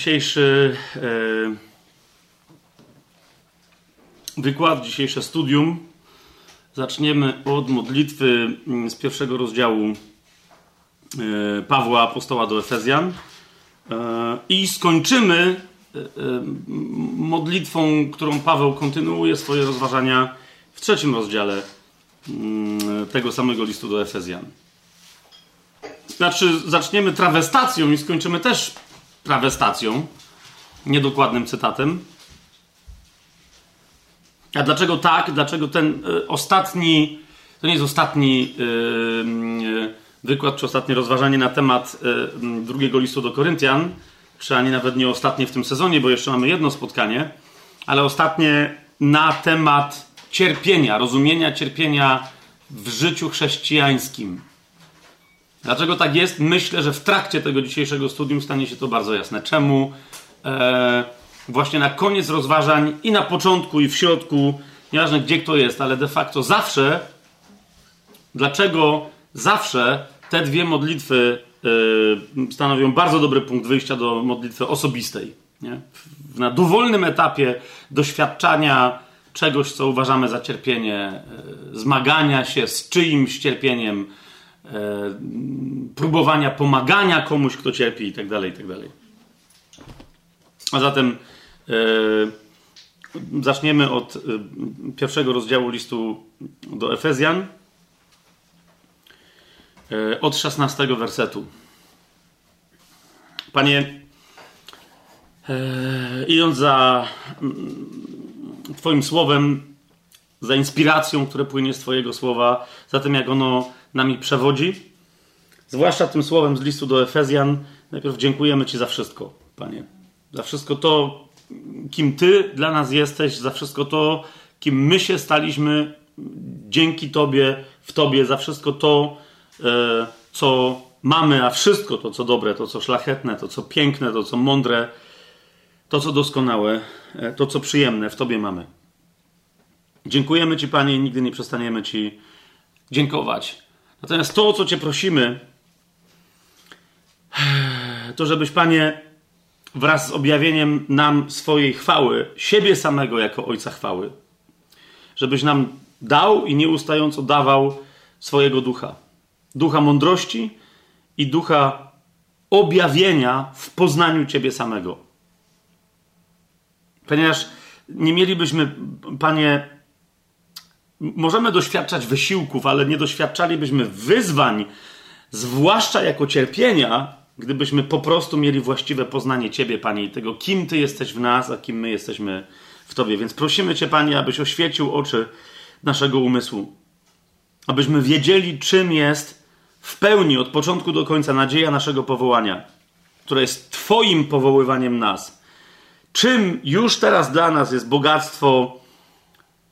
Dzisiejszy e, wykład, dzisiejsze studium zaczniemy od modlitwy mm, z pierwszego rozdziału e, Pawła Apostoła do Efezjan e, i skończymy modlitwą, którą Paweł kontynuuje swoje rozważania w trzecim rozdziale mm, tego samego listu do Efezjan. Znaczy, zaczniemy trawestacją i skończymy też trawestacją, niedokładnym cytatem. A dlaczego tak? Dlaczego ten y, ostatni, to nie jest ostatni y, y, wykład, czy ostatnie rozważanie na temat drugiego listu do Koryntian, czy ani nawet nie ostatnie w tym sezonie, bo jeszcze mamy jedno spotkanie, ale ostatnie na temat cierpienia, rozumienia cierpienia w życiu chrześcijańskim. Dlaczego tak jest? Myślę, że w trakcie tego dzisiejszego studium stanie się to bardzo jasne. Czemu e, właśnie na koniec rozważań i na początku i w środku, nieważne gdzie kto jest, ale de facto zawsze, dlaczego zawsze te dwie modlitwy e, stanowią bardzo dobry punkt wyjścia do modlitwy osobistej. Nie? Na dowolnym etapie doświadczania czegoś, co uważamy za cierpienie, e, zmagania się z czyimś cierpieniem, próbowania pomagania komuś, kto cierpi i tak dalej, i tak dalej. A zatem e, zaczniemy od e, pierwszego rozdziału listu do Efezjan, e, od 16 wersetu. Panie, e, idąc za mm, Twoim słowem, za inspiracją, które płynie z Twojego słowa, za tym, jak ono nami przewodzi. Zwłaszcza tym słowem z listu do Efezjan. Najpierw dziękujemy Ci za wszystko, Panie. Za wszystko to, kim Ty dla nas jesteś, za wszystko to, kim my się staliśmy dzięki Tobie, w Tobie, za wszystko to, e, co mamy, a wszystko to, co dobre, to, co szlachetne, to, co piękne, to, co mądre, to, co doskonałe, e, to, co przyjemne, w Tobie mamy. Dziękujemy Ci, Panie, i nigdy nie przestaniemy Ci dziękować. Natomiast to, o co Cię prosimy, to żebyś, Panie, wraz z objawieniem nam swojej chwały, siebie samego jako Ojca chwały, żebyś nam dał i nieustająco dawał swojego ducha. Ducha mądrości i ducha objawienia w poznaniu Ciebie samego. Ponieważ nie mielibyśmy, Panie, możemy doświadczać wysiłków, ale nie doświadczalibyśmy wyzwań, zwłaszcza jako cierpienia, gdybyśmy po prostu mieli właściwe poznanie Ciebie, Panie, i tego, kim Ty jesteś w nas, a kim my jesteśmy w Tobie. Więc prosimy Cię, Panie, abyś oświecił oczy naszego umysłu, abyśmy wiedzieli, czym jest w pełni od początku do końca nadzieja naszego powołania, która jest Twoim powoływaniem nas. Czym już teraz dla nas jest bogactwo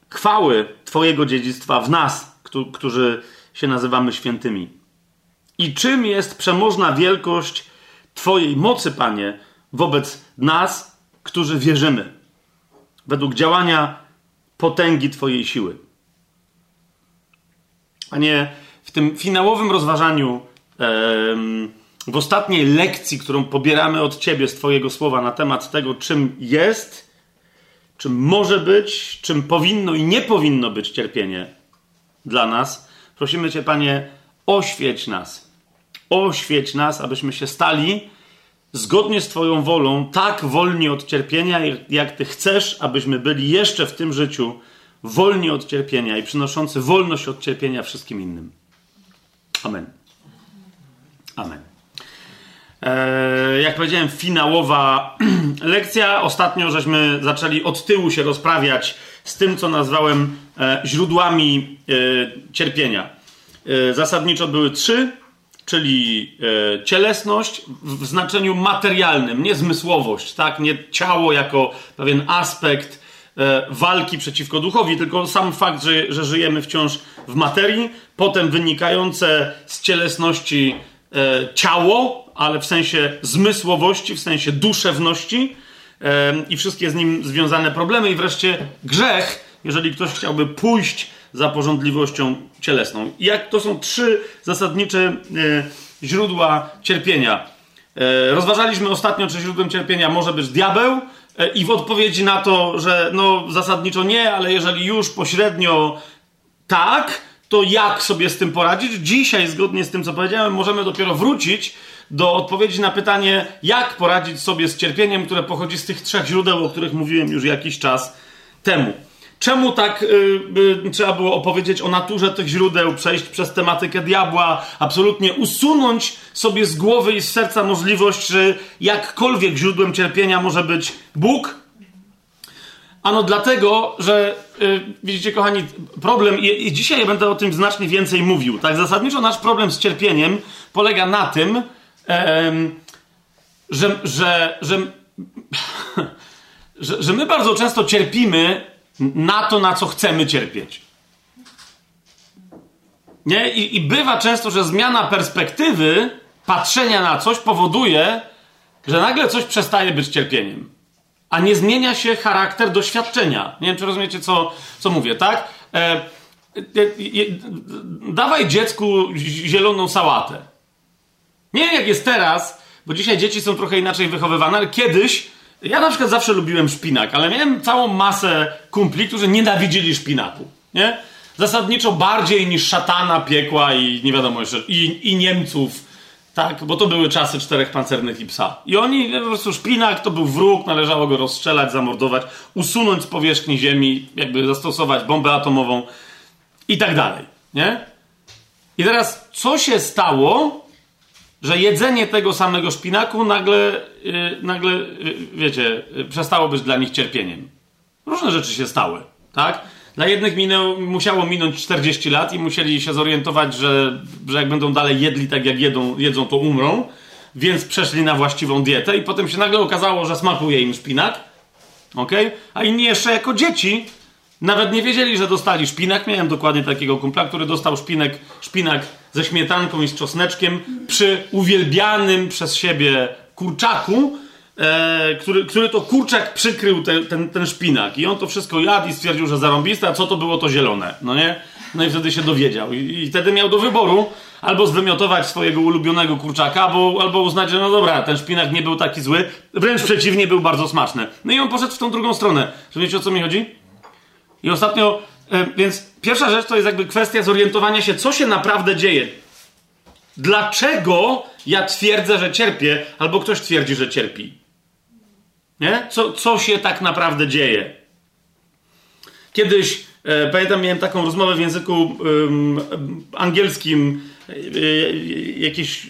chwały Twojego dziedzictwa w nas, którzy się nazywamy świętymi. I czym jest przemożna wielkość Twojej mocy, Panie, wobec nas, którzy wierzymy, według działania potęgi Twojej siły. Panie, w tym finałowym rozważaniu, w ostatniej lekcji, którą pobieramy od Ciebie z Twojego słowa na temat tego, czym jest czym może być, czym powinno i nie powinno być cierpienie dla nas. Prosimy Cię, Panie, oświeć nas. Oświeć nas, abyśmy się stali zgodnie z Twoją wolą, tak wolni od cierpienia, jak Ty chcesz, abyśmy byli jeszcze w tym życiu wolni od cierpienia i przynoszący wolność od cierpienia wszystkim innym. Amen. Amen. E, jak powiedziałem, finałowa lekcja. Ostatnio żeśmy zaczęli od tyłu się rozprawiać z tym, co nazwałem e, źródłami e, cierpienia. Zasadniczo były trzy, czyli cielesność w znaczeniu materialnym, nie zmysłowość, tak? nie ciało jako pewien aspekt walki przeciwko duchowi, tylko sam fakt, że, że żyjemy wciąż w materii, potem wynikające z cielesności ciało, ale w sensie zmysłowości, w sensie duszewności i wszystkie z nim związane problemy, i wreszcie grzech, jeżeli ktoś chciałby pójść za porządliwością cielesną. Jak to są trzy zasadnicze e, źródła cierpienia. E, rozważaliśmy ostatnio, czy źródłem cierpienia może być diabeł, e, i w odpowiedzi na to, że no zasadniczo nie, ale jeżeli już pośrednio tak, to jak sobie z tym poradzić? Dzisiaj, zgodnie z tym, co powiedziałem, możemy dopiero wrócić do odpowiedzi na pytanie, jak poradzić sobie z cierpieniem, które pochodzi z tych trzech źródeł, o których mówiłem już jakiś czas temu. Czemu tak y, y, trzeba było opowiedzieć o naturze tych źródeł, przejść przez tematykę diabła, absolutnie usunąć sobie z głowy i z serca możliwość, że jakkolwiek źródłem cierpienia może być Bóg? Ano dlatego, że y, widzicie, kochani, problem, i, i dzisiaj będę o tym znacznie więcej mówił. Tak, zasadniczo nasz problem z cierpieniem polega na tym, że, że, że, że, że my bardzo często cierpimy na to, na co chcemy cierpieć. Nie? I, I bywa często, że zmiana perspektywy patrzenia na coś powoduje, że nagle coś przestaje być cierpieniem. A nie zmienia się charakter doświadczenia. Nie wiem, czy rozumiecie, co, co mówię, tak? E, e, e, dawaj dziecku zieloną sałatę. Nie wiem, jak jest teraz, bo dzisiaj dzieci są trochę inaczej wychowywane, ale kiedyś ja na przykład zawsze lubiłem szpinak, ale miałem całą masę kumpli, którzy nienawidzili szpinaku. Nie? Zasadniczo bardziej niż szatana, piekła i nie wiadomo jeszcze, i, i Niemców. Tak, bo to były czasy czterech pancernych i psa. I oni, po prostu szpinak to był wróg, należało go rozstrzelać, zamordować, usunąć z powierzchni ziemi, jakby zastosować bombę atomową i tak dalej. Nie? I teraz, co się stało, że jedzenie tego samego szpinaku nagle, yy, nagle yy, wiecie, yy, przestało być dla nich cierpieniem. Różne rzeczy się stały, tak? Dla jednych minęło, musiało minąć 40 lat i musieli się zorientować, że, że jak będą dalej jedli tak jak jedzą, jedzą, to umrą, więc przeszli na właściwą dietę i potem się nagle okazało, że smakuje im szpinak, ok? A inni jeszcze jako dzieci nawet nie wiedzieli, że dostali szpinak. Miałem dokładnie takiego kumpla, który dostał szpinek, szpinak ze śmietanką i z czosneczkiem przy uwielbianym przez siebie kurczaku, e, który, który to kurczak przykrył te, ten, ten szpinak. I on to wszystko jadł i stwierdził, że zarąbiste, a co to było, to zielone. No nie? No i wtedy się dowiedział. I, i wtedy miał do wyboru albo zwymiotować swojego ulubionego kurczaka, albo, albo uznać, że no dobra, ten szpinak nie był taki zły. Wręcz przeciwnie, był bardzo smaczny. No i on poszedł w tą drugą stronę. Czy wiecie o co mi chodzi? I ostatnio, e, więc pierwsza rzecz to jest jakby kwestia zorientowania się, co się naprawdę dzieje. Dlaczego ja twierdzę, że cierpię, albo ktoś twierdzi, że cierpi? Nie? Co, co się tak naprawdę dzieje? Kiedyś, e, pamiętam, miałem taką rozmowę w języku angielskim. E, jakieś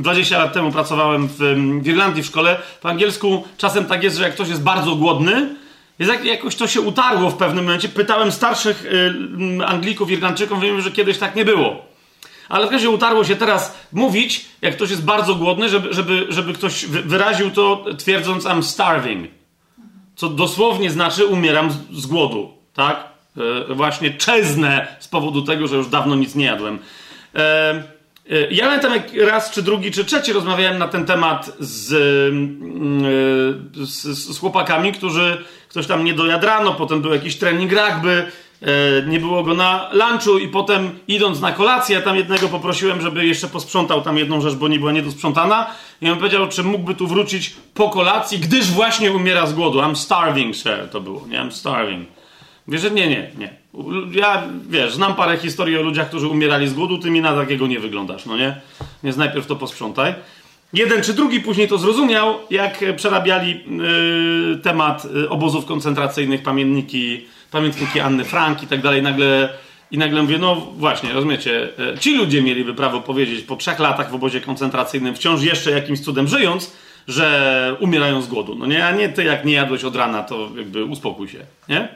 20 lat temu pracowałem w, w Irlandii w szkole. Po angielsku czasem tak jest, że jak ktoś jest bardzo głodny, jest jak, jakoś to się utarło w pewnym momencie. Pytałem starszych y, Anglików, Irlandczyków, wiem, że kiedyś tak nie było. Ale razie utarło się teraz mówić, jak ktoś jest bardzo głodny, żeby, żeby, żeby ktoś wyraził to twierdząc I'm starving. Co dosłownie znaczy umieram z, z głodu, tak? E, właśnie czeznę z powodu tego, że już dawno nic nie jadłem. E, ja pamiętam jak raz, czy drugi, czy trzeci rozmawiałem na ten temat z, mm, e, z, z chłopakami, którzy ktoś tam nie dojadł rano, potem był jakiś trening rugby, e, nie było go na lunchu i potem idąc na kolację, ja tam jednego poprosiłem, żeby jeszcze posprzątał tam jedną rzecz, bo nie była niedosprzątana i on powiedział, czy mógłby tu wrócić po kolacji, gdyż właśnie umiera z głodu. I'm starving, sir, to było, nie? I'm starving. Wiesz, nie, nie, nie. Ja, wiesz, znam parę historii o ludziach, którzy umierali z głodu, ty mi na takiego nie wyglądasz, no nie? Więc najpierw to posprzątaj. Jeden czy drugi później to zrozumiał, jak przerabiali yy, temat yy, obozów koncentracyjnych, pamiętniki, pamiętniki Anny Frank i tak dalej. Nagle, I nagle mówię, no właśnie, rozumiecie, yy, ci ludzie mieliby prawo powiedzieć po trzech latach w obozie koncentracyjnym, wciąż jeszcze jakimś cudem żyjąc, że umierają z głodu. No nie, a nie ty jak nie jadłeś od rana, to jakby uspokój się, nie?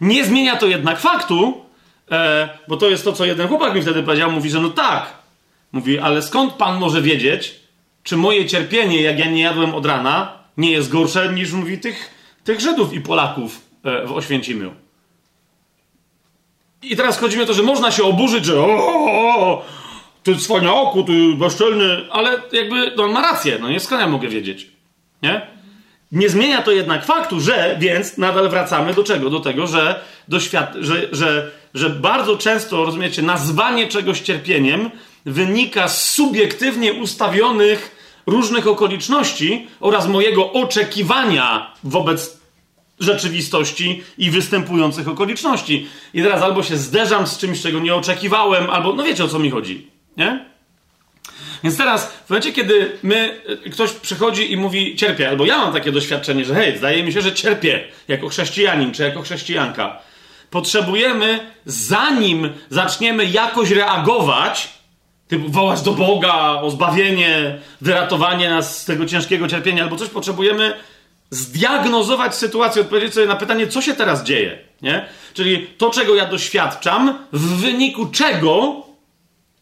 Nie zmienia to jednak faktu, e, bo to jest to, co jeden chłopak mi wtedy powiedział. Mówi, że no tak. Mówi, ale skąd pan może wiedzieć, czy moje cierpienie, jak ja nie jadłem od rana, nie jest gorsze niż, mówi, tych, tych Żydów i Polaków e, w Oświęcimiu. I teraz chodzi mi o to, że można się oburzyć, że o, ty cwaniaku, ty bezczelny, ale jakby no, on ma rację, no nie skąd ja mogę wiedzieć, nie? Nie zmienia to jednak faktu, że, więc nadal wracamy do czego? Do tego, że, doświad- że, że, że bardzo często, rozumiecie, nazwanie czegoś cierpieniem wynika z subiektywnie ustawionych różnych okoliczności oraz mojego oczekiwania wobec rzeczywistości i występujących okoliczności. I teraz albo się zderzam z czymś, czego nie oczekiwałem, albo no wiecie o co mi chodzi, nie? Więc teraz, w momencie, kiedy my, y, ktoś przychodzi i mówi cierpię, albo ja mam takie doświadczenie, że hej, zdaje mi się, że cierpię jako chrześcijanin czy jako chrześcijanka, potrzebujemy, zanim zaczniemy jakoś reagować, typu wołać do Boga o zbawienie, wyratowanie nas z tego ciężkiego cierpienia, albo coś, potrzebujemy zdiagnozować sytuację, odpowiedzieć sobie na pytanie, co się teraz dzieje. Nie? Czyli to, czego ja doświadczam, w wyniku czego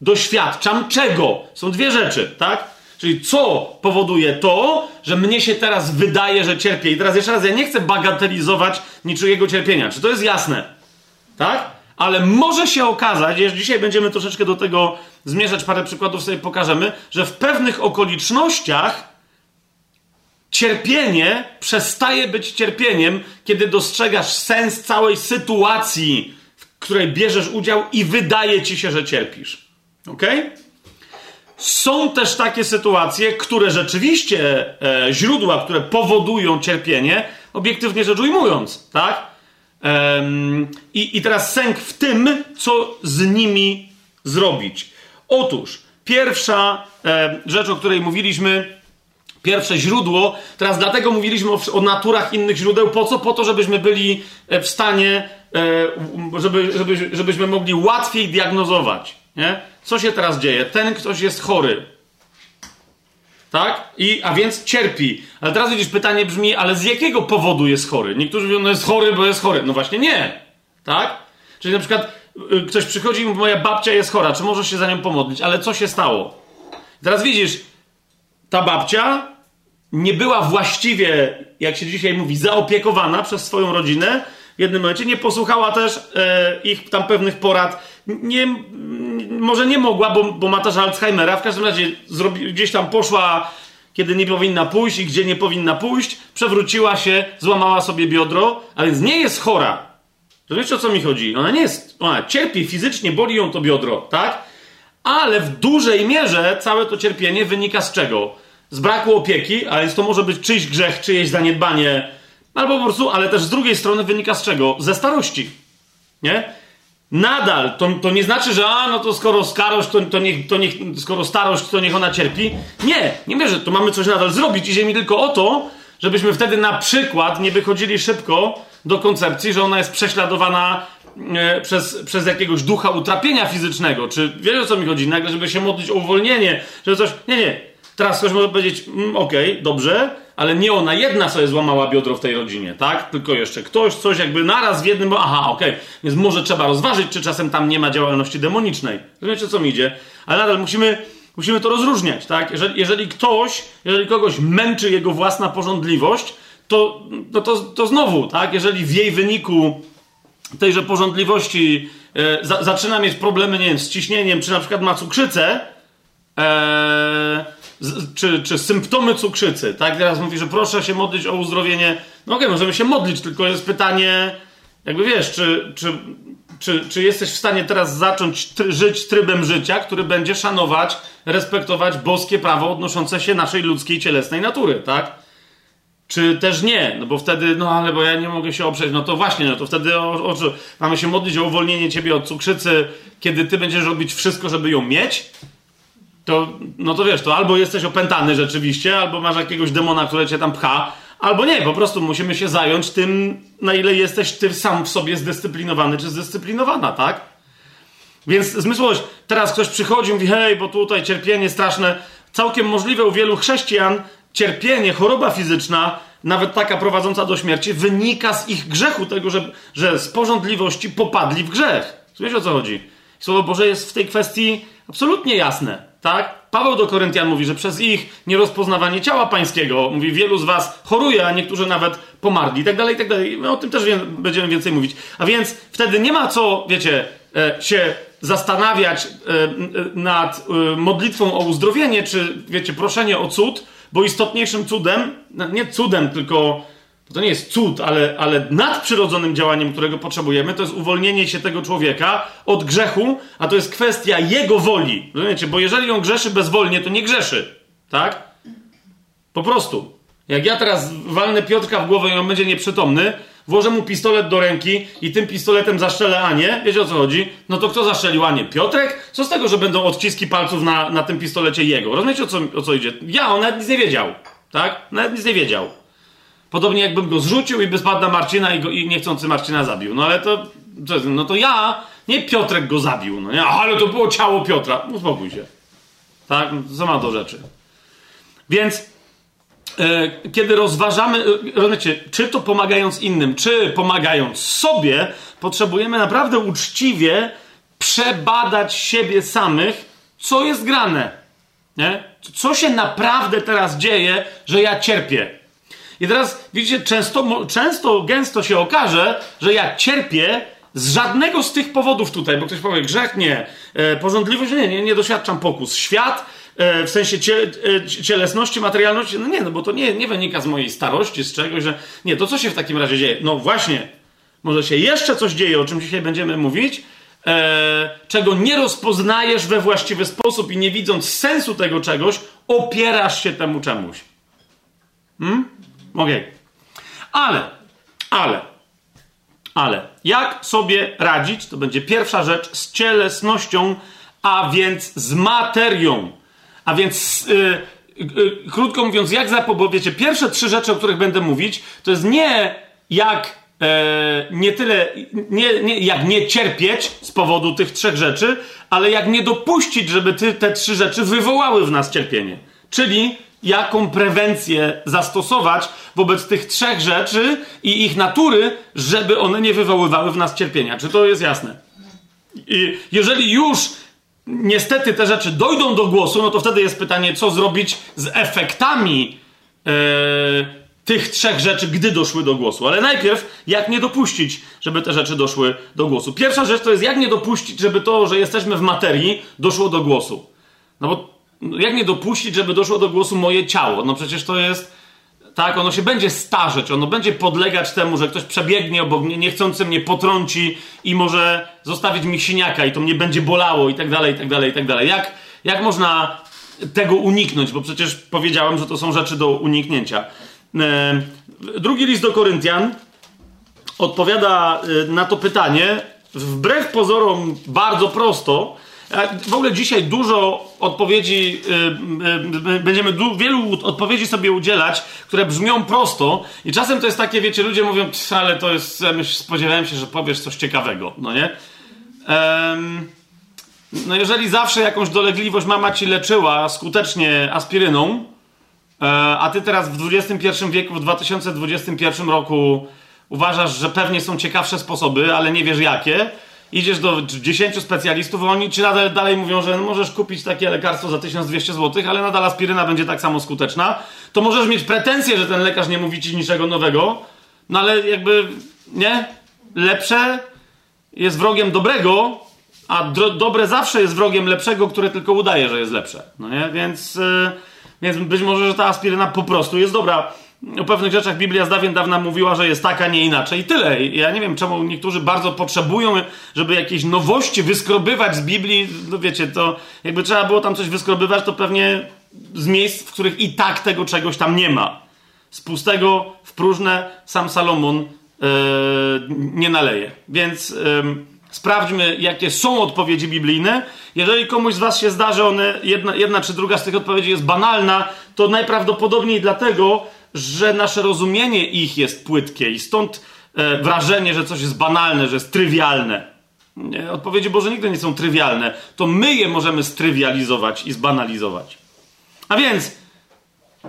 doświadczam czego. Są dwie rzeczy, tak? Czyli co powoduje to, że mnie się teraz wydaje, że cierpię. I teraz jeszcze raz, ja nie chcę bagatelizować niczyjego cierpienia. Czy to jest jasne? Tak? Ale może się okazać, że dzisiaj będziemy troszeczkę do tego zmierzać, parę przykładów sobie pokażemy, że w pewnych okolicznościach cierpienie przestaje być cierpieniem, kiedy dostrzegasz sens całej sytuacji, w której bierzesz udział i wydaje ci się, że cierpisz. Ok? Są też takie sytuacje, które rzeczywiście e, źródła, które powodują cierpienie, obiektywnie rzecz ujmując, tak? Ehm, i, I teraz sęk w tym, co z nimi zrobić. Otóż, pierwsza e, rzecz, o której mówiliśmy, pierwsze źródło, teraz dlatego mówiliśmy o, o naturach innych źródeł, po co? Po to, żebyśmy byli e, w stanie, e, żeby, żeby, żebyśmy mogli łatwiej diagnozować. Nie? Co się teraz dzieje? Ten ktoś jest chory. Tak? I, a więc cierpi. Ale teraz widzisz, pytanie brzmi, ale z jakiego powodu jest chory? Niektórzy mówią, no jest chory, bo jest chory. No właśnie nie. Tak? Czyli na przykład y, ktoś przychodzi i mówi, moja babcia jest chora, czy możesz się za nią pomodlić? Ale co się stało? Teraz widzisz, ta babcia nie była właściwie, jak się dzisiaj mówi, zaopiekowana przez swoją rodzinę. W jednym momencie nie posłuchała też e, ich tam pewnych porad. Nie, może nie mogła, bo, bo ma też Alzheimera. W każdym razie zrobi, gdzieś tam poszła, kiedy nie powinna pójść i gdzie nie powinna pójść. Przewróciła się, złamała sobie biodro, a więc nie jest chora. Rozumiecie o co mi chodzi? Ona nie jest, ona cierpi fizycznie, boli ją to biodro, tak? Ale w dużej mierze całe to cierpienie wynika z czego? Z braku opieki, a więc to może być czyjś grzech, czyjeś zaniedbanie, albo po prostu, ale też z drugiej strony wynika z czego? Ze starości. Nie? Nadal, to, to nie znaczy, że a, no to skoro starość, to, to, niech, to niech, skoro starość, to niech ona cierpi. Nie, nie wierzę, to mamy coś nadal zrobić. Idzie mi tylko o to, żebyśmy wtedy na przykład nie wychodzili szybko do koncepcji, że ona jest prześladowana e, przez, przez jakiegoś ducha utrapienia fizycznego. Czy wiesz o co mi chodzi? Nagle, żeby się modlić o uwolnienie, że coś. Nie, nie. Teraz ktoś może powiedzieć, mm, okej, okay, dobrze, ale nie ona jedna sobie złamała biodro w tej rodzinie, tak? Tylko jeszcze ktoś, coś jakby naraz w jednym, bo aha, okej, okay. więc może trzeba rozważyć, czy czasem tam nie ma działalności demonicznej. Rozumiecie, co mi idzie? Ale nadal musimy, musimy to rozróżniać, tak? Jeżeli, jeżeli ktoś, jeżeli kogoś męczy jego własna porządliwość, to, no to, to znowu, tak? Jeżeli w jej wyniku tejże porządliwości e, za, zaczyna mieć problemy, nie wiem, z ciśnieniem, czy na przykład ma cukrzycę, e, czy, czy symptomy cukrzycy, tak? Teraz mówi, że proszę się modlić o uzdrowienie. No okej, okay, możemy się modlić, tylko jest pytanie, jakby wiesz, czy, czy, czy, czy jesteś w stanie teraz zacząć try, żyć trybem życia, który będzie szanować, respektować boskie prawo odnoszące się naszej ludzkiej cielesnej natury, tak? Czy też nie? No bo wtedy, no ale bo ja nie mogę się oprzeć, no to właśnie, no to wtedy o, o, mamy się modlić o uwolnienie ciebie od cukrzycy, kiedy ty będziesz robić wszystko, żeby ją mieć, to, no to wiesz, to albo jesteś opętany rzeczywiście, albo masz jakiegoś demona, który cię tam pcha, albo nie, po prostu musimy się zająć tym, na ile jesteś ty sam w sobie zdyscyplinowany czy zdyscyplinowana, tak? Więc zmysłowość, teraz ktoś przychodzi i mówi, hej, bo tutaj cierpienie straszne, całkiem możliwe u wielu chrześcijan, cierpienie, choroba fizyczna, nawet taka prowadząca do śmierci, wynika z ich grzechu, tego, że, że z porządliwości popadli w grzech. Wiesz o co chodzi? Słowo Boże jest w tej kwestii absolutnie jasne. Tak? Paweł do Koryntian mówi, że przez ich nierozpoznawanie ciała pańskiego, mówi, wielu z was choruje, a niektórzy nawet pomarli, i tak dalej, i tak dalej. My o tym też będziemy więcej mówić. A więc wtedy nie ma co, wiecie, e, się zastanawiać e, nad e, modlitwą o uzdrowienie, czy, wiecie, proszenie o cud, bo istotniejszym cudem, no, nie cudem, tylko to nie jest cud, ale, ale nadprzyrodzonym działaniem, którego potrzebujemy, to jest uwolnienie się tego człowieka od grzechu, a to jest kwestia jego woli. Rozumiecie? Bo jeżeli on grzeszy bezwolnie, to nie grzeszy. Tak? Po prostu. Jak ja teraz walnę Piotrka w głowę i on będzie nieprzytomny, włożę mu pistolet do ręki i tym pistoletem zaszczelę Anię, wiecie o co chodzi? No to kto zaszczelił Anię? Piotrek? Co z tego, że będą odciski palców na, na tym pistolecie jego? Rozumiecie o co, o co idzie? Ja, on nawet nic nie wiedział. Tak? Nawet nic nie wiedział. Podobnie jakbym go zrzucił i by spadł na Marcina i, go, i niechcący Marcina zabił. No ale to, no to ja, nie Piotrek go zabił, no nie? Ale to było ciało Piotra. Uspokój się. Tak? Co ma do rzeczy? Więc e, kiedy rozważamy, e, rozumiecie, czy to pomagając innym, czy pomagając sobie, potrzebujemy naprawdę uczciwie przebadać siebie samych, co jest grane. Nie? Co się naprawdę teraz dzieje, że ja cierpię? I teraz widzicie, często, często, gęsto się okaże, że ja cierpię z żadnego z tych powodów tutaj, bo ktoś powie, grzech nie, e, porządliwość nie, nie, nie doświadczam pokus. Świat e, w sensie cie, e, cielesności, materialności, no nie, no bo to nie, nie wynika z mojej starości, z czegoś, że nie, to co się w takim razie dzieje? No właśnie, może się jeszcze coś dzieje, o czym dzisiaj będziemy mówić, e, czego nie rozpoznajesz we właściwy sposób i nie widząc sensu tego czegoś, opierasz się temu czemuś. Hmm? Okej. Okay. Ale, ale, ale, jak sobie radzić, to będzie pierwsza rzecz, z cielesnością, a więc z materią. A więc, yy, yy, krótko mówiąc, jak zapobiec, wiecie, pierwsze trzy rzeczy, o których będę mówić, to jest nie jak e, nie tyle, nie, nie, jak nie cierpieć z powodu tych trzech rzeczy, ale jak nie dopuścić, żeby ty, te trzy rzeczy wywołały w nas cierpienie. Czyli jaką prewencję zastosować wobec tych trzech rzeczy i ich natury, żeby one nie wywoływały w nas cierpienia. Czy to jest jasne? I jeżeli już niestety te rzeczy dojdą do głosu, no to wtedy jest pytanie, co zrobić z efektami e, tych trzech rzeczy, gdy doszły do głosu. Ale najpierw, jak nie dopuścić, żeby te rzeczy doszły do głosu. Pierwsza rzecz to jest, jak nie dopuścić, żeby to, że jesteśmy w materii, doszło do głosu. No bo jak nie dopuścić, żeby doszło do głosu moje ciało? No przecież to jest. Tak, ono się będzie starzeć, ono będzie podlegać temu, że ktoś przebiegnie obok mnie, niechcący mnie potrąci i może zostawić mi siniaka i to mnie będzie bolało i tak dalej, i tak dalej, i tak dalej. Jak, jak można tego uniknąć? Bo przecież powiedziałem, że to są rzeczy do uniknięcia. E, drugi list do Koryntian odpowiada e, na to pytanie wbrew pozorom bardzo prosto, w ogóle dzisiaj dużo odpowiedzi, yy, yy, będziemy wielu odpowiedzi sobie udzielać, które brzmią prosto i czasem to jest takie, wiecie, ludzie mówią, ale to jest, ja spodziewałem się, że powiesz coś ciekawego, no nie? no jeżeli zawsze jakąś dolegliwość mama ci leczyła skutecznie aspiryną, e, a ty teraz w XXI wieku, w 2021 roku uważasz, że pewnie są ciekawsze sposoby, ale nie wiesz jakie, idziesz do 10 specjalistów, oni ci nadal dalej mówią, że możesz kupić takie lekarstwo za 1200 zł, ale nadal aspiryna będzie tak samo skuteczna, to możesz mieć pretensje, że ten lekarz nie mówi ci niczego nowego, no ale jakby, nie? Lepsze jest wrogiem dobrego, a dobre zawsze jest wrogiem lepszego, które tylko udaje, że jest lepsze. No nie? Więc, yy, więc być może, że ta aspiryna po prostu jest dobra o pewnych rzeczach Biblia z dawien dawna mówiła, że jest taka, nie inaczej. I tyle. Ja nie wiem, czemu niektórzy bardzo potrzebują, żeby jakieś nowości wyskrobywać z Biblii. No wiecie, to jakby trzeba było tam coś wyskrobywać, to pewnie z miejsc, w których i tak tego czegoś tam nie ma. Z pustego w próżne sam Salomon yy, nie naleje. Więc yy, sprawdźmy, jakie są odpowiedzi biblijne. Jeżeli komuś z Was się zda, że one, jedna, jedna czy druga z tych odpowiedzi jest banalna, to najprawdopodobniej dlatego, że nasze rozumienie ich jest płytkie i stąd e, wrażenie, że coś jest banalne, że jest trywialne. Nie, odpowiedzi Boże nigdy nie są trywialne. To my je możemy strywializować i zbanalizować. A więc,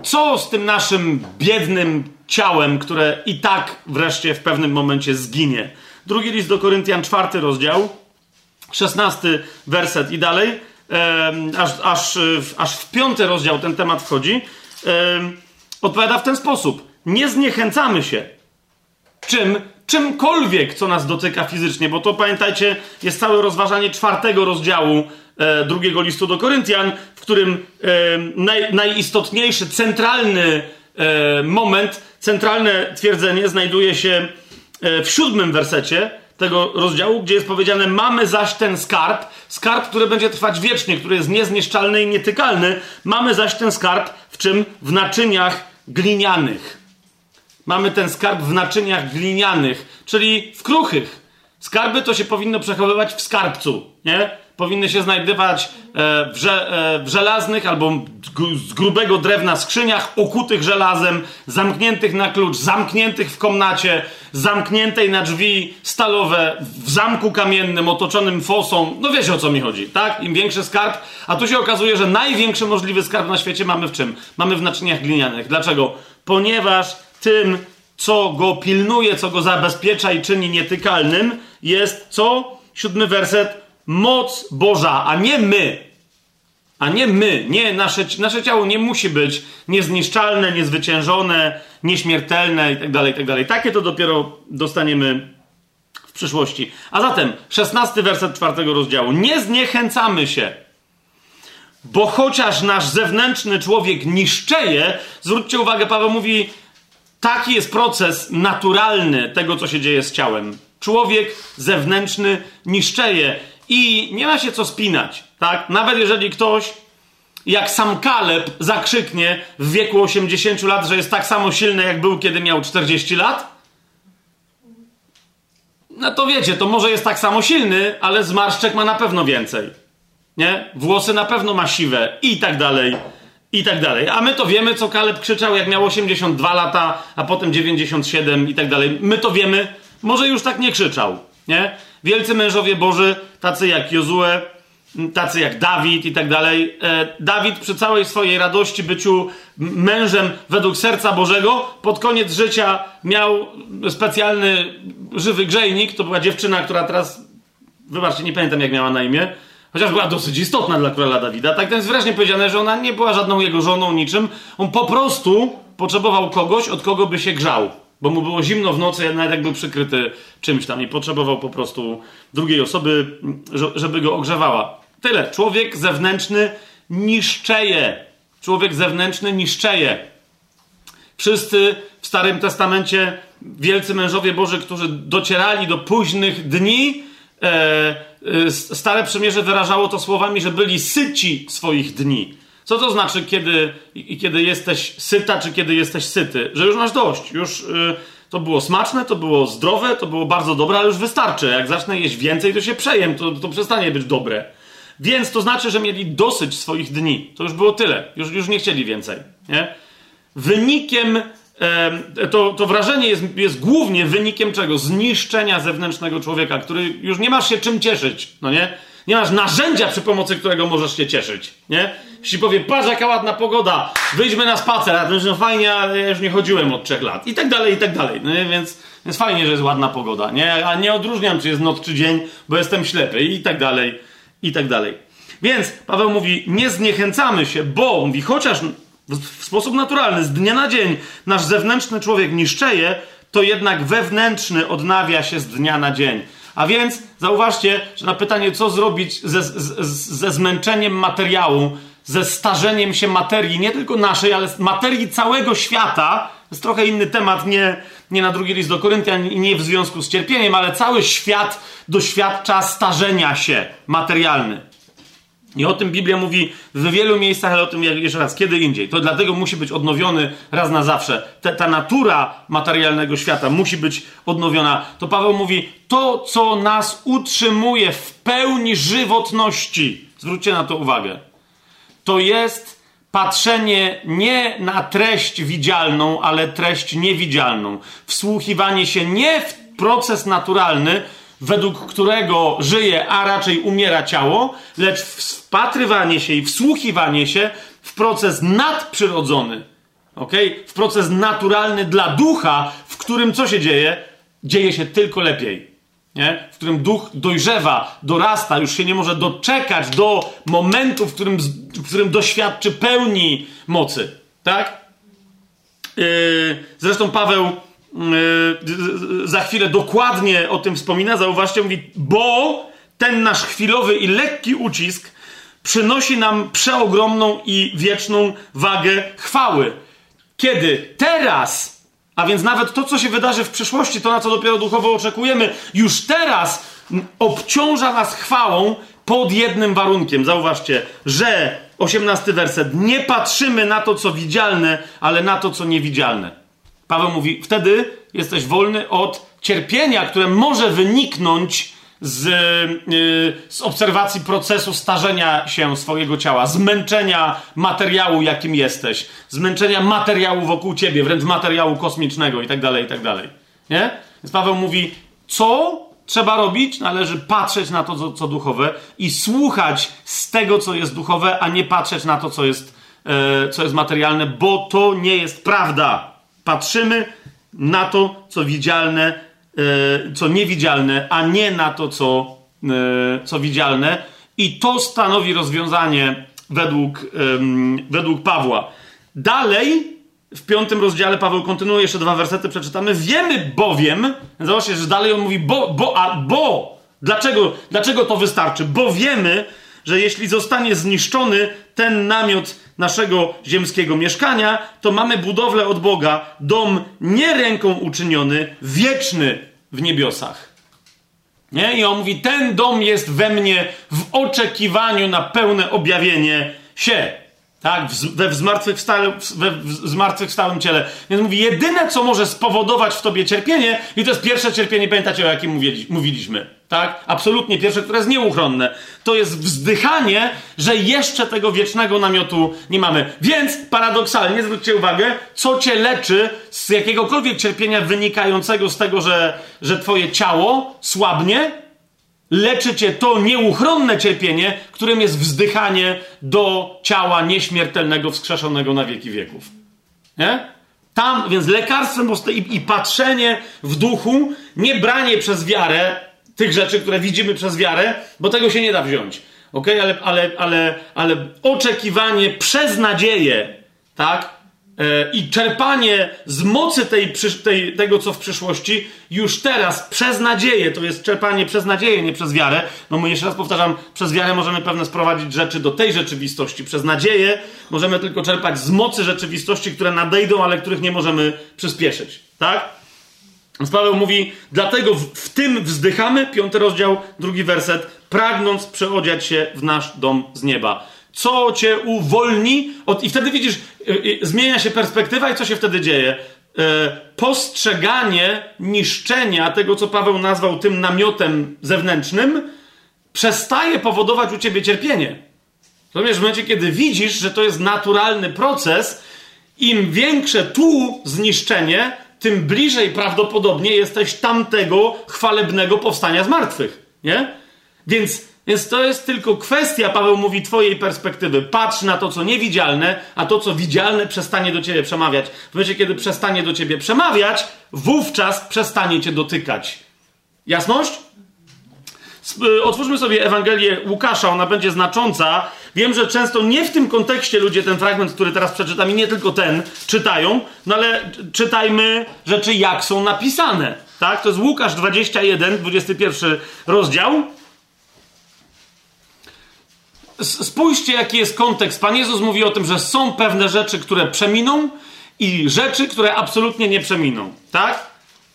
co z tym naszym biednym ciałem, które i tak wreszcie w pewnym momencie zginie? Drugi list do Koryntian, czwarty rozdział, szesnasty werset i dalej, e, aż, aż, aż w piąty rozdział ten temat wchodzi. E, odpowiada w ten sposób. Nie zniechęcamy się czym, czymkolwiek, co nas dotyka fizycznie, bo to pamiętajcie, jest całe rozważanie czwartego rozdziału e, drugiego listu do Koryntian, w którym e, naj, najistotniejszy, centralny e, moment, centralne twierdzenie znajduje się e, w siódmym wersecie tego rozdziału, gdzie jest powiedziane: Mamy zaś ten skarb, skarb, który będzie trwać wiecznie, który jest niezniszczalny i nietykalny. Mamy zaś ten skarb w czym? W naczyniach glinianych. Mamy ten skarb w naczyniach glinianych, czyli w kruchych. Skarby to się powinno przechowywać w skarbcu, nie? Powinny się znajdować e, w, że, e, w żelaznych albo z grubego drewna skrzyniach okutych żelazem, zamkniętych na klucz, zamkniętych w komnacie, zamkniętej na drzwi stalowe, w zamku kamiennym otoczonym fosą. No wiecie o co mi chodzi, tak? Im większy skarb, a tu się okazuje, że największy możliwy skarb na świecie mamy w czym? Mamy w naczyniach glinianych. Dlaczego? Ponieważ tym, co go pilnuje, co go zabezpiecza i czyni nietykalnym, jest co? Siódmy werset moc Boża, a nie my. A nie my. Nie, nasze, nasze ciało nie musi być niezniszczalne, niezwyciężone, nieśmiertelne itd., tak itd. Tak Takie to dopiero dostaniemy w przyszłości. A zatem, szesnasty werset czwartego rozdziału. Nie zniechęcamy się, bo chociaż nasz zewnętrzny człowiek niszczeje, zwróćcie uwagę, Paweł mówi, taki jest proces naturalny tego, co się dzieje z ciałem. Człowiek zewnętrzny niszczeje. I nie ma się co spinać, tak? Nawet jeżeli ktoś, jak sam Kaleb, zakrzyknie w wieku 80 lat, że jest tak samo silny, jak był, kiedy miał 40 lat, no to wiecie, to może jest tak samo silny, ale zmarszczek ma na pewno więcej. Nie? Włosy na pewno ma siwe i tak dalej, i tak dalej. A my to wiemy, co Kaleb krzyczał, jak miał 82 lata, a potem 97 i tak dalej. My to wiemy, może już tak nie krzyczał, nie? Wielcy mężowie Boży, tacy jak Jozue, tacy jak Dawid i tak dalej. E, Dawid przy całej swojej radości byciu mężem według serca Bożego, pod koniec życia miał specjalny żywy grzejnik. To była dziewczyna, która teraz, wybaczcie, nie pamiętam jak miała na imię, chociaż była dosyć istotna dla króla Dawida. Tak to jest wyraźnie powiedziane, że ona nie była żadną jego żoną, niczym. On po prostu potrzebował kogoś, od kogo by się grzał bo mu było zimno w nocy, nawet jak był przykryty czymś tam i potrzebował po prostu drugiej osoby, żeby go ogrzewała. Tyle. Człowiek zewnętrzny niszczeje. Człowiek zewnętrzny niszczeje. Wszyscy w Starym Testamencie wielcy mężowie Boży, którzy docierali do późnych dni, e, e, Stare Przymierze wyrażało to słowami, że byli syci swoich dni. Co to znaczy, kiedy, kiedy jesteś syta, czy kiedy jesteś syty? Że już masz dość, już yy, to było smaczne, to było zdrowe, to było bardzo dobre, ale już wystarczy. Jak zacznę jeść więcej, to się przejem, to, to przestanie być dobre. Więc to znaczy, że mieli dosyć swoich dni. To już było tyle. Już, już nie chcieli więcej. Nie? Wynikiem, to, to wrażenie jest, jest głównie wynikiem czego? Zniszczenia zewnętrznego człowieka, który już nie masz się czym cieszyć. No nie? Nie masz narzędzia, przy pomocy którego możesz się cieszyć. Nie? Jeśli powie, patrz jaka ładna pogoda, wyjdźmy na spacer, a to już no fajnie, ja już nie chodziłem od trzech lat. I tak dalej, i tak dalej. No, więc, więc fajnie, że jest ładna pogoda, nie? A nie odróżniam, czy jest noc, czy dzień, bo jestem ślepy i tak dalej, i tak dalej. Więc Paweł mówi, nie zniechęcamy się, bo, mówi, chociaż w sposób naturalny, z dnia na dzień nasz zewnętrzny człowiek niszczeje, to jednak wewnętrzny odnawia się z dnia na dzień. A więc zauważcie, że na pytanie, co zrobić ze, ze, ze zmęczeniem materiału, ze starzeniem się materii, nie tylko naszej, ale materii całego świata. To jest trochę inny temat, nie, nie na drugi list do Koryntian i nie w związku z cierpieniem, ale cały świat doświadcza starzenia się materialny. I o tym Biblia mówi w wielu miejscach, ale o tym jeszcze raz, kiedy indziej. To dlatego musi być odnowiony raz na zawsze. Ta, ta natura materialnego świata musi być odnowiona. To Paweł mówi, to co nas utrzymuje w pełni żywotności, zwróćcie na to uwagę, to jest patrzenie nie na treść widzialną, ale treść niewidzialną. Wsłuchiwanie się nie w proces naturalny, według którego żyje, a raczej umiera ciało, lecz wpatrywanie się i wsłuchiwanie się w proces nadprzyrodzony, okay? w proces naturalny dla ducha, w którym co się dzieje? Dzieje się tylko lepiej. Nie? W którym duch dojrzewa, dorasta, już się nie może doczekać do momentu, w którym, w którym doświadczy pełni mocy. Tak? Yy, zresztą Paweł Yy, za chwilę dokładnie o tym wspomina, zauważcie, mówi, bo ten nasz chwilowy i lekki ucisk przynosi nam przeogromną i wieczną wagę chwały. Kiedy teraz, A więc nawet to, co się wydarzy w przyszłości, to na co dopiero duchowo oczekujemy, już teraz obciąża nas chwałą pod jednym warunkiem. Zauważcie, że 18 werset. Nie patrzymy na to, co widzialne, ale na to, co niewidzialne. Paweł mówi, wtedy jesteś wolny od cierpienia, które może wyniknąć z, yy, z obserwacji procesu starzenia się swojego ciała, zmęczenia materiału, jakim jesteś, zmęczenia materiału wokół ciebie, wręcz materiału kosmicznego i tak dalej, i tak dalej. Nie? Więc Paweł mówi, co trzeba robić? Należy patrzeć na to, co, co duchowe i słuchać z tego, co jest duchowe, a nie patrzeć na to, co jest, yy, co jest materialne, bo to nie jest prawda. Patrzymy na to, co widzialne, co niewidzialne, a nie na to, co, e, co widzialne. I to stanowi rozwiązanie według, według Pawła. Dalej, w piątym rozdziale Paweł kontynuuje, jeszcze dwa wersety przeczytamy. Wiemy bowiem, zobaczcie, że dalej on mówi, bo, bo, a, bo. Dlaczego, dlaczego to wystarczy? Bo wiemy, że jeśli zostanie zniszczony ten namiot naszego ziemskiego mieszkania, to mamy budowlę od Boga, dom nie ręką uczyniony, wieczny w niebiosach. Nie? I on mówi: Ten dom jest we mnie w oczekiwaniu na pełne objawienie się. Tak, we zmartwychwstałym, we zmartwychwstałym ciele. Więc mówi, jedyne, co może spowodować w tobie cierpienie, i to jest pierwsze cierpienie, pamiętacie, o jakim mówiliśmy, tak? Absolutnie pierwsze, które jest nieuchronne. To jest wzdychanie, że jeszcze tego wiecznego namiotu nie mamy. Więc paradoksalnie, zwróćcie uwagę, co cię leczy z jakiegokolwiek cierpienia wynikającego z tego, że, że twoje ciało słabnie, leczy cię to nieuchronne cierpienie, którym jest wzdychanie do ciała nieśmiertelnego, wskrzeszonego na wieki wieków. Nie? Tam, więc lekarstwem i, patrzenie w duchu, nie branie przez wiarę tych rzeczy, które widzimy przez wiarę, bo tego się nie da wziąć. Ok, ale, ale, ale, ale oczekiwanie przez nadzieję, tak? E, i czerpanie z mocy tej, tej, tego, co w przyszłości, już teraz przez nadzieję, to jest czerpanie przez nadzieję, nie przez wiarę. No my jeszcze raz powtarzam, przez wiarę możemy pewne sprowadzić rzeczy do tej rzeczywistości. Przez nadzieję możemy tylko czerpać z mocy rzeczywistości, które nadejdą, ale których nie możemy przyspieszyć. Tak? Więc Paweł mówi, dlatego w, w tym wzdychamy, piąty rozdział, drugi werset, pragnąc przeodziać się w nasz dom z nieba co cię uwolni. Od... I wtedy widzisz, y, y, zmienia się perspektywa i co się wtedy dzieje? E, postrzeganie niszczenia tego, co Paweł nazwał tym namiotem zewnętrznym, przestaje powodować u ciebie cierpienie. Rozumiesz, w momencie, kiedy widzisz, że to jest naturalny proces, im większe tu zniszczenie, tym bliżej prawdopodobnie jesteś tamtego chwalebnego powstania z martwych. Nie? Więc więc to jest tylko kwestia, Paweł mówi, twojej perspektywy. Patrz na to, co niewidzialne, a to, co widzialne, przestanie do ciebie przemawiać. W momencie, kiedy przestanie do ciebie przemawiać, wówczas przestanie cię dotykać. Jasność? Y, otwórzmy sobie Ewangelię Łukasza, ona będzie znacząca. Wiem, że często nie w tym kontekście ludzie ten fragment, który teraz przeczytam, i nie tylko ten, czytają, no ale czytajmy rzeczy, jak są napisane. Tak? To jest Łukasz 21, 21 rozdział. Spójrzcie, jaki jest kontekst. Pan Jezus mówi o tym, że są pewne rzeczy, które przeminą i rzeczy, które absolutnie nie przeminą. Tak?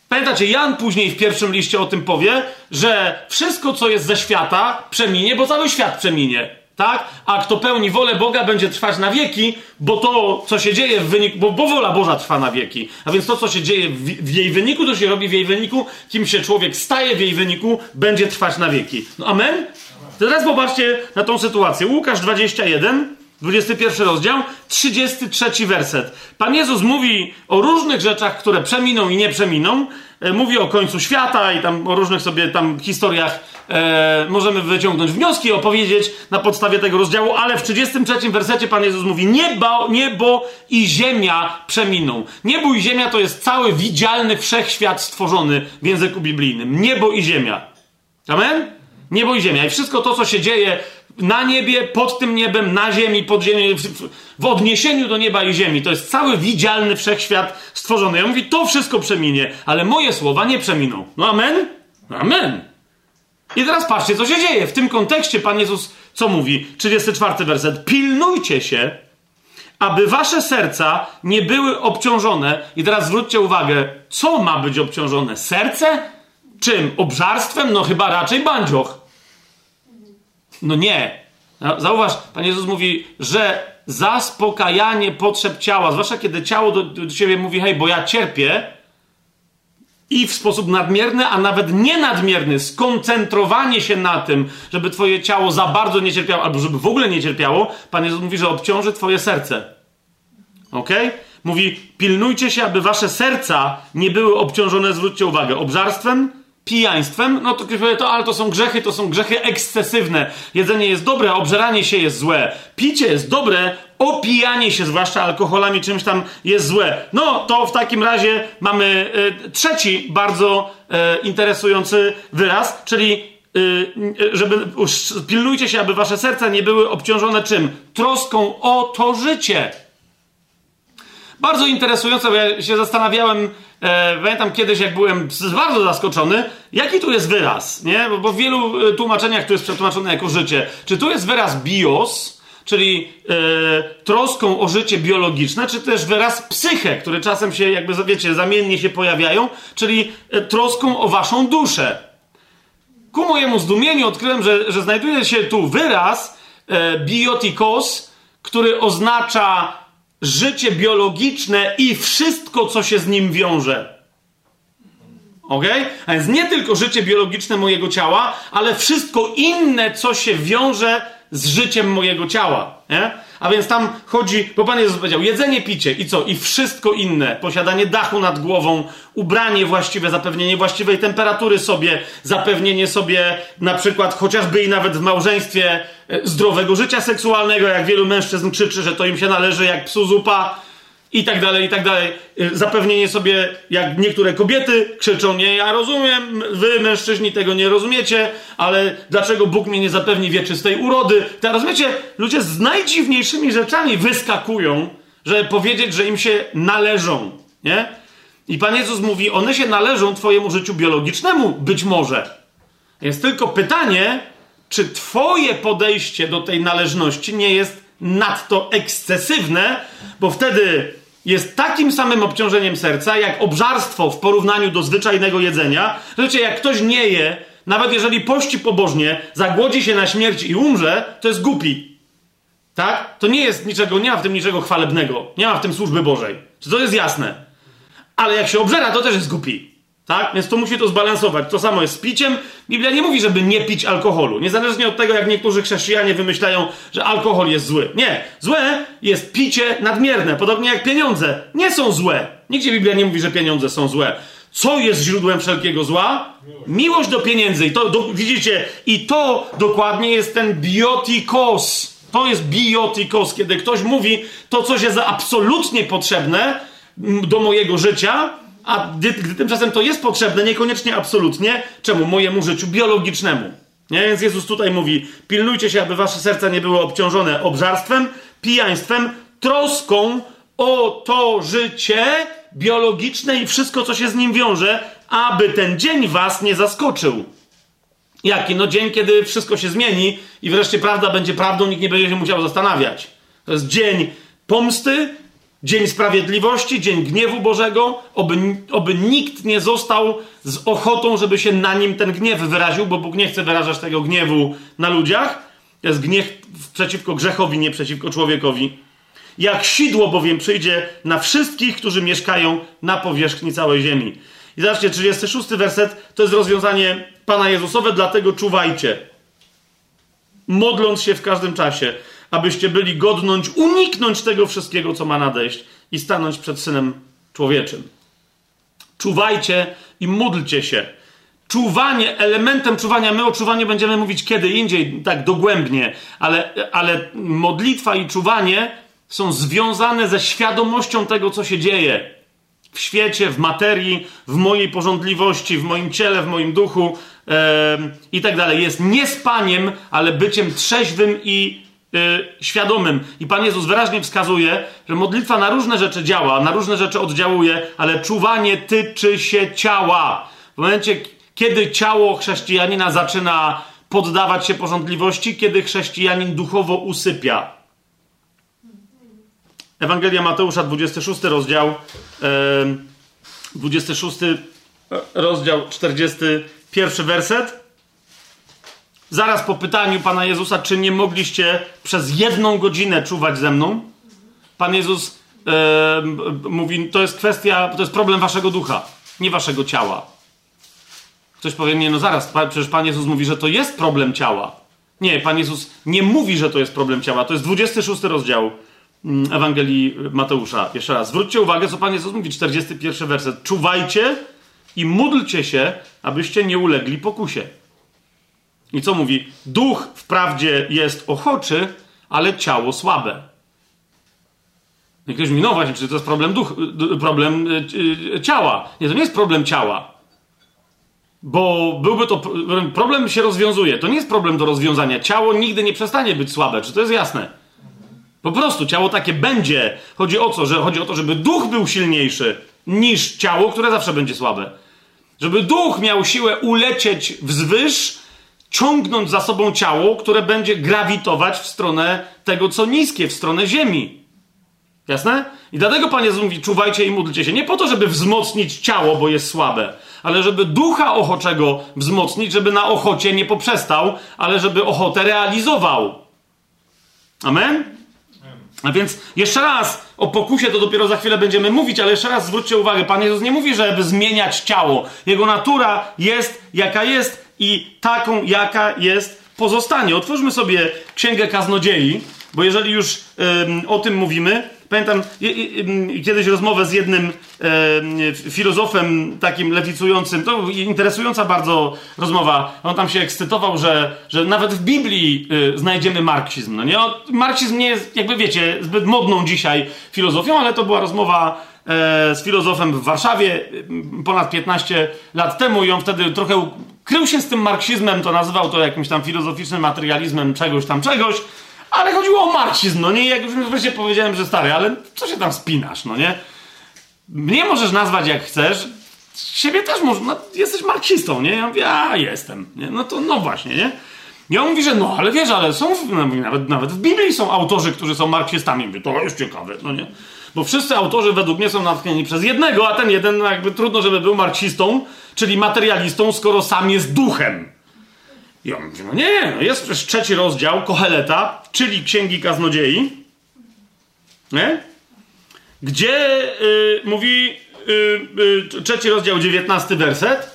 Pamiętacie, Jan później w pierwszym liście o tym powie, że wszystko, co jest ze świata, przeminie, bo cały świat przeminie. Tak? A kto pełni wolę Boga, będzie trwać na wieki, bo to, co się dzieje w wyniku, bo, bo wola Boża trwa na wieki. A więc to, co się dzieje w, w, jej wyniku, to się robi w jej wyniku, kim się człowiek staje w jej wyniku, będzie trwać na wieki. No amen? Teraz popatrzcie na tą sytuację. Łukasz 21, 21 rozdział, 33 werset. Pan Jezus mówi o różnych rzeczach, które przeminą i nie przeminą. E, mówi o końcu świata i tam o różnych sobie tam historiach e, możemy wyciągnąć wnioski, opowiedzieć na podstawie tego rozdziału, ale w 33 wersecie Pan Jezus mówi niebo, niebo i ziemia przeminą. Niebo i ziemia to jest cały widzialny wszechświat stworzony w języku biblijnym. Niebo i ziemia. Amen? Niebo i ziemia. I wszystko to, co się dzieje na niebie, pod tym niebem, na ziemi, pod ziemią, w, w odniesieniu do nieba i ziemi. To jest cały widzialny wszechświat stworzony. Ja mówię, to wszystko przeminie, ale moje słowa nie przeminą. No amen? Amen. I teraz patrzcie, co się dzieje. W tym kontekście Pan Jezus co mówi? 34 werset. Pilnujcie się, aby wasze serca nie były obciążone. I teraz zwróćcie uwagę, co ma być obciążone? Serce? Czym? Obżarstwem? No chyba raczej bandzioch. No nie. Zauważ, Pan Jezus mówi, że zaspokajanie potrzeb ciała, zwłaszcza kiedy ciało do, do ciebie mówi, hej, bo ja cierpię, i w sposób nadmierny, a nawet nienadmierny, skoncentrowanie się na tym, żeby twoje ciało za bardzo nie cierpiało, albo żeby w ogóle nie cierpiało, Pan Jezus mówi, że obciąży twoje serce. Ok? Mówi, pilnujcie się, aby wasze serca nie były obciążone, zwróćcie uwagę, obżarstwem, pijaństwem, no to ktoś powie, to, ale to są grzechy, to są grzechy ekscesywne. Jedzenie jest dobre, obżeranie się jest złe. Picie jest dobre, opijanie się, zwłaszcza alkoholami, czymś tam jest złe. No to w takim razie mamy y, trzeci bardzo y, interesujący wyraz, czyli y, żeby pilnujcie się, aby wasze serca nie były obciążone czym? Troską o to życie. Bardzo interesujące, bo ja się zastanawiałem, e, pamiętam kiedyś, jak byłem bardzo zaskoczony, jaki tu jest wyraz, nie? Bo, bo w wielu e, tłumaczeniach tu jest przetłumaczone jako życie. Czy tu jest wyraz bios, czyli e, troską o życie biologiczne, czy też wyraz psyche, które czasem się, jakby wiecie, zamiennie się pojawiają, czyli e, troską o waszą duszę. Ku mojemu zdumieniu odkryłem, że, że znajduje się tu wyraz e, biotikos, który oznacza życie biologiczne i wszystko, co się z nim wiąże. Ok? A więc nie tylko życie biologiczne mojego ciała, ale wszystko inne, co się wiąże z życiem mojego ciała. Nie? A więc tam chodzi, bo Pan Jezus powiedział, jedzenie, picie i co? I wszystko inne. Posiadanie dachu nad głową, ubranie właściwe, zapewnienie właściwej temperatury sobie, zapewnienie sobie na przykład chociażby i nawet w małżeństwie e, zdrowego życia seksualnego, jak wielu mężczyzn krzyczy, że to im się należy jak psu zupa i tak dalej, i tak dalej. Y, zapewnienie sobie, jak niektóre kobiety krzyczą, nie, ja rozumiem, wy mężczyźni tego nie rozumiecie, ale dlaczego Bóg mnie nie zapewni wieczystej urody? Teraz rozumiecie, ludzie z najdziwniejszymi rzeczami wyskakują, żeby powiedzieć, że im się należą, nie? I Pan Jezus mówi, one się należą twojemu życiu biologicznemu, być może. Jest tylko pytanie, czy twoje podejście do tej należności nie jest nadto ekscesywne, bo wtedy jest takim samym obciążeniem serca, jak obżarstwo w porównaniu do zwyczajnego jedzenia. Wiecie, jak ktoś nie je, nawet jeżeli pości pobożnie, zagłodzi się na śmierć i umrze, to jest głupi. Tak? To nie jest niczego, nie ma w tym niczego chwalebnego. Nie ma w tym służby Bożej. Czy to jest jasne? Ale jak się obżera, to też jest głupi. Tak? Więc to musi to zbalansować. To samo jest z piciem. Biblia nie mówi, żeby nie pić alkoholu. Niezależnie od tego, jak niektórzy chrześcijanie wymyślają, że alkohol jest zły. Nie. Złe jest picie nadmierne, podobnie jak pieniądze. Nie są złe. Nigdzie Biblia nie mówi, że pieniądze są złe. Co jest źródłem wszelkiego zła? Miłość, do pieniędzy. I to, do, widzicie, i to dokładnie jest ten biotikos. To jest biotikos, kiedy ktoś mówi to, co jest absolutnie potrzebne do mojego życia, a gdy, gdy tymczasem to jest potrzebne, niekoniecznie absolutnie, czemu? Mojemu życiu biologicznemu. Nie? Więc Jezus tutaj mówi: pilnujcie się, aby wasze serca nie były obciążone obżarstwem, pijaństwem, troską o to życie biologiczne i wszystko, co się z nim wiąże, aby ten dzień was nie zaskoczył. Jaki? No dzień, kiedy wszystko się zmieni i wreszcie prawda będzie prawdą, nikt nie będzie się musiał zastanawiać. To jest dzień pomsty, Dzień sprawiedliwości, dzień gniewu Bożego, oby, oby nikt nie został z ochotą, żeby się na nim ten gniew wyraził, bo Bóg nie chce wyrażać tego gniewu na ludziach. To jest gniew przeciwko grzechowi, nie przeciwko człowiekowi. Jak sidło bowiem przyjdzie na wszystkich, którzy mieszkają na powierzchni całej ziemi. I zobaczcie, 36 werset to jest rozwiązanie Pana Jezusowe, dlatego czuwajcie. Modląc się w każdym czasie abyście byli godnąć uniknąć tego wszystkiego, co ma nadejść i stanąć przed Synem Człowieczym. Czuwajcie i módlcie się. Czuwanie, elementem czuwania, my o czuwaniu będziemy mówić kiedy indziej, tak dogłębnie, ale, ale modlitwa i czuwanie są związane ze świadomością tego, co się dzieje w świecie, w materii, w mojej porządliwości, w moim ciele, w moim duchu yy, i tak dalej. Jest nie spaniem, ale byciem trzeźwym i świadomym. I Pan Jezus wyraźnie wskazuje, że modlitwa na różne rzeczy działa, na różne rzeczy oddziałuje, ale czuwanie tyczy się ciała. W momencie, kiedy ciało chrześcijanina zaczyna poddawać się porządliwości, kiedy chrześcijanin duchowo usypia. Ewangelia Mateusza, 26 rozdział, 26 rozdział, 41 werset. Zaraz po pytaniu Pana Jezusa, czy nie mogliście przez jedną godzinę czuwać ze mną? Pan Jezus mówi, to jest kwestia, to jest problem waszego ducha, nie waszego ciała. Ktoś powie, nie, no zaraz, przecież Pan Jezus mówi, że to jest problem ciała. Nie, Pan Jezus nie mówi, że to jest problem ciała. To jest 26 rozdział mm, Ewangelii Mateusza. Jeszcze raz, zwróćcie uwagę, co Pan Jezus mówi, 41 werset. Czuwajcie i módlcie się, abyście nie ulegli pokusie. I co mówi? Duch wprawdzie jest ochoczy, ale ciało słabe. I ktoś mówi, no właśnie, czy to jest problem, duch, problem yy, ciała? Nie, to nie jest problem ciała. Bo byłby to. Problem się rozwiązuje. To nie jest problem do rozwiązania. Ciało nigdy nie przestanie być słabe. Czy to jest jasne? Po prostu ciało takie będzie. Chodzi o co? Że chodzi o to, żeby duch był silniejszy niż ciało, które zawsze będzie słabe. Żeby duch miał siłę ulecieć wzwyż, ciągnąć za sobą ciało, które będzie grawitować w stronę tego, co niskie, w stronę ziemi. Jasne? I dlatego Pan Jezus mówi, czuwajcie i módlcie się. Nie po to, żeby wzmocnić ciało, bo jest słabe, ale żeby ducha ochoczego wzmocnić, żeby na ochocie nie poprzestał, ale żeby ochotę realizował. Amen? A więc jeszcze raz o pokusie to dopiero za chwilę będziemy mówić, ale jeszcze raz zwróćcie uwagę, Pan Jezus nie mówi, żeby zmieniać ciało. Jego natura jest jaka jest i taką jaka jest pozostanie. Otwórzmy sobie Księgę Kaznodziei, bo jeżeli już o tym mówimy, Pamiętam kiedyś rozmowę z jednym filozofem takim lewicującym, to interesująca bardzo rozmowa. On tam się ekscytował, że, że nawet w Biblii y, znajdziemy marksizm. No nie? Marksizm nie jest, jakby wiecie, zbyt modną dzisiaj filozofią, ale to była rozmowa z filozofem w Warszawie ponad 15 lat temu i on wtedy trochę krył się z tym marksizmem, to nazywał to jakimś tam filozoficznym materializmem czegoś tam czegoś. Ale chodziło o marksizm, no nie? Jak już wreszcie powiedziałem, że stary, ale co się tam spinasz, no nie? Mnie możesz nazwać jak chcesz, siebie też możesz, no, jesteś marksistą, nie? Ja mówię, a jestem, nie? No to, no właśnie, nie? I on mówi, że no, ale wiesz, ale są, nawet, nawet w Biblii są autorzy, którzy są marksistami. Mówię, to jest ciekawe, no nie? Bo wszyscy autorzy według mnie są natchnieni przez jednego, a ten jeden, jakby trudno, żeby był marksistą, czyli materialistą, skoro sam jest duchem. I on mówi, no nie, no jest przecież trzeci rozdział Koheleta, czyli Księgi Kaznodziei, nie? gdzie y, mówi y, y, trzeci rozdział, dziewiętnasty werset.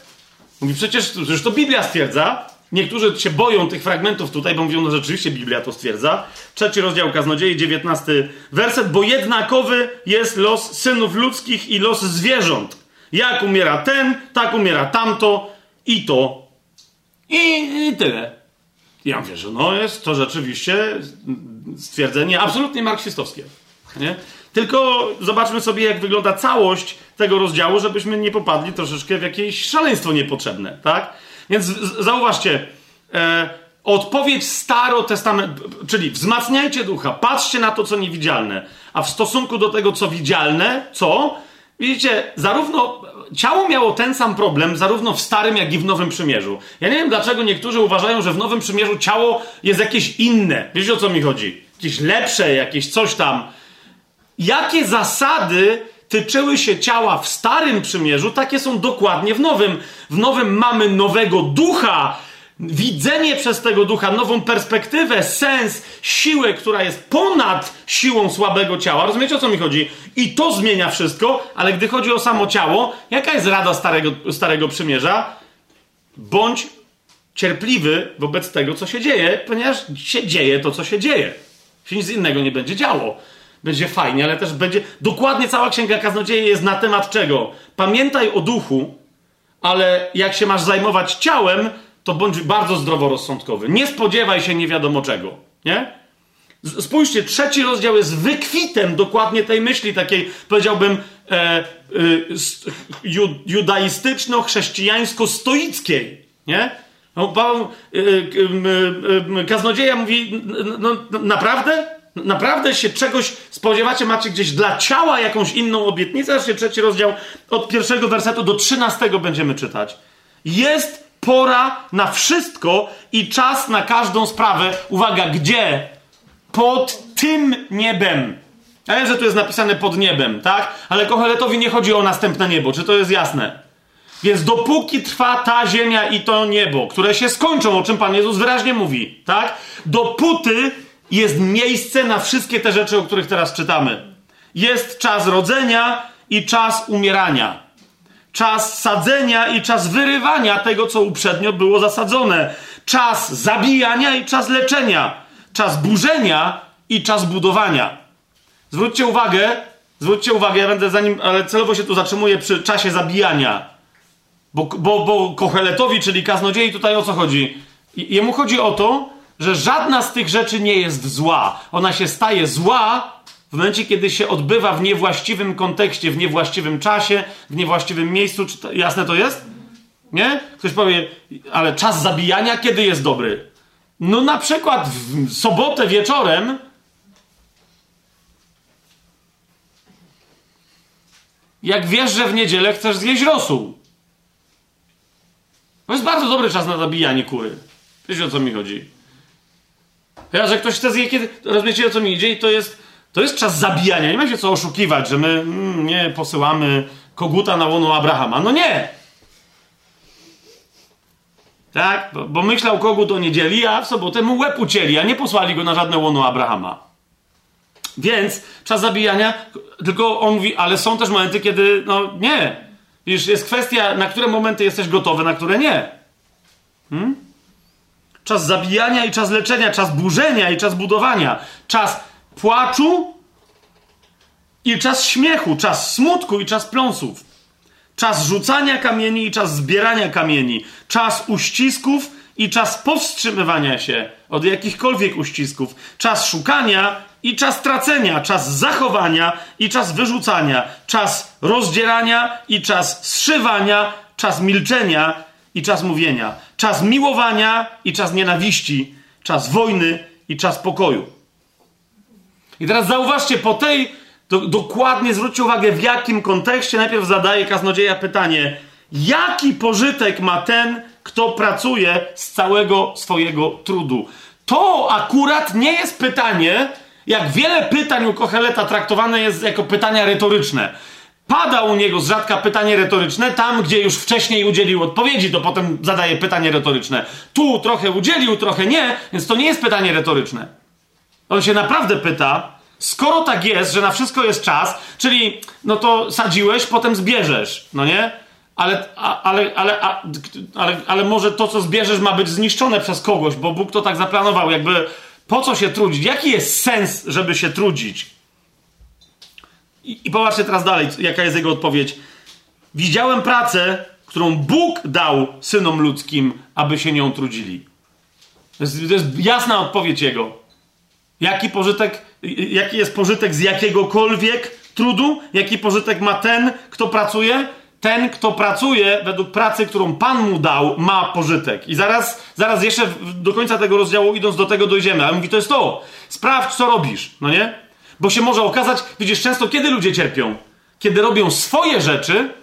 Mówi, przecież, przecież to Biblia stwierdza. Niektórzy się boją tych fragmentów tutaj, bo mówią, no rzeczywiście Biblia to stwierdza. Trzeci rozdział Kaznodziei, dziewiętnasty werset. Bo jednakowy jest los synów ludzkich i los zwierząt. Jak umiera ten, tak umiera tamto i to i, I tyle. Ja mówię, że no jest to rzeczywiście stwierdzenie absolutnie marksistowskie. Nie? Tylko zobaczmy sobie, jak wygląda całość tego rozdziału, żebyśmy nie popadli troszeczkę w jakieś szaleństwo niepotrzebne, tak? Więc zauważcie, e, odpowiedź starotestament, czyli wzmacniajcie ducha, patrzcie na to, co niewidzialne, a w stosunku do tego, co widzialne, co? Widzicie, zarówno ciało miało ten sam problem, zarówno w Starym, jak i w Nowym Przymierzu. Ja nie wiem, dlaczego niektórzy uważają, że w Nowym Przymierzu ciało jest jakieś inne. Wiecie, o co mi chodzi? Jakieś lepsze, jakieś coś tam. Jakie zasady tyczyły się ciała w Starym Przymierzu, takie są dokładnie w Nowym. W Nowym mamy nowego ducha, widzenie przez tego ducha, nową perspektywę, sens, siłę, która jest ponad siłą słabego ciała. Rozumiecie o co mi chodzi? I to zmienia wszystko, ale gdy chodzi o samo ciało, jaka jest rada Starego, starego Przymierza? Bądź cierpliwy wobec tego, co się dzieje, ponieważ się dzieje to, co się dzieje. Się nic innego nie będzie działo. Będzie fajnie, ale też będzie. Dokładnie cała księga kaznodzieje jest na temat czego? Pamiętaj o duchu, ale jak się masz zajmować ciałem, to bądź bardzo zdroworozsądkowy. Nie spodziewaj się nie wiadomo czego. Nie? Spójrzcie, trzeci rozdział jest wykwitem dokładnie tej myśli, takiej powiedziałbym e, e, judaistyczno-chrześcijańsko-stoickiej. Nie? No, Paweł, e, e, kaznodzieja mówi, no, naprawdę? Naprawdę się czegoś spodziewacie? Macie gdzieś dla ciała jakąś inną obietnicę? Zobaczcie, trzeci rozdział od pierwszego wersetu do trzynastego będziemy czytać. Jest pora na wszystko i czas na każdą sprawę. Uwaga, gdzie? Pod tym niebem. Ja wiem, że tu jest napisane pod niebem, tak? Ale Koheletowi nie chodzi o następne niebo, czy to jest jasne? Więc dopóki trwa ta ziemia i to niebo, które się skończą, o czym Pan Jezus wyraźnie mówi, tak? Dopóty jest miejsce na wszystkie te rzeczy, o których teraz czytamy. Jest czas rodzenia i czas umierania. Czas sadzenia i czas wyrywania tego, co uprzednio było zasadzone. Czas zabijania i czas leczenia. Czas burzenia i czas budowania. Zwróćcie uwagę, zwróćcie uwagę, ja będę zanim, ale celowo się tu zatrzymuję przy czasie zabijania. Bo, bo, bo Koheletowi, czyli kaznodziei, tutaj o co chodzi? Jemu chodzi o to, że żadna z tych rzeczy nie jest zła. Ona się staje zła w momencie, kiedy się odbywa w niewłaściwym kontekście, w niewłaściwym czasie, w niewłaściwym miejscu. To, jasne to jest? Nie? Ktoś powie, ale czas zabijania kiedy jest dobry? No na przykład w sobotę wieczorem jak wiesz, że w niedzielę chcesz zjeść rosół. To jest bardzo dobry czas na zabijanie kury. Wiecie o co mi chodzi? Ja, że ktoś chce zjeść kiedy... Rozumiecie o co mi idzie? I to jest, to jest czas zabijania. Nie ma się co oszukiwać, że my mm, nie posyłamy koguta na łono Abrahama. No nie! Tak? Bo, bo myślał kogut o niedzieli, a w sobotę mu łeb ucięli, a nie posłali go na żadne łono Abrahama. Więc czas zabijania, tylko on mówi, ale są też momenty, kiedy, no nie. Wiesz, jest kwestia, na które momenty jesteś gotowy, na które nie. Hmm? Czas zabijania i czas leczenia, czas burzenia i czas budowania, czas płaczu i czas śmiechu, czas smutku i czas pląsów, czas rzucania kamieni i czas zbierania kamieni, czas uścisków i czas powstrzymywania się od jakichkolwiek uścisków, czas szukania i czas tracenia, czas zachowania i czas wyrzucania, czas rozdzierania i czas zszywania, czas milczenia i czas mówienia, czas miłowania i czas nienawiści, czas wojny i czas pokoju. I teraz zauważcie, po tej do, dokładnie zwróćcie uwagę, w jakim kontekście najpierw zadaje kaznodzieja pytanie, jaki pożytek ma ten, kto pracuje z całego swojego trudu. To akurat nie jest pytanie, jak wiele pytań u Kocheleta traktowane jest jako pytania retoryczne. Pada u niego z rzadka pytanie retoryczne, tam gdzie już wcześniej udzielił odpowiedzi, to potem zadaje pytanie retoryczne. Tu trochę udzielił, trochę nie, więc to nie jest pytanie retoryczne. On się naprawdę pyta, skoro tak jest, że na wszystko jest czas, czyli no to sadziłeś, potem zbierzesz, no nie? Ale, ale, ale, ale, ale może to, co zbierzesz, ma być zniszczone przez kogoś, bo Bóg to tak zaplanował, jakby po co się trudzić? Jaki jest sens, żeby się trudzić? I, I popatrzcie teraz dalej, jaka jest jego odpowiedź. Widziałem pracę, którą Bóg dał synom ludzkim, aby się nią trudzili. To jest, to jest jasna odpowiedź jego. Jaki pożytek, jaki jest pożytek z jakiegokolwiek trudu? Jaki pożytek ma ten, kto pracuje? ten, kto pracuje według pracy, którą Pan mu dał, ma pożytek. I zaraz, zaraz jeszcze do końca tego rozdziału, idąc do tego, dojdziemy. Ale mówi, to jest to. Sprawdź, co robisz, no nie? Bo się może okazać, widzisz, często kiedy ludzie cierpią? Kiedy robią swoje rzeczy,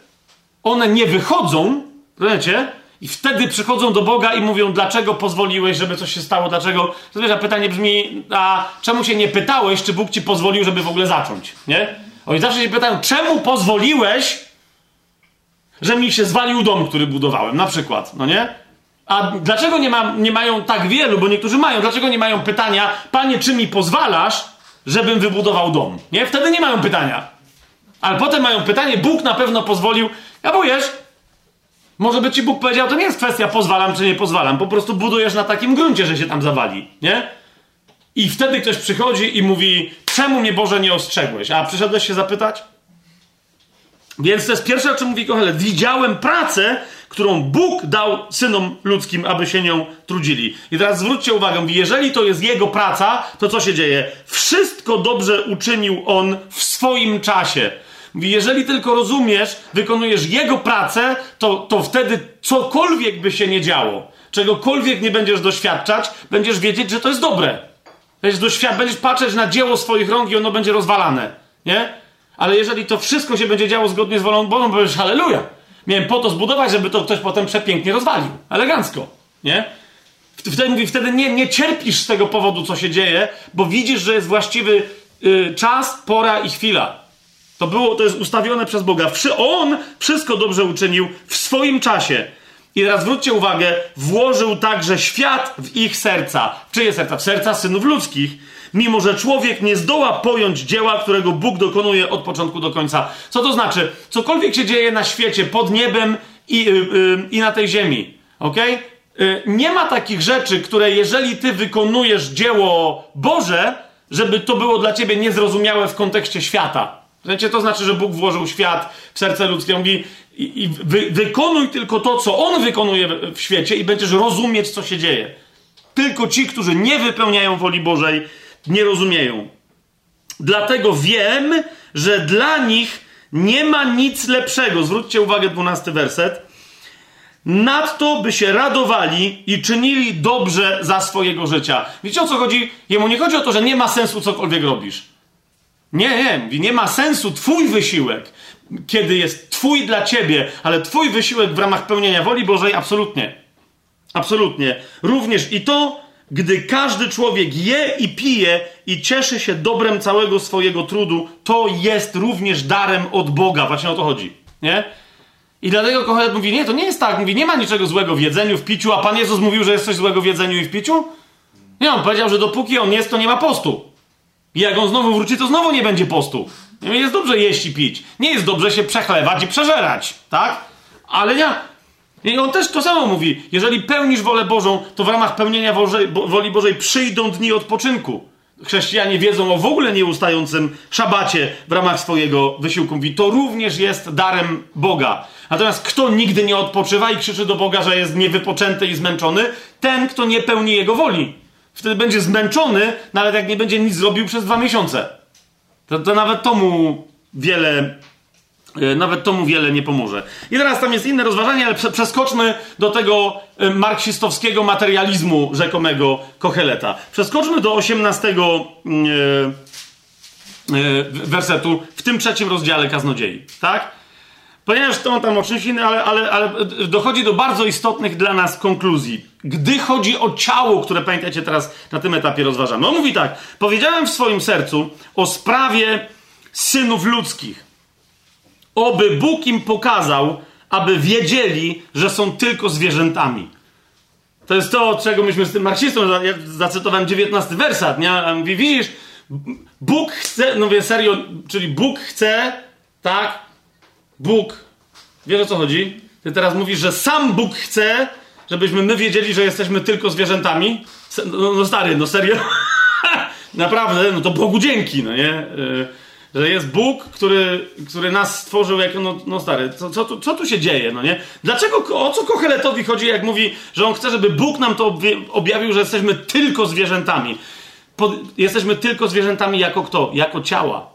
one nie wychodzą, rozumiecie? I wtedy przychodzą do Boga i mówią, dlaczego pozwoliłeś, żeby coś się stało, dlaczego... Wiesz, a pytanie brzmi, a czemu się nie pytałeś, czy Bóg ci pozwolił, żeby w ogóle zacząć, nie? Oni zawsze się pytają, czemu pozwoliłeś, że mi się zwalił dom, który budowałem, na przykład, no nie? A dlaczego nie, ma, nie mają tak wielu, bo niektórzy mają, dlaczego nie mają pytania, panie, czy mi pozwalasz, żebym wybudował dom? Nie? Wtedy nie mają pytania. Ale potem mają pytanie, Bóg na pewno pozwolił, ja bujesz, może by ci Bóg powiedział, to nie jest kwestia pozwalam czy nie pozwalam, po prostu budujesz na takim gruncie, że się tam zawali, nie? I wtedy ktoś przychodzi i mówi, czemu mnie Boże nie ostrzegłeś? A przyszedłeś się zapytać? Więc to jest pierwsze, o czym mówi Kohelet. Widziałem pracę, którą Bóg dał synom ludzkim, aby się nią trudzili. I teraz zwróćcie uwagę, jeżeli to jest jego praca, to co się dzieje? Wszystko dobrze uczynił on w swoim czasie. Jeżeli tylko rozumiesz, wykonujesz jego pracę, to, to wtedy cokolwiek by się nie działo, czegokolwiek nie będziesz doświadczać, będziesz wiedzieć, że to jest dobre. Będziesz, doświad- będziesz patrzeć na dzieło swoich rąk i ono będzie rozwalane. Nie? Ale jeżeli to wszystko się będzie działo zgodnie z wolą Bożą, powiesz halleluja. Miałem po to zbudować, żeby to ktoś potem przepięknie rozwalił. Elegancko. Nie? Wtedy mówi, wtedy nie, nie cierpisz z tego powodu, co się dzieje, bo widzisz, że jest właściwy y, czas, pora i chwila. To było, to jest ustawione przez Boga. On wszystko dobrze uczynił w swoim czasie. I teraz zwróćcie uwagę, włożył także świat w ich serca. W czyje serca? W serca synów ludzkich. Mimo, że człowiek nie zdoła pojąć dzieła, którego Bóg dokonuje od początku do końca. Co to znaczy? Cokolwiek się dzieje na świecie, pod niebem i, yy, yy, i na tej ziemi. ok? Yy, nie ma takich rzeczy, które jeżeli ty wykonujesz dzieło Boże, żeby to było dla ciebie niezrozumiałe w kontekście świata. Wiecie, to znaczy, że Bóg włożył świat w serce ludzkie. Mówi, i, i wy, wykonuj tylko to, co On wykonuje w świecie i będziesz rozumieć, co się dzieje. Tylko ci, którzy nie wypełniają woli Bożej, nie rozumieją. Dlatego wiem, że dla nich nie ma nic lepszego. Zwróćcie uwagę, dwunasty werset. Nadto by się radowali i czynili dobrze za swojego życia. Wiecie o co chodzi? Jemu nie chodzi o to, że nie ma sensu cokolwiek robisz. Nie, nie, nie ma sensu Twój wysiłek, kiedy jest Twój dla Ciebie, ale Twój wysiłek w ramach pełnienia woli Bożej absolutnie. Absolutnie. Również i to, gdy każdy człowiek je i pije i cieszy się dobrem całego swojego trudu, to jest również darem od Boga. Właśnie o to chodzi. Nie? I dlatego Kohelet mówi, nie, to nie jest tak. Mówi, nie ma niczego złego w jedzeniu, w piciu, a Pan Jezus mówił, że jest coś złego w jedzeniu i w piciu? Nie, on powiedział, że dopóki on jest, to nie ma postu. I jak on znowu wróci, to znowu nie będzie postu. Jest dobrze jeść i pić. Nie jest dobrze się przechlewać i przeżerać, tak? Ale nie. I on też to samo mówi. Jeżeli pełnisz wolę Bożą, to w ramach pełnienia Bożej, woli Bożej przyjdą dni odpoczynku. Chrześcijanie wiedzą o w ogóle nieustającym szabacie w ramach swojego wysiłku. Mówi, to również jest darem Boga. Natomiast kto nigdy nie odpoczywa i krzyczy do Boga, że jest niewypoczęty i zmęczony? Ten, kto nie pełni Jego woli. Wtedy będzie zmęczony, nawet jak nie będzie nic zrobił przez dwa miesiące. To, to nawet tomu wiele e, nawet tomu wiele nie pomoże. I teraz tam jest inne rozważanie, ale przeskoczmy do tego e, marksistowskiego materializmu rzekomego Kocheleta. Przeskoczmy do 18 mm, e, wersetu w tym trzecim rozdziale Kaznodziei. Tak? Ponieważ to tam o czymś innym, ale, ale, ale dochodzi do bardzo istotnych dla nas konkluzji. Gdy chodzi o ciało, które pamiętacie teraz na tym etapie rozważamy. On mówi tak: Powiedziałem w swoim sercu o sprawie synów ludzkich. Oby Bóg im pokazał, aby wiedzieli, że są tylko zwierzętami. To jest to, czego myśmy z tym marksistą, ja zacytowałem 19 wersat, nie? A mówi, widzisz, Bóg chce, no wie serio, czyli Bóg chce, tak, Bóg, wiesz o co chodzi? Ty teraz mówisz, że sam Bóg chce, żebyśmy my wiedzieli, że jesteśmy tylko zwierzętami? No, no stary, no serio? Naprawdę, no to Bogu dzięki, no nie? Y, że jest Bóg, który, który nas stworzył jako, no, no stary, co, co, tu, co tu się dzieje, no nie? Dlaczego, o co Kocheletowi chodzi, jak mówi, że on chce, żeby Bóg nam to objawił, że jesteśmy tylko zwierzętami? Pod, jesteśmy tylko zwierzętami jako kto? Jako ciała.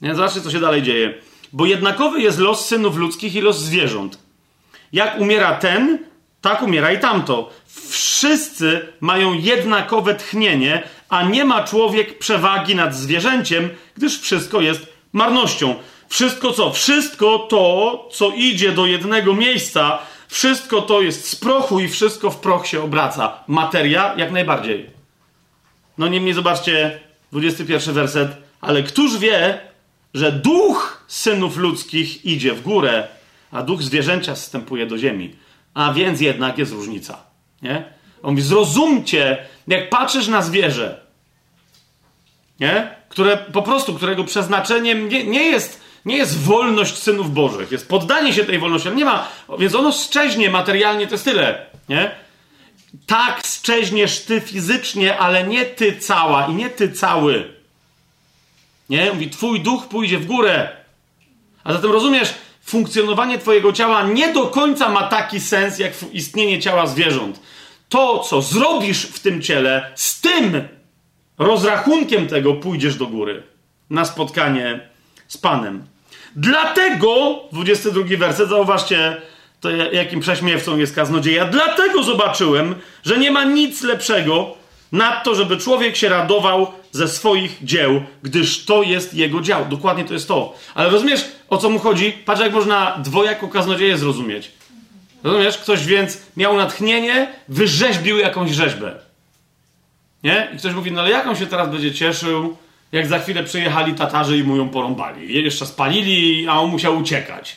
Nie? Zobaczcie, co się dalej dzieje. Bo jednakowy jest los synów ludzkich i los zwierząt. Jak umiera ten, tak umiera i tamto. Wszyscy mają jednakowe tchnienie, a nie ma człowiek przewagi nad zwierzęciem, gdyż wszystko jest marnością. Wszystko co? Wszystko to, co idzie do jednego miejsca, wszystko to jest z prochu i wszystko w proch się obraca. Materia jak najbardziej. No niemniej zobaczcie, 21 werset. Ale któż wie, że duch synów ludzkich idzie w górę, a duch zwierzęcia zstępuje do ziemi. A więc jednak jest różnica. Nie? On mówi, zrozumcie, jak patrzysz na zwierzę, nie? które po prostu, którego przeznaczeniem nie, nie, jest, nie jest wolność synów bożych, jest poddanie się tej wolności, ale nie ma, więc ono szczeźnie materialnie, to jest tyle. Nie? Tak szczeźniesz ty fizycznie, ale nie ty cała i nie ty cały. Nie? Mówi, twój duch pójdzie w górę. A zatem rozumiesz, funkcjonowanie twojego ciała nie do końca ma taki sens, jak istnienie ciała zwierząt. To, co zrobisz w tym ciele, z tym rozrachunkiem tego pójdziesz do góry. Na spotkanie z Panem. Dlatego, 22 werset, zauważcie, to jakim prześmiewcą jest kaznodzieja. Dlatego zobaczyłem, że nie ma nic lepszego nad to, żeby człowiek się radował ze swoich dzieł, gdyż to jest jego dział. Dokładnie to jest to. Ale rozumiesz, o co mu chodzi? Patrz, jak można dwojako kaznodzieję zrozumieć. Rozumiesz? Ktoś więc miał natchnienie, wyrzeźbił jakąś rzeźbę. Nie? I ktoś mówi, no ale jak on się teraz będzie cieszył, jak za chwilę przyjechali Tatarzy i mu ją porąbali. Jeszcze spalili, a on musiał uciekać.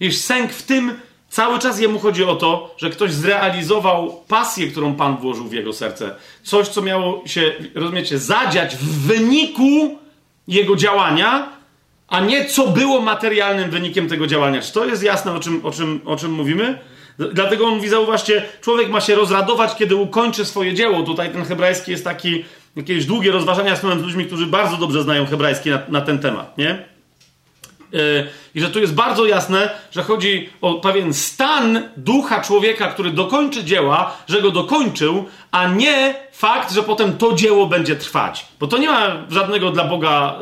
Wiesz, sęk w tym cały czas jemu chodzi o to, że ktoś zrealizował pasję, którą Pan włożył w jego serce. Coś, co miało się, rozumiecie, zadziać w wyniku jego działania, a nie co było materialnym wynikiem tego działania. Czy to jest jasne, o czym, o czym, o czym mówimy? Dlatego on mówi, zauważcie, człowiek ma się rozradować, kiedy ukończy swoje dzieło. Tutaj ten hebrajski jest taki, jakieś długie rozważania z ludźmi, którzy bardzo dobrze znają hebrajski na, na ten temat, nie? E, I że tu jest bardzo jasne, że chodzi o pewien stan ducha człowieka, który dokończy dzieła, że go dokończył, a nie fakt, że potem to dzieło będzie trwać. Bo to nie ma żadnego dla Boga,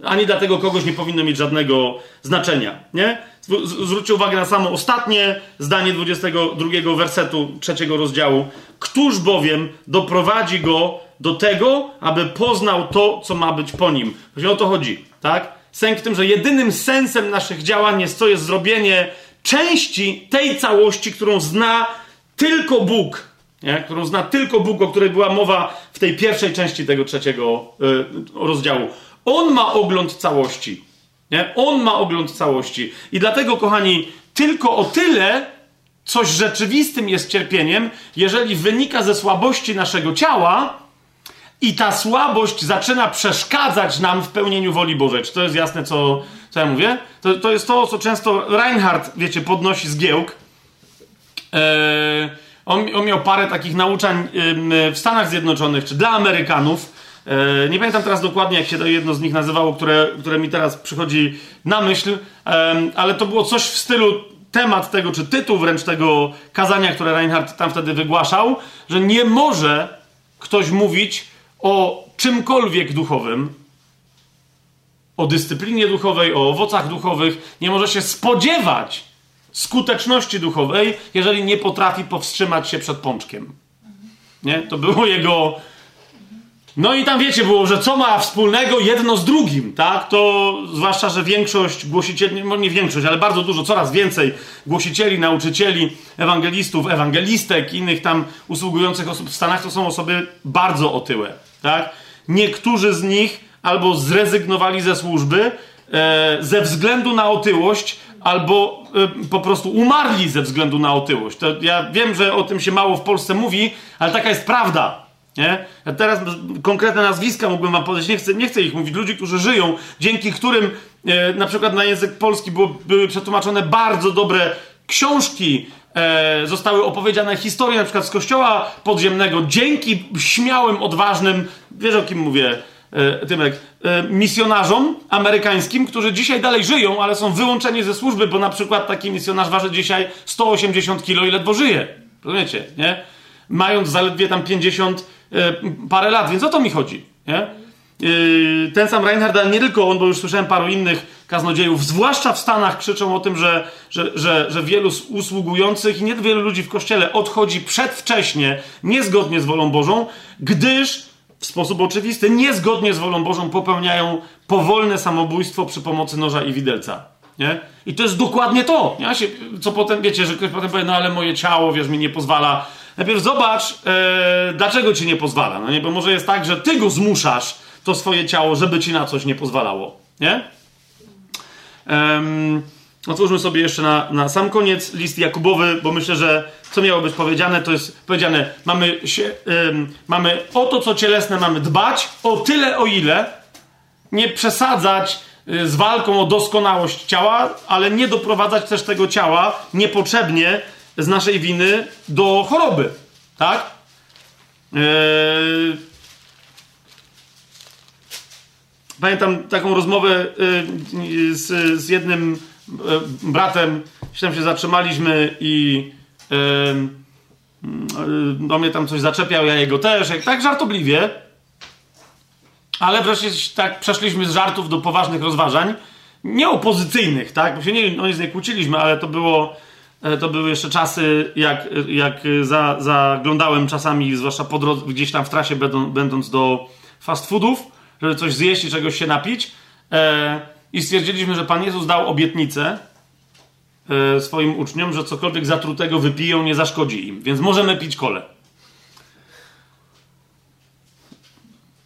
yy, ani dla tego kogoś nie powinno mieć żadnego znaczenia. Nie? Zwróćcie uwagę na samo ostatnie zdanie 22 wersetu trzeciego rozdziału. Któż bowiem doprowadzi go do tego, aby poznał to, co ma być po nim? Właśnie o to chodzi, tak? Sęk w tym, że jedynym sensem naszych działań jest to jest zrobienie części tej całości, którą zna tylko Bóg. Nie? Którą zna tylko Bóg, o której była mowa w tej pierwszej części tego trzeciego y, rozdziału. On ma ogląd całości. Nie? On ma ogląd całości. I dlatego, kochani, tylko o tyle coś rzeczywistym jest cierpieniem, jeżeli wynika ze słabości naszego ciała, i ta słabość zaczyna przeszkadzać nam w pełnieniu woli Bożej. Czy to jest jasne, co, co ja mówię? To, to jest to, co często Reinhardt, wiecie, podnosi z giełk. Eee, on, on, miał parę takich nauczań w Stanach Zjednoczonych, czy dla Amerykanów. Eee, nie pamiętam teraz dokładnie, jak się to jedno z nich nazywało, które, które mi teraz przychodzi na myśl, ale to było coś w stylu temat tego, czy tytuł wręcz tego kazania, które Reinhardt tam wtedy wygłaszał, że nie może ktoś mówić o czymkolwiek duchowym, o dyscyplinie duchowej, o owocach duchowych, nie może się spodziewać skuteczności duchowej, jeżeli nie potrafi powstrzymać się przed pączkiem. Nie? To było jego. No i tam wiecie, było, że co ma wspólnego jedno z drugim, tak? To zwłaszcza, że większość głosicieli, no nie większość, ale bardzo dużo, coraz więcej głosicieli, nauczycieli, ewangelistów, ewangelistek, innych tam usługujących osób w Stanach to są osoby bardzo otyłe tak? Niektórzy z nich albo zrezygnowali ze służby e, ze względu na otyłość, albo e, po prostu umarli ze względu na otyłość. To ja wiem, że o tym się mało w Polsce mówi, ale taka jest prawda. Nie? Ja teraz konkretne nazwiska mógłbym wam podać, nie chcę, nie chcę ich mówić. Ludzi, którzy żyją, dzięki którym e, na przykład na język polski było, były przetłumaczone bardzo dobre książki e, zostały opowiedziane historie na przykład z kościoła podziemnego dzięki śmiałym, odważnym, wiesz o kim mówię, e, Tymek, e, misjonarzom amerykańskim, którzy dzisiaj dalej żyją, ale są wyłączeni ze służby, bo na przykład taki misjonarz waży dzisiaj 180 kilo i ledwo żyje. Rozumiecie, nie? Mając zaledwie tam 50 e, parę lat, więc o to mi chodzi, nie? Yy, ten sam Reinhard, ale nie tylko on, bo już słyszałem paru innych kaznodziejów, zwłaszcza w Stanach, krzyczą o tym, że, że, że, że wielu usługujących i nie wielu ludzi w kościele odchodzi przedwcześnie, niezgodnie z wolą Bożą, gdyż w sposób oczywisty, niezgodnie z wolą Bożą popełniają powolne samobójstwo przy pomocy noża i widelca. Nie? I to jest dokładnie to. Ja się, co potem, wiecie, że ktoś potem powie, no ale moje ciało, wiesz, mi nie pozwala. Najpierw zobacz, e, dlaczego ci nie pozwala. No nie? Bo może jest tak, że ty go zmuszasz, to swoje ciało, żeby ci na coś nie pozwalało. Nie? Um, otwórzmy sobie jeszcze na, na sam koniec list Jakubowy, bo myślę, że co miało być powiedziane, to jest powiedziane, mamy, się, mamy o to, co cielesne mamy dbać, o tyle, o ile nie przesadzać y, z walką o doskonałość ciała, ale nie doprowadzać też tego ciała niepotrzebnie z naszej winy do choroby. Tak? Yy, Pamiętam taką rozmowę y, z, z jednym y, bratem, się zatrzymaliśmy i do mnie tam coś zaczepiał, ja jego też, tak żartobliwie. Ale wreszcie tak przeszliśmy z żartów do poważnych rozważań, nie opozycyjnych, tak? Bo się nie, no, nie kłóciliśmy, ale to było, to były jeszcze czasy, jak, jak za, zaglądałem czasami, zwłaszcza po drodze, gdzieś tam w trasie będąc do fast foodów, żeby coś zjeść i czegoś się napić. E, I stwierdziliśmy, że Pan Jezus dał obietnicę e, swoim uczniom, że cokolwiek zatrutego wypiją, nie zaszkodzi im. Więc możemy pić kole.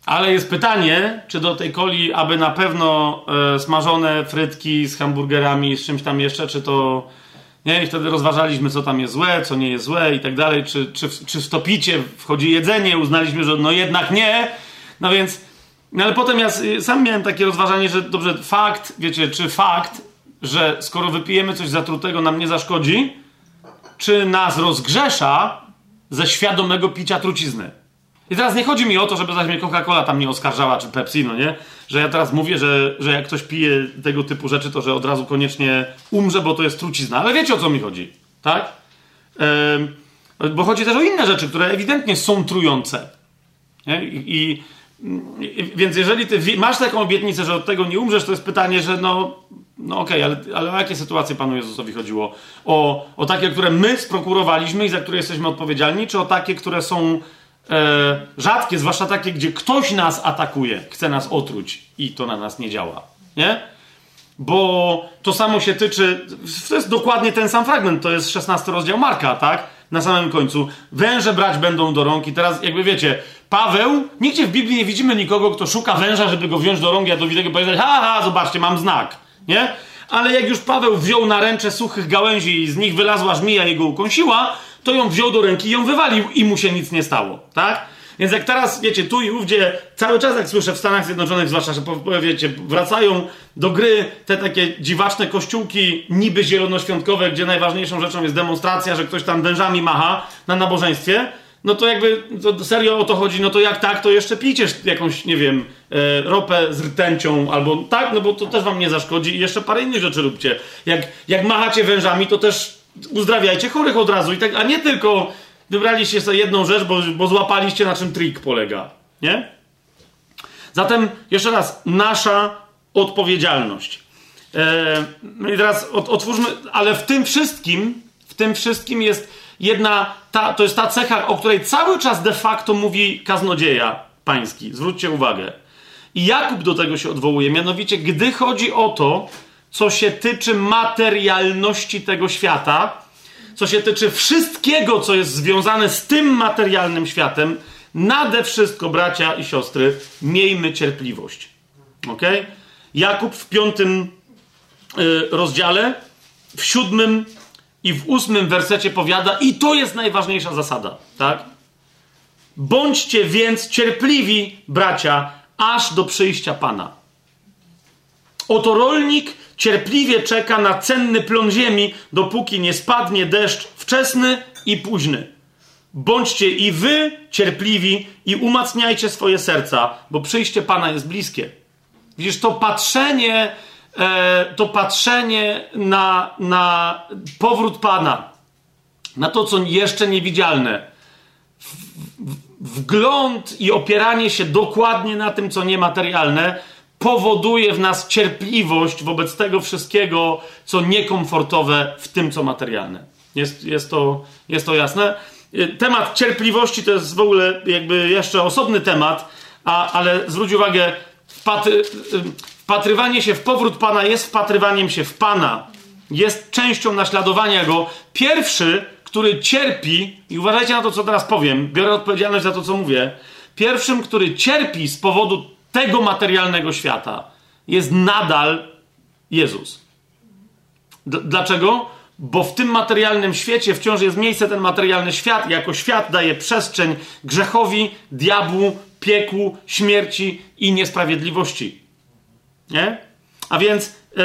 Ale jest pytanie, czy do tej coli, aby na pewno e, smażone frytki z hamburgerami, z czymś tam jeszcze, czy to. Nie, i wtedy rozważaliśmy, co tam jest złe, co nie jest złe i tak dalej. Czy, czy, czy w to picie wchodzi jedzenie? Uznaliśmy, że no jednak nie. No więc. No ale potem ja sam miałem takie rozważanie, że dobrze, fakt, wiecie, czy fakt, że skoro wypijemy coś zatrutego, nam nie zaszkodzi, czy nas rozgrzesza ze świadomego picia trucizny. I teraz nie chodzi mi o to, żeby zaś mnie Coca-Cola tam nie oskarżała, czy Pepsi, no nie? Że ja teraz mówię, że, że jak ktoś pije tego typu rzeczy, to że od razu koniecznie umrze, bo to jest trucizna. Ale wiecie o co mi chodzi, tak? Bo chodzi też o inne rzeczy, które ewidentnie są trujące. Nie? I, i, więc jeżeli ty masz taką obietnicę, że od tego nie umrzesz, to jest pytanie, że no, no okej, okay, ale, ale o jakie sytuacje Panu Jezusowi chodziło? O, o takie, które my sprokurowaliśmy i za które jesteśmy odpowiedzialni, czy o takie, które są e, rzadkie, zwłaszcza takie, gdzie ktoś nas atakuje, chce nas otruć i to na nas nie działa. Nie? Bo to samo się tyczy, to jest dokładnie ten sam fragment, to jest 16 rozdział Marka, tak? Na samym końcu. Węże brać będą do rąk i teraz jakby wiecie, Paweł, nigdzie w Biblii nie widzimy nikogo, kto szuka węża, żeby go wziąć do rąk, a do widego powiedzieć, ha, ha, zobaczcie, mam znak, nie? Ale jak już Paweł wziął na ręcze suchych gałęzi i z nich wylazła żmija i go ukąsiła, to ją wziął do ręki i ją wywalił i mu się nic nie stało, tak? Więc jak teraz, wiecie, tu i ówdzie, cały czas jak słyszę w Stanach Zjednoczonych, zwłaszcza, że wiecie, wracają do gry te takie dziwaczne kościółki niby zielonoświątkowe, gdzie najważniejszą rzeczą jest demonstracja, że ktoś tam wężami macha na nabożeństwie, no to jakby to serio o to chodzi, no to jak tak, to jeszcze pijcie jakąś, nie wiem, e, ropę z rtęcią albo tak, no bo to też wam nie zaszkodzi i jeszcze parę innych rzeczy róbcie. Jak, jak machacie wężami, to też uzdrawiajcie chorych od razu i tak, a nie tylko wybraliście sobie jedną rzecz, bo, bo złapaliście na czym trik polega, nie? Zatem jeszcze raz, nasza odpowiedzialność. E, I teraz otwórzmy, ale w tym wszystkim, w tym wszystkim jest jedna, ta, to jest ta cecha, o której cały czas de facto mówi kaznodzieja pański. Zwróćcie uwagę. I Jakub do tego się odwołuje, mianowicie, gdy chodzi o to, co się tyczy materialności tego świata, co się tyczy wszystkiego, co jest związane z tym materialnym światem, nade wszystko, bracia i siostry, miejmy cierpliwość. Ok? Jakub w piątym y, rozdziale, w siódmym i w ósmym wersecie powiada, i to jest najważniejsza zasada, tak? Bądźcie więc cierpliwi, bracia, aż do przyjścia Pana. Oto rolnik cierpliwie czeka na cenny plon ziemi, dopóki nie spadnie deszcz wczesny i późny. Bądźcie i wy cierpliwi i umacniajcie swoje serca, bo przyjście Pana jest bliskie. Widzisz, to patrzenie E, to patrzenie na, na powrót Pana, na to, co jeszcze niewidzialne, wgląd i opieranie się dokładnie na tym, co niematerialne, powoduje w nas cierpliwość wobec tego wszystkiego, co niekomfortowe w tym, co materialne. Jest, jest, to, jest to jasne? E, temat cierpliwości to jest w ogóle jakby jeszcze osobny temat, a, ale zwróć uwagę, wpatry, Wpatrywanie się w powrót Pana jest wpatrywaniem się w Pana. Jest częścią naśladowania Go. Pierwszy, który cierpi, i uważajcie na to, co teraz powiem, biorę odpowiedzialność za to, co mówię. Pierwszym, który cierpi z powodu tego materialnego świata, jest nadal Jezus. Dlaczego? Bo w tym materialnym świecie wciąż jest miejsce, ten materialny świat, jako świat daje przestrzeń grzechowi, diabłu, piekłu, śmierci i niesprawiedliwości. Nie? A więc yy,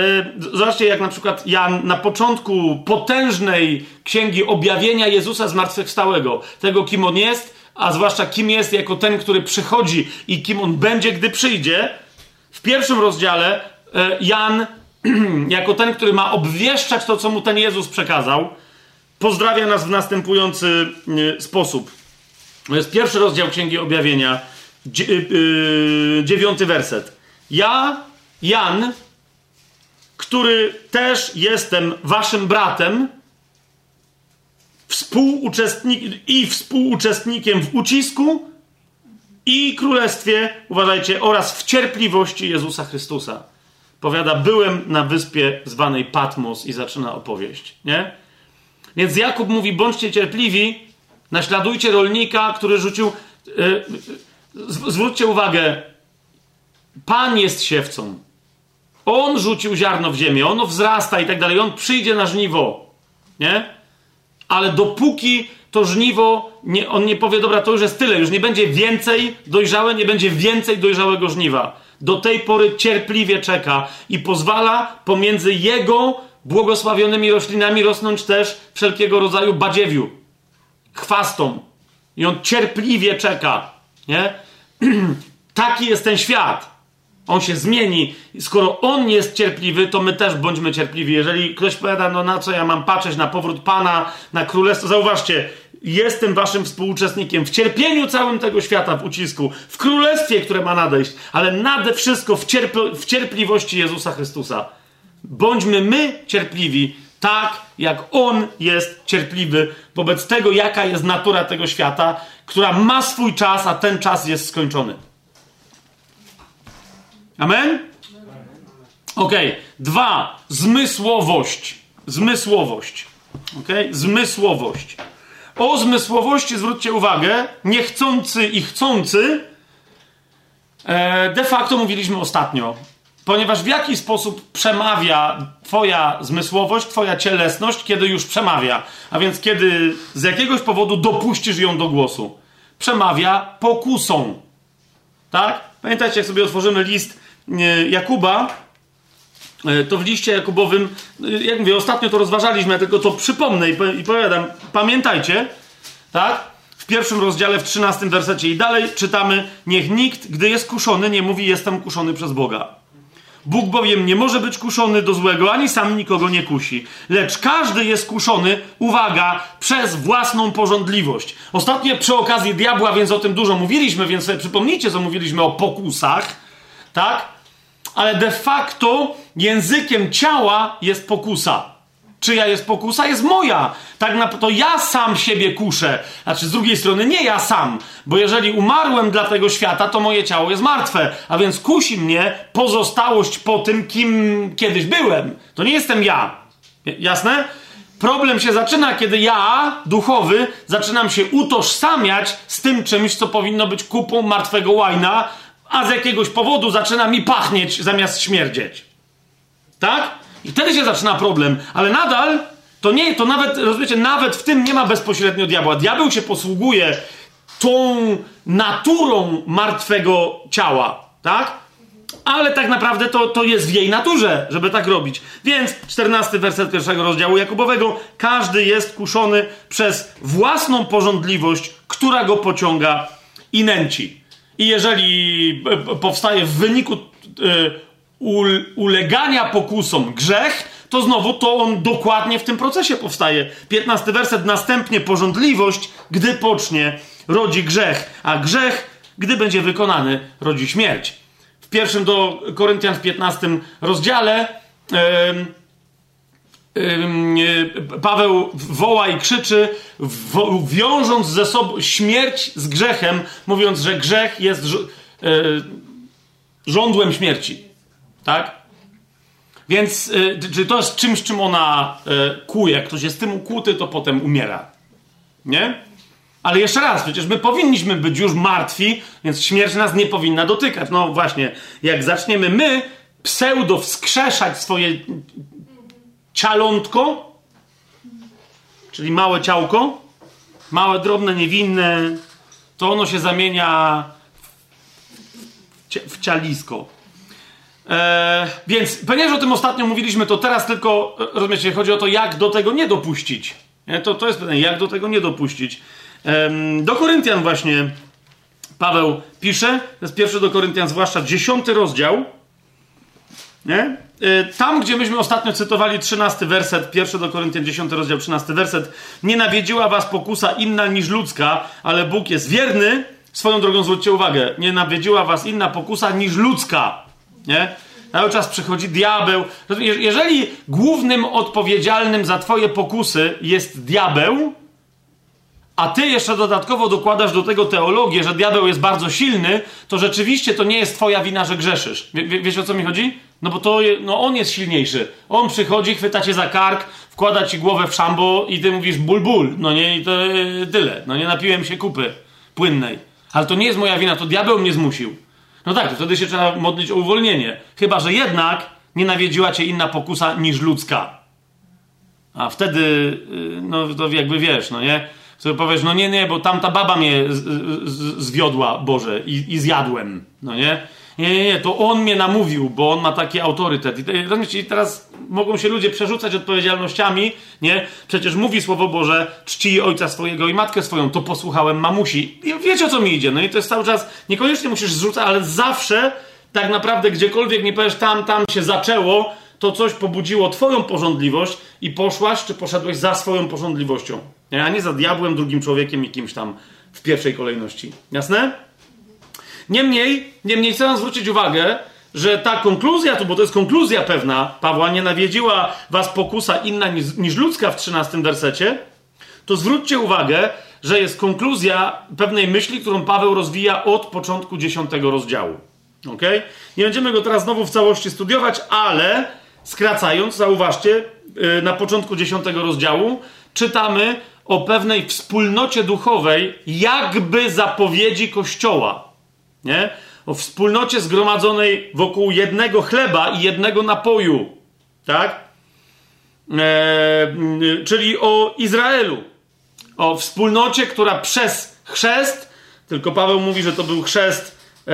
zobaczcie, jak na przykład Jan na początku potężnej księgi objawienia Jezusa zmartwychwstałego, tego kim on jest, a zwłaszcza kim jest jako ten, który przychodzi i kim on będzie, gdy przyjdzie, w pierwszym rozdziale yy, Jan, jako ten, który ma obwieszczać to, co mu ten Jezus przekazał, pozdrawia nas w następujący yy, sposób. To jest pierwszy rozdział księgi objawienia, dziewiąty werset. Ja Jan, który też jestem waszym bratem współuczestnik, i współuczestnikiem w ucisku i królestwie, uważajcie, oraz w cierpliwości Jezusa Chrystusa. Powiada, byłem na wyspie zwanej Patmos i zaczyna opowieść, nie? Więc Jakub mówi, bądźcie cierpliwi, naśladujcie rolnika, który rzucił... Yy, zwróćcie uwagę, Pan jest siewcą. On rzucił ziarno w ziemię, ono wzrasta i tak dalej, on przyjdzie na żniwo. Nie? Ale dopóki to żniwo, nie, on nie powie, dobra, to już jest tyle, już nie będzie więcej dojrzałe, nie będzie więcej dojrzałego żniwa. Do tej pory cierpliwie czeka i pozwala pomiędzy jego błogosławionymi roślinami rosnąć też wszelkiego rodzaju badziewiu, chwastą. I on cierpliwie czeka. Nie? Taki jest ten świat. On się zmieni. Skoro on jest cierpliwy, to my też bądźmy cierpliwi. Jeżeli ktoś powiada, no na co ja mam patrzeć, na powrót Pana, na królestwo, zauważcie, jestem waszym współuczestnikiem w cierpieniu całym tego świata, w ucisku, w królestwie, które ma nadejść, ale nade wszystko w, w cierpliwości Jezusa Chrystusa. Bądźmy my cierpliwi, tak jak On jest cierpliwy wobec tego, jaka jest natura tego świata, która ma swój czas, a ten czas jest skończony. Amen? Ok. Dwa. Zmysłowość. Zmysłowość. Ok? Zmysłowość. O zmysłowości zwróćcie uwagę. Niechcący i chcący. E, de facto mówiliśmy ostatnio. Ponieważ w jaki sposób przemawia Twoja zmysłowość, Twoja cielesność, kiedy już przemawia? A więc kiedy z jakiegoś powodu dopuścisz ją do głosu. Przemawia pokusą. Tak? Pamiętajcie, jak sobie otworzymy list Jakuba, e, to w liście Jakubowym, e, jak mówię, ostatnio to rozważaliśmy, ja tylko to przypomnę i powiadam, pamiętajcie, tak? W pierwszym rozdziale, w trzynastym wersecie i dalej czytamy, niech nikt, gdy jest kuszony, nie mówi jestem kuszony przez Boga. Bóg bowiem nie może być kuszony do złego, ani sam nikogo nie kusi. Lecz każdy jest kuszony, uwaga, przez własną porządliwość. Ostatnio przy okazji diabła, więc o tym dużo mówiliśmy, więc sobie przypomnijcie, co mówiliśmy o pokusach, tak? Ale de facto językiem ciała jest pokusa. Czyja jest pokusa? Jest moja. Tak na to ja sam siebie kuszę. Znaczy, z drugiej strony nie ja sam, bo jeżeli umarłem dla tego świata, to moje ciało jest martwe, a więc kusi mnie pozostałość po tym, kim kiedyś byłem. To nie jestem ja. Jasne? Problem się zaczyna, kiedy ja, duchowy, zaczynam się utożsamiać z tym czymś, co powinno być kupą martwego łajna, a z jakiegoś powodu zaczyna mi pachnieć zamiast śmierdzieć. Tak? I wtedy się zaczyna problem, ale nadal to nie, to nawet, rozumiecie, nawet w tym nie ma bezpośrednio diabła. Diabeł się posługuje tą naturą martwego ciała, tak? Ale tak naprawdę to, to jest w jej naturze, żeby tak robić. Więc czternasty werset pierwszego rozdziału Jakubowego. Każdy jest kuszony przez własną porządliwość, która go pociąga i nęci. I jeżeli e, powstaje w wyniku e, ulegania pokusom grzech, to znowu to on dokładnie w tym procesie powstaje. 15 werset, następnie porządliwość, gdy pocznie, rodzi grzech, a grzech, gdy będzie wykonany, rodzi śmierć. W pierwszym do Koryntian w 15 rozdziale yy, Paweł woła i krzyczy, wiążąc ze sobą śmierć z grzechem, mówiąc, że grzech jest żądłem śmierci. Tak? Więc y, czy to jest czymś, czym ona y, kuje? Jak ktoś jest tym ukłuty, to potem umiera. Nie? Ale jeszcze raz, przecież my powinniśmy być już martwi, więc śmierć nas nie powinna dotykać. No właśnie, jak zaczniemy my pseudo wskrzeszać swoje cialątko, czyli małe ciałko, małe, drobne, niewinne, to ono się zamienia w cialisko. E, więc, ponieważ o tym ostatnio mówiliśmy, to teraz tylko, e, rozumiecie, chodzi o to, jak do tego nie dopuścić. Nie? To, to jest pytanie, jak do tego nie dopuścić. Do Koryntian właśnie Paweł pisze, to jest pierwszy do Koryntian, zwłaszcza dziesiąty rozdział. Nie? E, tam, gdzie myśmy ostatnio cytowali trzynasty werset, pierwszy do Koryntian, dziesiąty rozdział, trzynasty werset. Nie nawiedziła was pokusa inna niż ludzka, ale Bóg jest wierny. Swoją drogą zwróćcie uwagę, nie nawiedziła was inna pokusa niż ludzka. Nie? Cały czas przychodzi diabeł. Jeżeli głównym odpowiedzialnym za twoje pokusy jest diabeł, a ty jeszcze dodatkowo dokładasz do tego teologię, że diabeł jest bardzo silny, to rzeczywiście to nie jest twoja wina, że grzeszysz. Wie, wiesz o co mi chodzi? No bo to no on jest silniejszy. On przychodzi, chwyta cię za kark, wkłada ci głowę w szambo i ty mówisz ból, ból. No nie, i to tyle. No nie napiłem się kupy płynnej. Ale to nie jest moja wina, to diabeł mnie zmusił. No tak, to wtedy się trzeba modlić o uwolnienie. Chyba, że jednak nie nawiedziła cię inna pokusa niż ludzka. A wtedy, y, no to jakby wiesz, no nie? Sobie powiesz, no nie, nie, bo tamta baba mnie z, z, zwiodła, Boże, i, i zjadłem, no nie? Nie, nie, nie, to on mnie namówił, bo on ma taki autorytet. I teraz mogą się ludzie przerzucać odpowiedzialnościami, nie? Przecież mówi Słowo Boże, czci ojca swojego i matkę swoją, to posłuchałem mamusi. I wiecie o co mi idzie, no i to jest cały czas, niekoniecznie musisz zrzucać, ale zawsze tak naprawdę gdziekolwiek nie powiesz, tam, tam się zaczęło, to coś pobudziło twoją porządliwość i poszłaś, czy poszedłeś za swoją porządliwością. Nie? A nie za diabłem, drugim człowiekiem i kimś tam w pierwszej kolejności. Jasne? Niemniej, niemniej chcę zwrócić uwagę, że ta konkluzja, tu, bo to jest konkluzja pewna, Pawła, nie nawiedziła was pokusa inna niż, niż ludzka w 13 wersecie, to zwróćcie uwagę, że jest konkluzja pewnej myśli, którą Paweł rozwija od początku 10 rozdziału. Ok? Nie będziemy go teraz znowu w całości studiować, ale skracając, zauważcie, y, na początku 10 rozdziału czytamy o pewnej wspólnocie duchowej, jakby zapowiedzi Kościoła. Nie? O wspólnocie zgromadzonej wokół jednego chleba i jednego napoju. Tak? E, czyli o Izraelu. O wspólnocie, która przez chrzest, tylko Paweł mówi, że to był chrzest e,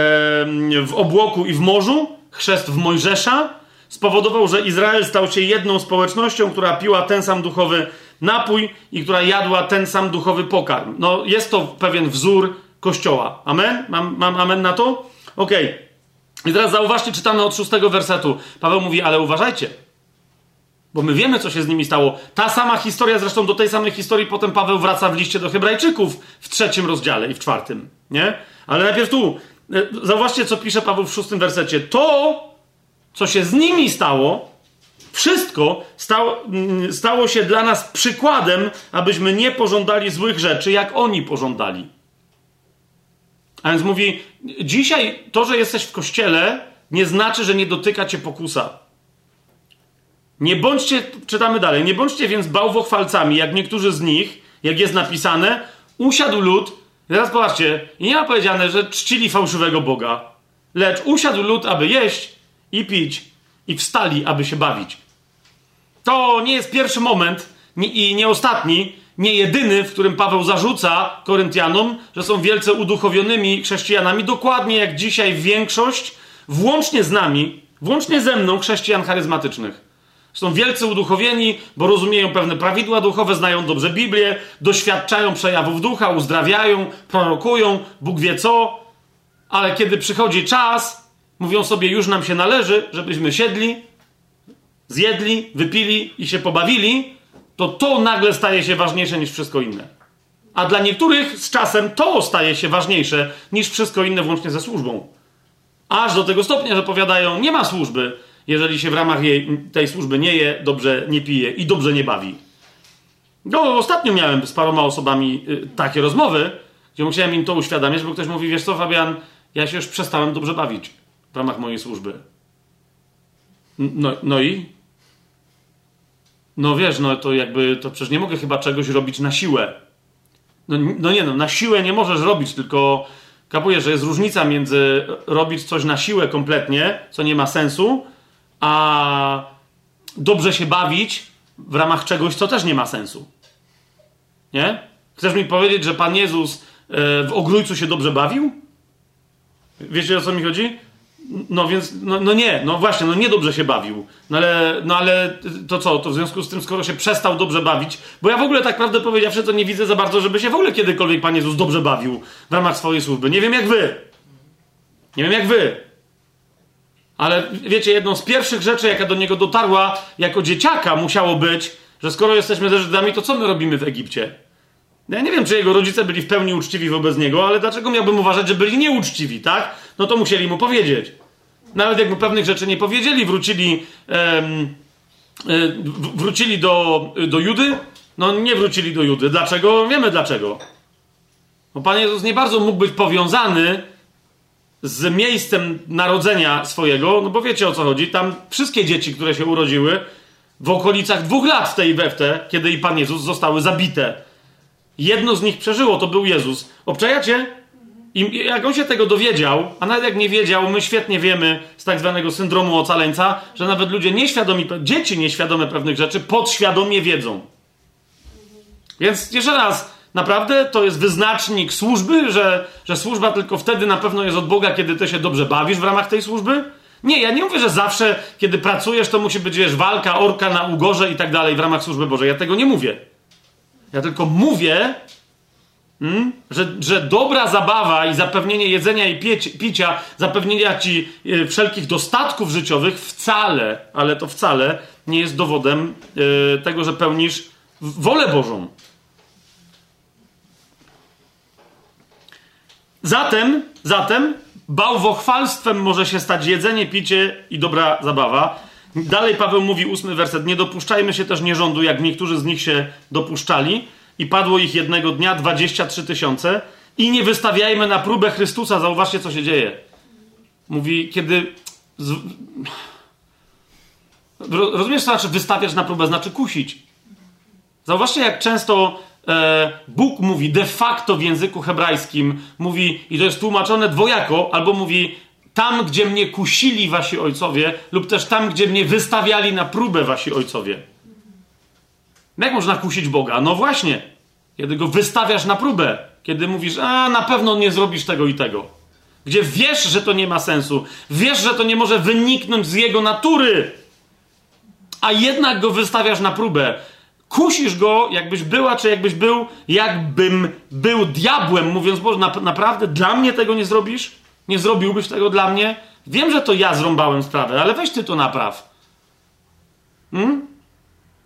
w obłoku i w morzu, chrzest w Mojżesza, spowodował, że Izrael stał się jedną społecznością, która piła ten sam duchowy napój i która jadła ten sam duchowy pokarm. No, jest to pewien wzór Kościoła. Amen? Mam, mam amen na to? Okej. Okay. I teraz zauważcie, czytamy od szóstego wersetu. Paweł mówi, ale uważajcie. Bo my wiemy, co się z nimi stało. Ta sama historia, zresztą do tej samej historii potem Paweł wraca w liście do Hebrajczyków w trzecim rozdziale i w czwartym. Nie? Ale najpierw tu. E, zauważcie, co pisze Paweł w szóstym wersecie. To, co się z nimi stało, wszystko stało, mm, stało się dla nas przykładem, abyśmy nie pożądali złych rzeczy, jak oni pożądali. A więc mówi, dzisiaj to, że jesteś w kościele, nie znaczy, że nie dotyka cię pokusa. Nie bądźcie, czytamy dalej, nie bądźcie więc bałwochwalcami, jak niektórzy z nich, jak jest napisane, usiadł lud, teraz popatrzcie, nie ma powiedziane, że czcili fałszywego Boga, lecz usiadł lud, aby jeść i pić, i wstali, aby się bawić. To nie jest pierwszy moment i nie ostatni, nie jedyny, w którym Paweł zarzuca Koryntianom, że są wielce uduchowionymi chrześcijanami, dokładnie jak dzisiaj większość, włącznie z nami, włącznie ze mną, chrześcijan charyzmatycznych. Są wielce uduchowieni, bo rozumieją pewne prawidła duchowe, znają dobrze Biblię, doświadczają przejawów ducha, uzdrawiają, prorokują, Bóg wie co, ale kiedy przychodzi czas, mówią sobie, już nam się należy, żebyśmy siedli, zjedli, wypili i się pobawili, to to nagle staje się ważniejsze niż wszystko inne. A dla niektórych z czasem to staje się ważniejsze niż wszystko inne, włącznie ze służbą. Aż do tego stopnia, że powiadają, nie ma służby, jeżeli się w ramach jej, tej służby nie je, dobrze nie pije i dobrze nie bawi. No, ostatnio miałem z paroma osobami y, takie rozmowy, gdzie musiałem im to uświadamiać, bo ktoś mówi, wiesz co, Fabian, ja się już przestałem dobrze bawić w ramach mojej służby. No, no i? No wiesz, no to jakby, to przecież nie mogę chyba czegoś robić na siłę. No, no nie no, na siłę nie możesz robić, tylko kapuję, że jest różnica między robić coś na siłę kompletnie, co nie ma sensu, a dobrze się bawić w ramach czegoś, co też nie ma sensu. Nie? Chcesz mi powiedzieć, że Pan Jezus e, w ogrójcu się dobrze bawił? Wiecie o co mi chodzi? No więc, no, no, nie, no właśnie, no niedobrze się bawił. No ale, no ale to co, to w związku z tym, skoro się przestał dobrze bawić, bo ja w ogóle tak prawdę powiedziawszy, to nie widzę za bardzo, żeby się w ogóle kiedykolwiek Pan Jezus dobrze bawił w ramach swojej służby. Nie wiem jak wy. Nie wiem jak wy. Ale wiecie, jedną z pierwszych rzeczy, jaka do niego dotarła jako dzieciaka, musiało być, że skoro jesteśmy ze Żydami, to co my robimy w Egipcie? No ja nie wiem, czy jego rodzice byli w pełni uczciwi wobec niego, ale dlaczego miałbym uważać, że byli nieuczciwi, tak? No to musieli mu powiedzieć. Nawet jakby pewnych rzeczy nie powiedzieli, wrócili, e, wrócili do, do Judy, no nie wrócili do Judy. Dlaczego? Wiemy dlaczego. Bo Pan Jezus nie bardzo mógł być powiązany z miejscem narodzenia swojego, no bo wiecie o co chodzi. Tam wszystkie dzieci, które się urodziły w okolicach dwóch lat w tej weftę, kiedy i Pan Jezus zostały zabite. Jedno z nich przeżyło, to był Jezus. Obczajacie? I jak on się tego dowiedział, a nawet jak nie wiedział, my świetnie wiemy z tak zwanego syndromu ocaleńca, że nawet ludzie nieświadomi, dzieci nieświadome pewnych rzeczy, podświadomie wiedzą. Więc jeszcze raz, naprawdę to jest wyznacznik służby, że, że służba tylko wtedy na pewno jest od Boga, kiedy ty się dobrze bawisz w ramach tej służby? Nie, ja nie mówię, że zawsze, kiedy pracujesz, to musi być, wiesz, walka, orka na ugorze i tak dalej w ramach służby Bożej. Ja tego nie mówię. Ja tylko mówię, Hmm? Że, że dobra zabawa i zapewnienie jedzenia i pieć, picia, zapewnienia ci y, wszelkich dostatków życiowych wcale, ale to wcale nie jest dowodem y, tego, że pełnisz wolę Bożą. Zatem, zatem bałwochwalstwem może się stać jedzenie, picie i dobra zabawa. Dalej Paweł mówi, ósmy werset, nie dopuszczajmy się też nierządu, jak niektórzy z nich się dopuszczali i padło ich jednego dnia 23 tysiące i nie wystawiajmy na próbę Chrystusa. Zauważcie, co się dzieje. Mówi, kiedy... Z... Rozumiesz, co znaczy wystawiać na próbę? Znaczy kusić. Zauważcie, jak często e, Bóg mówi de facto w języku hebrajskim, mówi, i to jest tłumaczone dwojako, albo mówi tam, gdzie mnie kusili wasi ojcowie, lub też tam, gdzie mnie wystawiali na próbę wasi ojcowie. Jak można kusić Boga? No właśnie, kiedy go wystawiasz na próbę, kiedy mówisz, a na pewno nie zrobisz tego i tego. Gdzie wiesz, że to nie ma sensu, wiesz, że to nie może wyniknąć z jego natury, a jednak go wystawiasz na próbę. Kusisz go, jakbyś była, czy jakbyś był, jakbym był diabłem, mówiąc, Boże, na, naprawdę dla mnie tego nie zrobisz? Nie zrobiłbyś tego dla mnie? Wiem, że to ja zrąbałem sprawę, ale weź ty to napraw. Hmm?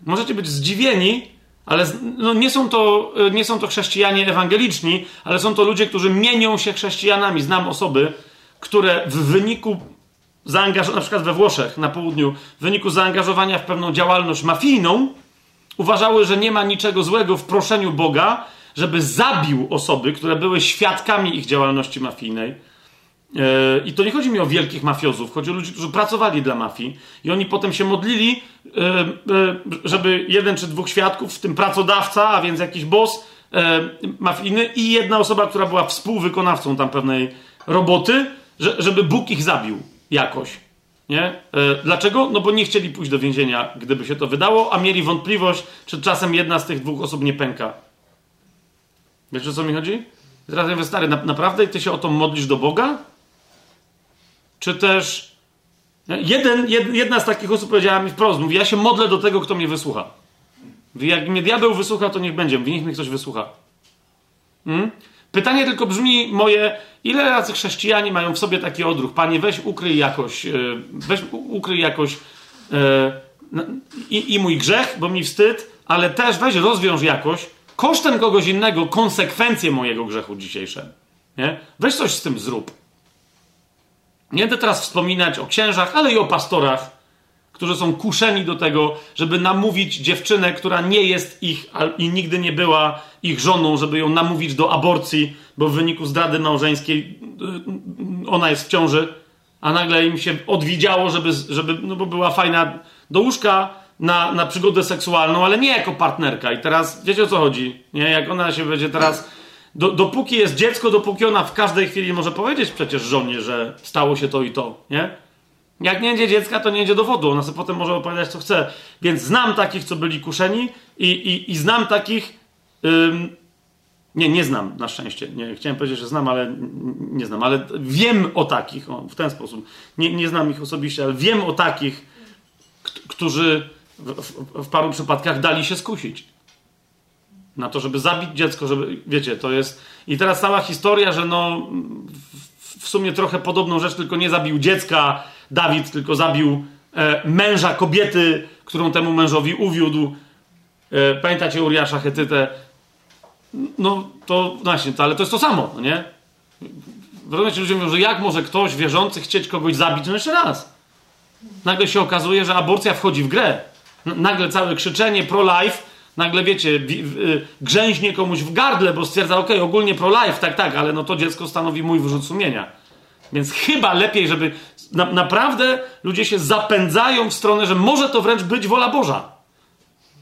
Możecie być zdziwieni, ale no, nie, są to, e, nie są to chrześcijanie ewangeliczni, ale są to ludzie, którzy mienią się chrześcijanami. Znam osoby, które w wyniku zaangażowania, na przykład we Włoszech, na południu, w wyniku zaangażowania w pewną działalność mafijną, uważały, że nie ma niczego złego w proszeniu Boga, żeby zabił osoby, które były świadkami ich działalności mafijnej I to nie chodzi mi o wielkich mafiozów, chodzi o ludzi, którzy pracowali dla mafii i oni potem się modlili, e, e, żeby jeden czy dwóch świadków, w tym pracodawca, a więc jakiś boss mafijny i jedna osoba, która była współwykonawcą tam pewnej roboty, żeby Bóg ich zabił jakoś. Nie? Dlaczego? No bo nie chcieli pójść do więzienia, gdyby się to wydało, a mieli wątpliwość, czy czasem jedna z tych dwóch osób nie pęka. Wiesz o co mi chodzi? Teraz ja mówię, stary, na, naprawdę ty się o to modlisz do Boga? Czy też jeden, jedna z takich osób powiedziała mi wprost, mówi, ja się modlę do tego, kto mnie wysłucha. Jak mnie diabeł wysłucha, to niech będzie. Niech mnie ktoś wysłucha. Hmm? Pytanie tylko brzmi moje, ile razy chrześcijanie mają w sobie taki odruch? Panie, weź ukryj jakoś, e, weź ukryj jakoś e, i, i mój grzech, bo mi wstyd, ale też weź rozwiąż jakoś kosztem kogoś innego konsekwencje mojego grzechu dzisiejsze. Nie? Weź coś z tym zrób. Nie będę teraz wspominać o księżach, ale i o pastorach, którzy są kuszeni do tego, żeby namówić dziewczynę, która nie jest ich i nigdy nie była ich żoną, żeby ją namówić do aborcji, bo w wyniku zdrady małżeńskiej y, ona jest w ciąży, a nagle im się odwidziało, żeby, żeby no bo była fajna do łóżka na, na przygodę seksualną, ale nie jako partnerka. I teraz wiecie o co chodzi? Nie? Jak ona się będzie teraz do, dopóki jest dziecko, dopóki ona w każdej chwili może powiedzieć przecież żonie, że stało się to i to, nie? Jak nie będzie dziecka, to nie będzie dowodu. Ona sobie potem może opowiadać, co chce. Więc znam takich, co byli kuszeni i, i, i znam takich... Ym, nie, nie znam na szczęście. Nie, chciałem powiedzieć, że znam, ale nie znam. Ale wiem o takich, o, w ten sposób. Nie, nie znam ich osobiście, ale wiem o takich, którzy w, w, w paru przypadkach dali się skusić na to, żeby zabić dziecko, żeby, wiecie, to jest... I teraz cała historia, że no w sumie trochę podobną rzecz, tylko nie zabił dziecka Dawid, tylko zabił e, męża kobiety, którą temu mężowi uwiódł. E, pamiętacie Uriasza Hetytę? No to właśnie, to, ale to jest to samo, no nie? Rozumiecie, ludzie mówią, że jak może ktoś wierzący chcieć kogoś zabić? No jeszcze raz. Nagle się okazuje, że aborcja wchodzi w grę. Nagle całe krzyczenie pro-life nagle wiecie, y, grzęźnie komuś w gardle, bo stwierdza, ok, ogólnie pro-life, tak, tak, ale no to dziecko stanowi mój wyrzut sumienia. Więc chyba lepiej, żeby na, naprawdę ludzie się zapędzają w stronę, że może to wręcz być wola Boża.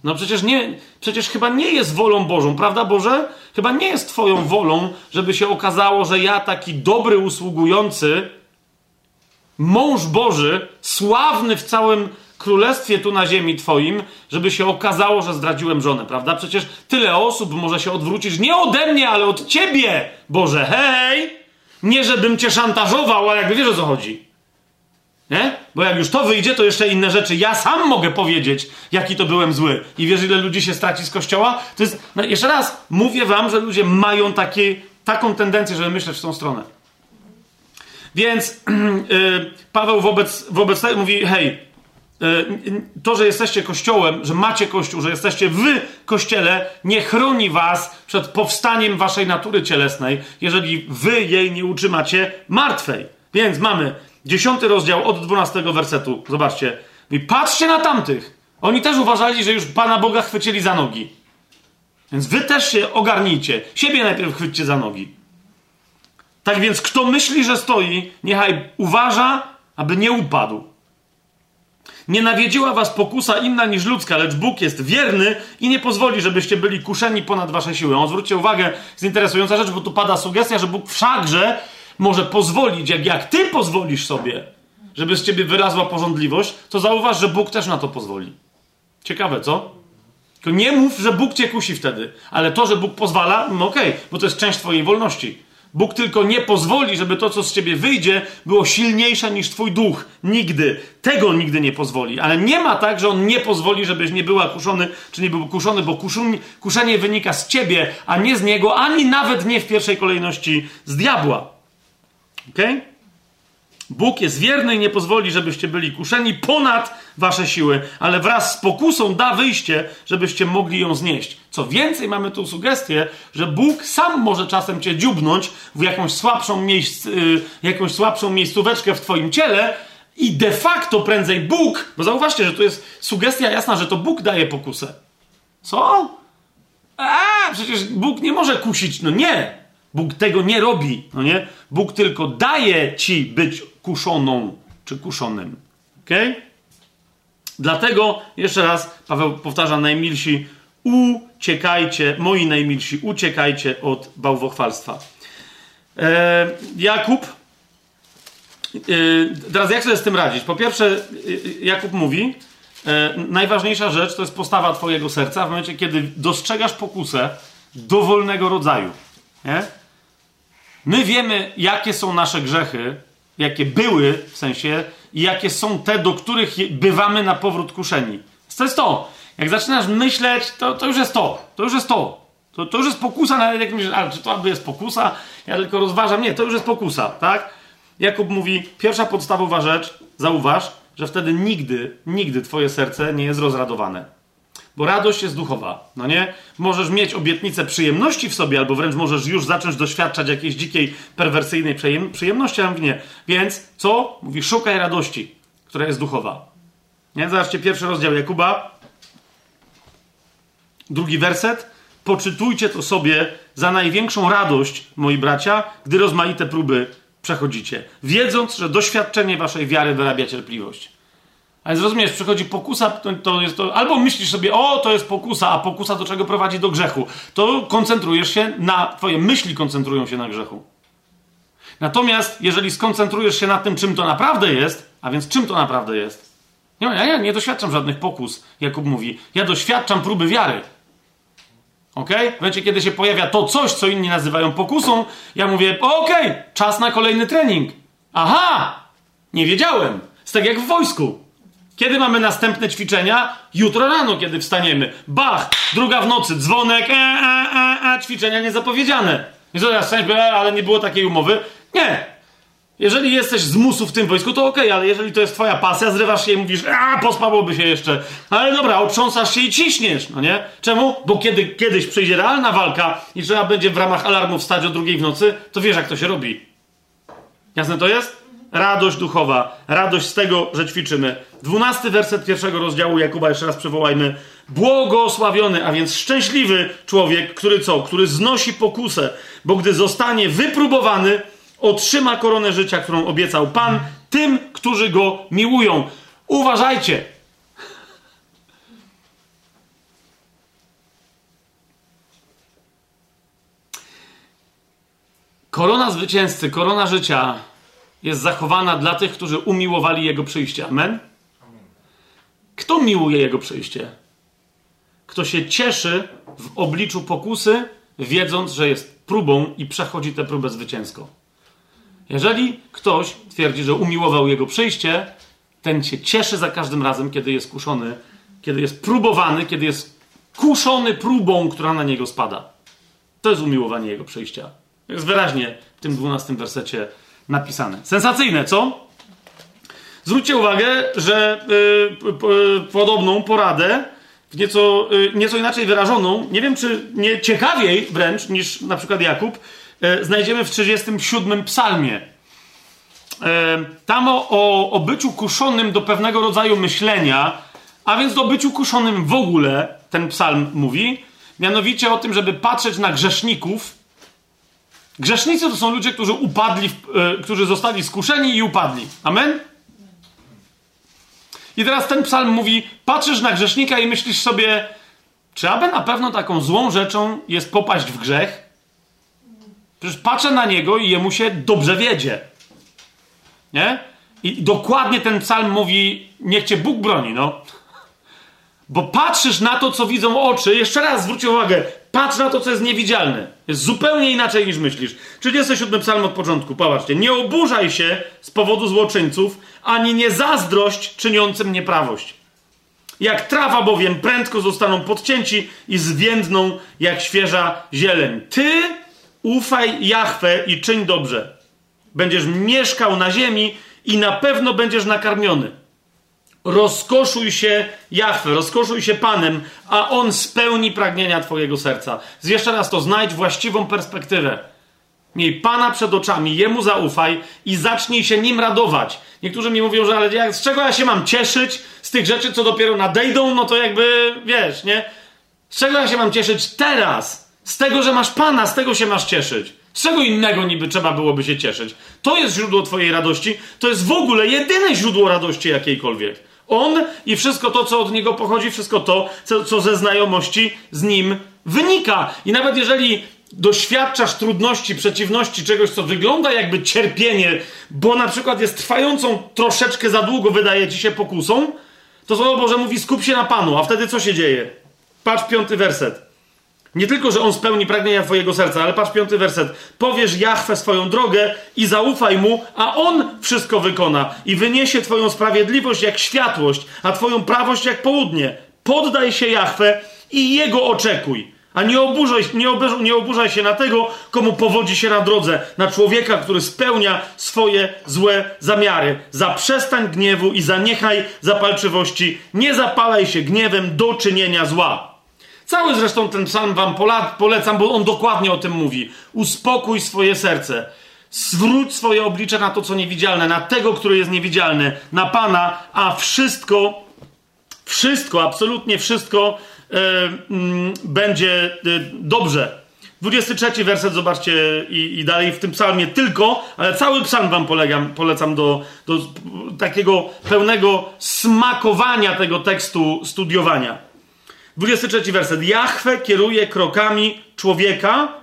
No przecież nie, przecież chyba nie jest wolą Bożą, prawda Boże? Chyba nie jest Twoją wolą, żeby się okazało, że ja taki dobry, usługujący, mąż Boży, sławny w całym królestwie tu na ziemi Twoim, żeby się okazało, że zdradziłem żonę, prawda? Przecież tyle osób może się odwrócić nie ode mnie, ale od Ciebie, Boże, hej! Nie, żebym Cię szantażował, ale jakby wiesz o co chodzi. Nie? Bo jak już to wyjdzie, to jeszcze inne rzeczy. Ja sam mogę powiedzieć, jaki to byłem zły. I wiesz, ile ludzi się straci z kościoła? To jest, no jeszcze raz, mówię wam, że ludzie mają takie, taką tendencję, żeby myśleć w tą stronę. Więc yy, Paweł wobec, wobec tego mówi, hej, to, że jesteście kościołem, że macie kościół, że jesteście w kościele, nie chroni was przed powstaniem waszej natury cielesnej, jeżeli wy jej nie utrzymacie martwej. Więc mamy Dziesiąty rozdział od dwunastego wersetu. Zobaczcie. I patrzcie na tamtych. Oni też uważali, że już Pana Boga chwycili za nogi. Więc wy też się ogarnijcie. Siebie najpierw chwyćcie za nogi. Tak więc kto myśli, że stoi, niechaj uważa, aby nie upadł. Nie nawiedziła was pokusa inna niż ludzka, lecz Bóg jest wierny i nie pozwoli, żebyście byli kuszeni ponad wasze siły. On zwróćcie uwagę, jest interesująca rzecz, bo tu pada sugestia, że Bóg wszakże może pozwolić, jak, jak ty pozwolisz sobie, żeby z ciebie wyrazła porządliwość, to zauważ, że Bóg też na to pozwoli. Ciekawe, co? Tylko nie mów, że Bóg cię kusi wtedy, ale to, że Bóg pozwala, no okej, okay, bo to jest część twojej wolności. Bóg tylko nie pozwoli, żeby to, co z ciebie wyjdzie, było silniejsze niż twój duch. Nigdy. Tego nigdy nie pozwoli. Ale nie ma tak, że on nie pozwoli, żebyś nie była kuszony, czy nie był kuszony, bo kuszenie wynika z ciebie, a nie z niego, ani nawet nie w pierwszej kolejności z diabła. Ok? Bóg jest wierny i nie pozwoli, żebyście byli kuszeni ponad wasze siły, ale wraz z pokusą da wyjście, żebyście mogli ją znieść. Co więcej, mamy tu sugestię, że Bóg sam może czasem cię dziubnąć w jakąś słabszą, miejsc, yy, jakąś słabszą miejscóweczkę w twoim ciele i de facto prędzej Bóg, bo zauważcie, że tu jest sugestia jasna, że to Bóg daje pokusę. Co? A, przecież Bóg nie może kusić. No nie. Bóg tego nie robi, no nie? Bóg tylko daje ci być kuszoną czy kuszonym. Ok? Dlatego, jeszcze raz, Paweł powtarza, najmilsi, uciekajcie, moi najmilsi, uciekajcie od bałwochwalstwa. E, Jakub, e, teraz jak sobie z tym radzić? Po pierwsze, e, Jakub mówi, e, najważniejsza rzecz to jest postawa twojego serca w momencie, kiedy dostrzegasz pokusę dowolnego rodzaju. Nie? My wiemy, jakie są nasze grzechy, jakie były w sensie, i jakie są te, do których bywamy na powrót kuszeni. To jest to. Jak zaczynasz myśleć, to, to już jest to. To już jest to. To, to już jest pokusa, nawet jak myślisz, czy to jest pokusa? Ja tylko rozważam. Nie, to już jest pokusa, tak? Jakub mówi, pierwsza podstawowa rzecz, zauważ, że wtedy nigdy, nigdy twoje serce nie jest rozradowane. Bo radość jest duchowa, no nie? Możesz mieć obietnicę przyjemności w sobie, albo wręcz możesz już zacząć doświadczać jakiejś dzikiej, perwersyjnej przyjemności, a nie. Więc co? Mówi, szukaj radości, która jest duchowa. Nie? Zobaczcie, pierwszy rozdział Jakuba, drugi werset. Poczytujcie to sobie za największą radość, moi bracia, gdy rozmaite próby przechodzicie, wiedząc, że doświadczenie waszej wiary wyrabia cierpliwość. Ale zrozumiesz, przychodzi pokusa, to, to, jest to, albo myślisz sobie, o, to jest pokusa, a pokusa do czego prowadzi? Do grzechu. To koncentrujesz się na, twoje myśli koncentrują się na grzechu. Natomiast, jeżeli skoncentrujesz się na tym, czym to naprawdę jest, a więc czym to naprawdę jest, nie, ja, ja nie doświadczam żadnych pokus, Jakub mówi. Ja doświadczam próby wiary. Ok? W momencie, kiedy się pojawia to coś, co inni nazywają pokusą, ja mówię, okej, okay, czas na kolejny trening. Aha! Nie wiedziałem. Jest tak jak w wojsku. Kiedy mamy następne ćwiczenia? Jutro rano, kiedy wstaniemy. Bach! Druga w nocy, dzwonek, e, e, e, e ćwiczenia niezapowiedziane. I co teraz e, ale nie było takiej umowy? Nie! Jeżeli jesteś z musu w tym wojsku, to okej, okay, ale jeżeli to jest twoja pasja, zrywasz się i mówisz, a pospałoby się jeszcze. Ale dobra, otrząsasz się i ciśniesz, no nie? Czemu? Bo kiedy kiedyś przyjdzie realna walka i trzeba będzie w ramach alarmu wstać o drugiej w nocy, to wiesz, jak to się robi. Jasne to jest? Radość duchowa, radość z tego, że ćwiczymy. Dwunasty werset pierwszego rozdziału Jakuba, jeszcze raz przywołajmy. Błogosławiony, a więc szczęśliwy człowiek, który co? Który znosi pokusę, bo gdy zostanie wypróbowany, otrzyma koronę życia, którą obiecał Pan tym, którzy go miłują. Uważajcie! Korona zwycięzcy, korona życia jest zachowana dla tych, którzy umiłowali Jego przyjście. Amen? Kto miłuje Jego przyjście? Kto się cieszy w obliczu pokusy, wiedząc, że jest próbą i przechodzi tę próbę zwycięsko. Jeżeli ktoś twierdzi, że umiłował Jego przyjście, ten się cieszy za każdym razem, kiedy jest kuszony, kiedy jest próbowany, kiedy jest kuszony próbą, która na niego spada. To jest umiłowanie Jego przyjścia. Jest wyraźnie w tym dwunastym wersecie napisane. Sensacyjne, co? Zwróćcie uwagę, że yy, podobną poradę, w nieco, yy, nieco inaczej wyrażoną, nie wiem czy nie ciekawiej wręcz niż na przykład Jakub, yy, znajdziemy w 37 psalmie. Tam o, o, o byciu kuszonym do pewnego rodzaju myślenia, a więc do byciu kuszonym w ogóle, ten psalm mówi, mianowicie o tym, żeby patrzeć na grzeszników Grzesznicy to są ludzie, którzy upadli, e, którzy zostali skuszeni i upadli. Amen? I teraz ten psalm mówi: patrzysz na grzesznika i myślisz sobie, czy aby na pewno taką złą rzeczą jest popaść w grzech? Przecież patrzę na niego i jemu się dobrze wiedzie. Nie? I dokładnie ten psalm mówi: Niech cię Bóg broni, no. Bo patrzysz na to, co widzą oczy. Jeszcze raz zwróćcie uwagę: Patrz na to, co jest niewidzialne. Jest zupełnie inaczej niż myślisz. 37 psalm od początku, popatrzcie. Nie oburzaj się z powodu złoczyńców, ani nie zazdrość czyniącym nieprawość. Jak trawa bowiem prędko zostaną podcięci i zwiędną jak świeża zieleń. Ty ufaj Jachwę i czyń dobrze. Będziesz mieszkał na ziemi i na pewno będziesz nakarmiony. Rozkoszuj się Jachwę, rozkoszuj się Panem, a On spełni pragnienia Twojego serca. Jeszcze raz to znajdź właściwą perspektywę. Miej Pana przed oczami, Jemu zaufaj i zacznij się Nim radować. Niektórzy mi mówią, że ale z czego ja się mam cieszyć? Z tych rzeczy, co dopiero nadejdą? No to jakby, wiesz, nie? Z czego ja się mam cieszyć teraz? Z tego, że masz Pana, z tego się masz cieszyć. Z czego innego niby trzeba byłoby się cieszyć? To jest źródło Twojej radości. To jest w ogóle jedyne źródło radości jakiejkolwiek. On i wszystko to, co od niego pochodzi, wszystko to, co, co ze znajomości z nim wynika. I nawet jeżeli doświadczasz trudności, przeciwności, czegoś, co wygląda jakby cierpienie, bo na przykład jest trwającą troszeczkę za długo, wydaje ci się pokusą, to Słowo Boże mówi skup się na Panu, a wtedy co się dzieje? Patrz piąty werset. Nie tylko, że on spełni pragnienia twojego serca, ale patrz piąty werset. Powiesz Jachwę swoją drogę i zaufaj mu, a on wszystko wykona i wyniesie twoją sprawiedliwość jak światłość, a twoją prawość jak południe. Poddaj się Jachwę i jego oczekuj. A nie oburzaj, nie, oburzaj, nie oburzaj się na tego, komu powodzi się na drodze, na człowieka, który spełnia swoje złe zamiary. Zaprzestań gniewu i zaniechaj zapalczywości. Nie zapalaj się gniewem do czynienia zła. Cały zresztą ten psalm wam polecam, bo on dokładnie o tym mówi. Uspokój swoje serce. Zwróć swoje oblicze na to, co niewidzialne, na tego, który jest niewidzialny, na Pana, a wszystko, wszystko, absolutnie wszystko e, mm, będzie e, dobrze. 23 werset, zobaczcie, i, i, dalej w tym psalmie tylko, ale cały psalm wam polegam, polecam do, do takiego pełnego smakowania tego tekstu, studiowania. 23 werset. Jachwę kieruje krokami człowieka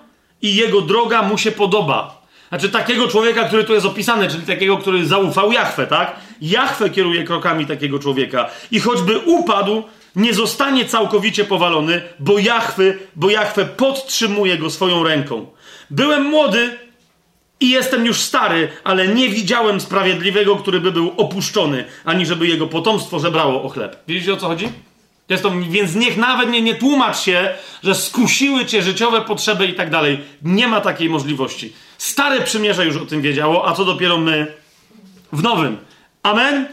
i jego droga mu się podoba. Znaczy takiego człowieka, który tu jest opisany, czyli takiego, który zaufał Jachwę, tak? Jachwę kieruje krokami takiego człowieka. I choćby upadł, nie zostanie całkowicie powalony, bo Jachwy, bo Jachwę podtrzymuje go swoją ręką. Byłem młody i jestem już stary, ale nie widziałem sprawiedliwego, który by był opuszczony, ani żeby jego potomstwo żebrało o chleb. Widzicie o co chodzi? Więc niech nawet nie, nie tłumacz się, że skusiły cię życiowe potrzeby i tak dalej. Nie ma takiej możliwości. Stare przymierze już o tym wiedziało, a co dopiero my w nowym. Amen?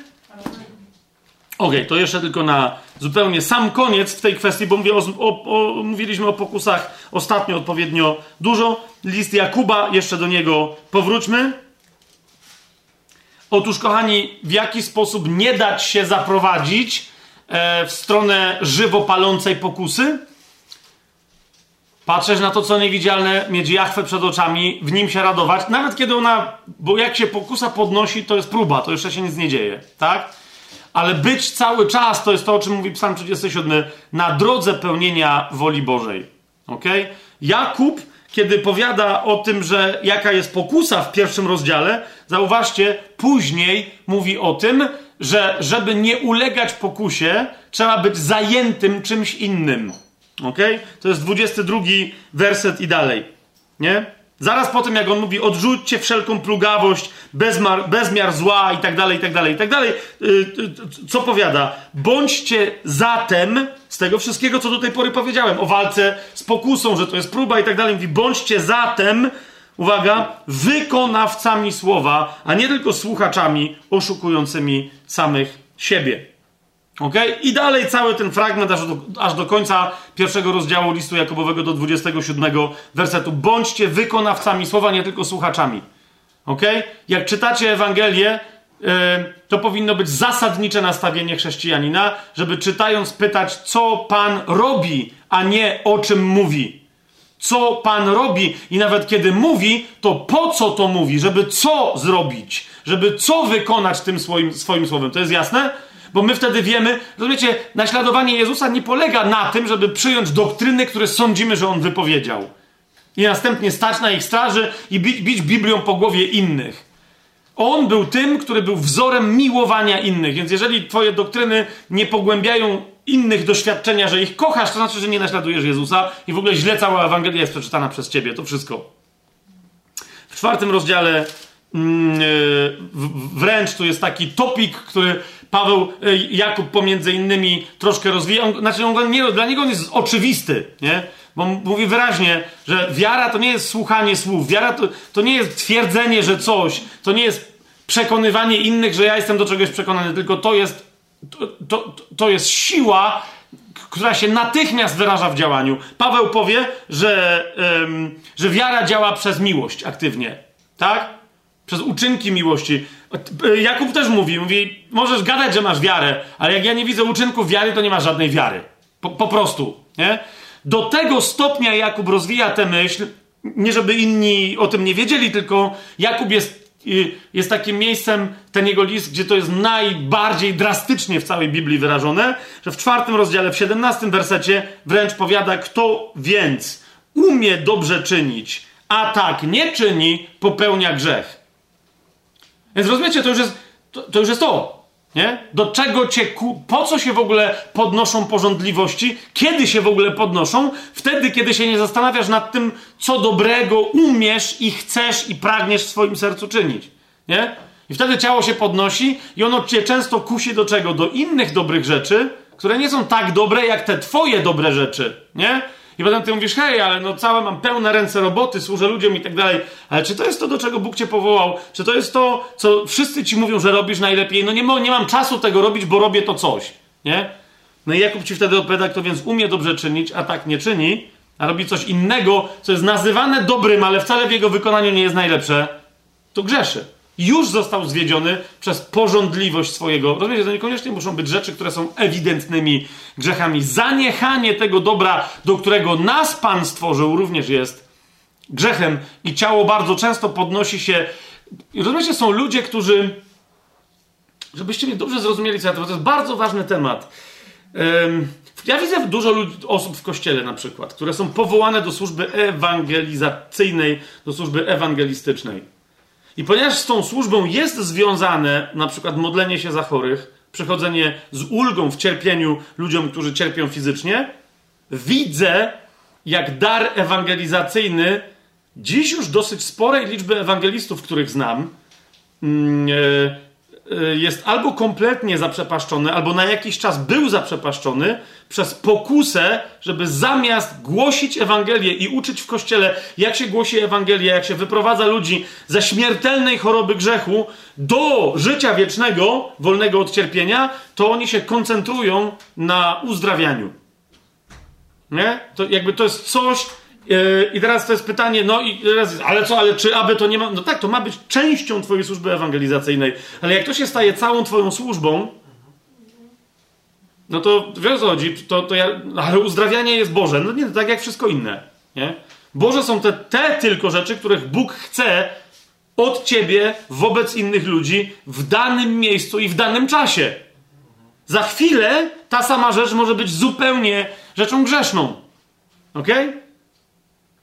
Okej, okay, to jeszcze tylko na zupełnie sam koniec w tej kwestii, bo mówię o, o, o, mówiliśmy o pokusach ostatnio odpowiednio dużo. List Jakuba, jeszcze do niego powróćmy. Otóż, kochani, w jaki sposób nie dać się zaprowadzić w stronę żywo palącej pokusy. Patrzeć na to, co niewidzialne, mieć jachwę przed oczami, w nim się radować, nawet kiedy ona, bo jak się pokusa podnosi, to jest próba, to jeszcze się nic nie dzieje, tak? Ale być cały czas, to jest to, o czym mówi Psalm 37, na drodze pełnienia woli Bożej. Ok? Jakub kiedy powiada o tym, że jaka jest pokusa w pierwszym rozdziale, zauważcie, później mówi o tym, że żeby nie ulegać pokusie, trzeba być zajętym czymś innym. Ok? To jest 22 werset i dalej. Nie? Zaraz po tym, jak on mówi, odrzućcie wszelką plugawość, bezmar, bezmiar zła i tak dalej, i tak dalej, i tak dalej, y, y, co powiada? Bądźcie zatem, z tego wszystkiego, co do tej pory powiedziałem, o walce z pokusą, że to jest próba i tak dalej, mówi, bądźcie zatem, uwaga, wykonawcami słowa, a nie tylko słuchaczami oszukującymi samych siebie. Ok? I dalej cały ten fragment aż do, aż do końca pierwszego rozdziału listu Jakobowego do 27 wersetu. Bądźcie wykonawcami słowa, nie tylko słuchaczami. Ok? Jak czytacie Ewangelię, yy, to powinno być zasadnicze nastawienie chrześcijanina, żeby czytając pytać, co Pan robi, a nie o czym mówi. Co Pan robi i nawet kiedy mówi, to po co to mówi, żeby co zrobić, żeby co wykonać tym swoim, swoim słowem. To jest jasne? Bo my wtedy wiemy, rozumiecie, naśladowanie Jezusa nie polega na tym, żeby przyjąć doktryny, które sądzimy, że on wypowiedział. I następnie stać na ich straży i bić, bić Biblią po głowie innych. On był tym, który był wzorem miłowania innych. Więc jeżeli twoje doktryny nie pogłębiają innych doświadczenia, że ich kochasz, to znaczy, że nie naśladujesz Jezusa i w ogóle źle cała Ewangelia jest przeczytana przez ciebie. To wszystko. W czwartym rozdziale mm, e, wręcz tu jest taki topik, który Paweł, e, Jakub pomiędzy innymi troszkę rozwija. Znaczy, on, dla niego on jest oczywisty, nie? Bo mówi wyraźnie, że wiara to nie jest słuchanie słów, wiara to, to nie jest twierdzenie, że coś, to nie jest przekonywanie innych, że ja jestem do czegoś przekonany, tylko to jest, to, to, to jest siła, która się natychmiast wyraża w działaniu. Paweł powie, że, ym, że wiara działa przez miłość aktywnie, tak? Przez uczynki miłości. Jakub też mówi, mówi, możesz gadać, że masz wiarę, ale jak ja nie widzę uczynków wiary, to nie masz żadnej wiary. Po, po prostu, nie? Do tego stopnia Jakub rozwija tę myśl, nie żeby inni o tym nie wiedzieli, tylko Jakub jest, y, jest takim miejscem, ten jego list, gdzie to jest najbardziej drastycznie w całej Biblii wyrażone, że w czwartym rozdziale, w siedemnastym wersecie wręcz powiada, kto więc umie dobrze czynić, a tak nie czyni, popełnia grzech. Więc rozumiecie, to już jest to, to. Już jest to nie? Do czego cię, ku... po co się w ogóle podnoszą porządliwości? Kiedy się w ogóle podnoszą? Wtedy, kiedy się nie zastanawiasz nad tym, co dobrego umiesz i chcesz i pragniesz w swoim sercu czynić. Nie? I wtedy ciało się podnosi i ono cię często kusi do czego? Do innych dobrych rzeczy, które nie są tak dobre, jak te twoje dobre rzeczy. Nie? I potem ty mówisz, hej, ale no całe mam pełne ręce roboty, służę ludziom i tak dalej. Ale czy to jest to, do czego Bóg cię powołał? Czy to jest to, co wszyscy ci mówią, że robisz najlepiej? No nie, nie mam czasu tego robić, bo robię to coś, nie? No i Jakub ci wtedy odpowiada, kto więc umie dobrze czynić, a tak nie czyni, a robi coś innego, co jest nazywane dobrym, ale wcale w jego wykonaniu nie jest najlepsze, to grzeszy już został zwiedziony przez porządliwość swojego. Rozumiecie, to niekoniecznie muszą być rzeczy, które są ewidentnymi grzechami. Zaniechanie tego dobra, do którego nas Pan stworzył, również jest grzechem i ciało bardzo często podnosi się. Rozumiecie, są ludzie, którzy. Żebyście mnie dobrze zrozumieli, co ja to, to jest bardzo ważny temat. Ja widzę dużo ludzi, osób w kościele na przykład, które są powołane do służby ewangelizacyjnej, do służby ewangelistycznej i ponieważ z tą służbą jest związane na przykład modlenie się za chorych, przechodzenie z ulgą w cierpieniu ludziom, którzy cierpią fizycznie, widzę, jak dar ewangelizacyjny dziś już dosyć sporej liczby ewangelistów, których znam, mm, e, Y, jest albo kompletnie zaprzepaszczony, albo na jakiś czas był zaprzepaszczony przez pokusę, żeby zamiast głosić Ewangelię i uczyć w kościele, jak się głosi Ewangelię, jak się wyprowadza ludzi ze śmiertelnej choroby grzechu do życia wiecznego, wolnego od cierpienia, to oni się koncentrują na uzdrawianiu. Nie? To jakby to jest coś, I teraz to jest pytanie, no i teraz, ale co, ale czy aby to nie ma. No tak, to ma być częścią Twojej służby ewangelizacyjnej, ale jak to się staje całą Twoją służbą, no to wiesz co chodzi, to, to ja, ale uzdrawianie jest Boże. No nie, tak jak wszystko inne. Nie? Boże są te, te tylko rzeczy, których Bóg chce od ciebie wobec innych ludzi w danym miejscu i w danym czasie. Za chwilę ta sama rzecz może być zupełnie rzeczą grzeszną. Okej? Okay?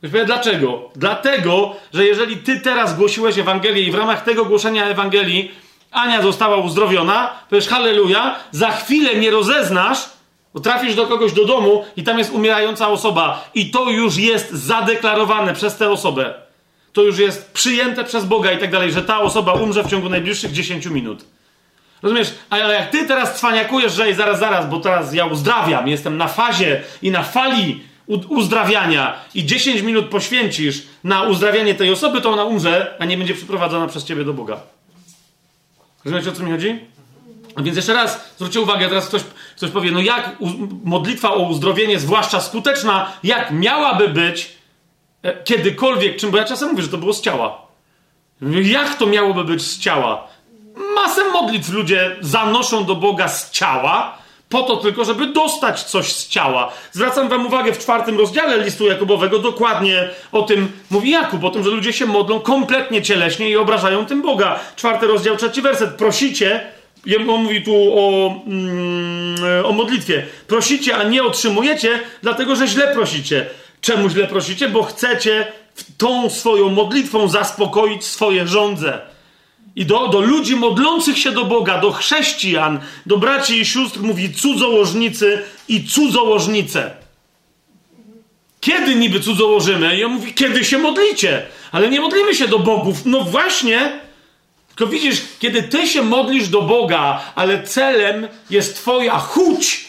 Dlaczego? Dlatego, że jeżeli ty teraz głosiłeś Ewangelię i w ramach tego głoszenia Ewangelii Ania została uzdrowiona, wiesz, halleluja, za chwilę nie rozeznasz, bo trafisz do kogoś do domu i tam jest umierająca osoba i to już jest zadeklarowane przez tę osobę. To już jest przyjęte przez Boga i tak dalej, że ta osoba umrze w ciągu najbliższych 10 minut. Rozumiesz? Ale jak ty teraz cwaniakujesz, że zaraz, zaraz, bo teraz ja uzdrawiam, jestem na fazie i na fali uzdrawiania i 10 minut poświęcisz na uzdrawianie tej osoby, to ona umrze, a nie będzie przyprowadzona przez ciebie do Boga. Rozumiecie, o co mi chodzi? A więc jeszcze raz zwróćcie uwagę, teraz ktoś, ktoś powie, no jak modlitwa o uzdrowienie, zwłaszcza skuteczna, jak miałaby być e, kiedykolwiek, czym, bo ja czasem mówię, że to było z ciała. Jak to miałoby być z ciała? Masę modlitw ludzie zanoszą do Boga z ciała, po to tylko, żeby dostać coś z ciała. Zwracam wam uwagę w czwartym rozdziale listu Jakubowego, dokładnie o tym mówi Jakub, o tym, że ludzie się modlą kompletnie cieleśnie i obrażają tym Boga. Czwarty rozdział, trzeci werset. Prosicie, on mówi tu o, mm, o modlitwie. Prosicie, a nie otrzymujecie, dlatego że źle prosicie. Czemu źle prosicie? Bo chcecie tą swoją modlitwą zaspokoić swoje żądze. I do, do ludzi modlących się do Boga, do chrześcijan, do braci i sióstr mówi cudzołożnicy i cudzołożnice. Kiedy niby cudzołożymy? I on mówi, kiedy się modlicie? Ale nie modlimy się do bogów. No właśnie. Tylko widzisz, kiedy ty się modlisz do Boga, ale celem jest twoja chuć.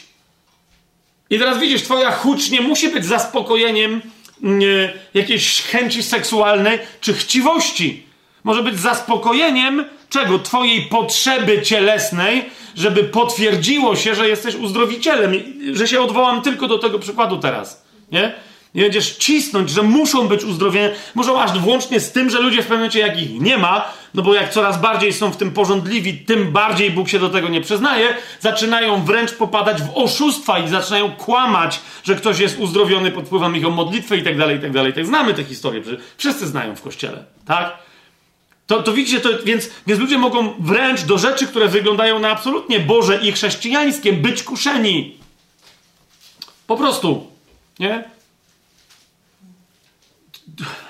I teraz widzisz, twoja chuć nie musi być zaspokojeniem nie, jakiejś chęci seksualnej czy chciwości może być zaspokojeniem czego? Twojej potrzeby cielesnej, żeby potwierdziło się, że jesteś uzdrowicielem. Że się odwołam tylko do tego przykładu teraz. Nie? Nie będziesz cisnąć, że muszą być uzdrowieni. Muszą aż włącznie z tym, że ludzie w pewnym momencie, jak ich nie ma, no bo jak coraz bardziej są w tym porządliwi, tym bardziej Bóg się do tego nie przyznaje, zaczynają wręcz popadać w oszustwa i zaczynają kłamać, że ktoś jest uzdrowiony pod wpływem ich o modlitwę i tak dalej, i tak dalej. Tak znamy te historie, wszyscy znają w kościele, tak? To, to widzicie, to, więc, więc ludzie mogą wręcz do rzeczy, które wyglądają na absolutnie Boże i chrześcijańskie, być kuszeni. Po prostu. Nie?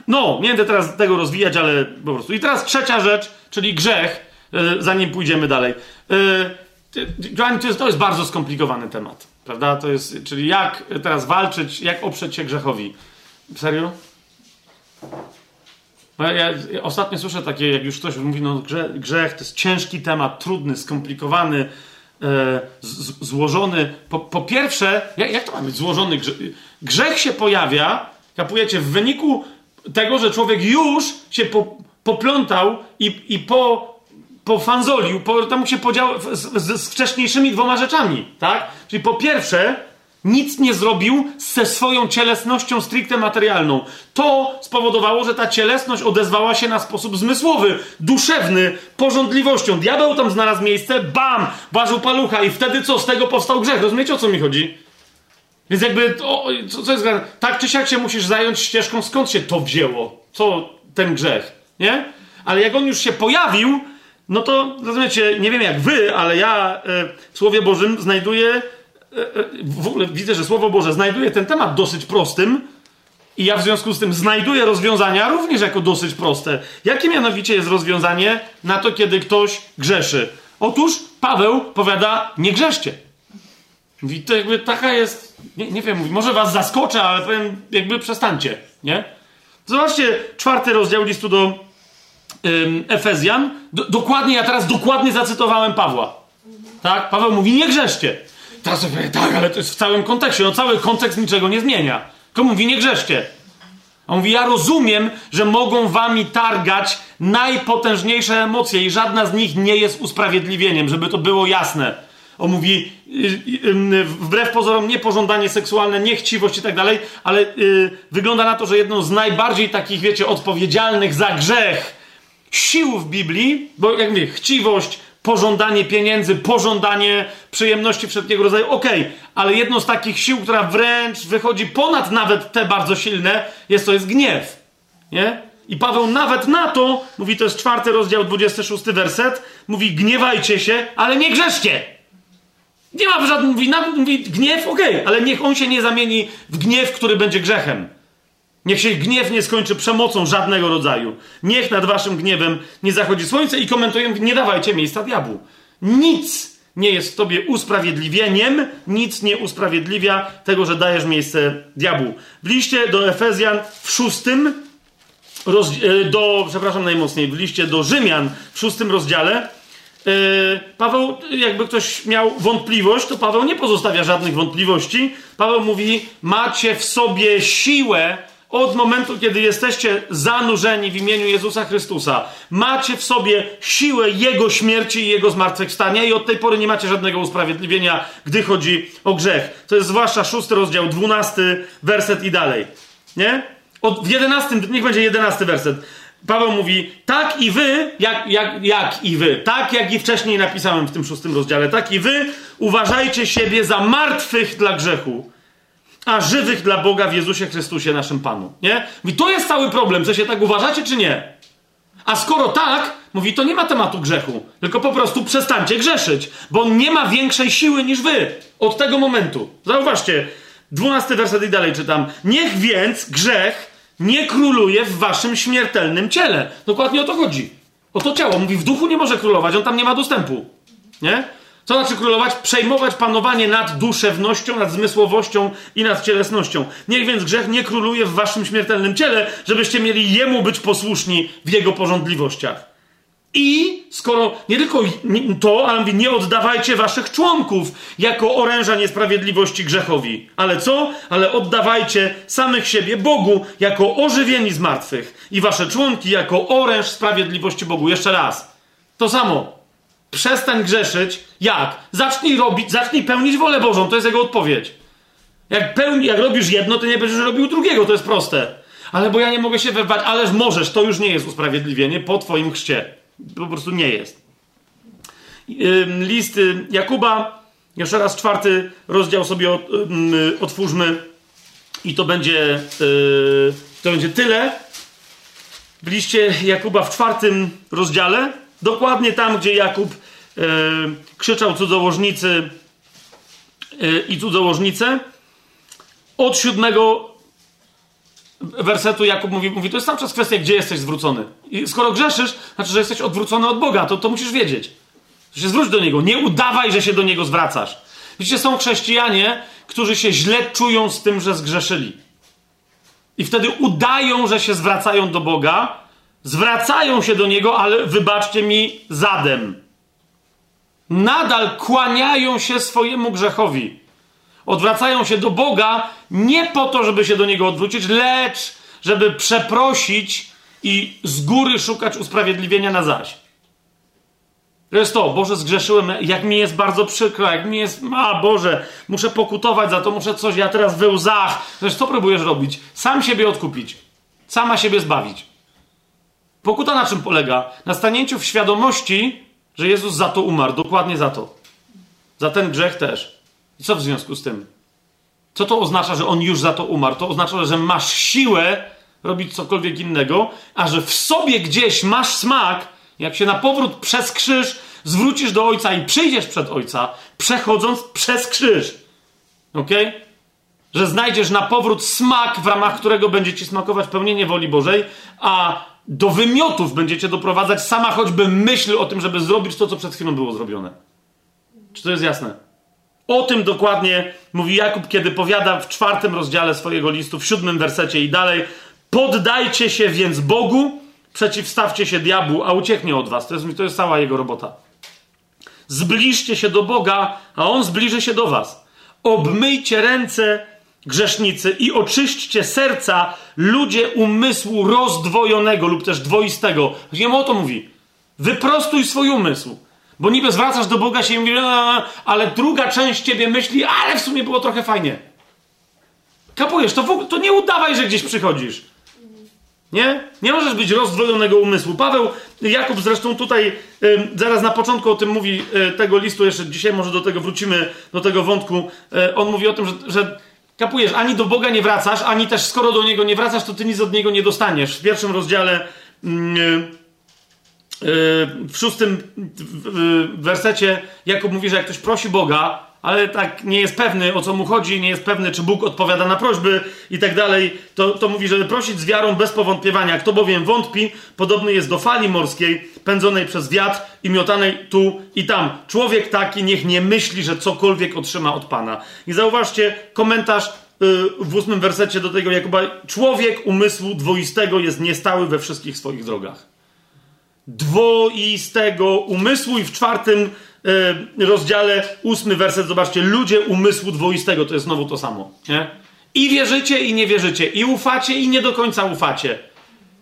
No, nie będę teraz tego rozwijać, ale po prostu. I teraz trzecia rzecz, czyli grzech, yy, zanim pójdziemy dalej. Yy, to jest, to jest bardzo skomplikowany temat, prawda? To jest, czyli jak teraz walczyć, jak oprzeć się grzechowi. Serio? Ja, ja, ostatnio słyszę takie, jak już ktoś mówi, no grzech, to jest ciężki temat, trudny, skomplikowany, e, z, złożony. Po, po pierwsze, jak, jak, to ma być złożony grzech? Grzech się pojawia, kapujecie, w wyniku tego, że człowiek już się po, poplątał i, i po, pofanzolił, po, tam się podział z, z, z wcześniejszymi dwoma rzeczami, tak? Czyli po pierwsze, nic nie zrobił ze swoją cielesnością stricte materialną. To spowodowało, że ta cielesność odezwała się na sposób zmysłowy, duszewny, porządliwością. Diabeł tam znalazł miejsce, bam, ważył palucha i wtedy co? Z tego powstał grzech. Rozumiecie, o co mi chodzi? Więc jakby, o, co, co jest tak czy siak się musisz zająć ścieżką, skąd się to wzięło? Co ten grzech, nie? Ale jak on już się pojawił, no to, rozumiecie, nie wiem jak wy, ale ja e, w Słowie Bożym znajduję w ogóle widzę, że Słowo Boże znajduje ten temat dosyć prostym i ja w związku z tym znajduję rozwiązania również jako dosyć proste. Jakie mianowicie jest rozwiązanie na to, kiedy ktoś grzeszy? Otóż Paweł powiada, nie grzeszcie. Mówi, to jakby taka jest, nie, nie wiem, mówi, może was zaskoczę, ale powiem, jakby przestańcie, nie? Zobaczcie czwarty rozdział listu do ym, Efezjan. Do, dokładnie, ja teraz dokładnie zacytowałem Pawła. Tak? Paweł mówi, nie grzeszcie. Teraz sobie, tak, ale to jest w całym kontekście. No cały kontekst niczego nie zmienia. To mówi, nie grzeszcie. On mówi, ja rozumiem, że mogą wami targać najpotężniejsze emocje i żadna z nich nie jest usprawiedliwieniem, żeby to było jasne. On mówi, y, y, y, wbrew pozorom, niepożądanie seksualne, niechciwość i tak dalej, ale wygląda na to, że jedną z najbardziej takich, wiecie, odpowiedzialnych za grzech sił w Biblii, bo jak mówię, chciwość, pożądanie pieniędzy, pożądanie przyjemności wszelkiego rodzaju, okej, okay, ale jedną z takich sił, która wręcz wychodzi ponad nawet te bardzo silne, jest to jest gniew. Nie? I Paweł nawet na to, mówi to jest czwarty rozdział, 26 werset, mówi gniewajcie się, ale nie grzeszcie. Nie ma żadnego, mówi, mówi gniew, okej, okay, ale niech on się nie zamieni w gniew, który będzie grzechem. Niech się gniew nie skończy przemocą żadnego rodzaju. Niech nad waszym gniewem nie zachodzi słońce i komentują, nie dawajcie miejsca diabłu. Nic nie jest w tobie usprawiedliwieniem, nic nie usprawiedliwia tego, że dajesz miejsce diabłu. W liście do Efezjan w szóstym, e, do, przepraszam najmocniej, w liście do Rzymian w szóstym rozdziale, e, Paweł, jakby ktoś miał wątpliwość, to Paweł nie pozostawia żadnych wątpliwości. Paweł mówi: Macie w sobie siłę od momentu, kiedy jesteście zanurzeni w imieniu Jezusa Chrystusa, macie w sobie siłę Jego śmierci i Jego zmartwychwstania i od tej pory nie macie żadnego usprawiedliwienia, gdy chodzi o grzech. To jest zwłaszcza szósty rozdział, dwunasty werset i dalej. Nie? Od, w jedenastym, niech będzie jedenasty werset. Paweł mówi, tak i wy, jak, jak, jak i wy, tak jak i wcześniej napisałem w tym szóstym rozdziale, tak i wy uważajcie siebie za martwych dla grzechu a żywych dla Boga w Jezusie Chrystusie, naszym Panu. Nie? I to jest cały problem, że się tak uważacie, czy nie? A skoro tak, mówi, to nie ma tematu grzechu, tylko po prostu przestańcie grzeszyć, bo on nie ma większej siły niż wy od tego momentu. Zauważcie, dwunasty werset i dalej czytam. Niech więc grzech nie króluje w waszym śmiertelnym ciele. Dokładnie o to chodzi. O to ciało. Mówi, w duchu nie może królować, on tam nie ma dostępu. Nie? Co znaczy królować? Przejmować panowanie nad duszewnością, nad zmysłowością i nad cielesnością. Niech więc grzech nie króluje w waszym śmiertelnym ciele, żebyście mieli jemu być posłuszni w jego porządliwościach. I skoro nie tylko to, ale mówi, nie oddawajcie waszych członków jako oręża niesprawiedliwości grzechowi. Ale co? Ale oddawajcie samych siebie Bogu jako ożywieni z martwych i wasze członki jako oręż sprawiedliwości Bogu. Jeszcze raz. To samo. Przestań grzeszyć. Jak? Zacznij robić, zacznij pełnić wolę Bożą. To jest jego odpowiedź. Jak, pełni, jak robisz jedno, to nie będziesz robił drugiego. To jest proste. Ale bo ja nie mogę się wyrwać, ależ możesz. To już nie jest usprawiedliwienie po twoim chrzcie. Po prostu nie jest. List Jakuba, jeszcze raz czwarty rozdział sobie otwórzmy i to będzie, y, to będzie tyle. W liście Jakuba w czwartym rozdziale, dokładnie tam, gdzie Jakub E, krzyczał cudzołożnicy e, i cudzołożnice. Od siódmego wersetu Jakub mówi, mówi, to jest cały czas kwestia, gdzie jesteś zwrócony. I skoro grzeszysz, znaczy, że jesteś odwrócony od Boga, to, to musisz wiedzieć. To się zwróć do Niego. Nie udawaj, że się do Niego zwracasz. Widzicie, są chrześcijanie, którzy się źle czują z tym, że zgrzeszyli. I wtedy udają, że się zwracają do Boga, zwracają się do Niego, ale wybaczcie mi, zadem nadal kłaniają się swojemu grzechowi. Odwracają się do Boga nie po to, żeby się do Niego odwrócić, lecz żeby przeprosić i z góry szukać usprawiedliwienia na zaś. To jest to, Boże, zgrzeszyłem, jak mi jest bardzo przykro, jak mi jest, a Boże, muszę pokutować za to, muszę coś, ja teraz we łzach. Zresztą co próbujesz robić? Sam siebie odkupić. Sama siebie zbawić. Pokuta na czym polega? Na stanięciu w świadomości, że Jezus za to umarł, dokładnie za to. Za ten grzech też. I co w związku z tym? Co to oznacza, że on już za to umarł? To oznacza, że masz siłę robić cokolwiek innego, a że w sobie gdzieś masz smak, jak się na powrót przez krzyż zwrócisz do Ojca i przyjdziesz przed Ojca, przechodząc przez krzyż. Ok? Że znajdziesz na powrót smak, w ramach którego będzie ci smakować pełnienie woli Bożej, a do wymiotów będziecie doprowadzać sama choćby myśl o tym, żeby zrobić to, co przed chwilą było zrobione. Czy to jest jasne? O tym dokładnie mówi Jakub, kiedy powiada w czwartym rozdziale swojego listu, w siódmym wersecie i dalej. Poddajcie się więc Bogu, przeciwstawcie się diabłu, a ucieknie od was. To jest, to jest cała jego robota. Zbliżcie się do Boga, a on zbliży się do was. Obmyjcie ręce grzesznicy, i oczyśćcie serca ludzie umysłu rozdwojonego lub też dwoistego. Wiem o to mówi. Wyprostuj swój umysł. Bo niby zwracasz do Boga się i mówisz, ale druga część ciebie myśli, ale w sumie było trochę fajnie. Kapujesz, to, w, to nie udawaj, że gdzieś przychodzisz. Nie? Nie możesz być rozdwojonego umysłu. Paweł, Jakub zresztą tutaj y, zaraz na początku o tym mówi y, tego listu, jeszcze dzisiaj może do tego wrócimy, do tego wątku. Y, on mówi o tym, że, że Kapujesz, ani do Boga nie wracasz, ani też skoro do Niego nie wracasz, to Ty nic od Niego nie dostaniesz. W pierwszym rozdziale, mm, yy, yy, w szóstym wersecie Jakub mówi, że jak ktoś prosi Boga, ale tak nie jest pewny o co mu chodzi, nie jest pewny, czy Bóg odpowiada na prośby i tak dalej, to, to mówi, żeby prosić z wiarą bez powątpiewania. Kto bowiem wątpi, podobny jest do fali morskiej, pędzonej przez wiatr i miotanej tu i tam. Człowiek taki niech nie myśli, że cokolwiek otrzyma od Pana. I zauważcie komentarz yy, w ósmym wersecie do tego Jakuba. Człowiek umysłu dwoistego jest niestały we wszystkich swoich drogach. Dwoistego umysłu i w czwartym rozdziale, ósmy werset, zobaczcie, ludzie umysłu dwoistego, to jest znowu to samo, nie? I wierzycie, i nie wierzycie, i ufacie, i nie do końca ufacie.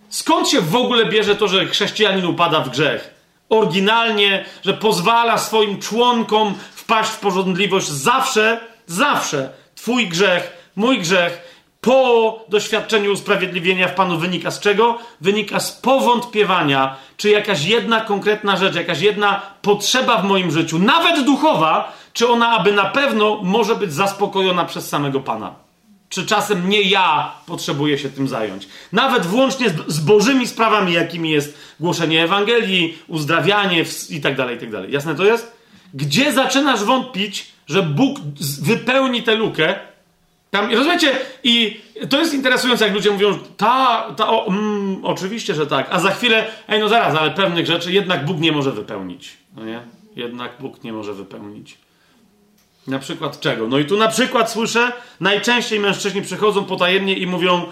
Skąd się w ogóle bierze to, że chrześcijanin upada w grzech? Oryginalnie, że pozwala swoim członkom wpaść w porządliwość zawsze, zawsze. Twój grzech, mój grzech, po doświadczeniu usprawiedliwienia w Panu wynika z czego? Wynika z powątpiewania, czy jakaś jedna konkretna rzecz, jakaś jedna potrzeba w moim życiu, nawet duchowa, czy ona aby na pewno może być zaspokojona przez samego Pana. Czy czasem nie ja potrzebuję się tym zająć? Nawet włącznie z, bożymi sprawami, jakimi jest głoszenie Ewangelii, uzdrawianie i tak dalej, i tak dalej. Jasne to jest? Gdzie zaczynasz wątpić, że Bóg wypełni tę lukę? Tam, rozumiecie? I to jest interesujące, jak ludzie mówią, ta, ta, o, mm, oczywiście, że tak. A za chwilę, ej, no zaraz, ale pewnych rzeczy jednak Bóg nie może wypełnić. No nie? Jednak Bóg nie może wypełnić. Na przykład czego? No i tu na przykład słyszę, najczęściej mężczyźni przychodzą potajemnie i mówią,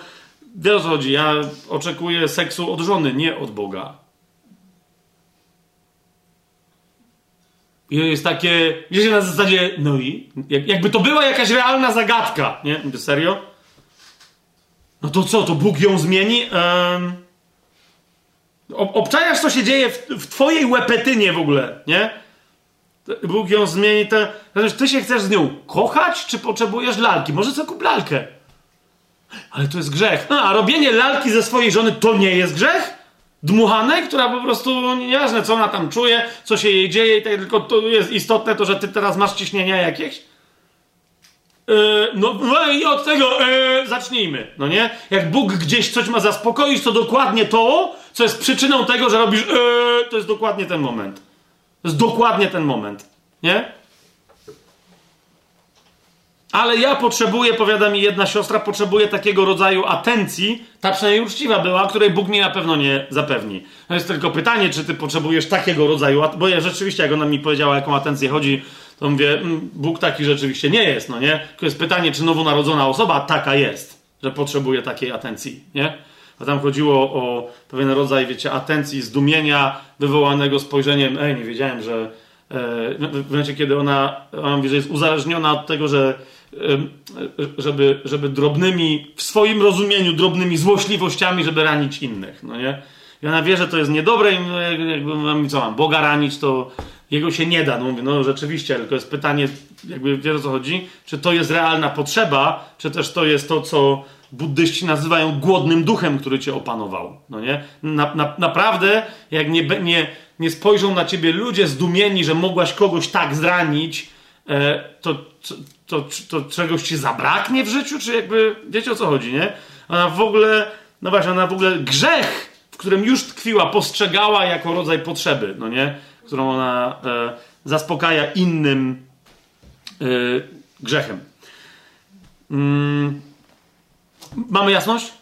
wiesz co chodzi, ja oczekuję seksu od żony, nie od Boga. I jest takie, wiecie, na zasadzie, no i? jakby to była jakaś realna zagadka, nie? Serio? No to co, to Bóg ją zmieni? Um, obczajasz, co się dzieje w, w twojej łepetynie w ogóle, nie? Bóg ją zmieni. Te... Znaczy, ty się chcesz z nią kochać, czy potrzebujesz lalki? Może co kup lalkę. Ale to jest grzech. A robienie lalki ze swojej żony to nie jest grzech? Dmuchane, która po prostu nieważne, co ona tam czuje, co się jej dzieje, i tak, tylko to jest istotne to, że ty teraz masz ciśnienia jakieś. Yy, no, no i od tego yy, zacznijmy, no nie? Jak Bóg gdzieś coś ma zaspokoić, to dokładnie to, co jest przyczyną tego, że robisz yy, to jest dokładnie ten moment. To jest dokładnie ten moment. Nie? Ale ja potrzebuję, powiada mi jedna siostra, potrzebuję takiego rodzaju atencji, ta przynajmniej uczciwa była, której Bóg mi na pewno nie zapewni. To jest tylko pytanie, czy ty potrzebujesz takiego rodzaju, bo ja rzeczywiście, jak ona mi powiedziała, jaką atencję chodzi, to mówię, mm, Bóg taki rzeczywiście nie jest, no nie? Tylko jest pytanie, czy nowonarodzona osoba taka jest, że potrzebuje takiej atencji, nie? A tam chodziło o pewien rodzaj, wiecie, atencji, zdumienia wywołanego spojrzeniem, ej, nie wiedziałem, że e, no, w momencie, kiedy ona, ona mówi, że jest uzależniona od tego, że żeby, żeby drobnymi, w swoim rozumieniu, drobnymi złośliwościami, żeby ranić innych, no nie? I ona wie, że to jest niedobre i no, jakby, co mam, Boga ranić, to jego się nie da. No mówię, no rzeczywiście, tylko jest pytanie, jakby wiesz o co chodzi, czy to jest realna potrzeba, czy też to jest to, co buddyści nazywają głodnym duchem, który cię opanował. No nie? Na, na, naprawdę, jak nie, nie, nie spojrzą na ciebie ludzie zdumieni, że mogłaś kogoś tak zranić, e, to, to, to, to, czegoś ci zabraknie w życiu, czy jakby, wiecie o co chodzi, nie? Ona w ogóle, no właśnie, ona w ogóle grzech, w którym już tkwiła, postrzegała jako rodzaj potrzeby, no nie? Którą ona e, zaspokaja innym e, grzechem. Mm Mamy jasność?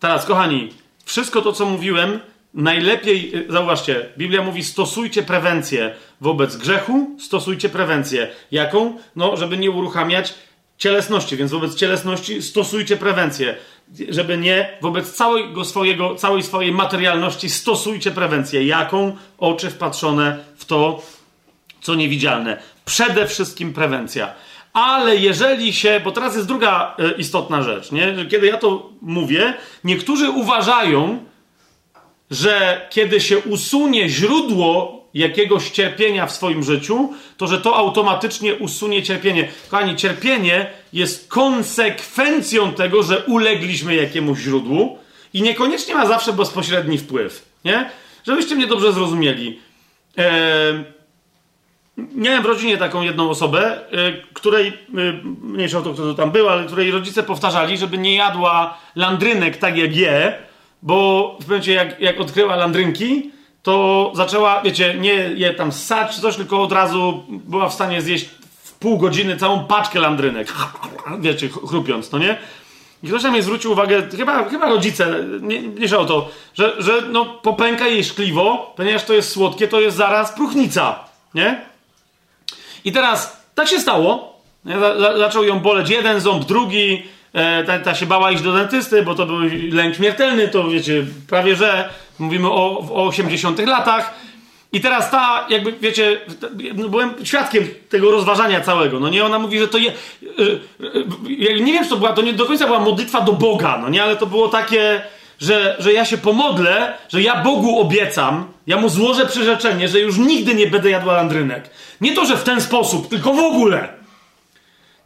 Teraz, kochani, wszystko to, co mówiłem, najlepiej, y, zauważcie, Biblia mówi stosujcie prewencję wobec grzechu, stosujcie prewencję. Jaką? No, żeby nie uruchamiać cielesności, więc wobec cielesności stosujcie prewencję. Żeby nie, wobec całego swojego, całej swojej materialności stosujcie prewencję. Jaką? Oczy wpatrzone w to, co niewidzialne. Przede wszystkim prewencja. Ale jeżeli się, bo teraz jest druga e, istotna rzecz, nie? kiedy ja to mówię, niektórzy uważają, że kiedy się usunie źródło jakiegoś cierpienia w swoim życiu, to że to automatycznie usunie cierpienie. Kochani, cierpienie jest konsekwencją tego, że ulegliśmy jakiemuś źródłu i niekoniecznie ma zawsze bezpośredni wpływ. Nie? Żebyście mnie dobrze zrozumieli. Eee, Miałem w rodzinie taką jedną osobę, y, której, y, mniejsza o to, kto to tam był, ale której rodzice powtarzali, żeby nie jadła landrynek tak jak je, bo w momencie jak, jak odkryła landrynki, to zaczęła, wiecie, nie je tam ssać czy coś, tylko od razu była w stanie zjeść w pół godziny całą paczkę landrynek. Wiecie, chrupiąc, no nie? I ktoś na mnie zwrócił uwagę, chyba, chyba rodzice, nie, nie o to, że, że no, popęka jej szkliwo, ponieważ to jest słodkie, to jest zaraz próchnica, nie? I teraz tak się stało. Zaczął ją boleć jeden ząb, drugi. E, ta, ta, się bała iść do dentysty, bo to był lęk śmiertelny, to wiecie, prawie że mówimy o, o 80 latach. I teraz ta, jakby wiecie, no byłem świadkiem tego rozważania całego. No nie, ona mówi, że to je. Yy, nie wiem, czy to była, to nie do końca była modlitwa do Boga, no nie, ale to było takie, że, że ja się pomodlę, że ja Bogu obiecam, ja mu złożę przyrzeczenie, że już nigdy nie będę jadła landrynek. Nie to, że w ten sposób, tylko w ogóle.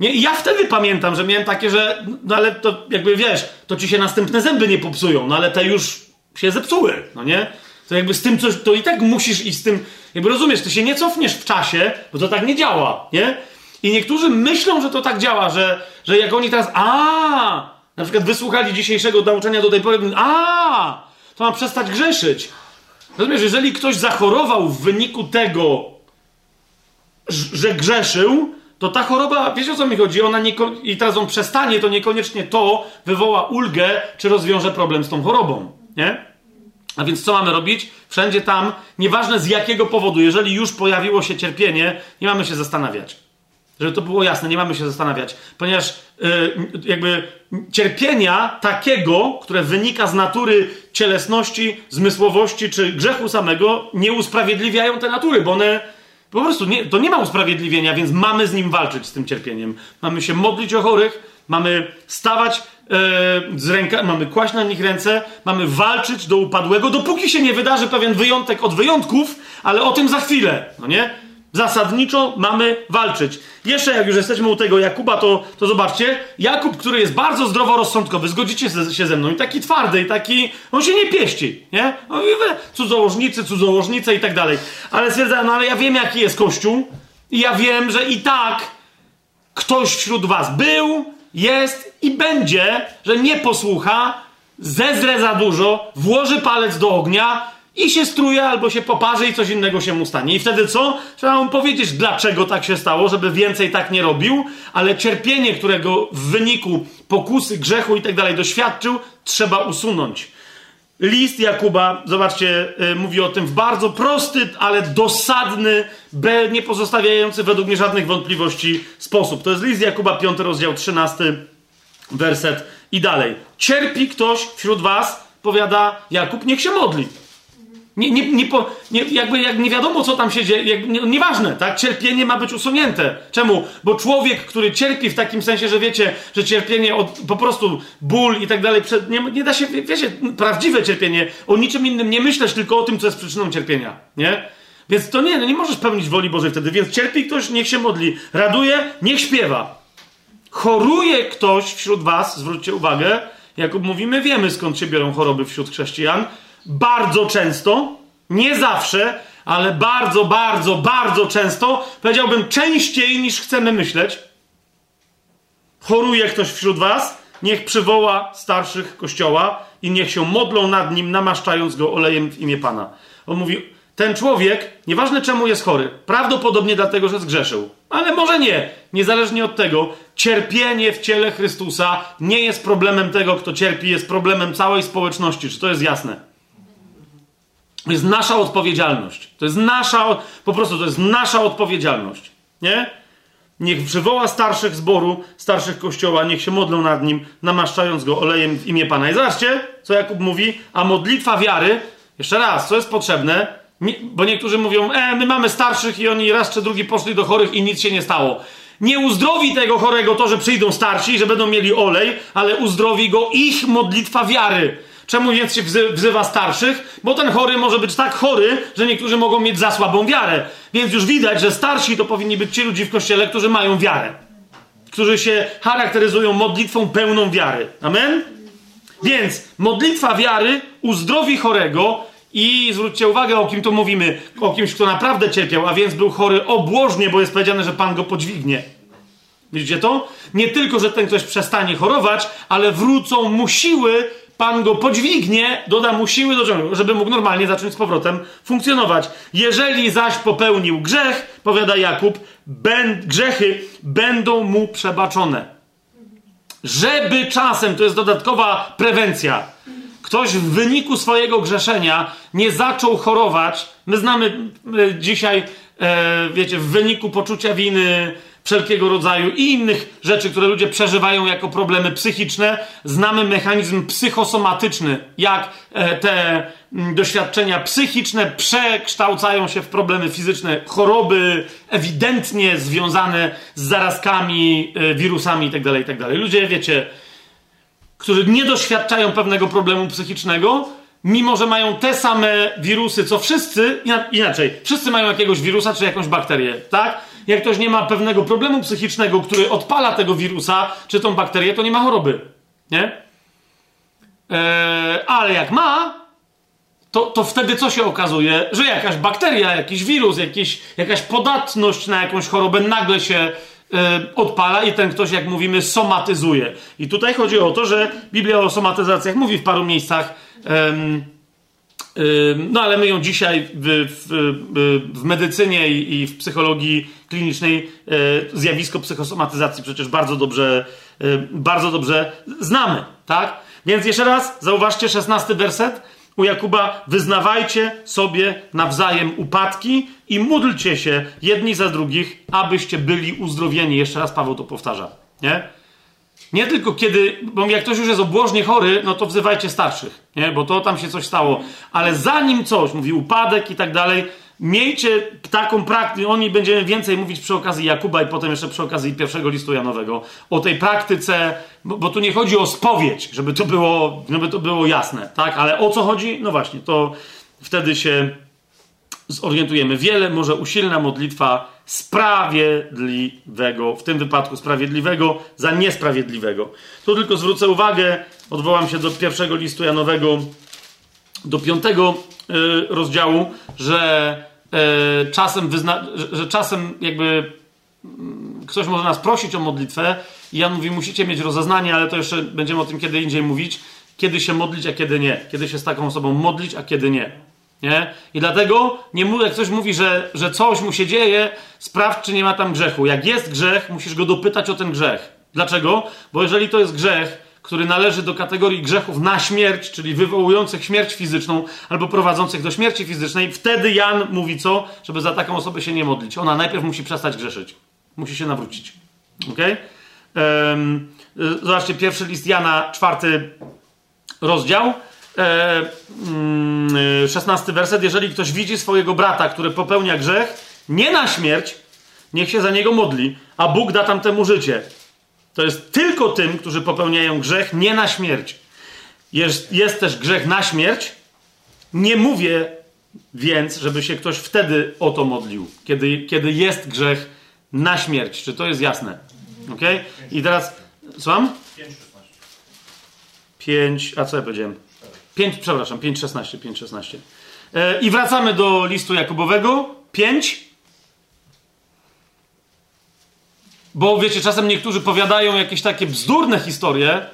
Nie, I ja wtedy pamiętam, że miałem takie, że no ale to jakby wiesz, to ci się następne zęby nie popsują, no ale te już się zepsuły, no nie? To jakby z tym coś, to i tak musisz iść z tym, jakby rozumiesz, ty się nie cofniesz w czasie, bo to tak nie działa, nie? I niektórzy myślą, że to tak działa, że, że jak oni teraz, a, na przykład wysłuchali dzisiejszego nauczania do tej pory, a, to mam przestać grzeszyć. Rozumiesz, jeżeli ktoś zachorował w wyniku tego, że grzeszył, to ta choroba, wiecie o co mi chodzi? Ona I teraz on przestanie, to niekoniecznie to wywoła ulgę, czy rozwiąże problem z tą chorobą, nie? A więc co mamy robić? Wszędzie tam, nieważne z jakiego powodu, jeżeli już pojawiło się cierpienie, nie mamy się zastanawiać. Żeby to było jasne, nie mamy się zastanawiać, ponieważ yy, jakby cierpienia takiego, które wynika z natury cielesności, zmysłowości czy grzechu samego, nie usprawiedliwiają te natury, bo one po prostu nie, to nie ma usprawiedliwienia, więc mamy z nim walczyć, z tym cierpieniem. Mamy się modlić o chorych, mamy stawać E, z ręka, mamy kłaść na nich ręce, mamy walczyć do upadłego, dopóki się nie wydarzy pewien wyjątek od wyjątków, ale o tym za chwilę, no nie? Zasadniczo mamy walczyć. Jeszcze jak już jesteśmy u tego Jakuba, to, to zobaczcie, Jakub, który jest bardzo zdroworozsądkowy, zgodzicie się ze mną, i taki twardy, i taki, on się nie pieści, nie? No i wy, cudzołożnicy, cudzołożnice i tak dalej. Ale stwierdza, no ale ja wiem jaki jest Kościół i ja wiem, że i tak ktoś wśród was był, jest i będzie, że nie posłucha, zezre za dużo, włoży palec do ognia i się struje albo się poparzy i coś innego się mu stanie. I wtedy co? Trzeba mu powiedzieć, dlaczego tak się stało, żeby więcej tak nie robił, ale cierpienie, którego w wyniku pokusy, grzechu i tak dalej doświadczył, trzeba usunąć. List Jakuba, zobaczcie, yy, mówi o tym w bardzo prosty, ale dosadny, be, nie pozostawiający według mnie żadnych wątpliwości sposób. To jest list Jakuba, 5 rozdział, 13 werset i dalej. Cierpi ktoś wśród was, powiada Jakub, niech się modli. Nie, nie, nie, po, nie, jakby jak nie wiadomo, co tam się dzieje, jak, nie, nieważne, tak? Cierpienie ma być usunięte. Czemu? Bo człowiek, który cierpi w takim sensie, że wiecie, że cierpienie, od, po prostu ból i tak dalej, nie, nie da się, wiecie, prawdziwe cierpienie, o niczym innym nie myśleć, tylko o tym, co jest przyczyną cierpienia, nie? Więc to nie, no nie możesz pełnić woli Bożej wtedy. Więc cierpi ktoś, niech się modli. Raduje, niech śpiewa. Choruje ktoś wśród was, zwróćcie uwagę, jak mówimy, wiemy skąd się biorą choroby wśród chrześcijan bardzo często, nie zawsze, ale bardzo, bardzo, bardzo często, powiedziałbym częściej niż chcemy myśleć, choruje ktoś wśród Was, niech przywoła starszych kościoła i niech się modlą nad nim, namaszczając go olejem w imię Pana. On mówi, ten człowiek, nieważne czemu jest chory, prawdopodobnie dlatego, że zgrzeszył, ale może nie, niezależnie od tego, cierpienie w ciele Chrystusa nie jest problemem tego, kto cierpi, jest problemem całej społeczności. Czy to jest jasne? To jest nasza odpowiedzialność. To jest nasza, po prostu to jest nasza odpowiedzialność. Nie? Niech przywoła starszych zboru, starszych kościoła, niech się modlą nad nim, namaszczając go olejem w imię Pana. I zobaczcie, co Jakub mówi, a modlitwa wiary, jeszcze raz, co jest potrzebne, nie, bo niektórzy mówią, e, my mamy starszych i oni raz czy drugi poszli do chorych i nic się nie stało. Nie uzdrowi tego chorego to, że przyjdą starsi, że będą mieli olej, ale uzdrowi go ich modlitwa wiary. Czemu więc się wzywa starszych? Bo ten chory może być tak chory, że niektórzy mogą mieć za słabą wiarę. Więc już widać, że starsi to powinni być ci ludzie w kościele, którzy mają wiarę. Którzy się charakteryzują modlitwą pełną wiary. Amen? Więc modlitwa wiary uzdrowi chorego i zwróćcie uwagę, o kim tu mówimy. O kimś, kto naprawdę cierpiał, a więc był chory obłożnie, bo jest powiedziane, że Pan go podźwignie. Widzicie to? Nie tylko, że ten ktoś przestanie chorować, ale wrócą mu siły Pan go podźwignie, doda mu siły do ciągu, żeby mógł normalnie zacząć z powrotem funkcjonować. Jeżeli zaś popełnił grzech, powiada Jakub, grzechy będą mu przebaczone. Żeby czasem, to jest dodatkowa prewencja, ktoś w wyniku swojego grzeszenia nie zaczął chorować. My znamy dzisiaj, e, wiecie, w wyniku poczucia winy, wszelkiego rodzaju i innych rzeczy, które ludzie przeżywają jako problemy psychiczne, znamy mechanizm psychosomatyczny, jak e, te mm, doświadczenia psychiczne przekształcają się w problemy fizyczne, choroby ewidentnie związane z zarazkami, e, wirusami itd., tak itd. Tak ludzie, wiecie, którzy nie doświadczają pewnego problemu psychicznego, mimo że mają te same wirusy, co wszyscy, inaczej, wszyscy mają jakiegoś wirusa czy jakąś bakterię, tak? Jak ktoś nie ma pewnego problemu psychicznego, który odpala tego wirusa czy tą bakterię, to nie ma choroby, nie? Eee, ale jak ma, to, to wtedy co się okazuje? Że jakaś bakteria, jakiś wirus, jakiś, jakaś podatność na jakąś chorobę nagle się e, odpala i ten ktoś, jak mówimy, somatyzuje. I tutaj chodzi o to, że Biblia o somatyzacjach mówi w paru miejscach. No, ale my ją dzisiaj w, w, w medycynie i w psychologii klinicznej e, zjawisko psychosomatyzacji przecież bardzo dobrze, e, bardzo dobrze znamy, tak? Więc jeszcze raz, zauważcie, szesnasty werset u Jakuba. Wyznawajcie sobie nawzajem upadki i módlcie się jedni za drugich, abyście byli uzdrowieni. Jeszcze raz Paweł to powtarza, nie? Nie tylko kiedy, bo jak ktoś już jest obłożnie chory, no to wzywajcie starszych, nie? bo to tam się coś stało. Ale zanim coś, mówi upadek i tak dalej, miejcie taką praktykę. O niej będziemy więcej mówić przy okazji Jakuba i potem jeszcze przy okazji pierwszego listu Janowego. O tej praktyce, bo, bo tu nie chodzi o spowiedź, żeby to było, żeby to było jasne, tak? Ale o co chodzi? No właśnie, to wtedy się zorientujemy. Wiele może usilna modlitwa sprawiedliwego, w tym wypadku sprawiedliwego za niesprawiedliwego. Tu tylko zwrócę uwagę, odwołam się do pierwszego listu Janowego, do piątego y, rozdziału, że y, czasem, wyzna, że, że czasem jakby mm, ktoś może nas prosić o modlitwę i Jan mówi, musicie mieć rozeznanie, ale to jeszcze będziemy o tym kiedy indziej mówić, kiedy się modlić, a kiedy nie. Kiedy się z taką osobą modlić, a kiedy nie. Nie? I dlatego, nie, jak ktoś mówi, że, że coś mu się dzieje, sprawdź, czy nie ma tam grzechu. Jak jest grzech, musisz go dopytać o ten grzech. Dlaczego? Bo jeżeli to jest grzech, który należy do kategorii grzechów na śmierć, czyli wywołujących śmierć fizyczną albo prowadzących do śmierci fizycznej, wtedy Jan mówi co? Żeby za taką osobę się nie modlić. Ona najpierw musi przestać grzeszyć. Musi się nawrócić. Ok? Um, zobaczcie, pierwszy list Jana, czwarty rozdział. E, mm, e, werset. Jeżeli ktoś widzi swojego brata, który popełnia grzech, nie na śmierć, niech się za niego modli, a Bóg da tam temu życie. To jest tylko tym, którzy popełniają grzech, nie na śmierć. Jest, jest też grzech na śmierć. Nie mówię więc, żeby się ktoś wtedy o to modlił, kiedy, kiedy jest grzech na śmierć. Czy to jest jasne? Ok? I teraz, słucham? 5, 5, a co ja powiedziałem? 5, przepraszam, 5,16, 5,16. E, I wracamy do listu Jakubowego. 5. Bo wiecie, czasem niektórzy powiadają jakieś takie bzdurne historie,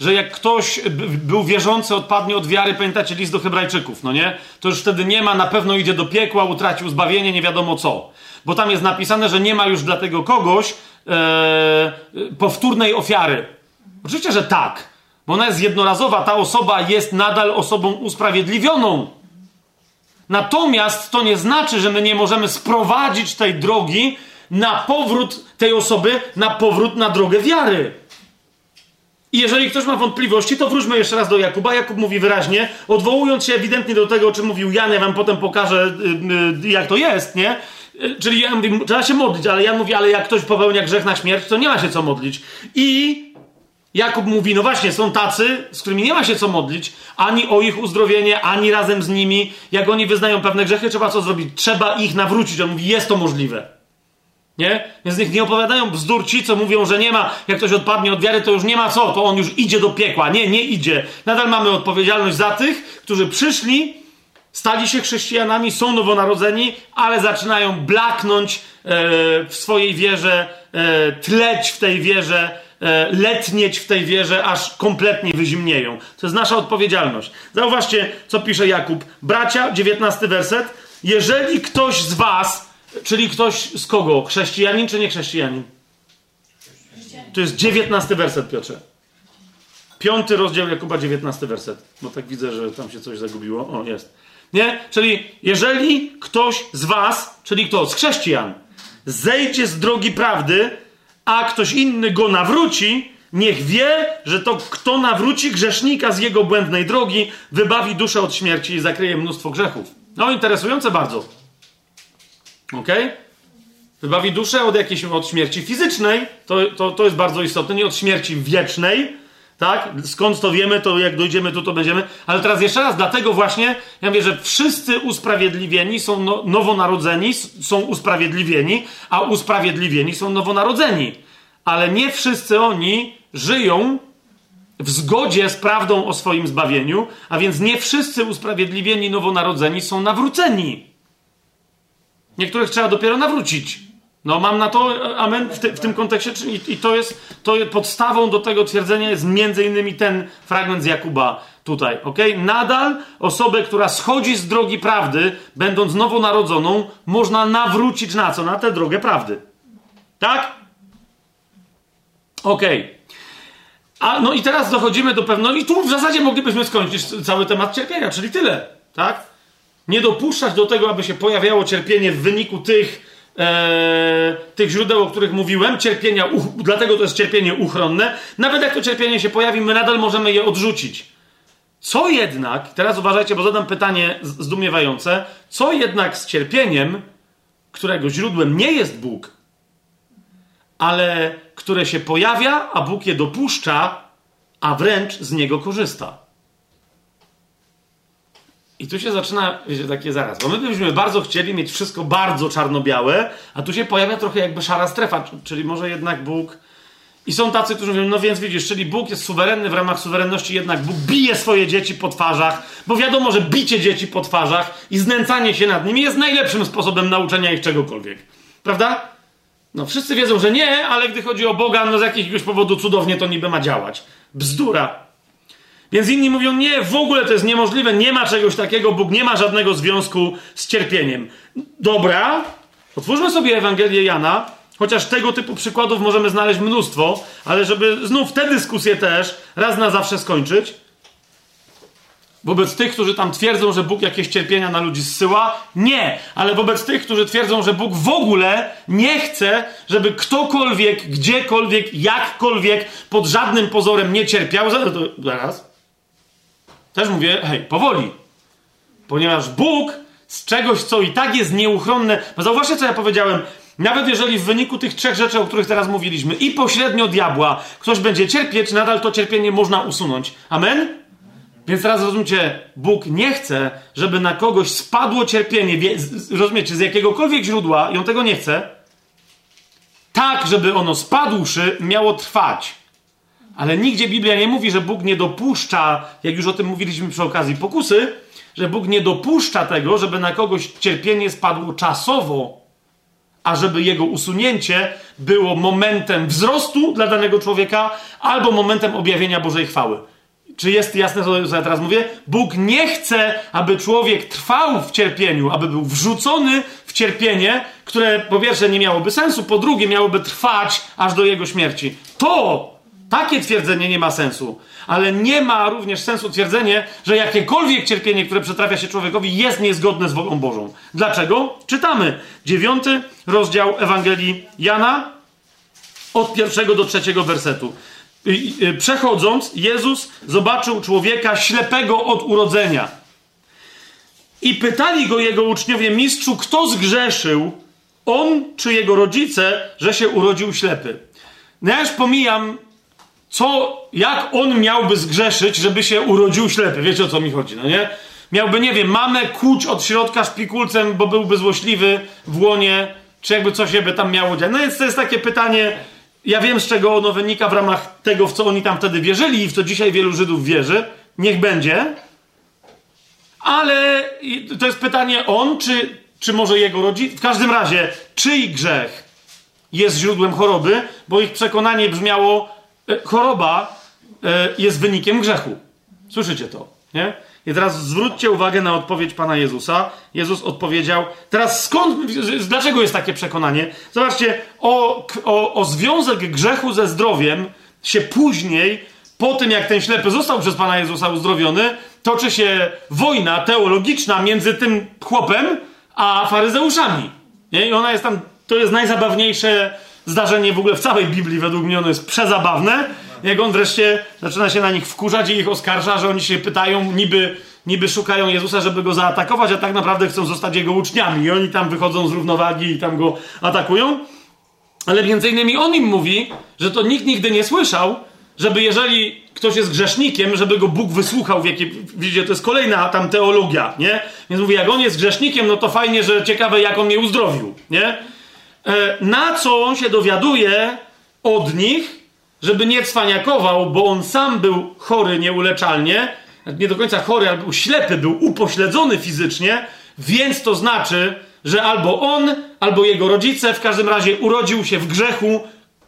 że jak ktoś był wierzący, odpadnie od wiary, pamiętacie list do Hebrajczyków, no nie? To już wtedy nie ma, na pewno idzie do piekła, utracił zbawienie, nie wiadomo co. Bo tam jest napisane, że nie ma już dla tego kogoś e, powtórnej ofiary. Oczywiście, że tak bo ona jest jednorazowa, ta osoba jest nadal osobą usprawiedliwioną. Natomiast to nie znaczy, że my nie możemy sprowadzić tej drogi na powrót tej osoby, na powrót na drogę wiary. I jeżeli ktoś ma wątpliwości, to wróćmy jeszcze raz do Jakuba. Jakub mówi wyraźnie, odwołując się ewidentnie do tego, o czym mówił Jan, ja wam potem pokażę, y, y, jak to jest, nie? Y, czyli ja mówię, trzeba się modlić, ale Jan mówi, ale jak ktoś popełnia grzech na śmierć, to nie ma się co modlić. I Jakub mówi, no właśnie, są tacy, z którymi nie ma się co modlić, ani o ich uzdrowienie, ani razem z nimi. Jak oni wyznają pewne grzechy, trzeba co zrobić? Trzeba ich nawrócić. On mówi, jest to możliwe. Nie? Więc niech nie opowiadają bzdur ci, co mówią, że nie ma, jak ktoś odpadnie od wiary, to już nie ma co, to on już idzie do piekła. Nie, nie idzie. Nadal mamy odpowiedzialność za tych, którzy przyszli, stali się chrześcijanami, są nowonarodzeni, ale zaczynają blaknąć e, w swojej wierze, e, tleć w tej wierze, letnieć w tej wierze, aż kompletnie wyzimnieją. To jest nasza odpowiedzialność. Zauważcie, co pisze Jakub. Bracia, 19 werset. Jeżeli ktoś z was, czyli ktoś z kogo? Chrześcijanin czy nie chrześcijanin? To jest 19 werset, Piotrze. Piąty rozdział Jakuba, 19 werset. Bo tak widzę, że tam się coś zagubiło. O, jest. Nie? Czyli jeżeli ktoś z was, czyli kto? Z chrześcijan, zejdzie z drogi prawdy, a ktoś inny go nawróci, niech wie, że to kto nawróci grzesznika z jego błędnej drogi, wybawi duszę od śmierci i zakryje mnóstwo grzechów. No, interesujące bardzo. Ok? Wybawi duszę od jakiejś od śmierci fizycznej, to, to, to jest bardzo istotne, nie od śmierci wiecznej, tak? Skąd to wiemy, to jak dojdziemy tu, to będziemy. Ale teraz jeszcze raz, dlatego właśnie ja mówię, że wszyscy usprawiedliwieni są no, nowonarodzeni, są usprawiedliwieni, a usprawiedliwieni są nowonarodzeni. Ale nie wszyscy oni żyją w zgodzie z prawdą o swoim zbawieniu, a więc nie wszyscy usprawiedliwieni nowonarodzeni są nawróceni. Niektórych trzeba dopiero nawrócić. No mam na to amen w, ty, w tym kontekście i, i to jest to podstawą do tego twierdzenia jest między innymi ten fragment z Jakuba tutaj, ok? Nadal osobę, która schodzi z drogi prawdy, będąc nowonarodzoną, można nawrócić na co? Na tę drogę prawdy. Tak? Ok. A, no i teraz dochodzimy do pewnego, i tu w zasadzie moglibyśmy skończyć cały temat cierpienia, czyli tyle, tak? Nie dopuszczać do tego, aby się pojawiało cierpienie w wyniku tych e, tych źródeł, o których mówiłem, cierpienia, dlatego to jest cierpienie uchronne. Nawet jak to cierpienie się pojawi, my nadal możemy je odrzucić. Co jednak, teraz uważajcie, bo zadam pytanie zdumiewające, co jednak z cierpieniem, którego źródłem nie jest Bóg, ale które się pojawia, a Bóg je dopuszcza, a wręcz z niego korzysta. I tu się zaczyna, wiecie, takie zaraz, bo my byśmy bardzo chcieli mieć wszystko bardzo czarno-białe, a tu się pojawia trochę jakby szara strefa, czyli może jednak Bóg... I są tacy, którzy mówią, no więc widzisz, czyli Bóg jest suwerenny, w ramach suwerenności jednak Bóg bije swoje dzieci po twarzach, bo wiadomo, że bicie dzieci po twarzach i znęcanie się nad nimi jest najlepszym sposobem nauczenia ich czegokolwiek. Prawda? No wszyscy wiedzą, że nie, ale gdy chodzi o Boga, no z jakiegoś powodu cudownie to niby ma działać. Bzdura. Więc inni mówią, nie, w ogóle to jest niemożliwe, nie ma czegoś takiego, Bóg nie ma żadnego związku z cierpieniem. Dobra, otwórzmy sobie Ewangelię Jana, chociaż tego typu przykładów możemy znaleźć mnóstwo, ale żeby znów tę dyskusję też raz na zawsze skończyć, wobec tych, którzy tam twierdzą, że Bóg jakieś cierpienia na ludzi zsyła, nie, ale wobec tych, którzy twierdzą, że Bóg w ogóle nie chce, żeby ktokolwiek, gdziekolwiek, jakkolwiek, pod żadnym pozorem nie cierpiał, zaraz, też mówię, hej, powoli. Ponieważ Bóg z czegoś, co i tak jest nieuchronne. No zauważcie, co ja powiedziałem. Nawet jeżeli w wyniku tych trzech rzeczy, o których teraz mówiliśmy, i pośrednio diabła ktoś będzie cierpieć, nadal to cierpienie można usunąć. Amen? Więc teraz rozumiecie, Bóg nie chce, żeby na kogoś spadło cierpienie, rozumiecie, z jakiegokolwiek źródła, i on tego nie chce, tak, żeby ono spadłszy, miało trwać. Ale nigdzie Biblia nie mówi, że Bóg nie dopuszcza, jak już o tym mówiliśmy przy okazji pokusy, że Bóg nie dopuszcza tego, żeby na kogoś cierpienie spadło czasowo, a żeby jego usunięcie było momentem wzrostu dla danego człowieka albo momentem objawienia Bożej chwały. Czy jest jasne, co ja teraz mówię? Bóg nie chce, aby człowiek trwał w cierpieniu, aby był wrzucony w cierpienie, które po pierwsze nie miałoby sensu, po drugie miałoby trwać aż do jego śmierci. To takie twierdzenie nie ma sensu. Ale nie ma również sensu twierdzenie, że jakiekolwiek cierpienie, które przetrafia się człowiekowi, jest niezgodne z wolą Bożą. Dlaczego? Czytamy. Dziewiąty rozdział Ewangelii Jana od pierwszego do trzeciego wersetu. Przechodząc, Jezus zobaczył człowieka ślepego od urodzenia. I pytali go jego uczniowie, mistrzu, kto zgrzeszył, on czy jego rodzice, że się urodził ślepy. No ja już pomijam co, jak on miałby zgrzeszyć, żeby się urodził ślepy? Wiecie o co mi chodzi, no nie? Miałby, nie wiem, mamę kuć od środka szpikulcem, bo byłby złośliwy w łonie, czy jakby coś by tam miało dziać. No więc to jest takie pytanie, ja wiem z czego ono wynika w ramach tego, w co oni tam wtedy wierzyli i w co dzisiaj wielu Żydów wierzy. Niech będzie. Ale to jest pytanie on, czy, czy może jego rodzic? W każdym razie, czyj grzech jest źródłem choroby? Bo ich przekonanie brzmiało, choroba e, jest wynikiem grzechu. Słyszycie to, nie? I teraz zwróćcie uwagę na odpowiedź Pana Jezusa. Jezus odpowiedział. Teraz skąd, dlaczego jest takie przekonanie? Zobaczcie, o, o, o związek grzechu ze zdrowiem się później, po tym jak ten ślepy został przez Pana Jezusa uzdrowiony, toczy się wojna teologiczna między tym chłopem a faryzeuszami. Nie? I ona jest tam, to jest najzabawniejsze zdarzenie w ogóle w całej Biblii, według mnie ono jest przezabawne jak on wreszcie zaczyna się na nich wkurzać i ich oskarża, że oni się pytają, niby, niby szukają Jezusa, żeby go zaatakować, a tak naprawdę chcą zostać jego uczniami. I oni tam wychodzą z równowagi i tam go atakują. Ale między innymi on im mówi, że to nikt nigdy nie słyszał, żeby jeżeli ktoś jest grzesznikiem, żeby go Bóg wysłuchał, w jakiej, widzicie, to jest kolejna tam teologia, nie? Więc mówi, jak on jest grzesznikiem, no to fajnie, że ciekawe, jak on mnie uzdrowił, nie? E, na co on się dowiaduje od nich, żeby nie cwaniakował, bo on sam był chory nieuleczalnie, nie do końca chory, ale był ślepy, był upośledzony fizycznie, więc to znaczy, że albo on, albo jego rodzice w każdym razie urodził się w grzechu,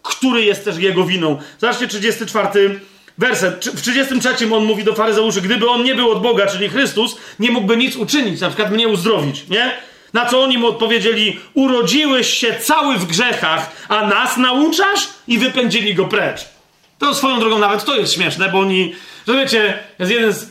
który jest też jego winą. Zobaczcie 34 werset. W 33 on mówi do faryzeuszy, gdyby on nie był od Boga, czyli Chrystus, nie mógłby nic uczynić, na przykład mnie uzdrowić, nie? Na co oni mu odpowiedzieli: Urodziłeś się cały w grzechach, a nas nauczasz? I wypędzili go precz. To swoją drogą nawet to jest śmieszne, bo oni, że wiecie, jest jeden z.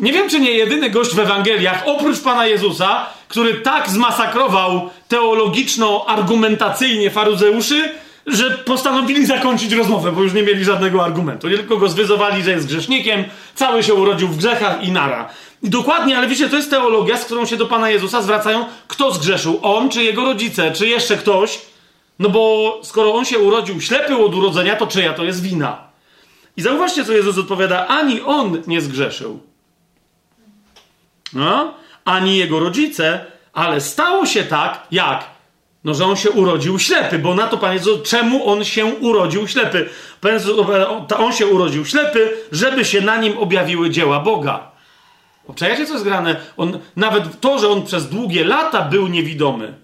Nie wiem, czy nie jedyny gość w Ewangeliach, oprócz Pana Jezusa, który tak zmasakrował teologiczno-argumentacyjnie faryzeuszy, że postanowili zakończyć rozmowę, bo już nie mieli żadnego argumentu. Nie tylko go zwyzowali, że jest grzesznikiem, cały się urodził w grzechach i nara. Dokładnie, ale wiecie, to jest teologia, z którą się do Pana Jezusa zwracają, kto zgrzeszył, on czy jego rodzice, czy jeszcze ktoś. No bo skoro on się urodził ślepy od urodzenia, to czyja to jest wina? I zauważcie, co Jezus odpowiada, ani on nie zgrzeszył. No, ani jego rodzice, ale stało się tak, jak? No, że on się urodził ślepy, bo na to Pan Jezus, czemu on się urodził ślepy? Pan Jezus, on się urodził ślepy, żeby się na nim objawiły dzieła Boga. Obczajacie, co jest grane? On, nawet to, że on przez długie lata był niewidomy,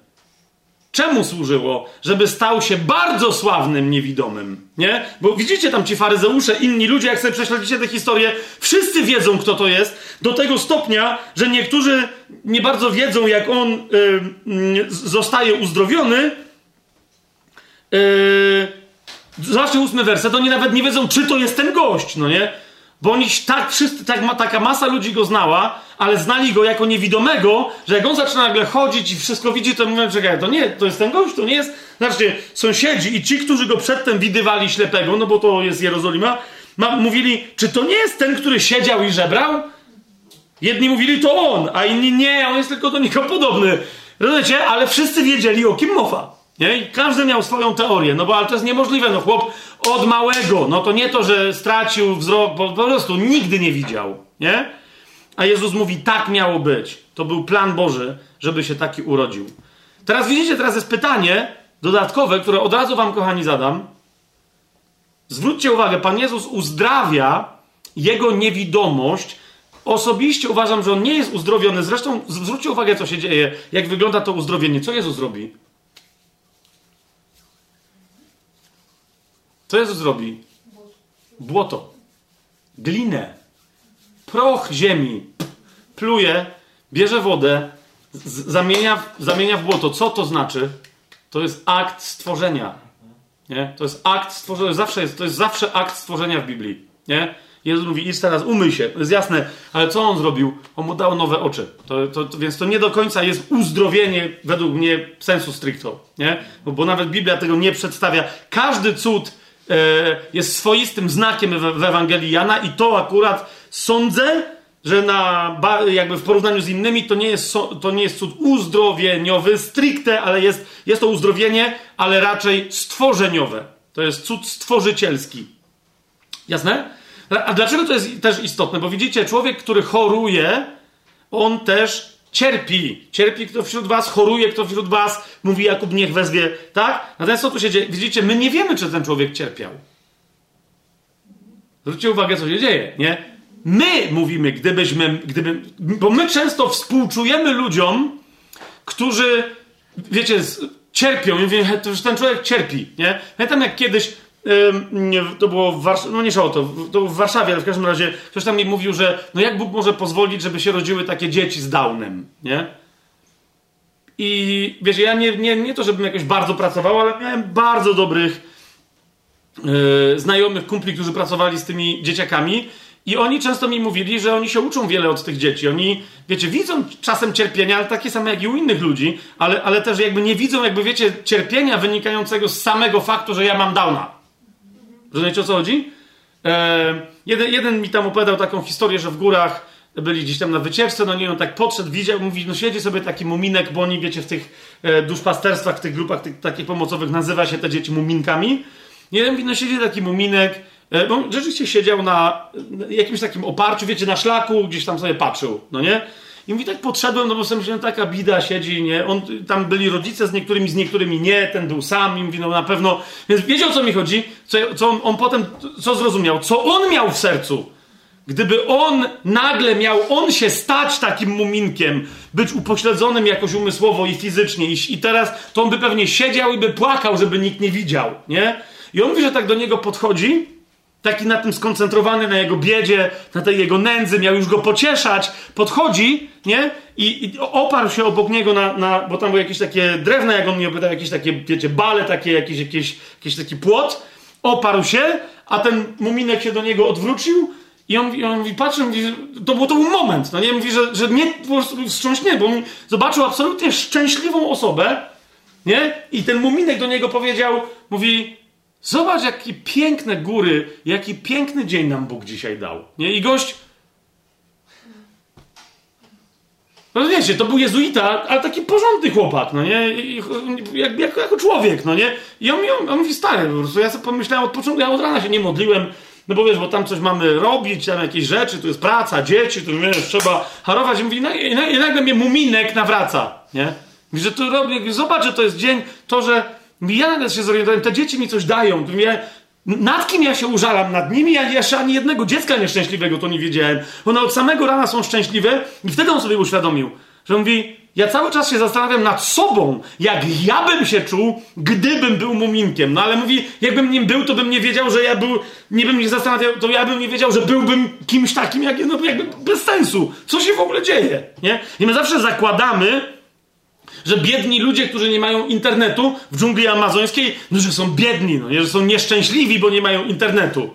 Czemu służyło? Żeby stał się bardzo sławnym niewidomym, nie? Bo widzicie tam ci faryzeusze, inni ludzie, jak sobie prześledzicie tę historię, wszyscy wiedzą, kto to jest, do tego stopnia, że niektórzy nie bardzo wiedzą, jak on yy, zostaje uzdrowiony. Yy, zobaczcie ósmy werset, oni nawet nie wiedzą, czy to jest ten gość, no nie? Bo oni tak wszyscy, tak, taka masa ludzi go znała, ale znali go jako niewidomego, że jak on zaczyna nagle chodzić i wszystko widzi, to mówią, czekaj, to nie, to jest ten gość, to nie jest... Znaczy, sąsiedzi i ci, którzy go przedtem widywali ślepego, no bo to jest Jerozolima, ma, mówili, czy to nie jest ten, który siedział i żebrał? Jedni mówili, to on, a inni nie, on jest tylko do niego podobny. Rozumiecie? Ale wszyscy wiedzieli, o kim mowa. Nie? I każdy miał swoją teorię, no bo ale to jest niemożliwe, no chłop od małego, no to nie to, że stracił wzrok, bo po prostu nigdy nie widział, nie? A Jezus mówi, tak miało być. To był plan Boży, żeby się taki urodził. Teraz widzicie, teraz jest pytanie dodatkowe, które od razu wam, kochani, zadam. Zwróćcie uwagę, Pan Jezus uzdrawia jego niewidomość. Osobiście uważam, że on nie jest uzdrowiony. Zresztą zwróćcie uwagę, co się dzieje, jak wygląda to uzdrowienie. Co Jezus robi? Co Jezus robi? Błoto. Glinę. Proch ziemi. Pluje, bierze wodę, zamienia, zamienia w błoto. Co to znaczy? To jest akt stworzenia. Nie? To jest akt stworzenia. Zawsze jest, to jest zawsze akt stworzenia w Biblii. Nie? Jezus mówi, idź teraz, umyj się. To jest jasne, ale co on zrobił? On mu dał nowe oczy. To, to, to, więc to nie do końca jest uzdrowienie według mnie sensu stricto. Nie? Bo, nawet Biblia tego nie przedstawia. Każdy cud jest swoistym znakiem w Ewangelii Jana i to akurat sądzę, że na, jakby w porównaniu z innymi to nie jest, to nie jest cud uzdrowieniowy stricte, ale jest, jest to uzdrowienie, ale raczej stworzeniowe. To jest cud stworzycielski. Jasne? A dlaczego to jest też istotne? Bo widzicie, człowiek, który choruje, on też Cierpi. Cierpi kto wśród was, choruje kto wśród was, mówi Jakub, niech wezwie, tak? Natomiast co tu się dzieje? Widzicie, my nie wiemy, czy ten człowiek cierpiał. Zwróćcie uwagę, co się dzieje, nie? My mówimy, gdybyśmy, gdyby, bo my często współczujemy ludziom, którzy, wiecie, cierpią i mówię, to już ten człowiek cierpi, nie? Pamiętam jak kiedyś to było w Warszawie, no nie szło to, to w Warszawie, ale w każdym razie ktoś tam mi mówił, że no jak Bóg może pozwolić, żeby się rodziły takie dzieci z Downem, nie? I wiesz, ja nie, nie, nie to, żebym jakoś bardzo pracował, ale miałem bardzo dobrych yy, znajomych, kumpli, którzy pracowali z tymi dzieciakami i oni często mi mówili, że oni się uczą wiele od tych dzieci. Oni, wiecie, widzą czasem cierpienia, ale takie same jak i u innych ludzi, ale, ale też jakby nie widzą, jakby wiecie, cierpienia wynikającego z samego faktu, że ja mam Downa. Rozumiecie o co chodzi? E, jeden, jeden mi tam opowiadał taką historię, że w górach byli gdzieś tam na wycieczce, no nie, on tak podszedł, widział, mówi, no siedzi sobie taki muminek, bo oni, wiecie, w tych e, duszpasterstwach, w tych grupach tych, takich pomocowych nazywa się te dzieci muminkami. Jeden mówi, no siedzi taki muminek, e, bo rzeczywiście siedział na jakimś takim oparciu, wiecie, na szlaku, gdzieś tam sobie patrzył, no nie? I mówi, tak podszedłem, no bo sobie myślałem, taka bida siedzi, nie? On, tam byli rodzice z niektórymi, z niektórymi nie, ten był sam i mówi, no na pewno... Więc wiedział, co mi chodzi, co, co on, on potem, co zrozumiał, co on miał w sercu. Gdyby on nagle miał, on się stać takim muminkiem, być upośledzonym jakoś umysłowo i fizycznie i, i teraz, to on by pewnie siedział i by płakał, żeby nikt nie widział, nie? I on mówi, że tak do niego podchodzi taki na tym skoncentrowany, na jego biedzie, na tej jego nędzy, miał już go pocieszać, podchodzi, nie? I, i oparł się obok niego na, na, bo tam były jakieś takie drewna, jak on mi opowiadał, jakieś takie, wiecie, bale takie, jakieś, jakieś, jakiś taki płot, oparł się, a ten muminek się do niego odwrócił i on, i on mówi, patrzy, mówi, to, był, to był moment, no nie? Mówi, że, że nie, po prostu wstrząśnie, bo zobaczył absolutnie szczęśliwą osobę, nie? I ten muminek do niego powiedział, mówi, Zobacz, jakie piękne góry, jaki piękny dzień nam Bóg dzisiaj dał. Nie? I gość. No wiecie, to był jezuita, ale taki porządny chłopak, no nie? Jak, jak, jako człowiek, no nie? I on, on, on mówi, stary, po prostu ja sobie pomyślałem od początku, ja od rana się nie modliłem, no bo wiesz, bo tam coś mamy robić, tam jakieś rzeczy, tu jest praca, dzieci, tu wiesz, trzeba harować. I mówi, no, i, i nagle mnie muminek nawraca, nie? Mówi, że to robię, zobacz, że to jest dzień, to, że ja nagle się zorientowałem, te dzieci mi coś dają. Ja, nad kim ja się użalam? Nad nimi? Ja jeszcze ani jednego dziecka nieszczęśliwego to nie wiedziałem. One od samego rana są szczęśliwe i wtedy on sobie uświadomił, że mówi, ja cały czas się zastanawiam nad sobą, jak ja bym się czuł, gdybym był muminkiem. No ale mówi, jakbym nim był, to bym nie wiedział, że ja był, nie bym się zastanawiał, to ja bym nie wiedział, że byłbym kimś takim, jak, no jakby bez sensu. Co się w ogóle dzieje, nie? I my zawsze zakładamy, że biedni ludzie, którzy nie mają internetu w dżungli amazońskiej, no że są biedni, no nie, że są nieszczęśliwi, bo nie mają internetu.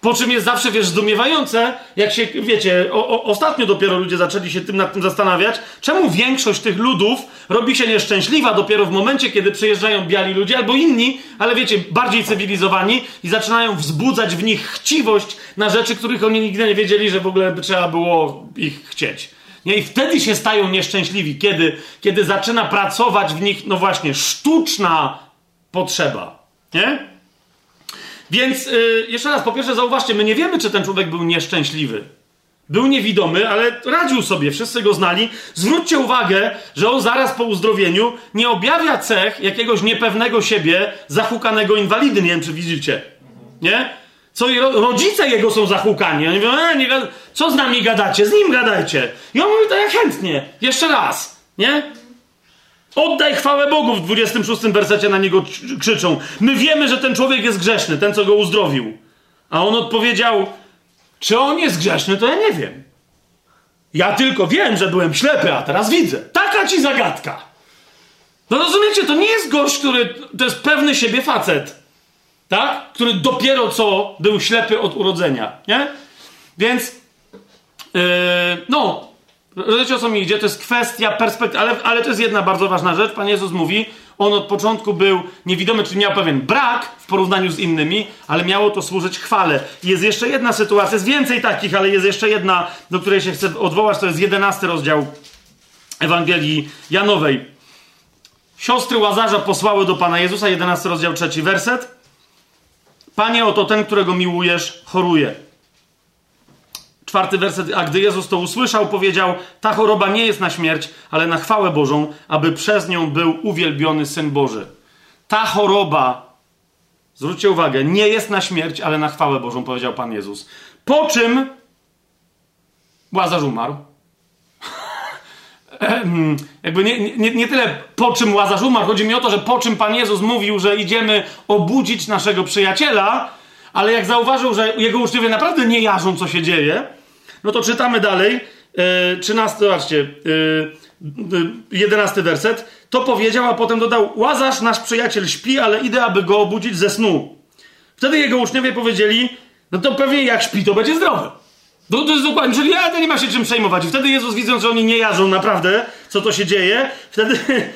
Po czym jest zawsze, wiesz, zdumiewające, jak się, wiecie, o, o, ostatnio dopiero ludzie zaczęli się tym nad tym zastanawiać, czemu większość tych ludów robi się nieszczęśliwa dopiero w momencie, kiedy przyjeżdżają biali ludzie albo inni, ale wiecie, bardziej cywilizowani i zaczynają wzbudzać w nich chciwość na rzeczy, których oni nigdy nie wiedzieli, że w ogóle trzeba było ich chcieć. Nie? I wtedy się stają nieszczęśliwi, kiedy, kiedy zaczyna pracować w nich, no właśnie, sztuczna potrzeba. Nie? Więc yy, jeszcze raz, po pierwsze zauważcie, my nie wiemy, czy ten człowiek był nieszczęśliwy. Był niewidomy, ale radził sobie, wszyscy go znali. Zwróćcie uwagę, że on zaraz po uzdrowieniu nie objawia cech jakiegoś niepewnego siebie, zahukanego inwalidy. Nie wiem, czy widzicie. Nie? Co rodzice jego są zahukani. Oni mówią, e, nie, co z nami gadacie? Z nim gadajcie. I on mówi, to ja chętnie. Jeszcze raz. Nie? Oddaj chwałę Bogu w 26 wersecie na niego krzyczą. My wiemy, że ten człowiek jest grzeszny, ten, co go uzdrowił. A on odpowiedział, czy on jest grzeszny, to ja nie wiem. Ja tylko wiem, że byłem ślepy, a teraz widzę. Taka ci zagadka. No rozumiecie, to nie jest gość, który to jest pewny siebie facet tak? Który dopiero co był ślepy od urodzenia, nie? Więc, yy, no, rozumiecie o co mi idzie? To jest kwestia perspektywy, ale, ale to jest jedna bardzo ważna rzecz. Pan Jezus mówi, on od początku był niewidomy, czyli miał pewien brak w porównaniu z innymi, ale miało to służyć chwale. Jest jeszcze jedna sytuacja, jest więcej takich, ale jest jeszcze jedna, do której się chcę odwołać, to jest jedenasty rozdział Ewangelii Janowej. Siostry Łazarza posłały do Pana Jezusa, jedenasty rozdział, trzeci werset. Panie, oto ten, którego miłujesz, choruje. Czwarty werset. A gdy Jezus to usłyszał, powiedział: Ta choroba nie jest na śmierć, ale na chwałę Bożą, aby przez nią był uwielbiony syn Boży. Ta choroba, zwróćcie uwagę, nie jest na śmierć, ale na chwałę Bożą, powiedział Pan Jezus. Po czym Łazarz umarł. jakby nie, nie, nie tyle po czym Łazarz umarł, chodzi mi o to, że po czym Pan Jezus mówił, że idziemy obudzić naszego przyjaciela, ale jak zauważył, że jego uczniowie naprawdę nie jarzą, co się dzieje, no to czytamy dalej, e, 13, zobaczcie, e, 11 werset, to powiedział, a potem dodał, Łazarz, nasz przyjaciel śpi, ale idę, aby go obudzić ze snu. Wtedy jego uczniowie powiedzieli, no to pewnie jak śpi, to będzie zdrowy. No to jest dokładnie, czyli ja, nie ma się czym przejmować. Wtedy Jezus, widząc, że oni nie jarzą naprawdę, co to się dzieje, wtedy...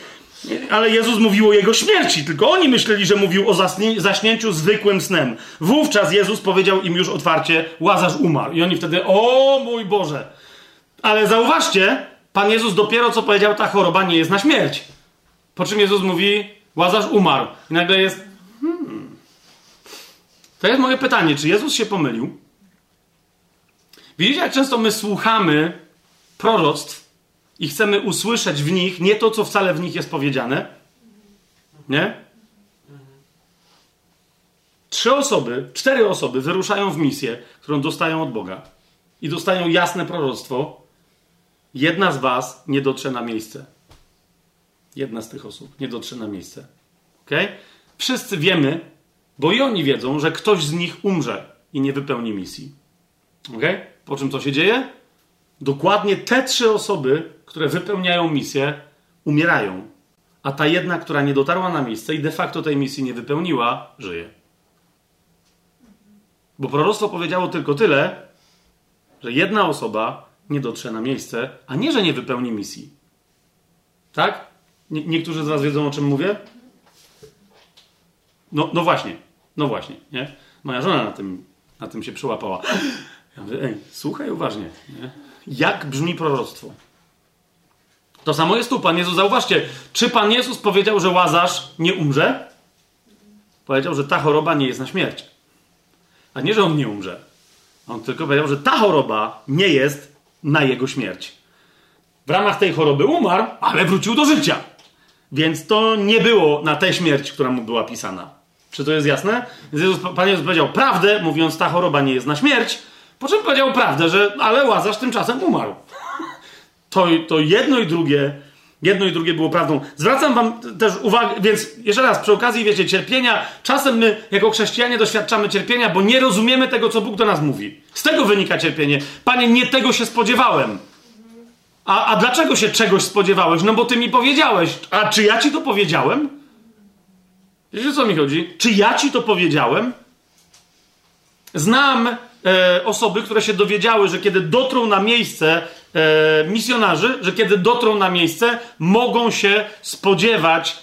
Ale Jezus mówił o jego śmierci, tylko oni myśleli, że mówił o zasni- zaśnięciu zwykłym snem. Wówczas Jezus powiedział im już otwarcie, Łazarz umarł. I oni wtedy, o mój Boże. Ale zauważcie, Pan Jezus dopiero co powiedział, ta choroba nie jest na śmierć. Po czym Jezus mówi, Łazarz umarł. I nagle jest, hmm. To jest moje pytanie, czy Jezus się pomylił? Widzicie, jak często my słuchamy proroctw i chcemy usłyszeć w nich nie to, co wcale w nich jest powiedziane? Nie? Trzy osoby, cztery osoby wyruszają w misję, którą dostają od Boga i dostają jasne proroctwo. Jedna z was nie dotrze na miejsce. Jedna z tych osób nie dotrze na miejsce. Ok? Wszyscy wiemy, bo i oni wiedzą, że ktoś z nich umrze i nie wypełni misji. Ok? Po czym co się dzieje? Dokładnie te trzy osoby, które wypełniają misję, umierają. A ta jedna, która nie dotarła na miejsce i de facto tej misji nie wypełniła, żyje. Bo proroctwo powiedziało tylko tyle, że jedna osoba nie dotrze na miejsce, a nie, że nie wypełni misji. Tak? Nie, niektórzy z Was wiedzą, o czym mówię? No, no właśnie, no właśnie, nie? Moja żona na tym, na tym się przyłapała. Ja mówię, ej, słuchaj uważnie. Nie? Jak brzmi proroctwo? To samo jest tu, Pan Jezus. Zauważcie, czy Pan Jezus powiedział, że Łazarz nie umrze? Powiedział, że ta choroba nie jest na śmierć. A nie, że on nie umrze. On tylko powiedział, że ta choroba nie jest na jego śmierć. W ramach tej choroby umarł, ale wrócił do życia. Więc to nie było na tę śmierć, która mu była pisana. Czy to jest jasne? Jezus, Pan Jezus powiedział prawdę, mówiąc, ta choroba nie jest na śmierć, po czym powiedział prawdę, że ale Łazarz tymczasem umarł. To, to jedno i drugie, jedno i drugie było prawdą. Zwracam wam też uwagę, więc jeszcze raz, przy okazji, wiecie, cierpienia, czasem my jako chrześcijanie doświadczamy cierpienia, bo nie rozumiemy tego, co Bóg do nas mówi. Z tego wynika cierpienie. Panie, nie tego się spodziewałem. A, a dlaczego się czegoś spodziewałeś? No bo ty mi powiedziałeś. A czy ja ci to powiedziałem? Wiecie, o co mi chodzi? Czy ja ci to powiedziałem? Znam e, osoby, które się dowiedziały, że kiedy dotrą na miejsce e, misjonarzy, że kiedy dotrą na miejsce, mogą się spodziewać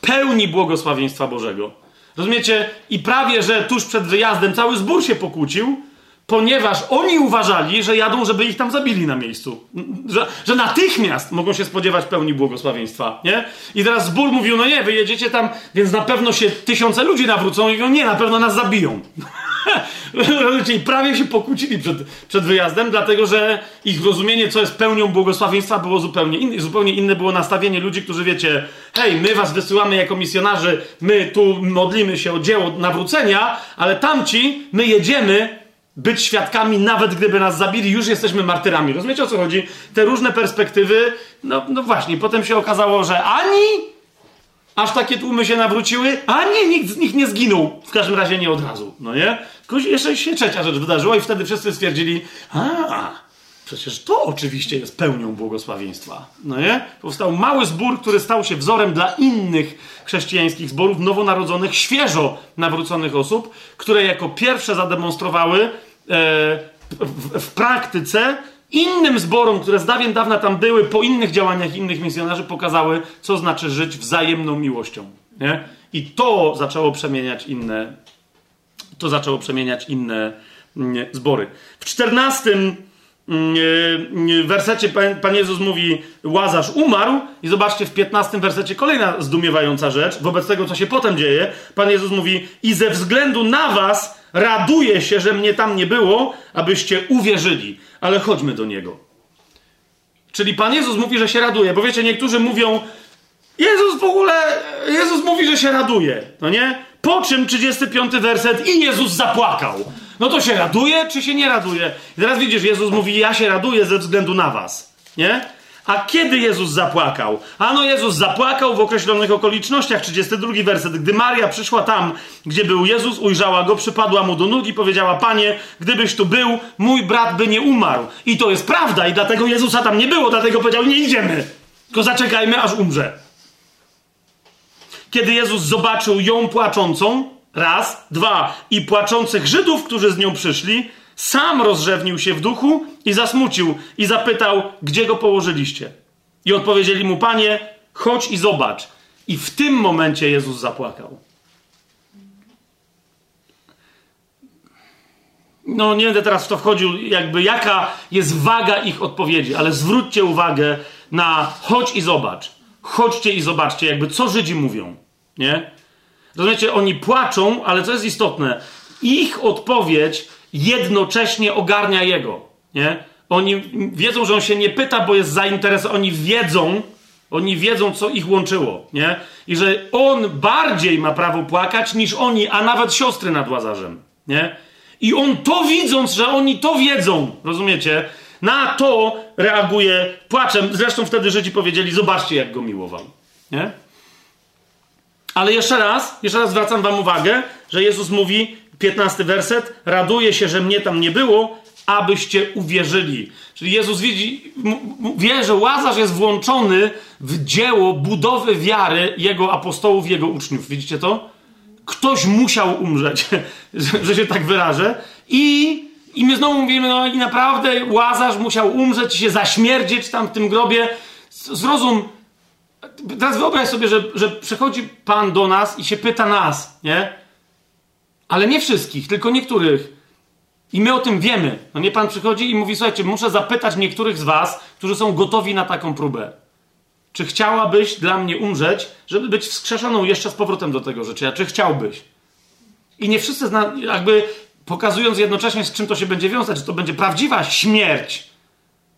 pełni błogosławieństwa Bożego. Rozumiecie? I prawie, że tuż przed wyjazdem cały zbór się pokłócił, ponieważ oni uważali, że jadą, żeby ich tam zabili na miejscu. Że, że natychmiast mogą się spodziewać pełni błogosławieństwa, nie? I teraz zbór mówił, no nie, wy jedziecie tam, więc na pewno się tysiące ludzi nawrócą i mówią, nie, na pewno nas zabiją. I prawie się pokłócili przed, przed wyjazdem, dlatego że ich rozumienie, co jest pełnią błogosławieństwa, było zupełnie inne. Zupełnie inne było nastawienie ludzi, którzy wiecie, hej, my was wysyłamy jako misjonarzy, my tu modlimy się o dzieło nawrócenia, ale tamci, my jedziemy być świadkami, nawet gdyby nas zabili, już jesteśmy martyrami. Rozumiecie o co chodzi? Te różne perspektywy, no, no właśnie, potem się okazało, że ani aż takie tłumy się nawróciły, a nie, nikt z nich nie zginął. W każdym razie nie od razu, no nie? Tylko jeszcze się trzecia rzecz wydarzyła i wtedy wszyscy stwierdzili, a, przecież to oczywiście jest pełnią błogosławieństwa, no nie? Powstał mały zbór, który stał się wzorem dla innych chrześcijańskich zborów, nowonarodzonych, świeżo nawróconych osób, które jako pierwsze zademonstrowały w, w praktyce innym zborom, które z dawien dawna tam były, po innych działaniach innych misjonarzy, pokazały, co znaczy żyć wzajemną miłością. Nie? I to zaczęło przemieniać inne, to zaczęło przemieniać inne mm, zbory. W czternastym mm, e, wersecie Pan Jezus mówi Łazarz umarł i zobaczcie w piętnastym wersecie kolejna zdumiewająca rzecz wobec tego, co się potem dzieje. Pan Jezus mówi i ze względu na was raduję się, że mnie tam nie było, abyście uwierzyli. Ale chodźmy do Niego. Czyli Pan Jezus mówi, że się raduje, bo wiecie, niektórzy mówią Jezus w ogóle, Jezus mówi, że się raduje, no nie? Po czym 35 werset i Jezus zapłakał. No to się raduje, czy się nie raduje? I teraz widzisz, Jezus mówi, ja się raduję ze względu na was, nie? A kiedy Jezus zapłakał? Ano Jezus zapłakał w określonych okolicznościach. 32 werset. Gdy Maria przyszła tam, gdzie był Jezus, ujrzała go, przypadła mu do nóg i powiedziała: Panie, gdybyś tu był, mój brat by nie umarł. I to jest prawda, i dlatego Jezusa tam nie było, dlatego powiedział: Nie idziemy, tylko zaczekajmy, aż umrze. Kiedy Jezus zobaczył ją płaczącą, raz, dwa, i płaczących Żydów, którzy z nią przyszli, sam rozrzewnił się w duchu i zasmucił i zapytał, gdzie go położyliście. I odpowiedzieli mu, panie, chodź i zobacz. I w tym momencie Jezus zapłakał. No, nie będę teraz w to wchodził, jakby jaka jest waga ich odpowiedzi, ale zwróćcie uwagę na chodź i zobacz. Chodźcie i zobaczcie, jakby co Żydzi mówią, nie? Rozumiecie, oni płaczą, ale co jest istotne, ich odpowiedź jednocześnie ogarnia jego. Nie? Oni wiedzą, że on się nie pyta, bo jest zainteresowany. Oni wiedzą, oni wiedzą, co ich łączyło. Nie? I że on bardziej ma prawo płakać niż oni, a nawet siostry nad łazarzem. Nie? I on to widząc, że oni to wiedzą, rozumiecie? Na to reaguje płaczem. Zresztą wtedy Żydzi powiedzieli: Zobaczcie, jak go miłował. Nie? Ale jeszcze raz, jeszcze raz zwracam Wam uwagę, że Jezus mówi: 15 werset. Raduje się, że mnie tam nie było, abyście uwierzyli. Czyli Jezus widzi, wie, że Łazarz jest włączony w dzieło budowy wiary jego apostołów, jego uczniów. Widzicie to? Ktoś musiał umrzeć, że się tak wyrażę. I, I my znowu mówimy, no i naprawdę Łazarz musiał umrzeć i się zaśmierdzieć tam w tym grobie. Zrozum, teraz wyobraź sobie, że, że przychodzi Pan do nas i się pyta nas, nie? Ale nie wszystkich, tylko niektórych. I my o tym wiemy. No nie Pan przychodzi i mówi, słuchajcie, muszę zapytać niektórych z was, którzy są gotowi na taką próbę. Czy chciałabyś dla mnie umrzeć, żeby być wskrzeszoną jeszcze z powrotem do tego życia? Czy chciałbyś? I nie wszyscy, zna, jakby pokazując jednocześnie, z czym to się będzie wiązać, że to będzie prawdziwa śmierć,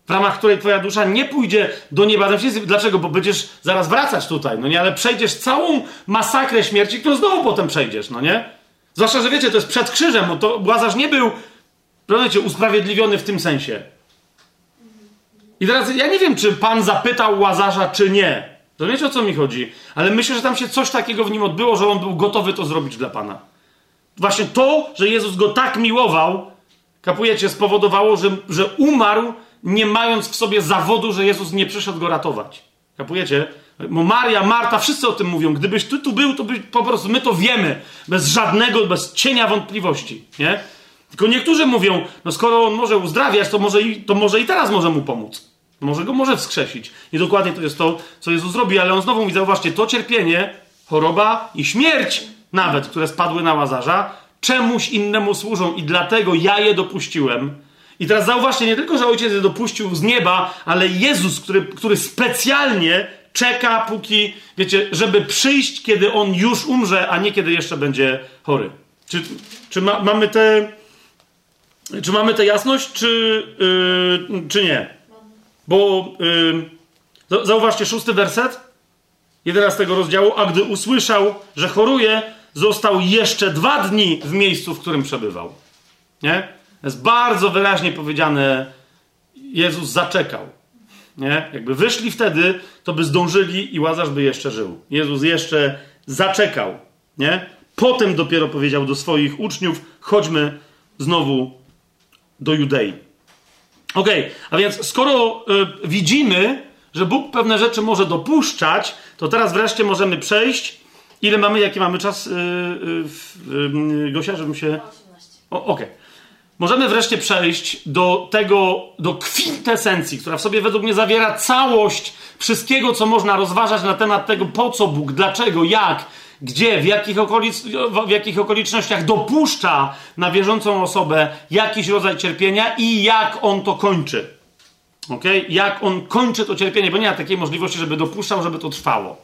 w ramach której twoja dusza nie pójdzie do nieba. Dlaczego? Bo będziesz zaraz wracać tutaj, no nie? Ale przejdziesz całą masakrę śmierci, którą znowu potem przejdziesz, no nie? Zwłaszcza, że wiecie, to jest przed krzyżem, bo to Łazarz nie był, rozumiecie, usprawiedliwiony w tym sensie. I teraz ja nie wiem, czy Pan zapytał Łazarza, czy nie. To wiecie, o co mi chodzi. Ale myślę, że tam się coś takiego w nim odbyło, że on był gotowy to zrobić dla Pana. Właśnie to, że Jezus go tak miłował, kapujecie, spowodowało, że, że umarł, nie mając w sobie zawodu, że Jezus nie przyszedł go ratować. Kapujecie? Bo Maria, Marta, wszyscy o tym mówią. Gdybyś ty tu był, to by, po prostu my to wiemy. Bez żadnego, bez cienia wątpliwości. Nie? Tylko niektórzy mówią, no skoro on może uzdrawiać, to może i, to może i teraz może mu pomóc. Może go może wskrzesić. I dokładnie to jest to, co Jezus zrobi, ale on znowu mi zauważcie, to cierpienie, choroba i śmierć nawet, które spadły na Łazarza, czemuś innemu służą i dlatego ja je dopuściłem. I teraz zauważcie, nie tylko, że ojciec je dopuścił z nieba, ale Jezus, który, który specjalnie czeka, póki, wiecie, żeby przyjść, kiedy on już umrze, a nie kiedy jeszcze będzie chory. Czy, czy ma, mamy tę czy mamy tę jasność, czy, yy, czy nie? Bo yy, zauważcie szósty werset 11 rozdziału. A gdy usłyszał, że choruje, został jeszcze dwa dni w miejscu, w którym przebywał. Nie? Jest bardzo wyraźnie powiedziane, Jezus zaczekał. Nie? Jakby wyszli wtedy, to by zdążyli i Łazarz by jeszcze żył. Jezus jeszcze zaczekał. Nie? Potem dopiero powiedział do swoich uczniów: chodźmy znowu do Judei. Ok, a więc skoro y, widzimy, że Bóg pewne rzeczy może dopuszczać, to teraz wreszcie możemy przejść. Ile mamy, jaki mamy czas, y, y, y Gosia, żebym się. 18. Okej. Okay. Możemy wreszcie przejść do tego, do kwintesencji, która w sobie według mnie zawiera całość wszystkiego, co można rozważać na temat tego, po co Bóg, dlaczego, jak, gdzie, w jakich, okolic, w jakich okolicznościach dopuszcza na wierzącą osobę jakiś rodzaj cierpienia i jak on to kończy. Okay? Jak on kończy to cierpienie, bo nie ma takiej możliwości, żeby dopuszczał, żeby to trwało.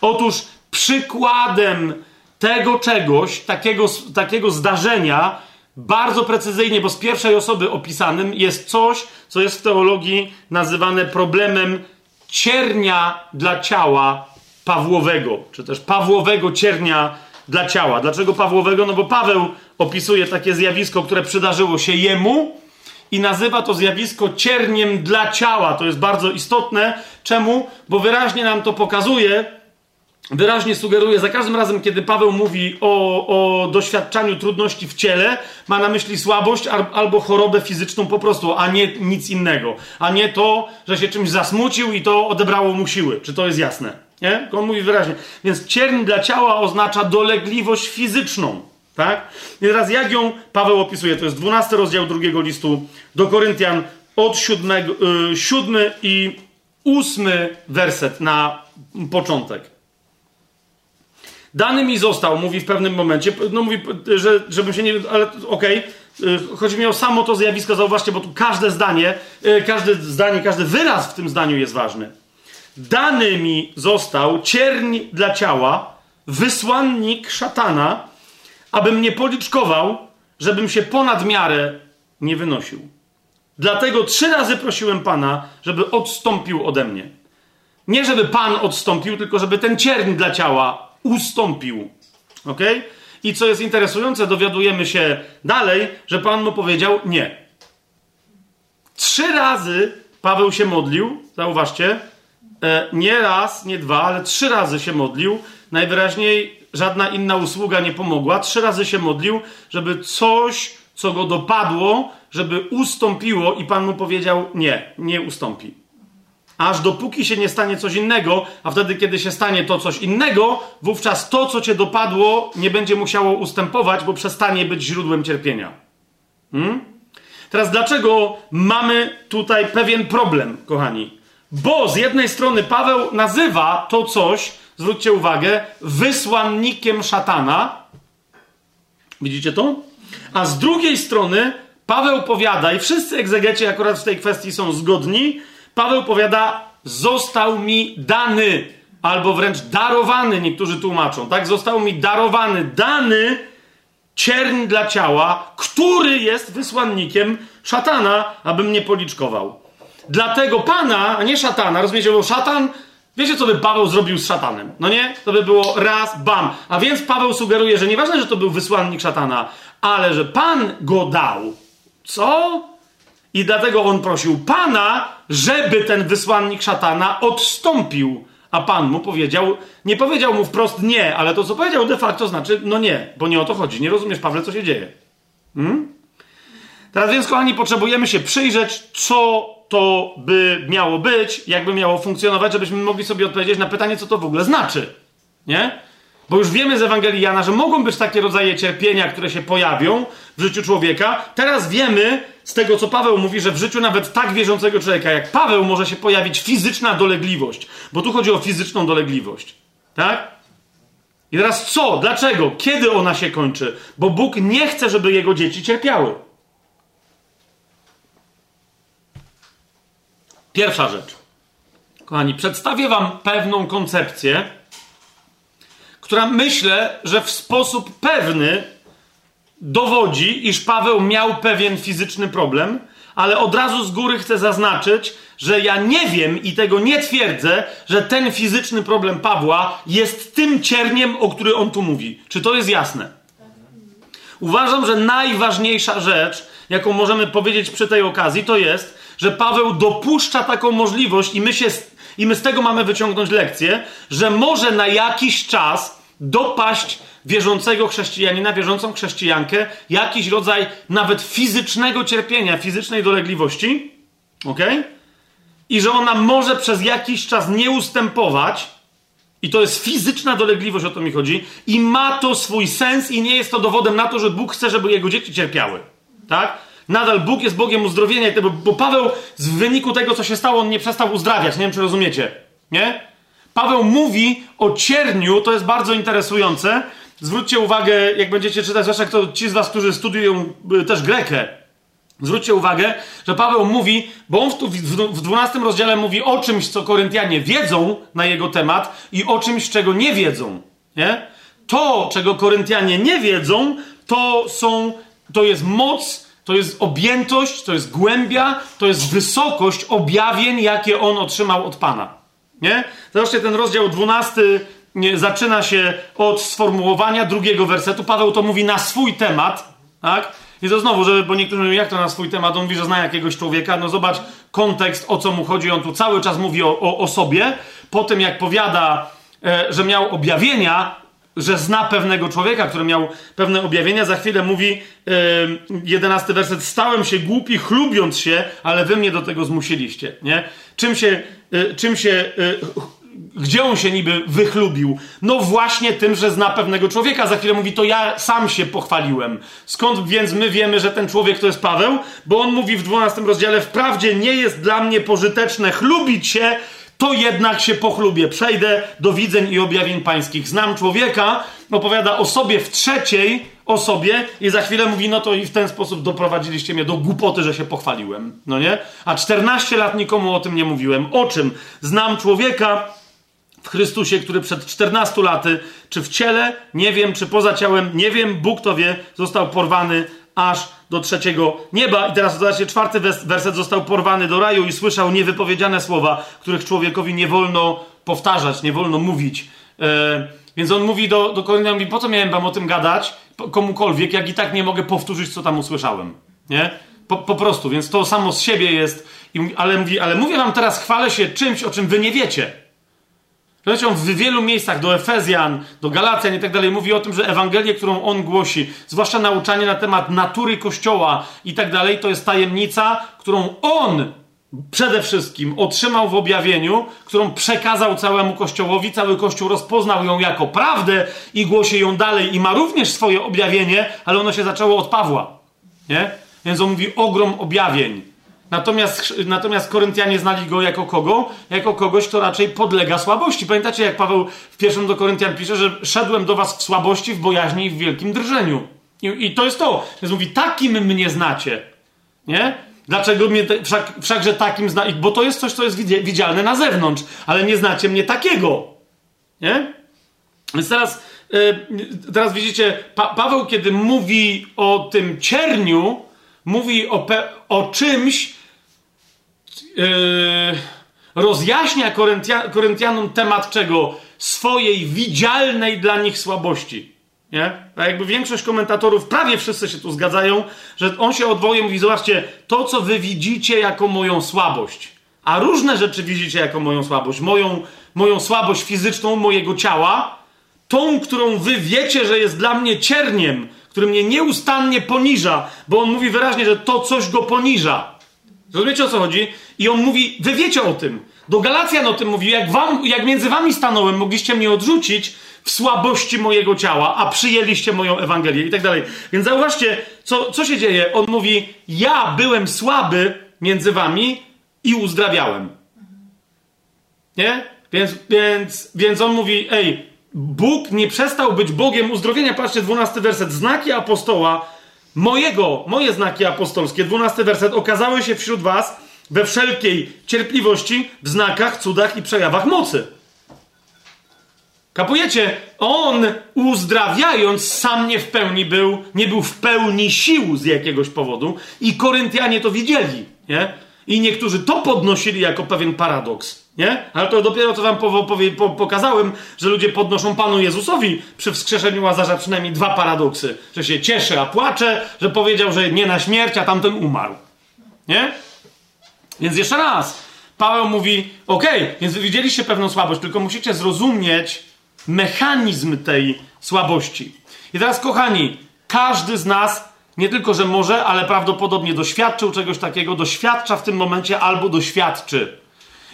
Otóż przykładem tego czegoś, takiego, takiego zdarzenia, bardzo precyzyjnie, bo z pierwszej osoby opisanym jest coś, co jest w teologii nazywane problemem ciernia dla ciała Pawłowego, czy też Pawłowego ciernia dla ciała. Dlaczego Pawłowego? No bo Paweł opisuje takie zjawisko, które przydarzyło się jemu i nazywa to zjawisko cierniem dla ciała. To jest bardzo istotne. Czemu? Bo wyraźnie nam to pokazuje, wyraźnie sugeruje, za każdym razem, kiedy Paweł mówi o, o doświadczaniu trudności w ciele, ma na myśli słabość albo chorobę fizyczną po prostu, a nie nic innego. A nie to, że się czymś zasmucił i to odebrało mu siły. Czy to jest jasne? Nie? On mówi wyraźnie. Więc cierń dla ciała oznacza dolegliwość fizyczną. Tak? I teraz jak ją Paweł opisuje? To jest 12 rozdział drugiego listu do Koryntian od 7, yy, 7 i 8 werset na początek. Dany mi został, mówi w pewnym momencie, no mówi, że, żebym się nie... ale okej, okay. chodzi mi o samo to zjawisko, zauważcie, bo tu każde zdanie, y, każde zdanie, każdy wyraz w tym zdaniu jest ważny. Dany mi został cierń dla ciała, wysłannik szatana, aby mnie policzkował, żebym się ponad miarę nie wynosił. Dlatego trzy razy prosiłem Pana, żeby odstąpił ode mnie. Nie żeby Pan odstąpił, tylko żeby ten cierń dla ciała ustąpił. Ok? I co jest interesujące, dowiadujemy się dalej, że Pan mu powiedział nie. Trzy razy Paweł się modlił, zauważcie, e, nie raz, nie dwa, ale trzy razy się modlił. Najwyraźniej żadna inna usługa nie pomogła. Trzy razy się modlił, żeby coś, co go dopadło, żeby ustąpiło, i Pan mu powiedział: Nie, nie ustąpi aż dopóki się nie stanie coś innego, a wtedy, kiedy się stanie to coś innego, wówczas to, co cię dopadło, nie będzie musiało ustępować, bo przestanie być źródłem cierpienia. Hmm? Teraz, dlaczego mamy tutaj pewien problem, kochani? Bo z jednej strony Paweł nazywa to coś, zwróćcie uwagę, wysłannikiem szatana. Widzicie to? A z drugiej strony Paweł powiada, i wszyscy egzegeci akurat w tej kwestii są zgodni, Paweł powiada, został mi dany, albo wręcz darowany, niektórzy tłumaczą, tak? Został mi darowany, dany cierń dla ciała, który jest wysłannikiem szatana, aby mnie policzkował. Dlatego pana, a nie szatana, rozumiecie, bo szatan, wiecie co by Paweł zrobił z szatanem, no nie? To by było raz, bam. A więc Paweł sugeruje, że nieważne, że to był wysłannik szatana, ale że pan go dał. Co? I dlatego on prosił Pana, żeby ten wysłannik szatana odstąpił. A Pan mu powiedział, nie powiedział mu wprost nie, ale to co powiedział de facto znaczy no nie, bo nie o to chodzi. Nie rozumiesz, Pawle, co się dzieje. Hmm? Teraz więc, kochani, potrzebujemy się przyjrzeć, co to by miało być, jakby miało funkcjonować, żebyśmy mogli sobie odpowiedzieć na pytanie, co to w ogóle znaczy. Nie? Bo już wiemy z Ewangelii Jana, że mogą być takie rodzaje cierpienia, które się pojawią w życiu człowieka. Teraz wiemy z tego, co Paweł mówi, że w życiu nawet tak wierzącego człowieka jak Paweł może się pojawić fizyczna dolegliwość. Bo tu chodzi o fizyczną dolegliwość. Tak? I teraz co? Dlaczego? Kiedy ona się kończy? Bo Bóg nie chce, żeby jego dzieci cierpiały. Pierwsza rzecz. Kochani, przedstawię Wam pewną koncepcję która myślę, że w sposób pewny dowodzi, iż Paweł miał pewien fizyczny problem, ale od razu z góry chcę zaznaczyć, że ja nie wiem i tego nie twierdzę, że ten fizyczny problem Pawła jest tym cierniem, o który on tu mówi. Czy to jest jasne? Uważam, że najważniejsza rzecz, jaką możemy powiedzieć przy tej okazji, to jest, że Paweł dopuszcza taką możliwość i my, się, i my z tego mamy wyciągnąć lekcję, że może na jakiś czas dopaść wierzącego chrześcijanina, wierzącą chrześcijankę, jakiś rodzaj nawet fizycznego cierpienia, fizycznej dolegliwości, ok? I że ona może przez jakiś czas nie ustępować, i to jest fizyczna dolegliwość, o to mi chodzi, i ma to swój sens, i nie jest to dowodem na to, że Bóg chce, żeby jego dzieci cierpiały. Tak? Nadal Bóg jest Bogiem uzdrowienia, bo Paweł z wyniku tego, co się stało, on nie przestał uzdrawiać. Nie wiem, czy rozumiecie. Nie? Paweł mówi o cierniu, to jest bardzo interesujące. Zwróćcie uwagę, jak będziecie czytać, zwłaszcza kto, ci z was, którzy studiują y, też Grekę, zwróćcie uwagę, że Paweł mówi, bo on w, w 12 rozdziale mówi o czymś, co Koryntianie wiedzą na jego temat i o czymś, czego nie wiedzą. Nie? To, czego Koryntianie nie wiedzą, to są, to jest moc, to jest objętość, to jest głębia, to jest wysokość objawień, jakie on otrzymał od Pana. Nie? Zobaczcie, ten rozdział 12 nie, zaczyna się od sformułowania drugiego wersetu. Paweł to mówi na swój temat, tak? I to znowu, żeby, bo niektórzy mówią, jak to na swój temat, on mówi, że zna jakiegoś człowieka, no zobacz kontekst, o co mu chodzi, on tu cały czas mówi o, o, o sobie, po tym jak powiada, e, że miał objawienia, że zna pewnego człowieka, który miał pewne objawienia, za chwilę mówi, e, jedenasty werset, stałem się głupi, chlubiąc się, ale wy mnie do tego zmusiliście, nie? Czym się, e, czym się e, gdzie on się niby wychlubił? No właśnie tym, że zna pewnego człowieka. Za chwilę mówi, to ja sam się pochwaliłem. Skąd więc my wiemy, że ten człowiek to jest Paweł? Bo on mówi w 12 rozdziale, wprawdzie nie jest dla mnie pożyteczne chlubić się, to jednak się pochlubię. Przejdę do widzeń i objawień pańskich. Znam człowieka, opowiada o sobie w trzeciej osobie i za chwilę mówi, no to i w ten sposób doprowadziliście mnie do głupoty, że się pochwaliłem. No nie? A 14 lat nikomu o tym nie mówiłem. O czym? Znam człowieka, w Chrystusie, który przed 14 laty, czy w ciele, nie wiem, czy poza ciałem, nie wiem, Bóg to wie, został porwany aż do trzeciego nieba. I teraz zobaczcie, czwarty werset został porwany do raju i słyszał niewypowiedziane słowa, których człowiekowi nie wolno powtarzać, nie wolno mówić. E, więc on mówi do, do Koryntian, mówi, po co miałem wam o tym gadać, komukolwiek, jak i tak nie mogę powtórzyć, co tam usłyszałem. Nie? Po, po prostu, więc to samo z siebie jest. I, ale, mówi, ale mówię wam teraz, chwalę się czymś, o czym wy nie wiecie. Zresztą w wielu miejscach, do Efezjan, do Galacjan i tak dalej, mówi o tym, że Ewangelię, którą on głosi, zwłaszcza nauczanie na temat natury Kościoła i tak dalej, to jest tajemnica, którą on przede wszystkim otrzymał w objawieniu, którą przekazał całemu Kościołowi. Cały Kościół rozpoznał ją jako prawdę i głosi ją dalej i ma również swoje objawienie, ale ono się zaczęło od Pawła. Nie? Więc on mówi ogrom objawień. Natomiast, natomiast Koryntianie znali go jako kogo? Jako kogoś, kto raczej podlega słabości. Pamiętacie, jak Paweł w pierwszym do Koryntian pisze, że szedłem do was w słabości, w bojaźni i w wielkim drżeniu. I, i to jest to. Więc mówi, takim mnie znacie. Nie? Dlaczego mnie, te, wszak, wszakże takim zna, bo to jest coś, co jest widzialne na zewnątrz, ale nie znacie mnie takiego. Nie? Więc teraz, yy, teraz widzicie, pa Paweł, kiedy mówi o tym cierniu, mówi o, o czymś, Yy, rozjaśnia Koryntia, Koryntianom temat czego? Swojej widzialnej dla nich słabości. Nie? A jakby większość komentatorów, prawie wszyscy się tu zgadzają, że on się odwołuje, mówi, zobaczcie, to co wy widzicie jako moją słabość, a różne rzeczy widzicie jako moją słabość, moją, moją słabość fizyczną, mojego ciała, tą, którą wy wiecie, że jest dla mnie cierniem, który mnie nieustannie poniża, bo on mówi wyraźnie, że to coś go poniża. Rozumiecie o co chodzi? I on mówi, wy wiecie o tym. Do Galacjan o tym mówi, jak, wam, jak między wami stanąłem, mogliście mnie odrzucić w słabości mojego ciała, a przyjęliście moją Ewangelię i tak dalej. Więc zauważcie, co, co się dzieje. On mówi, ja byłem słaby między wami i uzdrawiałem. Nie? Więc, więc, więc on mówi, ej, Bóg nie przestał być Bogiem uzdrowienia. Patrzcie, 12 werset. Znaki apostoła mojego, moje znaki apostolskie, 12 werset, okazały się wśród was we wszelkiej cierpliwości, w znakach, cudach i przejawach mocy. Kapujecie? On uzdrawiając sam nie w pełni był, nie był w pełni sił z jakiegoś powodu i Koryntianie to widzieli, nie? I niektórzy to podnosili jako pewien paradoks, nie? Ale to dopiero co wam po, po, po, pokazałem, że ludzie podnoszą Panu Jezusowi przy wskrzeszeniu Łazarza przynajmniej dwa paradoksy. Że się cieszy, a płacze, że powiedział, że nie na śmierć, a tamten umarł. Nie? Więc jeszcze raz, Paweł mówi, ok, więc wy widzieliście pewną słabość, tylko musicie zrozumieć mechanizm tej słabości. I teraz, kochani, każdy z nas nie tylko, że może, ale prawdopodobnie doświadczył czegoś takiego, doświadcza w tym momencie albo doświadczy.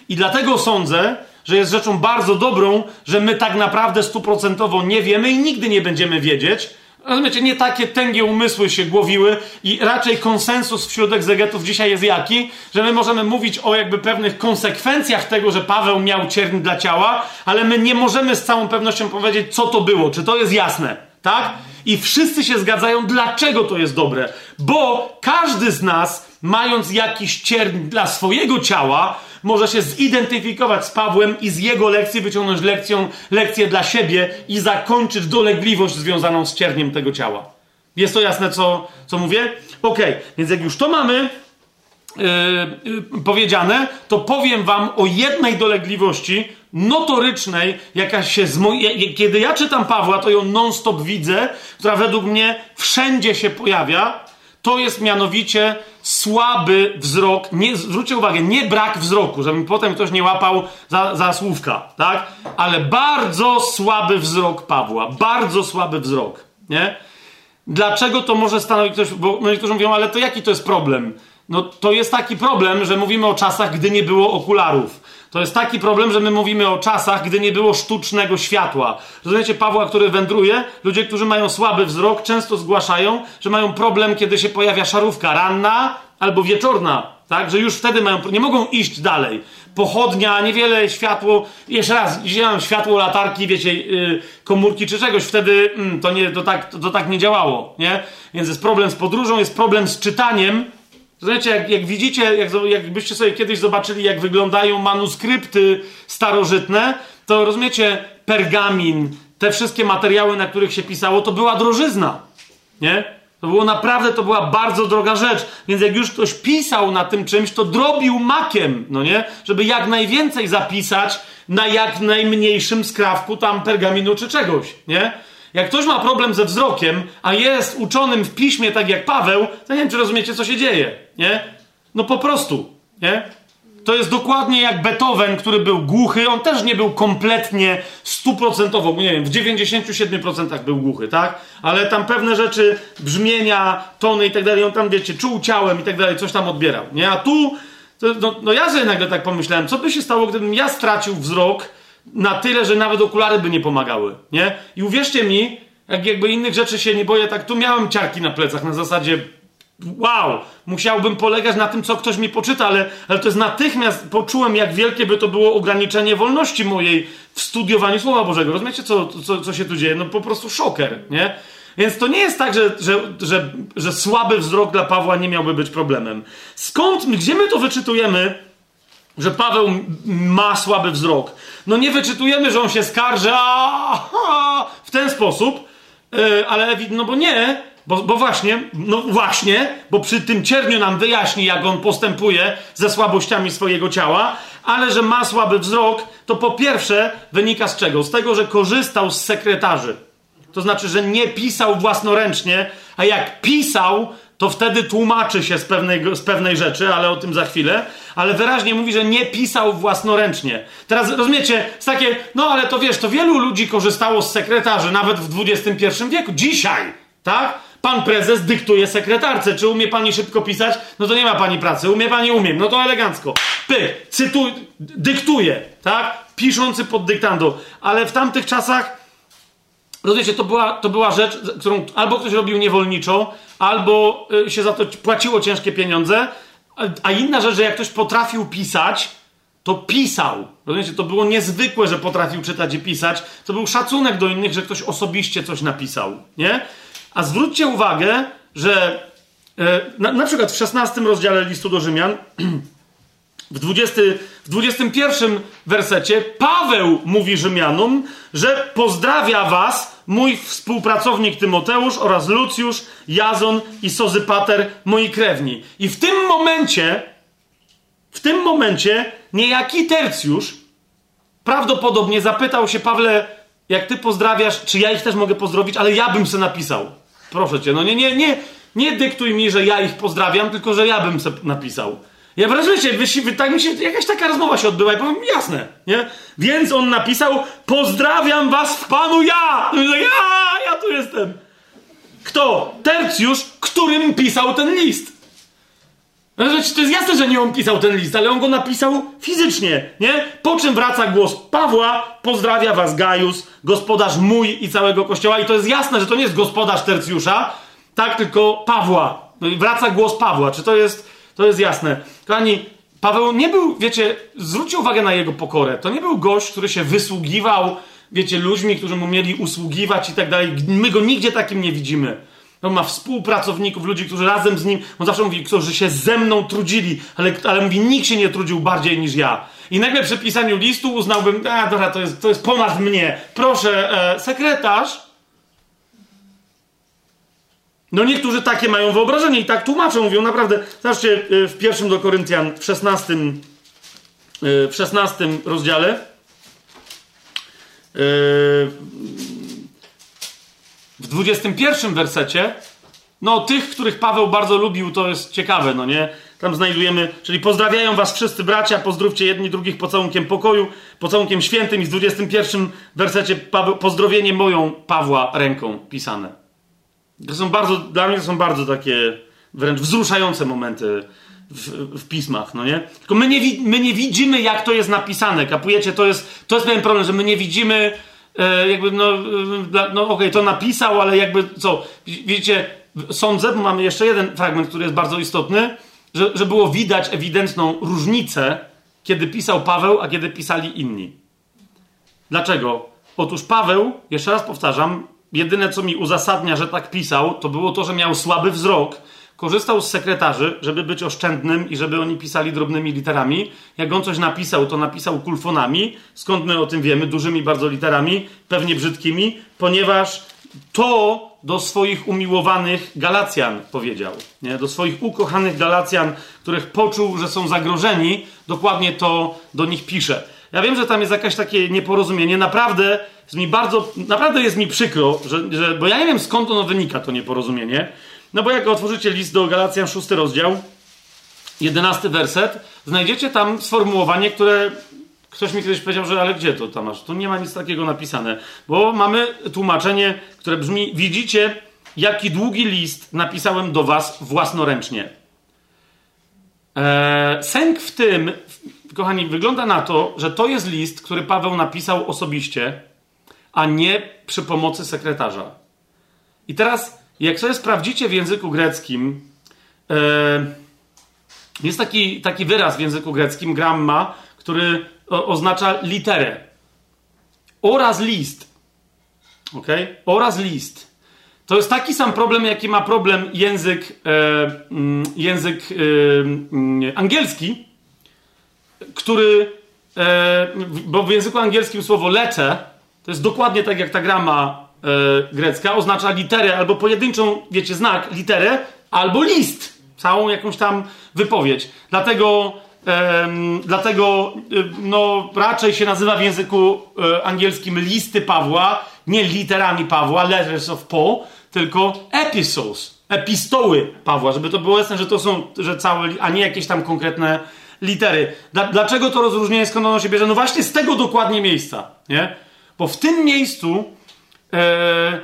I dlatego sądzę, że jest rzeczą bardzo dobrą, że my tak naprawdę stuprocentowo nie wiemy i nigdy nie będziemy wiedzieć, Rozumiecie, nie takie tęgie umysły się głowiły i raczej konsensus wśród egzegetów dzisiaj jest jaki, że my możemy mówić o jakby pewnych konsekwencjach tego, że Paweł miał cierń dla ciała, ale my nie możemy z całą pewnością powiedzieć, co to było, czy to jest jasne, tak? I wszyscy się zgadzają, dlaczego to jest dobre. Bo każdy z nas, mając jakiś cierń dla swojego ciała, może się zidentyfikować z Pawłem i z jego lekcji wyciągnąć lekcją, lekcję dla siebie i zakończyć dolegliwość związaną z cierniem tego ciała. Jest to jasne, co, co mówię? Ok, więc jak już to mamy yy, yy, powiedziane, to powiem wam o jednej dolegliwości notorycznej, jaka się z moj... Kiedy ja czytam Pawła, to ją non-stop widzę, która według mnie wszędzie się pojawia, to jest mianowicie słaby wzrok. Nie, zwróćcie uwagę, nie brak wzroku, żeby potem ktoś nie łapał za, za słówka, tak? Ale bardzo słaby wzrok Pawła. Bardzo słaby wzrok, nie? Dlaczego to może stanowić ktoś, bo niektórzy mówią, ale to jaki to jest problem? No to jest taki problem, że mówimy o czasach, gdy nie było okularów. To jest taki problem, że my mówimy o czasach, gdy nie było sztucznego światła. Rozumiecie, Pawła, który wędruje, ludzie, którzy mają słaby wzrok, często zgłaszają, że mają problem, kiedy się pojawia szarówka ranna albo wieczorna. Tak, że już wtedy mają, nie mogą iść dalej. Pochodnia, niewiele światło, jeszcze raz, mam światło, latarki, wiecie, yy, komórki czy czegoś, wtedy mm, to, nie, to, tak, to, to tak nie działało, nie? Więc jest problem z podróżą, jest problem z czytaniem, Zobaczcie, jak, jak widzicie, jak, jakbyście sobie kiedyś zobaczyli, jak wyglądają manuskrypty starożytne, to rozumiecie, pergamin, te wszystkie materiały, na których się pisało, to była drożyzna. Nie? To było naprawdę, to była bardzo droga rzecz. Więc jak już ktoś pisał na tym czymś, to drobił makiem, no nie? Żeby jak najwięcej zapisać na jak najmniejszym skrawku tam pergaminu czy czegoś, nie? Jak ktoś ma problem ze wzrokiem, a jest uczonym w piśmie tak jak Paweł, to nie wiem, czy rozumiecie, co się dzieje, nie? No po prostu, nie? To jest dokładnie jak Beethoven, który był głuchy. On też nie był kompletnie stuprocentowo, nie wiem, w 97% był głuchy, tak? Ale tam pewne rzeczy, brzmienia, tony i tak dalej, on tam, wiecie, czuł ciałem i tak dalej, coś tam odbierał, nie? A tu, to, no, no ja sobie nagle tak pomyślałem, co by się stało, gdybym ja stracił wzrok na tyle, że nawet okulary by nie pomagały, nie? I uwierzcie mi, jak jakby innych rzeczy się nie boję, tak tu miałem ciarki na plecach na zasadzie wow, musiałbym polegać na tym, co ktoś mi poczyta, ale, ale to jest natychmiast poczułem, jak wielkie by to było ograniczenie wolności mojej w studiowaniu Słowa Bożego. Rozumiecie, co, co, co się tu dzieje? No po prostu szoker, nie? Więc to nie jest tak, że, że, że, że słaby wzrok dla Pawła nie miałby być problemem. Skąd, gdzie my to wyczytujemy, że Paweł ma słaby wzrok? No nie wyczytujemy, że on się skarży a, a, w ten sposób, yy, ale no bo nie, bo, bo, właśnie, no właśnie, bo przy tym cierniu nam wyjaśni, jak on postępuje ze słabościami swojego ciała, ale że ma słaby wzrok, to po pierwsze wynika z czego? Z tego, że korzystał z sekretarzy. To znaczy, że nie pisał własnoręcznie, a jak pisał, to wtedy tłumaczy się z pewnej, z pewnej rzeczy, ale o tym za chwilę. Ale wyraźnie mówi, że nie pisał własnoręcznie. Teraz rozumiecie, z takie, no ale to wiesz, to wielu ludzi korzystało z sekretarzy, nawet w XXI wieku. Dzisiaj, tak? Pan prezes dyktuje sekretarce. Czy umie pani szybko pisać? No to nie ma pani pracy. Umie pani? Umiem. No to elegancko. Py, cytuj, dyktuje, tak? Piszący pod dyktando. Ale w tamtych czasach, rozumiecie, to była, to była rzecz, którą albo ktoś robił niewolniczo, albo y, się za to płaciło ciężkie pieniądze. A inna rzecz, że jak ktoś potrafił pisać, to pisał. Rozumiecie, to było niezwykłe, że potrafił czytać i pisać. To był szacunek do innych, że ktoś osobiście coś napisał, nie? A zwróćcie uwagę, że e, na, na przykład w 16 rozdziale listu do Rzymian, w, 20, w 21 wersecie, Paweł mówi Rzymianom, że pozdrawia was mój współpracownik Tymoteusz oraz Lucjusz, Jazon i Sozypater, moi krewni. I w tym momencie, w tym momencie, niejaki tercjusz prawdopodobnie zapytał się Pawle, jak ty pozdrawiasz, czy ja ich też mogę pozdrowić, ale ja bym se napisał. Proszę cię, no nie, nie, nie, nie dyktuj mi, że ja ich pozdrawiam, tylko że ja bym sobie napisał. Ja rozumiecie, wy, tak mi się, jakaś taka rozmowa się odbyła i powiem, jasne, nie? Więc on napisał, pozdrawiam was w Panu ja! Ja, ja tu jestem. Kto? Tercjusz, którym pisał ten list. No, to jest jasne, że nie on pisał ten list, ale on go napisał fizycznie, nie? Po czym wraca głos Pawła, pozdrawia was Gajus, gospodarz mój i całego kościoła. I to jest jasne, że to nie jest gospodarz Tercjusza, tak, tylko Pawła. No wraca głos Pawła. Czy to jest, to jest jasne? Kochani, Paweł nie był, wiecie, zwróćcie uwagę na jego pokorę. To nie był gość, który się wysługiwał, wiecie, ludźmi, którzy mu mieli usługiwać i tak dalej. My go nigdzie takim nie widzimy. On ma współpracowników, ludzi, którzy razem z nim, on zawsze mówi, którzy się ze mną trudzili, ale, ale mówi, nikt się nie trudził bardziej niż ja. I nagle przy pisaniu listu uznałbym, a dobra, to jest, to jest ponad mnie. Proszę, e, sekretarz. No niektórzy takie mają wyobrażenie i tak tłumaczą, mówią naprawdę. Zobaczcie, e, w pierwszym do Koryntian, w 16, e, w 16 rozdziale, e, w 21 wersecie No, tych, których Paweł bardzo lubił, to jest ciekawe, no nie? Tam znajdujemy, czyli pozdrawiają was wszyscy bracia, pozdrówcie jedni drugich pocałunkiem pokoju, pocałunkiem świętym i w 21 wersecie Paweł, pozdrowienie moją Pawła ręką pisane. To są bardzo, dla mnie to są bardzo takie wręcz wzruszające momenty w, w, pismach, no nie? Tylko my nie, my nie widzimy, jak to jest napisane, kapujecie? To jest, to jest pewien problem, że my nie widzimy, e, jakby, no, e, no okej, okay, to napisał, ale jakby, co, widzicie, sądzę, bo mamy jeszcze jeden fragment, który jest bardzo istotny, że, że było widać ewidentną różnicę, kiedy pisał Paweł, a kiedy pisali inni. Dlaczego? Otóż Paweł, jeszcze raz powtarzam, jedyne co mi uzasadnia, że tak pisał, to było to, że miał słaby wzrok, korzystał z sekretarzy, żeby być oszczędnym i żeby oni pisali drobnymi literami. Jak on coś napisał, to napisał kulfonami. Skąd my o tym wiemy? Dużymi bardzo literami, pewnie brzydkimi, ponieważ to do swoich umiłowanych Galacjan powiedział. Nie? Do swoich ukochanych Galacjan, których poczuł, że są zagrożeni, dokładnie to do nich pisze. Ja wiem, że tam jest jakieś takie nieporozumienie. Naprawdę jest mi bardzo, naprawdę jest mi przykro, że, że, bo ja nie wiem skąd ono wynika, to nieporozumienie. No bo jak otworzycie list do Galacjan, szósty rozdział, jedenasty werset, znajdziecie tam sformułowanie, które Ktoś mi kiedyś powiedział, że ale gdzie to tam masz? Tu nie ma nic takiego napisane, bo mamy tłumaczenie, które brzmi: Widzicie, jaki długi list napisałem do Was własnoręcznie. Eee, sęk w tym, kochani, wygląda na to, że to jest list, który Paweł napisał osobiście, a nie przy pomocy sekretarza. I teraz, jak sobie sprawdzicie w języku greckim, eee, jest taki, taki wyraz w języku greckim, gramma, który oznacza literę. Oraz list. Ok? Oraz list. To jest taki sam problem, jaki ma problem język, e, mm, język e, mm, angielski, który, e, bo w języku angielskim słowo lete to jest dokładnie tak jak ta grama e, grecka, oznacza literę albo pojedynczą, wiecie, znak, literę, albo list, całą jakąś tam wypowiedź. Dlatego dlatego y, no, raczej się nazywa w języku y, angielskim listy Pawła, nie literami Pawła, letters of Paul, tylko epistles, epistoły Pawła, żeby to było jasne, że to są, że całe, a nie jakieś tam konkretne litery. dlaczego to rozróżnienie, skąd ono się bierze? No właśnie z tego dokładnie miejsca, nie? Bo w tym miejscu e,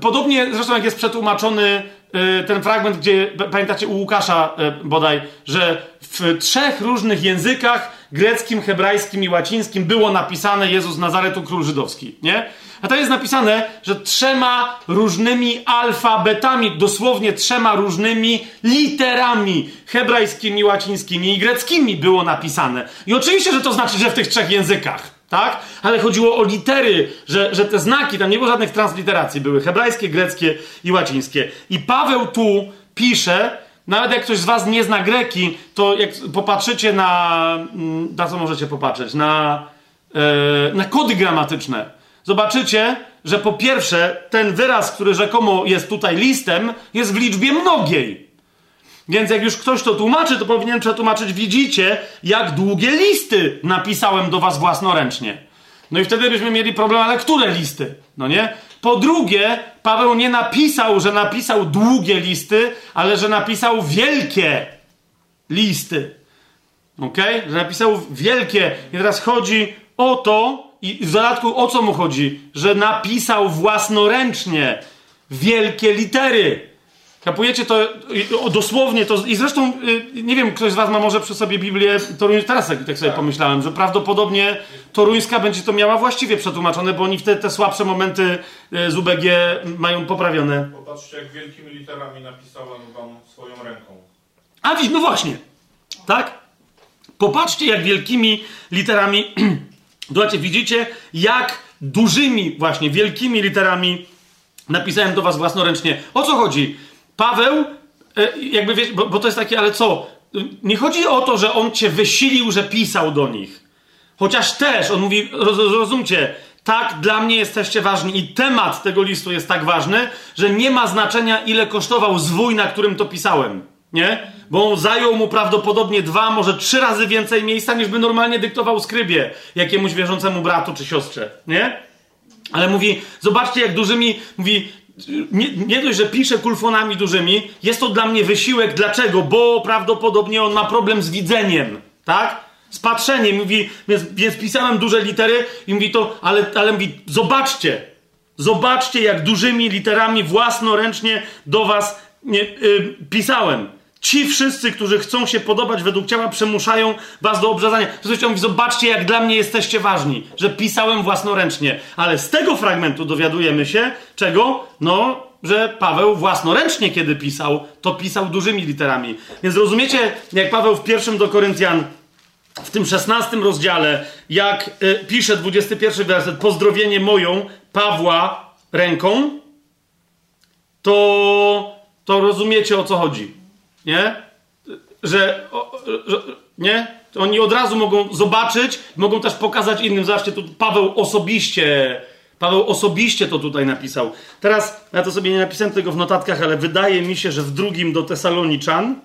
podobnie zresztą jak jest przetłumaczony Y, ten fragment, gdzie pamiętacie u Łukasza y, bodaj, że w trzech różnych językach greckim, hebrajskim i łacińskim było napisane Jezus Nazaretu Król Żydowski, nie? A to jest napisane, że trzema różnymi alfabetami, dosłownie trzema różnymi literami hebrajskimi, łacińskimi i greckimi było napisane. I oczywiście, że to znaczy, że w tych trzech językach tak? Ale chodziło o litery, że, że te znaki, tam nie było żadnych transliteracji, były hebrajskie, greckie i łacińskie. I Paweł tu pisze, nawet jak ktoś z was nie zna greki, to jak popatrzycie na, mm, na co możecie popatrzeć, na, e, na kody gramatyczne, zobaczycie, że po pierwsze ten wyraz, który rzekomo jest tutaj listem, jest w liczbie mnogiej. Więc jak już ktoś to tłumaczy, to powinien przetłumaczyć, widzicie, jak długie listy napisałem do was własnoręcznie. No i wtedy byśmy mieli problem, ale które listy? No nie? Po drugie, Paweł nie napisał, że napisał długie listy, ale że napisał wielkie listy. Ok? Że napisał wielkie. I teraz chodzi o to, i w dodatku o co mu chodzi? Że napisał własnoręcznie wielkie litery. Kapujecie to dosłownie to. I zresztą, y, nie wiem, ktoś z Was ma może przy sobie Biblię toruńską. Teraz tak, tak sobie tak. pomyślałem, że prawdopodobnie toruńska będzie to miała właściwie przetłumaczone, bo oni te, te słabsze momenty y, z UBG mają poprawione. Popatrzcie, jak wielkimi literami napisałem Wam swoją ręką. A widzisz, no właśnie. Tak? Popatrzcie, jak wielkimi literami. Zobaczcie, widzicie, jak dużymi, właśnie wielkimi literami napisałem do Was własnoręcznie. O co chodzi? Paweł, e, jakby wiesz, bo, bo to jest takie, ale co? Nie chodzi o to, że on cię wysilił, że pisał do nich. Chociaż też, on mówi, roz, rozumcie, tak, dla mnie jesteście ważni i temat tego listu jest tak ważny, że nie ma znaczenia, ile kosztował zwój, na którym to pisałem. Nie? Bo on zajął mu prawdopodobnie dwa, może trzy razy więcej miejsca, niż by normalnie dyktował skrybie jakiemuś wierzącemu bratu czy siostrze. Nie? Ale mówi, zobaczcie, jak dużymi, mówi, nie, nie dość, że pisze kulfonami dużymi, jest to dla mnie wysiłek. Dlaczego? Bo prawdopodobnie on ma problem z widzeniem, tak? Z patrzeniem. Mówi, więc, więc pisałem duże litery i mówi to, ale, ale mówi, zobaczcie, zobaczcie, jak dużymi literami własnoręcznie do was nie, yy, pisałem. Ci wszyscy, którzy chcą się podobać według ciała, przemuszają was do obrzezania. To mówi, zobaczcie, jak dla mnie jesteście ważni, że pisałem własnoręcznie. Ale z tego fragmentu dowiadujemy się, czego? No, że Paweł własnoręcznie, kiedy pisał, to pisał dużymi literami. Więc rozumiecie, jak Paweł w pierwszym do Koryntian, w tym szesnastym rozdziale, jak y, pisze 21 werset, pozdrowienie moją Pawła ręką, to, to rozumiecie o co chodzi nie? Że, że, nie? Oni od razu mogą zobaczyć, mogą też pokazać innym. Zobaczcie, tu Paweł osobiście, Paweł osobiście to tutaj napisał. Teraz, ja to sobie nie napisałem tego w notatkach, ale wydaje mi się, że w drugim do Tesaloniczan,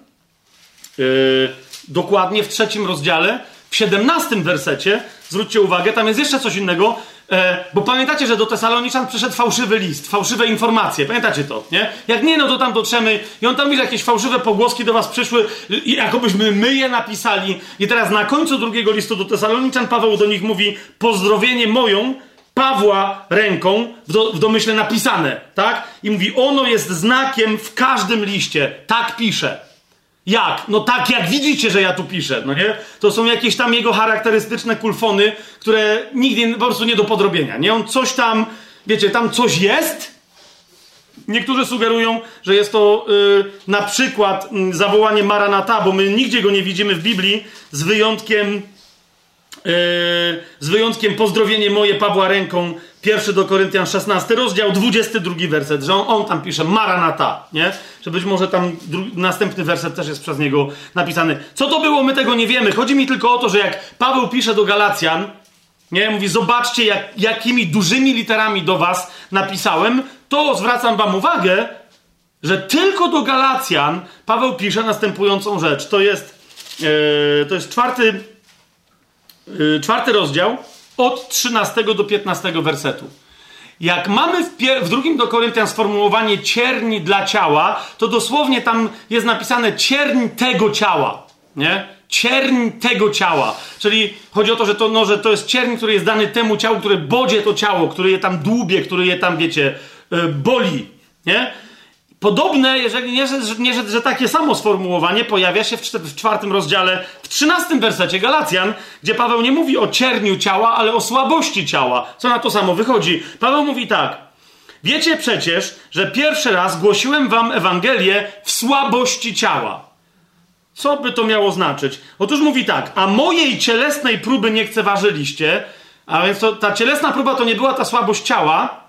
yy, dokładnie w trzecim rozdziale, w siedemnastym wersecie, zwróćcie uwagę, tam jest jeszcze coś innego, E, bo pamiętacie, że do Tesaloniczan przyszedł fałszywy list, fałszywe informacje. Pamiętacie to, nie? Jak nie, no to tam dotrzemy i on tam mówi, że jakieś fałszywe pogłoski do was przyszły, jakobyśmy my je napisali. I teraz na końcu drugiego listu do Tesaloniczan Paweł do nich mówi pozdrowienie moją, Pawła ręką w, do, w domyśle napisane, tak? I mówi, ono jest znakiem w każdym liście. Tak pisze. Jak? No tak, jak widzicie, że ja tu piszę, no nie? To są jakieś tam jego charakterystyczne kulfony, które nigdy po prostu nie do podrobienia, nie? On coś tam, wiecie, tam coś jest. Niektórzy sugerują, że jest to yy, na przykład yy, zawołanie Maranata, bo my nigdzie go nie widzimy w Biblii, z wyjątkiem Yy, z wyjątkiem pozdrowienie moje Pawła ręką, pierwszy do Koryntian 16 rozdział, 22 werset, że on, on tam pisze Maranata, nie? Że być może tam następny werset też jest przez niego napisany. Co to było, my tego nie wiemy. Chodzi mi tylko o to, że jak Paweł pisze do Galacjan, nie? Mówi, zobaczcie, jak, jakimi dużymi literami do was napisałem, to zwracam wam uwagę, że tylko do Galacjan Paweł pisze następującą rzecz. To jest, yy, to jest czwarty Y, czwarty rozdział, od 13 do 15 wersetu. Jak mamy w, w, drugim do Koryntian sformułowanie cierni dla ciała, to dosłownie tam jest napisane cierń tego ciała. Nie? Cierń tego ciała. Czyli chodzi o to, że to, no, że to jest cierń, który jest dany temu ciału, które bodzie to ciało, który je tam dłubie, który je tam, wiecie, yy, boli. Nie? Podobne, jeżeli nie, że, nie, że, że takie samo sformułowanie pojawia się w, w czwartym rozdziale, w trzynastym wersecie Galacjan, gdzie Paweł nie mówi o cierniu ciała, ale o słabości ciała. Co na to samo wychodzi? Paweł mówi tak. Wiecie przecież, że pierwszy raz głosiłem wam Ewangelię w słabości ciała. Co by to miało znaczyć? Otóż mówi tak, a mojej cielesnej próby nie lekceważyliście, a więc to, ta cielesna próba to nie była ta słabość ciała,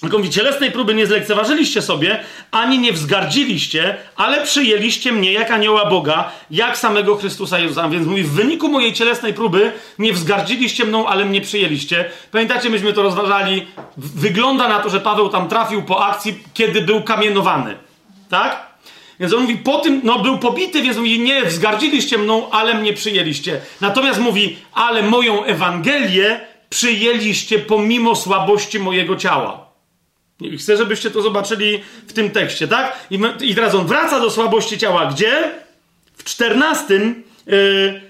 tylko mówi, cielesnej próby nie zlekceważyliście sobie, ani nie wzgardziliście, ale przyjęliście mnie jak anioła Boga, jak samego Chrystusa Jezusa. Więc mówi, w wyniku mojej cielesnej próby nie wzgardziliście mną, ale mnie przyjęliście. Pamiętacie, myśmy to rozważali. Wygląda na to, że Paweł tam trafił po akcji, kiedy był kamienowany. Tak? Więc on mówi, po tym, no był pobity, więc mówi, nie wzgardziliście mną, ale mnie przyjęliście. Natomiast mówi, ale moją Ewangelię przyjęliście pomimo słabości mojego ciała. I chcę, żebyście to zobaczyli w tym tekście, tak? I, I, teraz on wraca do słabości ciała. Gdzie? W czternastym, yy, yy,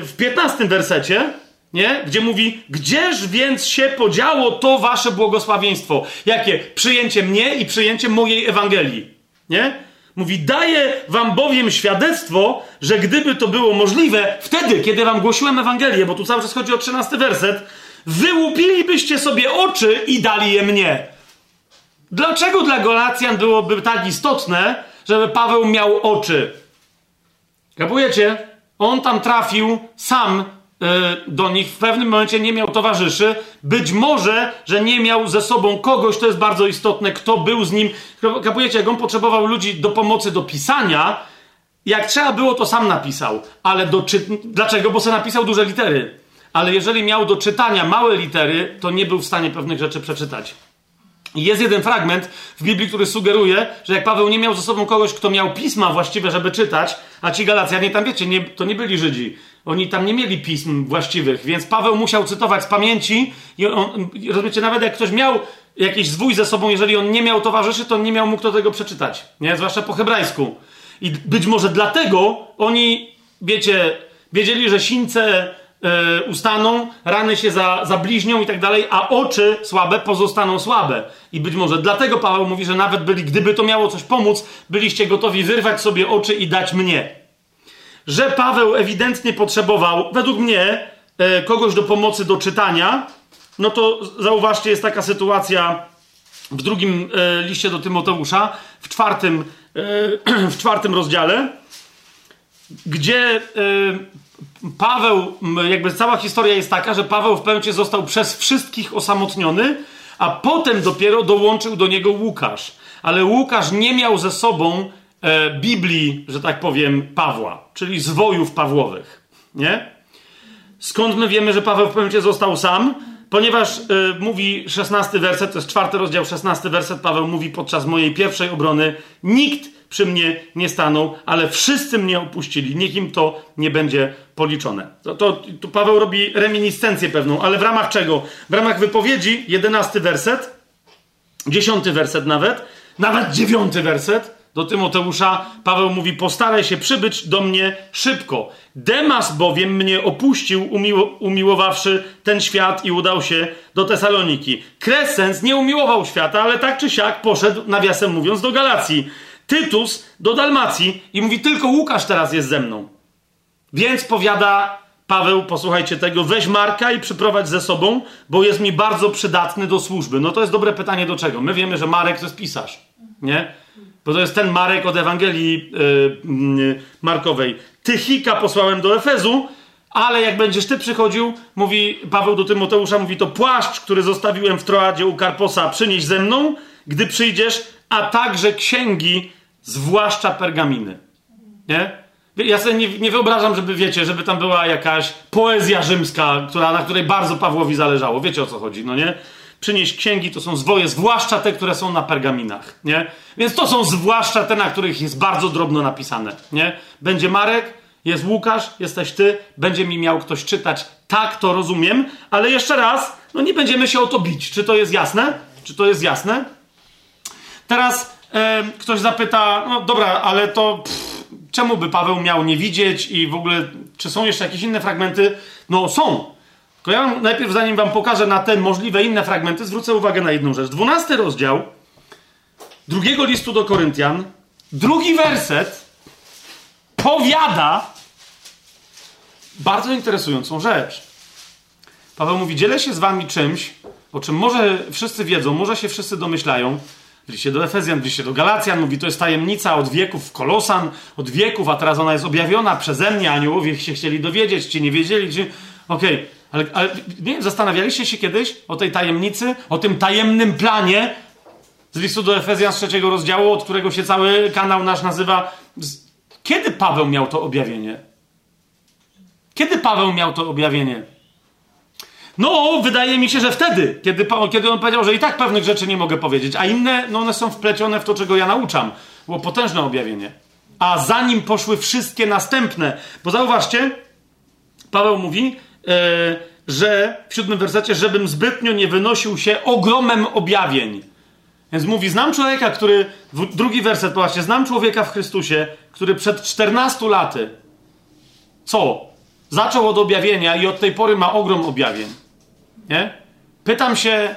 w piętnastym wersecie, nie? Gdzie mówi, gdzież więc się podziało to wasze błogosławieństwo? Jakie? Przyjęcie mnie i przyjęcie mojej Ewangelii, nie? Mówi, daję wam bowiem świadectwo, że gdyby to było możliwe, wtedy, kiedy wam głosiłem Ewangelię, bo tu cały czas chodzi o trzynasty werset, wyłupilibyście sobie oczy i dali je mnie. Dlaczego dla Galacjan byłoby tak istotne, żeby Paweł miał oczy? Kapujecie? On tam trafił sam y, do nich, w pewnym momencie nie miał towarzyszy. Być może, że nie miał ze sobą kogoś, to jest bardzo istotne, kto był z nim. Kapujecie, jak on potrzebował ludzi do pomocy do pisania, jak trzeba było, to sam napisał. Ale do czy... Dlaczego? Bo sobie napisał duże litery. Ale jeżeli miał do czytania małe litery, to nie był w stanie pewnych rzeczy przeczytać. Jest jeden fragment w Biblii, który sugeruje, że jak Paweł nie miał ze sobą kogoś, kto miał pisma właściwe, żeby czytać, a ci Galacjanie tam, wiecie, nie, to nie byli Żydzi. Oni tam nie mieli pism właściwych, więc Paweł musiał cytować z pamięci i on, rozumiecie, nawet jak ktoś miał jakiś zwój ze sobą, jeżeli on nie miał towarzyszy, to nie miał mógł kto tego przeczytać. Nie? Zwłaszcza po hebrajsku. I być może dlatego oni, wiecie, wiedzieli, że sińce e, ustaną, rany się za, zabliźnią i tak dalej, a oczy słabe pozostaną słabe. I być może dlatego Paweł mówi, że nawet byli, gdyby to miało coś pomóc, byliście gotowi wyrwać sobie oczy i dać mnie. Że Paweł ewidentnie potrzebował, według mnie, e, kogoś do pomocy do czytania, no to zauważcie, jest taka sytuacja w drugim e, liście do Tymoteusza, w czwartym, e, w czwartym rozdziale, gdzie e, Paweł, jakby cała historia jest taka, że Paweł w pewnym został przez wszystkich osamotniony, a potem dopiero dołączył do niego Łukasz. Ale Łukasz nie miał ze sobą e, Biblii, że tak powiem, Pawła, czyli zwojów Pawłowych. Nie? Skąd my wiemy, że Paweł w pewnym został sam? Ponieważ y, mówi 16 werset, to jest czwarty rozdział, 16 werset, Paweł mówi podczas mojej pierwszej obrony, nikt przy mnie nie stanął, ale wszyscy mnie opuścili, niech im to nie będzie policzone. To, to, tu Paweł robi reminiscencję pewną, ale w ramach czego? W ramach wypowiedzi, 11 werset, 10 werset nawet, nawet 9 werset, do Tymoteusza Paweł mówi: Postaraj się przybyć do mnie szybko. Demas bowiem mnie opuścił, umiło, umiłowawszy ten świat i udał się do Tesaloniki. Kresens nie umiłował świata, ale tak czy siak poszedł, nawiasem mówiąc, do Galacji. Tytus do Dalmacji i mówi: Tylko Łukasz teraz jest ze mną. Więc powiada Paweł, posłuchajcie tego, weź Marka i przyprowadź ze sobą, bo jest mi bardzo przydatny do służby. No to jest dobre pytanie do czego? My wiemy, że Marek to jest pisarz, nie? Bo to jest ten Marek od Ewangelii yy, Markowej. Tychika posłałem do Efezu, ale jak będziesz ty przychodził, mówi Paweł do Tymoteusza, mówi to płaszcz, który zostawiłem w Troadzie u Karposa, przynieś ze mną, gdy przyjdziesz, a także księgi, zwłaszcza pergaminy. Nie? Ja sobie nie, nie, wyobrażam, żeby wiecie, żeby tam była jakaś poezja rzymska, która, na której bardzo Pawłowi zależało. Wiecie o co chodzi, no nie? przynieść księgi, to są zwoje, zwłaszcza te, które są na pergaminach, nie? Więc to są zwłaszcza te, na których jest bardzo drobno napisane, nie? Będzie Marek, jest Łukasz, jesteś ty, będzie mi miał ktoś czytać. Tak, to rozumiem, ale jeszcze raz, no nie będziemy się o to bić. Czy to jest jasne? Czy to jest jasne? Teraz e, ktoś zapyta, no dobra, ale to pff, czemu by Paweł miał nie widzieć i w ogóle, czy są jeszcze jakieś inne fragmenty? No są. To ja najpierw, zanim wam pokażę na te możliwe inne fragmenty, zwrócę uwagę na jedną rzecz. Dwunasty rozdział drugiego listu do Koryntian, drugi werset powiada bardzo interesującą rzecz. Paweł mówi: Dzielę się z wami czymś, o czym może wszyscy wiedzą, może się wszyscy domyślają. W liście do Efezjan, w liście do Galacjan mówi, to jest tajemnica od wieków Kolosan, od wieków, a teraz ona jest objawiona przeze mnie, aniołowie się chcieli dowiedzieć, ci nie wiedzieli, czy... Okej, okay. Ale, ale nie wiem, zastanawialiście się kiedyś o tej tajemnicy, o tym tajemnym planie z listu do Efezjan z trzeciego rozdziału, od którego się cały kanał nasz nazywa. Kiedy Paweł miał to objawienie? Kiedy Paweł miał to objawienie? No, wydaje mi się, że wtedy, kiedy, kiedy on powiedział, że i tak pewnych rzeczy nie mogę powiedzieć, a inne, no one są wplecione w to, czego ja nauczam. Było potężne objawienie. A zanim poszły wszystkie następne, bo zauważcie, Paweł mówi, E, że w siódmym wersecie, żebym zbytnio nie wynosił się ogromem objawień. Więc mówi, znam człowieka, który, drugi werset, popatrzcie, znam człowieka w Chrystusie, który przed 14 laty, co? Zaczął od objawienia i od tej pory ma ogrom objawień. Nie? Pytam się,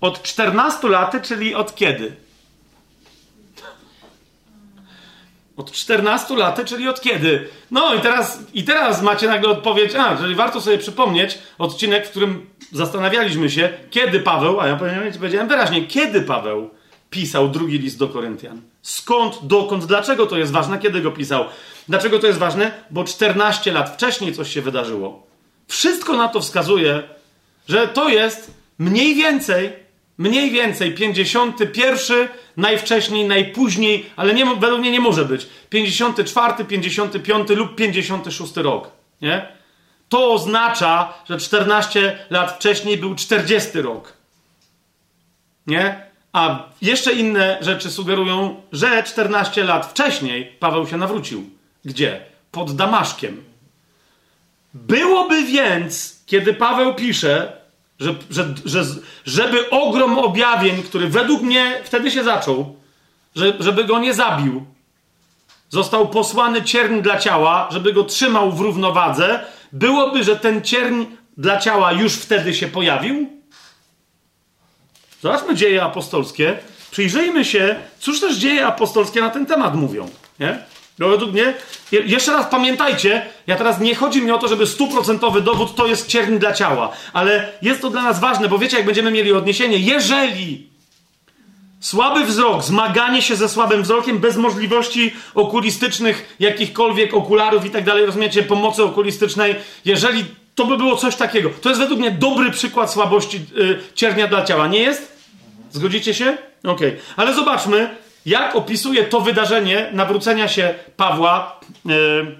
od 14 laty, czyli od kiedy? Od 14 lat, czyli od kiedy? No i teraz, i teraz macie nagle odpowiedź, a, czyli warto sobie przypomnieć odcinek, w którym zastanawialiśmy się, kiedy Paweł, a ja powiedziałem wyraźnie, kiedy Paweł pisał drugi list do Koryntian. Skąd, dokąd, dlaczego to jest ważne, kiedy go pisał? Dlaczego to jest ważne? Bo 14 lat wcześniej coś się wydarzyło. Wszystko na to wskazuje, że to jest mniej więcej Mniej więcej 51, najwcześniej, najpóźniej, ale nie, według mnie nie może być. 54, 55 lub 56 rok. Nie? To oznacza, że 14 lat wcześniej był 40 rok. Nie? A jeszcze inne rzeczy sugerują, że 14 lat wcześniej Paweł się nawrócił. Gdzie? Pod Damaszkiem. Byłoby więc, kiedy Paweł pisze, Że, że, że, żeby ogrom objawień, który według mnie wtedy się zaczął, że, żeby go nie zabił, został posłany cierń dla ciała, żeby go trzymał w równowadze, byłoby, że ten cierń dla ciała już wtedy się pojawił? Zobaczmy dzieje apostolskie. Przyjrzyjmy się, cóż też dzieje apostolskie na ten temat mówią. Nie? No według mnie, jeszcze raz pamiętajcie, ja teraz nie chodzi mi o to, żeby stuprocentowy dowód to jest cierń dla ciała, ale jest to dla nas ważne, bo wiecie, jak będziemy mieli odniesienie, jeżeli słaby wzrok, zmaganie się ze słabym wzrokiem bez możliwości okulistycznych, jakichkolwiek okularów i tak dalej, rozumiecie, pomocy okulistycznej, jeżeli to by było coś takiego, to jest według mnie dobry przykład słabości yy, ciernia dla ciała, nie jest? Zgodzicie się? Okej. Okay. Ale zobaczmy, jak opisuje to wydarzenie nawrócenia się Pawła, yy,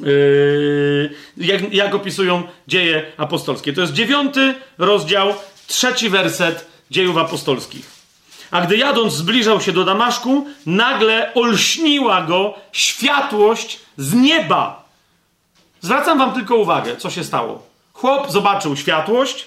yy, jak, jak opisują dzieje apostolskie. To jest dziewiąty rozdział, trzeci werset dziejów apostolskich. A gdy jadąc zbliżał się do Damaszku, nagle olśniła go światłość z nieba. Zwracam wam tylko uwagę, co się stało. Chłop zobaczył światłość,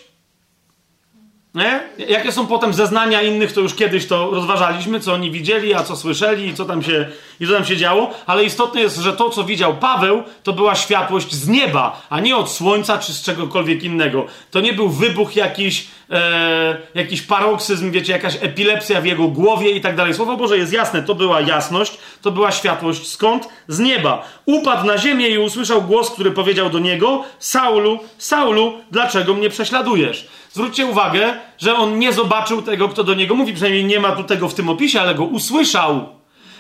nie? Jakie są potem zeznania innych, to już kiedyś to rozważaliśmy, co oni widzieli, a co słyszeli i co tam się, i co tam się działo, ale istotne jest, że to, co widział Paweł, to była światłość z nieba, a nie od słońca czy z czegokolwiek innego. To nie był wybuch jakiś, e, jakiś paroksyzm, wiecie, jakaś epilepsja w jego głowie i tak dalej. Słowo Boże jest jasne, to była jasność, to była światłość. Skąd? Z nieba. Upadł na ziemię i usłyszał głos, który powiedział do niego: Saulu, Saulu, dlaczego mnie prześladujesz? Zwróćcie uwagę, że on nie zobaczył tego, kto do niego mówi. Przynajmniej nie ma tu tego w tym opisie, ale go usłyszał.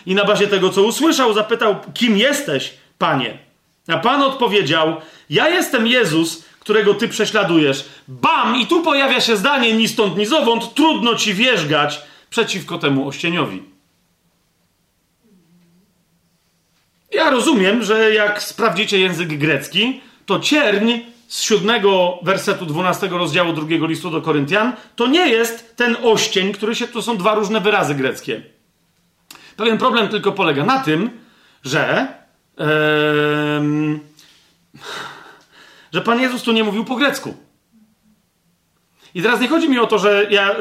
I na bazie tego, co usłyszał, zapytał: Kim jesteś, panie? A pan odpowiedział: Ja jestem Jezus, którego ty prześladujesz. Bam! I tu pojawia się zdanie ni stąd, ni zowąd. Trudno ci wierzgać przeciwko temu ościeniowi. Ja rozumiem, że jak sprawdzicie język grecki, to cierń z siódmego wersetu 12 rozdziału drugiego listu do Koryntian, to nie jest ten oścień, który się, to są dwa różne wyrazy greckie. Pewien problem tylko polega na tym, że ee, że Pan Jezus tu nie mówił po grecku. I teraz nie chodzi mi o to, że ja.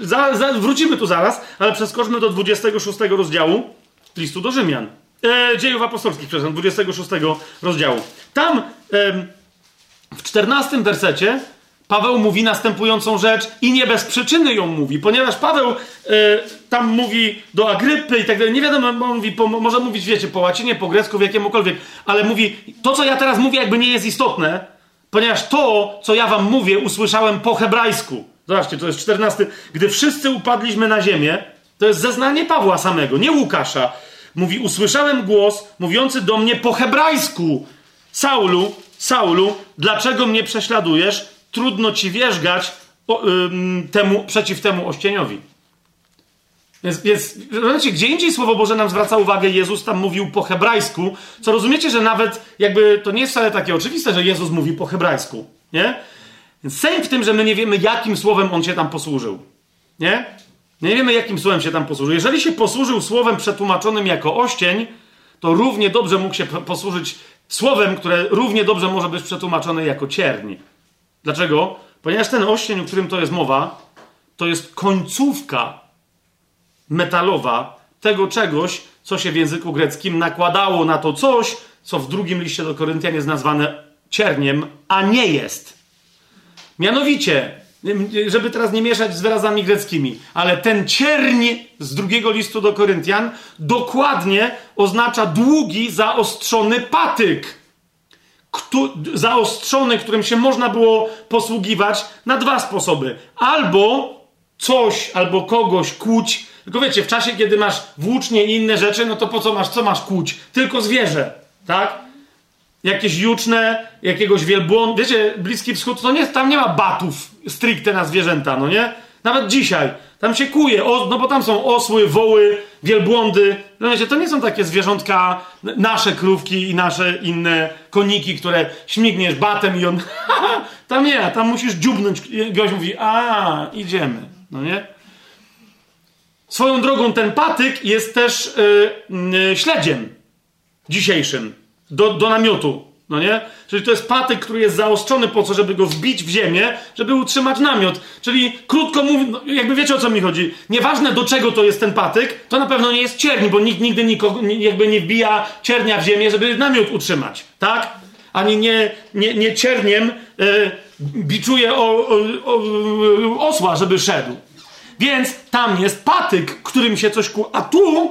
Za, za, wrócimy tu zaraz, ale przeskoczmy do 26 rozdziału listu do Rzymian. E, dziejów apostolskich, przepraszam, 26 rozdziału. Tam. E, w czternastym wersecie Paweł mówi następującą rzecz i nie bez przyczyny ją mówi, ponieważ Paweł y, tam mówi do Agrypy i tak dalej. Nie wiadomo, mówi, po, może mówić, wiecie, po łacinie, po grecku, w jakiemukolwiek, ale mówi, to co ja teraz mówię, jakby nie jest istotne, ponieważ to, co ja wam mówię, usłyszałem po hebrajsku. Zobaczcie, to jest czternasty. Gdy wszyscy upadliśmy na ziemię, to jest zeznanie Pawła samego, nie Łukasza. Mówi, usłyszałem głos mówiący do mnie po hebrajsku. Saulu, Saulu, dlaczego mnie prześladujesz? Trudno ci wierzgać ym, temu, przeciw temu ościeniowi. Więc, więc zobaczcie, gdzie indziej Słowo Boże nam zwraca uwagę, Jezus tam mówił po hebrajsku, co rozumiecie, że nawet jakby to nie jest wcale takie oczywiste, że Jezus mówił po hebrajsku, nie? Więc w tym, że my nie wiemy, jakim słowem On się tam posłużył, nie? Nie wiemy, jakim słowem się tam posłużył. Jeżeli się posłużył słowem przetłumaczonym jako oścień, to równie dobrze mógł się posłużyć Słowem, które równie dobrze może być przetłumaczone jako cierń. Dlaczego? Ponieważ ten oścień, o którym to jest mowa, to jest końcówka metalowa tego czegoś, co się w języku greckim nakładało na to coś, co w drugim liście do Koryntian jest nazwane cierniem, a nie jest. Mianowicie, żeby teraz nie mieszać z wyrazami greckimi, ale ten cierń z drugiego listu do Koryntian dokładnie oznacza długi, zaostrzony patyk. Zaostrzony, którym się można było posługiwać na dwa sposoby. Albo coś, albo kogoś kłuć. Tylko wiecie, w czasie, kiedy masz włócznie i inne rzeczy, no to po co masz, co masz kłuć? Tylko zwierzę, tak? Jakieś juczne, jakiegoś wielbłąda. Wiecie, Bliski Wschód to nie, tam nie ma batów stricte na zwierzęta, no nie? Nawet dzisiaj. Tam się kuje, o, no bo tam są osły, woły, wielbłądy. No wiecie, to nie są takie zwierzątka, nasze krówki i nasze inne koniki, które śmigniesz batem i on... tam nie, tam musisz dziubnąć. Gość mówi, a, idziemy, no nie? Swoją drogą ten patyk jest też yy, yy, śledziem dzisiejszym do, do namiotu. No nie? Czyli to jest patyk, który jest zaostrzony po co, żeby go wbić w ziemię, żeby utrzymać namiot. Czyli krótko mówiąc, no, jakby wiecie o co mi chodzi. Nieważne do czego to jest ten patyk, to na pewno nie jest cierń, bo nikt nigdy nikogo, jakby nie wbija ciernia w ziemię, żeby namiot utrzymać. Tak? Ani nie, nie, nie cierniem yy, biczuje o, o, o, osła, żeby szedł. Więc tam jest patyk, którym się coś ku... A tu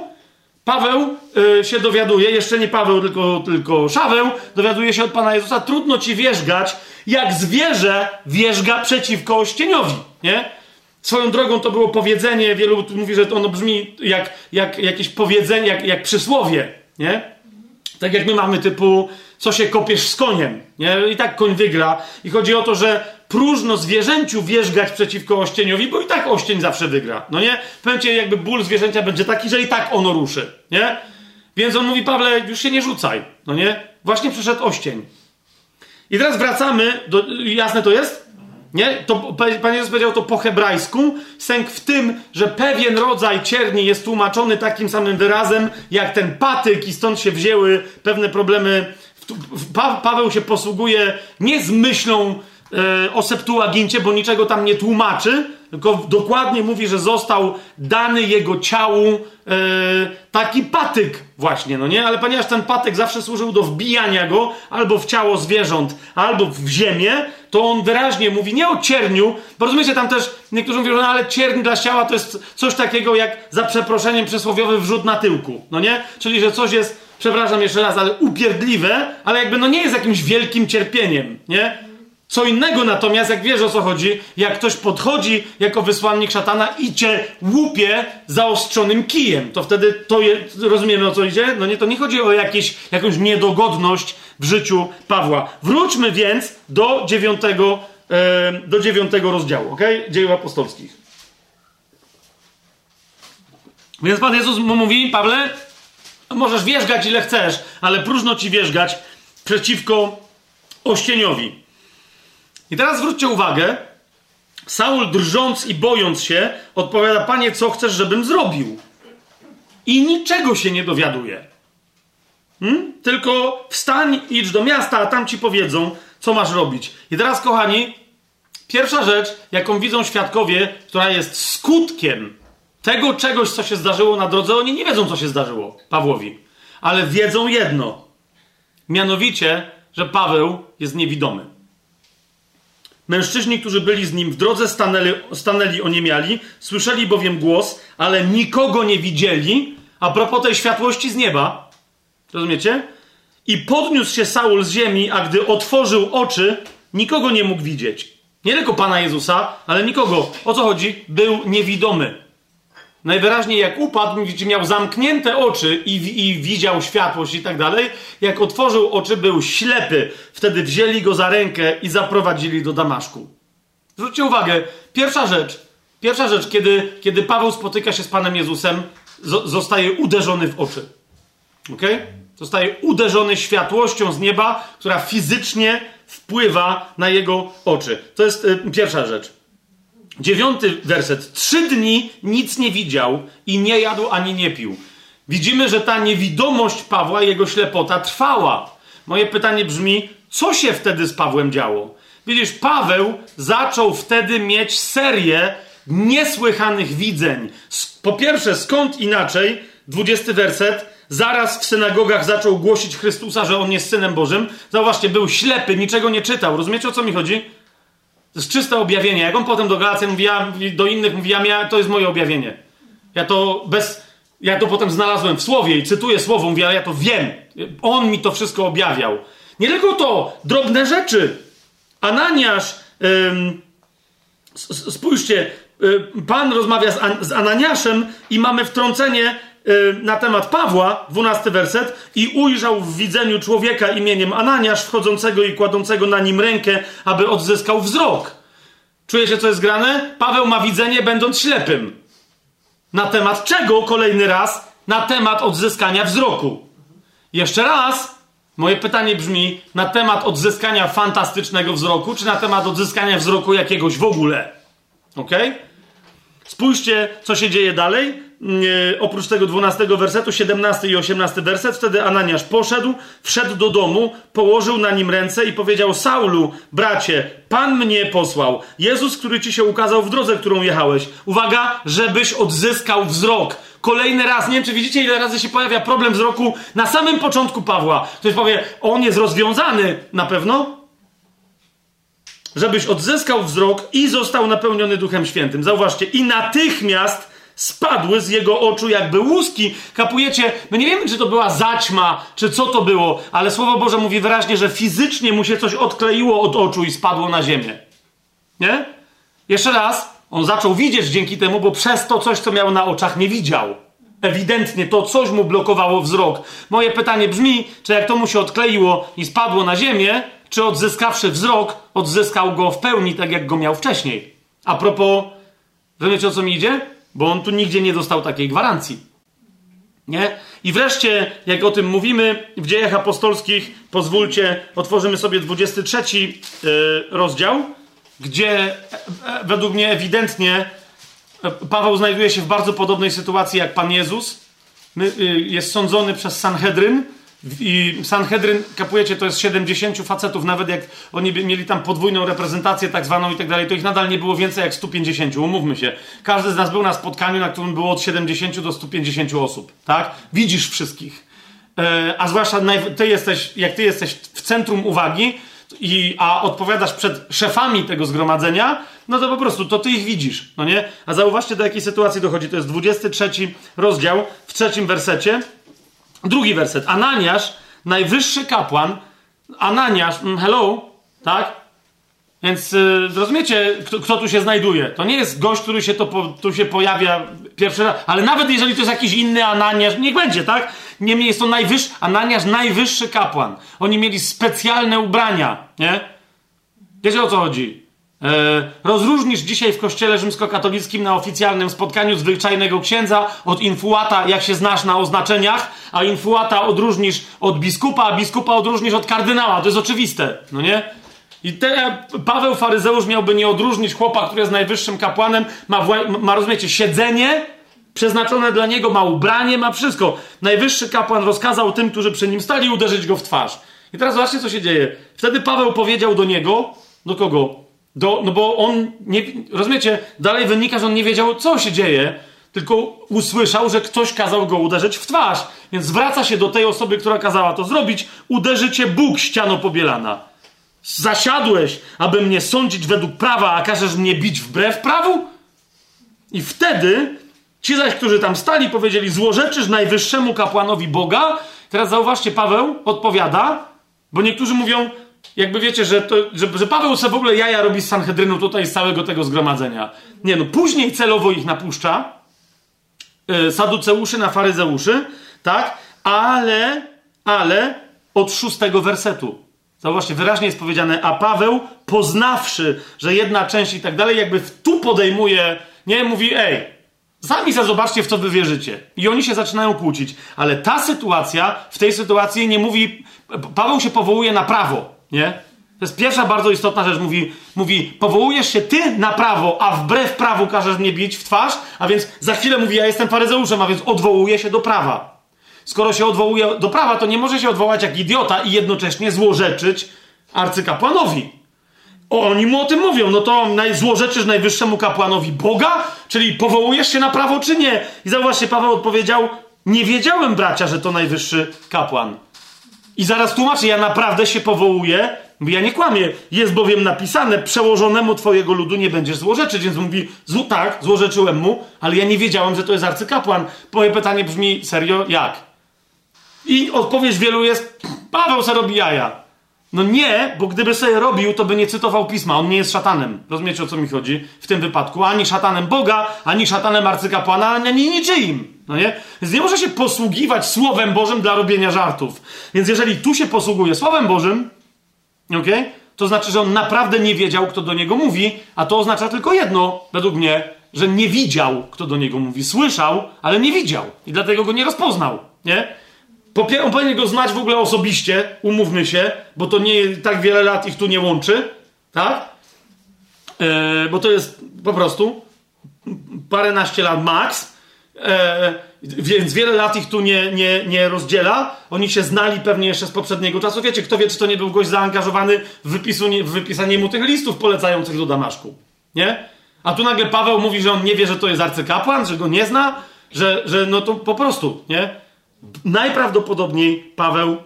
Paweł y, się dowiaduje, jeszcze nie Paweł, tylko, tylko Szaweł, dowiaduje się od Pana Jezusa, trudno ci wierzgać, jak zwierzę wierzga przeciwko ościeniowi, nie? Swoją drogą to było powiedzenie, wielu mówi, że ono brzmi jak, jak jakieś powiedzenie, jak, jak przysłowie, nie? Tak jak my mamy typu, co się kopiesz z koniem, nie? I tak koń wygra. I chodzi o to, że próżno zwierzęciu wierzgać przeciwko ościeniowi, bo i tak oścień zawsze wygra. No nie? Pamiętajcie, jakby ból zwierzęcia będzie taki, że i tak ono ruszy. Nie? Więc on mówi, Pawle, już się nie rzucaj. No nie? Właśnie przyszedł oścień. I teraz wracamy do... Jasne to jest? Nie? To, Pan Jezus powiedział to po hebrajsku. Sęk w tym, że pewien rodzaj cierni jest tłumaczony takim samym wyrazem, jak ten patyk i stąd się wzięły pewne problemy. Pa Paweł się posługuje nie z myślą o Septuagincie, bo niczego tam nie tłumaczy, tylko dokładnie mówi, że został dany jego ciału e, taki patyk właśnie, no nie? Ale ponieważ ten patyk zawsze służył do wbijania go albo w ciało zwierząt, albo w ziemię, to on wyraźnie mówi nie o cierniu, bo rozumiecie, tam też niektórzy mówią, no ale cierń dla ciała to jest coś takiego jak za przeproszeniem przysłowiowy wrzut na tyłku, no nie? Czyli, że coś jest, przepraszam jeszcze raz, ale upierdliwe, ale jakby no nie jest jakimś wielkim cierpieniem, nie? Co innego natomiast, jak wiesz o co chodzi, jak ktoś podchodzi jako wysłannik szatana i cię łupie zaostrzonym kijem, to wtedy to je, rozumiemy o co idzie? No nie, to nie chodzi o jakieś, jakąś niedogodność w życiu Pawła. Wróćmy więc do dziewiątego, e, do dziewiątego rozdziału, ok? Dziejów apostolskich. Więc Pan Jezus mu mówi, Pawle, możesz wierzgać ile chcesz, ale próżno ci wierzgać przeciwko ościeniowi. I teraz zwróćcie uwagę, Saul drżąc i bojąc się, odpowiada: Panie, co chcesz, żebym zrobił? I niczego się nie dowiaduje. Hmm? Tylko wstań, idź do miasta, a tam ci powiedzą, co masz robić. I teraz, kochani, pierwsza rzecz, jaką widzą świadkowie, która jest skutkiem tego czegoś, co się zdarzyło na drodze, oni nie wiedzą, co się zdarzyło Pawłowi, ale wiedzą jedno. Mianowicie, że Paweł jest niewidomy. Mężczyźni, którzy byli z nim w drodze, stanęli, stanęli oniemiali, słyszeli bowiem głos, ale nikogo nie widzieli, a propos tej światłości z nieba. Rozumiecie? I podniósł się Saul z ziemi, a gdy otworzył oczy, nikogo nie mógł widzieć. Nie tylko Pana Jezusa, ale nikogo. O co chodzi? Był niewidomy. Najwyraźniej jak upadł, miał zamknięte oczy i, i widział światłość i tak dalej. Jak otworzył oczy, był ślepy. Wtedy wzięli go za rękę i zaprowadzili do Damaszku. Zwróćcie uwagę, pierwsza rzecz, pierwsza rzecz, kiedy, kiedy Paweł spotyka się z Panem Jezusem, zostaje uderzony w oczy. Ok? Zostaje uderzony światłością z nieba, która fizycznie wpływa na jego oczy. To jest y, pierwsza rzecz. Dziewiąty werset. Trzy dni nic nie widział i nie jadł ani nie pił. Widzimy, że ta niewidomość Pawła, jego ślepota trwała. Moje pytanie brzmi, co się wtedy z Pawłem działo? Widzisz, Paweł zaczął wtedy mieć serię niesłychanych widzeń. Po pierwsze, skąd inaczej, dwudziesty werset, zaraz w synagogach zaczął głosić Chrystusa, że on jest Synem Bożym. Zauważcie, był ślepy, niczego nie czytał. Rozumiecie, o co mi chodzi? To jest czyste objawienie. Jak on potem do Galacjan mówi, ja, do innych mówi, ja, to jest moje objawienie. Ja to bez... Ja to potem znalazłem w słowie i cytuję słowo, mówię, ale ja to wiem. On mi to wszystko objawiał. Nie tylko to, drobne rzeczy. Ananiasz, ym, spójrzcie, y, Pan rozmawia z, An z Ananiaszem i mamy wtrącenie na temat Pawła, dwunasty werset, i ujrzał w widzeniu człowieka imieniem Ananiasz, wchodzącego i kładącego na nim rękę, aby odzyskał wzrok. Czujecie, co jest grane? Paweł ma widzenie, będąc ślepym. Na temat czego kolejny raz? Na temat odzyskania wzroku. Jeszcze raz, moje pytanie brzmi: na temat odzyskania fantastycznego wzroku, czy na temat odzyskania wzroku jakiegoś w ogóle? Ok? Spójrzcie, co się dzieje dalej. Oprócz tego 12 wersetu, 17 i 18 werset, wtedy Ananiasz poszedł, wszedł do domu, położył na nim ręce i powiedział: Saulu, bracie, Pan mnie posłał. Jezus, który ci się ukazał w drodze, którą jechałeś. Uwaga, żebyś odzyskał wzrok. Kolejny raz, nie wiem czy widzicie, ile razy się pojawia problem wzroku na samym początku Pawła. Ktoś powie, on jest rozwiązany na pewno, żebyś odzyskał wzrok i został napełniony Duchem Świętym. Zauważcie, i natychmiast spadły z jego oczu jakby łuski. Kapujecie? My nie wiemy, czy to była zaćma, czy co to było, ale Słowo Boże mówi wyraźnie, że fizycznie mu się coś odkleiło od oczu i spadło na ziemię. Nie? Jeszcze raz, on zaczął widzieć dzięki temu, bo przez to coś, co miał na oczach, nie widział. Ewidentnie to coś mu blokowało wzrok. Moje pytanie brzmi, czy jak to mu się odkleiło i spadło na ziemię, czy odzyskawszy wzrok, odzyskał go w pełni, tak jak go miał wcześniej. A propos, wiecie o co mi idzie? Bo on tu nigdzie nie dostał takiej gwarancji. Nie? I wreszcie, jak o tym mówimy, w dziejach apostolskich, pozwólcie, otworzymy sobie 23 yy, rozdział, gdzie e, e, według mnie ewidentnie e, Paweł znajduje się w bardzo podobnej sytuacji jak Pan Jezus. Jest sądzony przez Sanhedryn, i Sanhedryn, kapujecie, to jest 70 facetów, nawet jak oni mieli tam podwójną reprezentację tak zwaną i tak dalej, to ich nadal nie było więcej jak 150, umówmy się. Każdy z nas był na spotkaniu, na którym było od 70 do 150 osób, tak? Widzisz wszystkich. E, a zwłaszcza ty jesteś, jak ty jesteś w centrum uwagi, i, a odpowiadasz przed szefami tego zgromadzenia, no to po prostu to ty ich widzisz, no nie? A zauważcie, do jakiej sytuacji dochodzi. To jest 23 rozdział w trzecim wersecie. Drugi werset. Ananiasz, najwyższy kapłan, Ananiasz, mm, hello, tak? Więc yy, rozumiecie, kto, kto, tu się znajduje. To nie jest gość, który się to po, tu się pojawia pierwszy raz, ale nawet jeżeli to jest jakiś inny Ananiasz, niech będzie, tak? Niemniej jest to najwyższy, Ananiasz, najwyższy kapłan. Oni mieli specjalne ubrania, nie? Wiecie o co chodzi? E, rozróżnisz dzisiaj w kościele rzymskokatolickim na oficjalnym spotkaniu zwyczajnego księdza od infuata, jak się znasz na oznaczeniach, a infuata odróżnisz od biskupa, a biskupa odróżnisz od kardynała. To jest oczywiste, no nie? I te, Paweł faryzeusz miałby nie odróżnić chłopa, który jest najwyższym kapłanem, ma, ma rozumiecie, siedzenie przeznaczone dla niego, ma ubranie, ma wszystko. Najwyższy kapłan rozkazał tym, którzy przy nim stali, uderzyć go w twarz. I teraz zobaczcie, co się dzieje. Wtedy Paweł powiedział do niego, do kogo? Do, no bo on, nie, rozumiecie, dalej wynika, że on nie wiedział, co się dzieje, tylko usłyszał, że ktoś kazał go uderzyć w twarz. Więc zwraca się do tej osoby, która kazała to zrobić. Uderzy cię Bóg, ściano pobielana. Zasiadłeś, aby mnie sądzić według prawa, a każesz mnie bić wbrew prawu? I wtedy ci zaś, którzy tam stali, powiedzieli: Złorzeczysz najwyższemu kapłanowi Boga. Teraz zauważcie, Paweł odpowiada, bo niektórzy mówią: jakby wiecie, że, to, że, że Paweł sobie w ogóle jaja robi z Sanhedrynu tutaj, z całego tego zgromadzenia. Nie no, później celowo ich napuszcza, yy, saduceuszy na faryzeuszy, tak? Ale, ale od szóstego wersetu. Zobaczcie, wyraźnie jest powiedziane, a Paweł, poznawszy, że jedna część i tak dalej, jakby tu podejmuje, nie, mówi, ej, sami za zobaczcie, w co wy wierzycie. I oni się zaczynają kłócić. Ale ta sytuacja, w tej sytuacji nie mówi, Paweł się powołuje na prawo. Nie? To jest pierwsza bardzo istotna rzecz. Mówi, mówi, powołujesz się ty na prawo, a wbrew prawu każesz mnie bić w twarz, a więc za chwilę mówi, ja jestem faryzeuszem, a więc odwołuje się do prawa. Skoro się odwołuje do prawa, to nie może się odwołać jak idiota i jednocześnie złorzeczyć arcykapłanowi. Oni mu o tym mówią, no to złorzeczysz najwyższemu kapłanowi Boga? Czyli powołujesz się na prawo, czy nie? I zauważcie, Paweł odpowiedział, nie wiedziałem, bracia, że to najwyższy kapłan. I zaraz tłumaczę, ja naprawdę się powołuję, ja nie kłamię, jest bowiem napisane, przełożonemu twojego ludu nie będziesz złorzeczyć, więc mówi, zł, tak, złorzeczyłem mu, ale ja nie wiedziałem, że to jest arcykapłan. Moje pytanie brzmi, serio, jak? I odpowiedź wielu jest, Paweł se robi jaja. No nie, bo gdyby sobie robił, to by nie cytował pisma. On nie jest szatanem. Rozumiecie o co mi chodzi? W tym wypadku ani szatanem Boga, ani szatanem arcykapłana, ani niczyim. No nie? Więc nie może się posługiwać Słowem Bożym dla robienia żartów. Więc jeżeli tu się posługuje Słowem Bożym, okay, to znaczy, że on naprawdę nie wiedział, kto do niego mówi, a to oznacza tylko jedno, według mnie, że nie widział, kto do niego mówi. Słyszał, ale nie widział. I dlatego go nie rozpoznał. Nie? on powinien go znać w ogóle osobiście, umówmy się, bo to nie tak wiele lat ich tu nie łączy, tak? E, bo to jest po prostu paręnaście lat max. E, więc wiele lat ich tu nie, nie, nie rozdziela. Oni się znali pewnie jeszcze z poprzedniego czasu. Wiecie, kto wie, czy to nie był gość zaangażowany w, wypisu, w wypisanie mu tych listów polecających do Damaszku. Nie? A tu nagle Paweł mówi, że on nie wie, że to jest arcykapłan, że go nie zna, że, że no to po prostu, nie? Najprawdopodobniej Paweł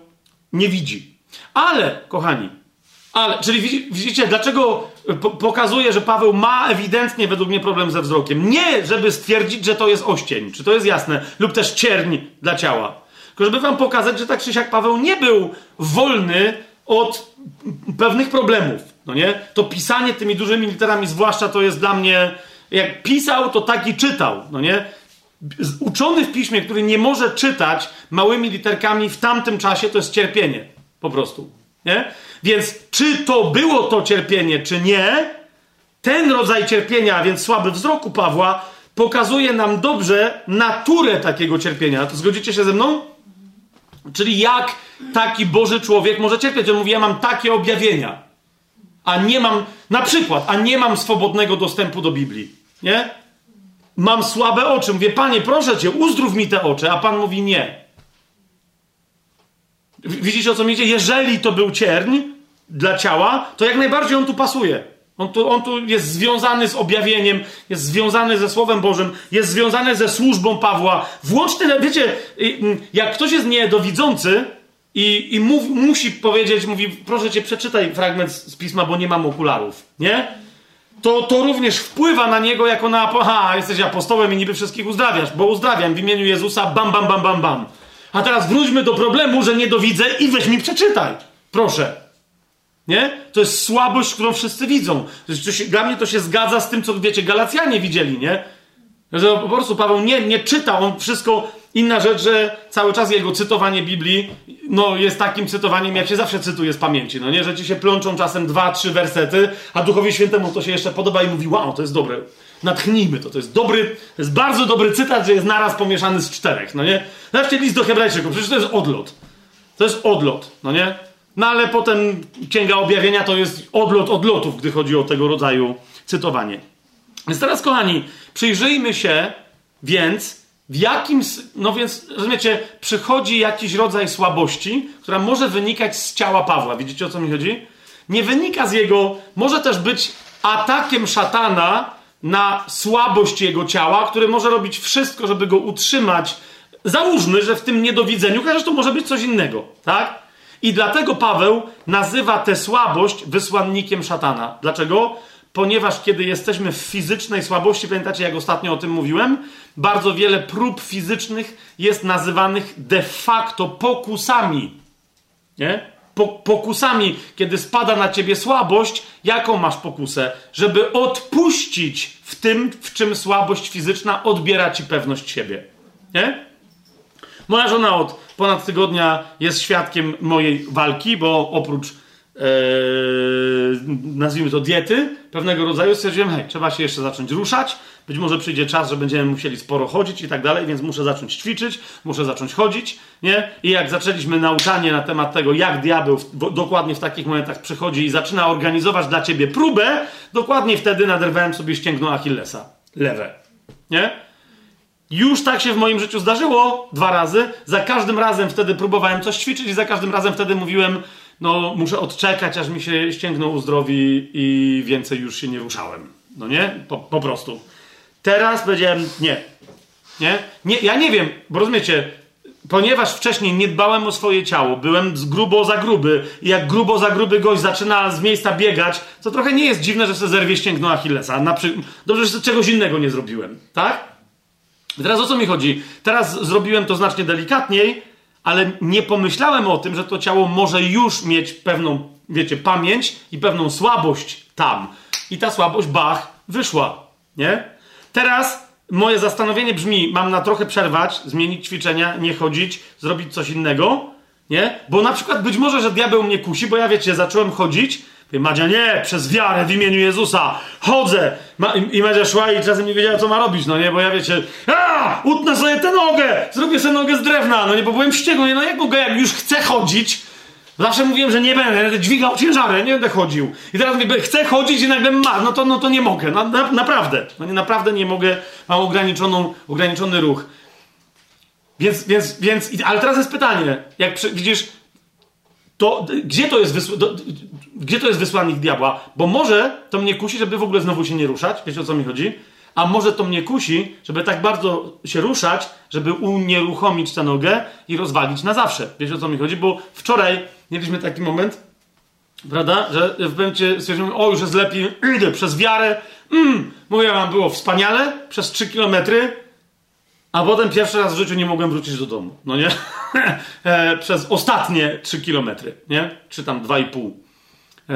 nie widzi. Ale, kochani, ale, czyli widzicie, dlaczego pokazuje, że Paweł ma ewidentnie według mnie problem ze wzrokiem. Nie, żeby stwierdzić, że to jest oścień, czy to jest jasne, lub też cierń dla ciała. Tylko żeby wam pokazać, że tak czy siak Paweł nie był wolny od pewnych problemów. No nie? To pisanie tymi dużymi literami, zwłaszcza to jest dla mnie, jak pisał, to tak i czytał. No nie? Uczony w piśmie, który nie może czytać małymi literkami w tamtym czasie, to jest cierpienie. Po prostu. Nie? Więc czy to było to cierpienie, czy nie, ten rodzaj cierpienia, a więc słaby wzrok u Pawła, pokazuje nam dobrze naturę takiego cierpienia. To zgodzicie się ze mną? Czyli jak taki Boży człowiek może cierpieć? On mówi, ja mam takie objawienia, a nie mam, na przykład, a nie mam swobodnego dostępu do Biblii. Nie? Mam słabe oczy. Mówię, panie, proszę cię, uzdrów mi te oczy. A pan mówi, nie. Widzicie o co mi idzie? Jeżeli to był cierń dla ciała, to jak najbardziej on tu pasuje. On tu, on tu jest związany z objawieniem, jest związany ze Słowem Bożym, jest związany ze służbą Pawła. Włączny, wiecie, mm, jak ktoś jest niedowidzący i, i mów, musi powiedzieć, mówi, proszę cię, przeczytaj fragment z pisma, bo nie mam okularów, nie? To, to również wpływa na niego jako na, aha, jesteś apostołem i niby wszystkich uzdrawiasz, bo uzdrawiam w imieniu Jezusa, bam, bam, bam, bam, bam. A teraz wróćmy do problemu, że nie dowidzę i weź mi przeczytaj. Proszę. Nie? To jest słabość, którą wszyscy widzą. Dla mnie to się zgadza z tym, co wiecie, Galacjanie widzieli, nie? Że po prostu Paweł nie, nie czyta, on wszystko. Inna rzecz, że cały czas jego cytowanie Biblii no, jest takim cytowaniem, jak się zawsze cytuje z pamięci. No nie, że ci się plączą czasem dwa, trzy wersety, a Duchowi Świętemu to się jeszcze podoba i mówi: Wow, to jest dobre natchnijmy to. To jest dobry, to jest bardzo dobry cytat, że jest naraz pomieszany z czterech, no nie? Zobaczcie list do Hebrajczyków, przecież to jest odlot. To jest odlot, no nie? No ale potem Księga Objawienia to jest odlot odlotów, gdy chodzi o tego rodzaju cytowanie. Więc teraz, kochani, przyjrzyjmy się więc, w jakim, no więc, rozumiecie, przychodzi jakiś rodzaj słabości, która może wynikać z ciała Pawła. Widzicie, o co mi chodzi? Nie wynika z jego, może też być atakiem szatana na słabość jego ciała, który może robić wszystko, żeby go utrzymać. Załóżmy, że w tym niedowidzeniu, chociaż to może być coś innego, tak? I dlatego Paweł nazywa tę słabość wysłannikiem szatana. Dlaczego? Ponieważ kiedy jesteśmy w fizycznej słabości, pamiętacie jak ostatnio o tym mówiłem, bardzo wiele prób fizycznych jest nazywanych de facto pokusami. Nie? Po, pokusami, kiedy spada na ciebie słabość, jaką masz pokusę? Żeby odpuścić w tym, w czym słabość fizyczna odbiera ci pewność siebie. Nie? Moja żona od ponad tygodnia jest świadkiem mojej walki, bo oprócz nazwijmy to diety pewnego rodzaju, stwierdziłem, hej, trzeba się jeszcze zacząć ruszać, być może przyjdzie czas, że będziemy musieli sporo chodzić i tak dalej, więc muszę zacząć ćwiczyć, muszę zacząć chodzić, nie? I jak zaczęliśmy nauczanie na temat tego, jak diabeł w, dokładnie w takich momentach przychodzi i zaczyna organizować dla ciebie próbę, dokładnie wtedy naderwałem sobie ścięgno Achillesa, lewe, nie? Już tak się w moim życiu zdarzyło dwa razy. Za każdym razem wtedy próbowałem coś ćwiczyć i za każdym razem wtedy mówiłem, no muszę odczekać, aż mi się ścięgno uzdrowi i więcej już się nie ruszałem. No nie? Po, po prostu. Teraz powiedziałem nie. Nie? nie. Ja nie wiem, bo rozumiecie, ponieważ wcześniej nie dbałem o swoje ciało, byłem grubo za gruby i jak grubo za gruby gość zaczyna z miejsca biegać, to trochę nie jest dziwne, że sobie zerwie ścięgno Achillesa. Naprzy... Dobrze, że czegoś innego nie zrobiłem. Tak? teraz o co mi chodzi? Teraz zrobiłem to znacznie delikatniej, ale nie pomyślałem o tym, że to ciało może już mieć pewną, wiecie, pamięć i pewną słabość tam. I ta słabość, bach, wyszła, nie? Teraz moje zastanowienie brzmi, mam na trochę przerwać, zmienić ćwiczenia, nie chodzić, zrobić coś innego, nie? Bo na przykład być może, że diabeł mnie kusi, bo ja, wiecie, zacząłem chodzić, Madzia, nie, przez wiarę w imieniu Jezusa, chodzę. Ma, I Madzia szła i czasem nie wiedziała, co ma robić, no nie, bo ja wiecie, a, utnę sobie tę nogę, zrobię sobie nogę z drewna, no nie, bo byłem wściekły, no jak mogę, jak już chcę chodzić, Zawsze mówiłem, że nie będę, dźwigał ciężary, nie będę chodził. I teraz mówię, chcę chodzić i nagle ma, no to, no to nie mogę, no, na, naprawdę. No nie, naprawdę nie mogę, mam ograniczoną, ograniczony ruch. Więc, więc, więc, ale teraz jest pytanie, jak widzisz, to gdzie to jest, wysł, do, gdzie to jest wysłannik diabła? Bo może to mnie kusi, żeby w ogóle znowu się nie ruszać, wiecie o co mi chodzi? A może to mnie kusi, żeby tak bardzo się ruszać, żeby unieruchomić tę nogę i rozwalić na zawsze. Wiecie o co mi chodzi? Bo wczoraj mieliśmy taki moment, prawda, że w momencie stwierdziłem, o już jest lepiej, idę przez wiarę, mm, mówię wam, było wspaniale, przez 3 kilometry, a potem pierwszy raz w życiu nie mogłem wrócić do domu, no nie? e, przez ostatnie 3 kilometry, nie? Czy tam 2,5. E,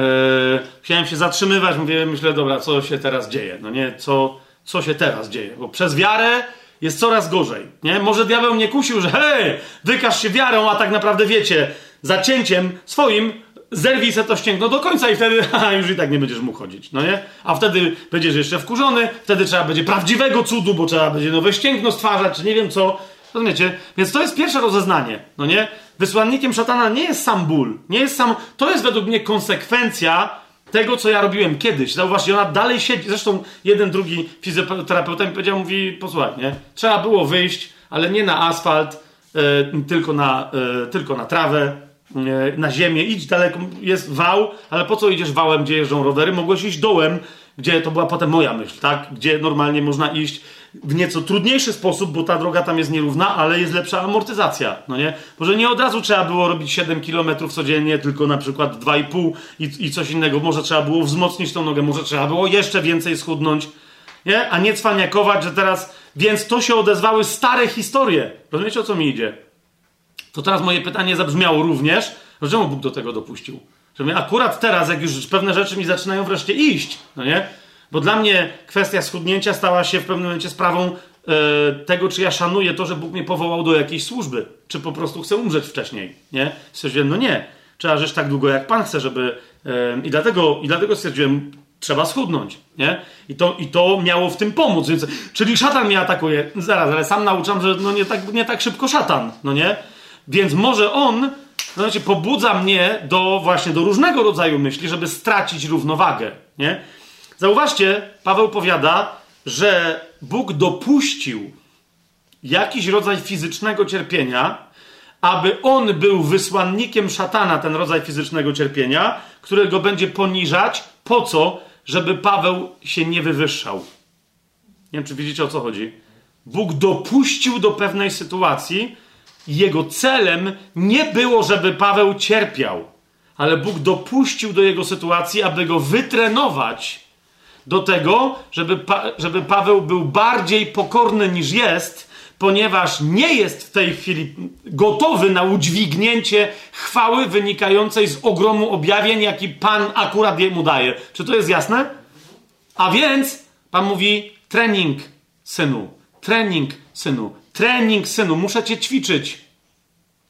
chciałem się zatrzymywać, mówię, myślę, dobra, co się teraz dzieje, no nie? Co, co się teraz dzieje? Bo przez wiarę jest coraz gorzej, nie? Może diabeł mnie kusił, że hej, wykaż się wiarą, a tak naprawdę wiecie, zacięciem swoim zerwij se to ścięgno do końca i wtedy ha, już i tak nie będziesz mógł chodzić, no nie? A wtedy będziesz jeszcze wkurzony, wtedy trzeba będzie prawdziwego cudu, bo trzeba będzie nowe ścięgno stwarzać, czy nie wiem co. Rozumiecie? Więc to jest pierwsze rozeznanie, no nie? Wysłannikiem szatana nie jest sam ból, nie jest sam... To jest według mnie konsekwencja tego, co ja robiłem kiedyś. Zauważcie, ona dalej siedzi. Zresztą jeden, drugi fizjoterapeuta mi powiedział, mówi, posłuchaj, nie? Trzeba było wyjść, ale nie na asfalt, e, tylko, na, e, tylko na trawę, E, na ziemię, idź daleko, jest wał, ale po co idziesz wałem, gdzie jeżdżą rowery? Mogłeś iść dołem, gdzie to była potem moja myśl, tak? Gdzie normalnie można iść w nieco trudniejszy sposób, bo ta droga tam jest nierówna, ale jest lepsza amortyzacja, no nie? Może nie od razu trzeba było robić 7 km codziennie, tylko na przykład 2,5 i, i coś innego. Może trzeba było wzmocnić tą nogę, może trzeba było jeszcze więcej schudnąć, nie? A nie cwaniakować, że teraz... Więc to się odezwały stare historie. Rozumiecie, o co mi idzie? to teraz moje pytanie zabrzmiało również, czemu Bóg do tego dopuścił? Że akurat teraz, jak już pewne rzeczy mi zaczynają wreszcie iść, no nie? Bo dla mnie kwestia schudnięcia stała się w pewnym momencie sprawą e, tego, czy ja szanuję to, że Bóg mnie powołał do jakiejś służby, czy po prostu chcę umrzeć wcześniej, nie? Stwierdziłem, no nie, trzeba żyć tak długo, jak Pan chce, żeby... E, i, dlatego, I dlatego stwierdziłem, trzeba schudnąć, nie? I to, I to miało w tym pomóc, więc... Czyli szatan mnie atakuje. Zaraz, ale sam nauczam, że no nie tak, nie tak szybko szatan, no nie? Więc może on, znaczy, pobudza mnie do właśnie do różnego rodzaju myśli, żeby stracić równowagę. Nie? Zauważcie, Paweł powiada, że Bóg dopuścił jakiś rodzaj fizycznego cierpienia, aby on był wysłannikiem szatana, ten rodzaj fizycznego cierpienia, którego będzie poniżać. Po co? Żeby Paweł się nie wywyższał. Nie wiem, czy widzicie o co chodzi. Bóg dopuścił do pewnej sytuacji, jego celem nie było, żeby Paweł cierpiał, ale Bóg dopuścił do jego sytuacji, aby go wytrenować do tego, żeby, pa żeby Paweł był bardziej pokorny niż jest, ponieważ nie jest w tej chwili gotowy na udźwignięcie chwały wynikającej z ogromu objawień, jaki Pan akurat jemu daje. Czy to jest jasne? A więc Pan mówi: trening, synu, trening, synu. Trening, synu, muszę cię ćwiczyć.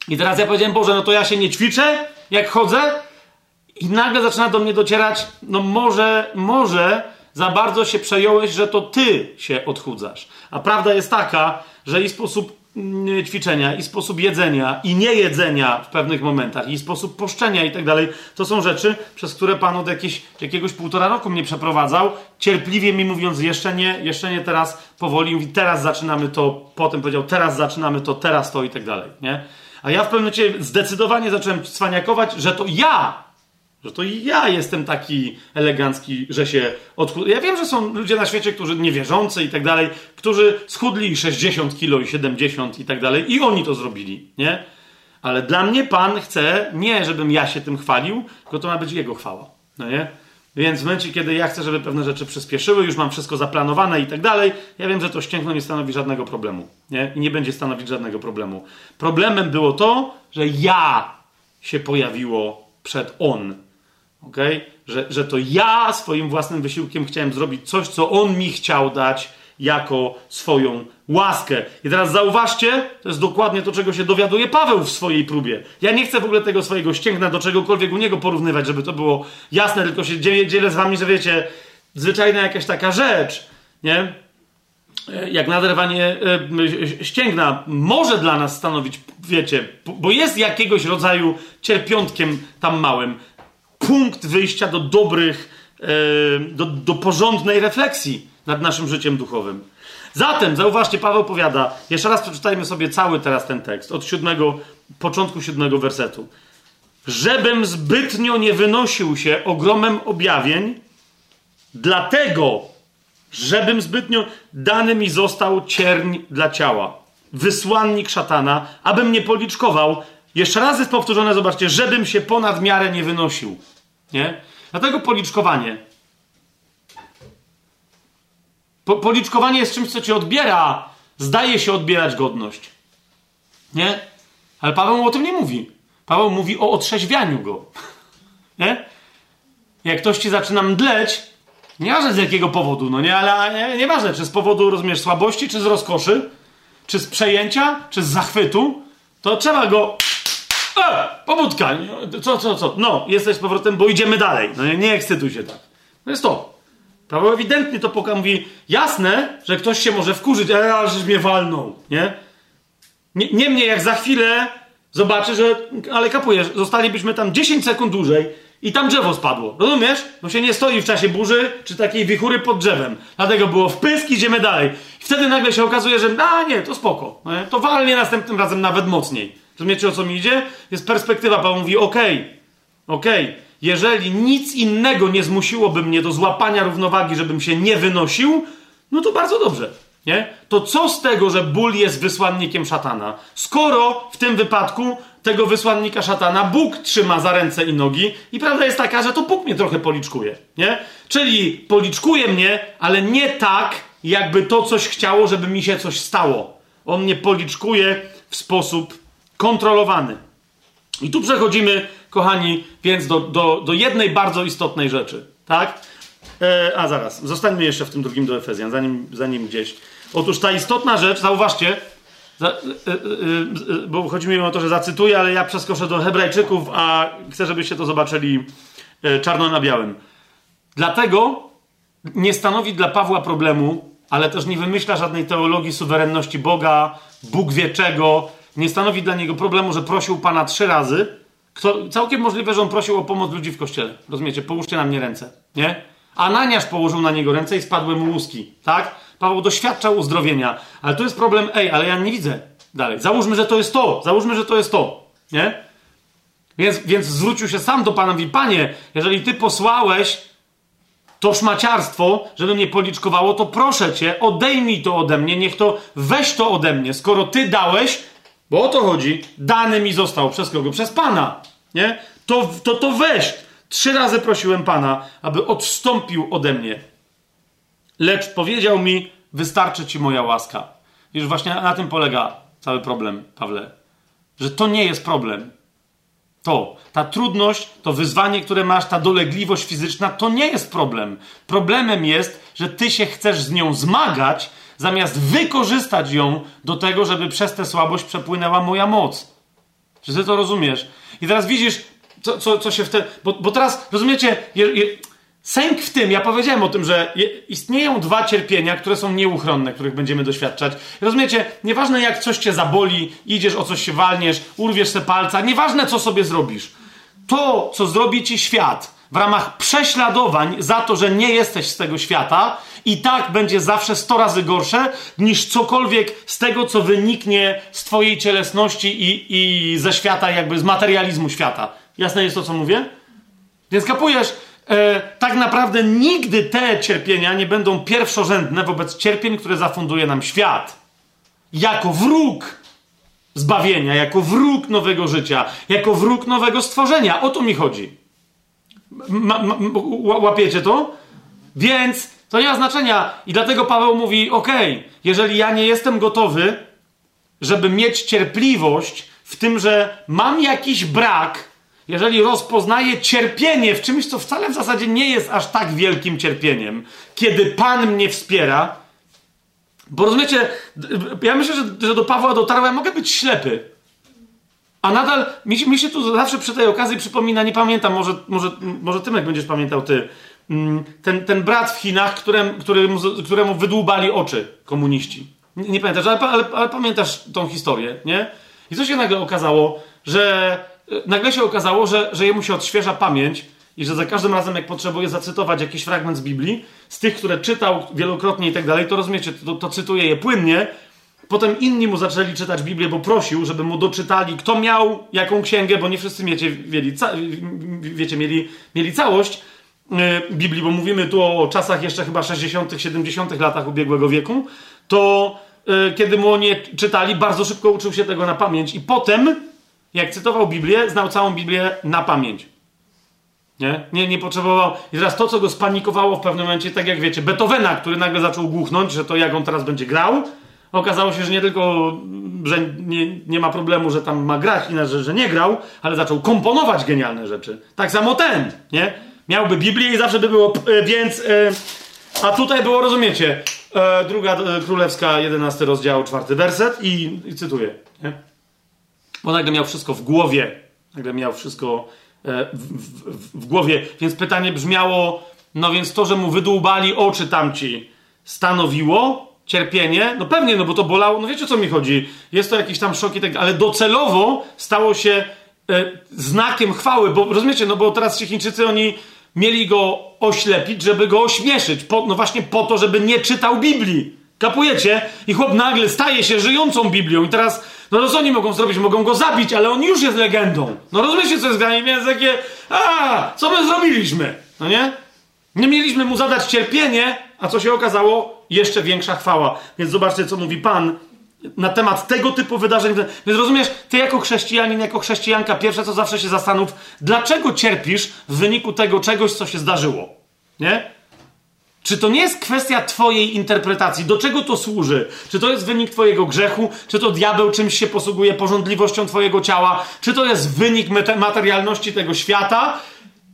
I teraz ja powiedziałem, Boże, no to ja się nie ćwiczę, jak chodzę? I nagle zaczyna do mnie docierać, no może, może za bardzo się przejąłeś, że to ty się odchudzasz. A prawda jest taka, że i sposób mm, ćwiczenia, i sposób jedzenia, i niejedzenia w pewnych momentach, i sposób poszczenia i tak dalej, to są rzeczy, przez które Pan od jakieś, jakiegoś półtora roku mnie przeprowadzał, cierpliwie mi mówiąc, jeszcze nie, jeszcze nie teraz, powoli, mówi, teraz zaczynamy to, potem powiedział, teraz zaczynamy to, teraz to i tak dalej, nie? A ja w pewnym momencie zdecydowanie zacząłem cwaniakować, że to ja, że to ja jestem taki elegancki, że się odchudłem. Ja wiem, że są ludzie na świecie, którzy niewierzący i tak dalej, którzy schudli 60 kilo i 70 i tak dalej i oni to zrobili, nie? Ale dla mnie Pan chce nie, żebym ja się tym chwalił, tylko to ma być Jego chwała, no nie? Więc w momencie, kiedy ja chcę, żeby pewne rzeczy przyspieszyły, już mam wszystko zaplanowane i tak dalej, ja wiem, że to ścięgno nie stanowi żadnego problemu. Nie? I nie będzie stanowić żadnego problemu. Problemem było to, że ja się pojawiło przed on. Okay? Że, że to ja swoim własnym wysiłkiem chciałem zrobić coś, co on mi chciał dać jako swoją łaskę. I teraz zauważcie, to jest dokładnie to, czego się dowiaduje Paweł w swojej próbie. Ja nie chcę w ogóle tego swojego ścięgna do czegokolwiek u niego porównywać, żeby to było jasne, tylko się dzielę z wami, że wiecie, zwyczajna jakaś taka rzecz, nie? e, jak naderwanie e, ścięgna może dla nas stanowić, wiecie, bo jest jakiegoś rodzaju cierpiątkiem tam małym, punkt wyjścia do dobrych, e, do, do porządnej refleksji nad naszym życiem duchowym. Zatem, zauważcie, Paweł powiada, jeszcze raz przeczytajmy sobie cały teraz ten tekst, od siódmego, początku siódmego wersetu. Żebym zbytnio nie wynosił się ogromem objawień, dlatego, żebym zbytnio dany mi został cierń dla ciała, wysłannik szatana, abym nie policzkował. Jeszcze raz jest powtórzone, zobaczcie, żebym się ponad miarę nie wynosił. Nie? Dlatego policzkowanie. Po, policzkowanie jest czymś, co ci odbiera, zdaje się odbierać godność. Nie? Ale Paweł o tym nie mówi. Paweł mówi o otrzeźwianiu go. Nie? Jak ktoś ci zaczyna mdleć, nieważne z jakiego powodu, no nie, ale nie, nieważne, czy z powodu, rozumiesz, słabości, czy z rozkoszy, czy z przejęcia, czy z zachwytu, to trzeba go. E, pobudka! Co, co, co? No, jesteś z powrotem, bo idziemy dalej. No nie, nie ekscytuj się tak. No jest to. Paweł ewidentnie to poka mówi, jasne, że ktoś się może wkurzyć, ale żeś mnie walnął, nie? nie? Niemniej jak za chwilę zobaczy, że, ale kapujesz, zostalibyśmy tam 10 sekund dłużej i tam drzewo spadło. Rozumiesz? Bo się nie stoi w czasie burzy czy takiej wichury pod drzewem. Dlatego było wpysk, idziemy dalej. I wtedy nagle się okazuje, że a nie, to spoko. Nie? To walnie następnym razem nawet mocniej. Rozumiecie o co mi idzie? Jest perspektywa, Paweł mówi, okej, okay, okej, okay. jeżeli nic innego nie zmusiłoby mnie do złapania równowagi, żebym się nie wynosił, no to bardzo dobrze. Nie? To co z tego, że ból jest wysłannikiem szatana? Skoro w tym wypadku tego wysłannika szatana Bóg trzyma za ręce i nogi i prawda jest taka, że to Bóg mnie trochę policzkuje. Nie? Czyli policzkuje mnie, ale nie tak, jakby to coś chciało, żeby mi się coś stało. On mnie policzkuje w sposób kontrolowany. I tu przechodzimy, kochani, więc do, do, do jednej bardzo istotnej rzeczy. Tak? E, a zaraz, zostańmy jeszcze w tym drugim do Efezjan, zanim, zanim gdzieś. Otóż ta istotna rzecz, zauważcie, za, y, y, y, bo chodzi mi o to, że zacytuję, ale ja przeskoczę do Hebrajczyków, a chcę, żebyście to zobaczyli czarno na białym. Dlatego nie stanowi dla Pawła problemu, ale też nie wymyśla żadnej teologii suwerenności Boga, Bóg wie czego. Nie stanowi dla niego problemu, że prosił Pana trzy razy. Kto, całkiem możliwe, że on prosił o pomoc ludzi w kościele. Rozumiecie? Połóżcie na mnie ręce. Nie? Ananiasz położył na niego ręce i spadły mu łuski. Tak? Paweł doświadczał uzdrowienia, ale to jest problem, ej, ale ja nie widzę dalej. Załóżmy, że to jest to, załóżmy, że to jest to, nie? Więc, więc zwrócił się sam do Pana i mówi, Panie, jeżeli Ty posłałeś to szmaciarstwo, żeby mnie policzkowało, to proszę Cię, odejmij to ode mnie, niech to, weź to ode mnie, skoro Ty dałeś, bo o to chodzi, dany mi został przez kogo? Przez Pana, nie? To, to, to weź. Trzy razy prosiłem Pana, aby odstąpił ode mnie. Lecz powiedział mi, wystarczy ci moja łaska. Już właśnie na tym polega cały problem, Pawle. Że to nie jest problem. To, ta trudność, to wyzwanie, które masz, ta dolegliwość fizyczna, to nie jest problem. Problemem jest, że ty się chcesz z nią zmagać, zamiast wykorzystać ją do tego, żeby przez tę słabość przepłynęła moja moc. Czy ty to rozumiesz? I teraz widzisz, co, co, co się wtedy. Bo, bo teraz, rozumiecie, je, je, Sęk w tym, ja powiedziałem o tym, że istnieją dwa cierpienia, które są nieuchronne, których będziemy doświadczać. Rozumiecie, nieważne jak coś cię zaboli, idziesz o coś się walniesz, urwiesz se palca, nieważne co sobie zrobisz. To, co zrobi ci świat w ramach prześladowań za to, że nie jesteś z tego świata, i tak będzie zawsze sto razy gorsze niż cokolwiek z tego, co wyniknie z twojej cielesności i, i ze świata, jakby z materializmu świata. Jasne jest to, co mówię? Więc kapujesz, e, tak naprawdę nigdy te cierpienia nie będą pierwszorzędne wobec cierpień, które zafunduje nam świat. Jako wróg zbawienia, jako wróg nowego życia, jako wróg nowego stworzenia. O to mi chodzi. Ma, ma, łapiecie to? Więc to nie ma znaczenia. I dlatego Paweł mówi: OK, jeżeli ja nie jestem gotowy, żeby mieć cierpliwość w tym, że mam jakiś brak, jeżeli rozpoznaję cierpienie w czymś, co wcale w zasadzie nie jest aż tak wielkim cierpieniem, kiedy Pan mnie wspiera, bo rozumiecie, ja myślę, że, że do Pawła dotarłem, ja mogę być ślepy. A nadal, mi, mi się tu zawsze przy tej okazji przypomina, nie pamiętam, może, może, może Tymek będziesz pamiętał ty, mm, ten, ten brat w Chinach, którym, któremu, któremu wydłubali oczy komuniści. Nie, nie pamiętasz, ale, ale, ale pamiętasz tą historię, nie? I co się nagle okazało, że nagle się okazało, że, że jemu się odświeża pamięć i że za każdym razem, jak potrzebuje zacytować jakiś fragment z Biblii, z tych, które czytał wielokrotnie i tak dalej, to rozumiecie, to, to cytuje je płynnie. Potem inni mu zaczęli czytać Biblię, bo prosił, żeby mu doczytali, kto miał jaką księgę, bo nie wszyscy mieli, wiecie, mieli, mieli całość e, Biblii, bo mówimy tu o czasach jeszcze chyba 60., 70. latach ubiegłego wieku, to e, kiedy mu oni czytali, bardzo szybko uczył się tego na pamięć i potem, jak cytował Biblię, znał całą Biblię na pamięć. Nie? nie? Nie potrzebował. I teraz to, co go spanikowało w pewnym momencie, tak jak wiecie, Beethovena, który nagle zaczął głuchnąć, że to jak on teraz będzie grał, okazało się, że nie tylko, że nie, nie ma problemu, że tam ma grać, inaczej, że nie grał, ale zaczął komponować genialne rzeczy. Tak samo ten, nie? Miałby Biblię i zawsze by było, e, więc. E, a tutaj było, rozumiecie, e, druga królewska, jedenasty rozdział, czwarty werset i, i cytuję, nie? Bo nagle miał wszystko w głowie, nagle miał wszystko w, w, w, głowie. Więc pytanie brzmiało: no więc to, że mu wydłubali oczy tamci, stanowiło cierpienie? No pewnie, no bo to bolało. No wiecie o co mi chodzi? Jest to jakiś tam szok i tak, ale docelowo stało się e, znakiem chwały, bo rozumiecie, no bo teraz ci Chińczycy oni mieli go oślepić, żeby go ośmieszyć. Po, no właśnie po to, żeby nie czytał Biblii. Kapujecie? I chłop nagle staje się żyjącą Biblią. I teraz no co oni mogą zrobić? Mogą go zabić, ale on już jest legendą. No rozumiecie, co jest granie? Więc takie, a, co my zrobiliśmy? No nie? Nie mieliśmy mu zadać cierpienie, a co się okazało? Jeszcze większa chwała. Więc zobaczcie, co mówi Pan na temat tego typu wydarzeń. Więc rozumiesz, ty jako chrześcijanin, jako chrześcijanka, pierwsze co zawsze się zastanów, dlaczego cierpisz w wyniku tego czegoś, co się zdarzyło? Nie? Czy to nie jest kwestia Twojej interpretacji? Do czego to służy? Czy to jest wynik Twojego grzechu? Czy to diabeł czymś się posługuje porządliwością Twojego ciała? Czy to jest wynik materialności tego świata?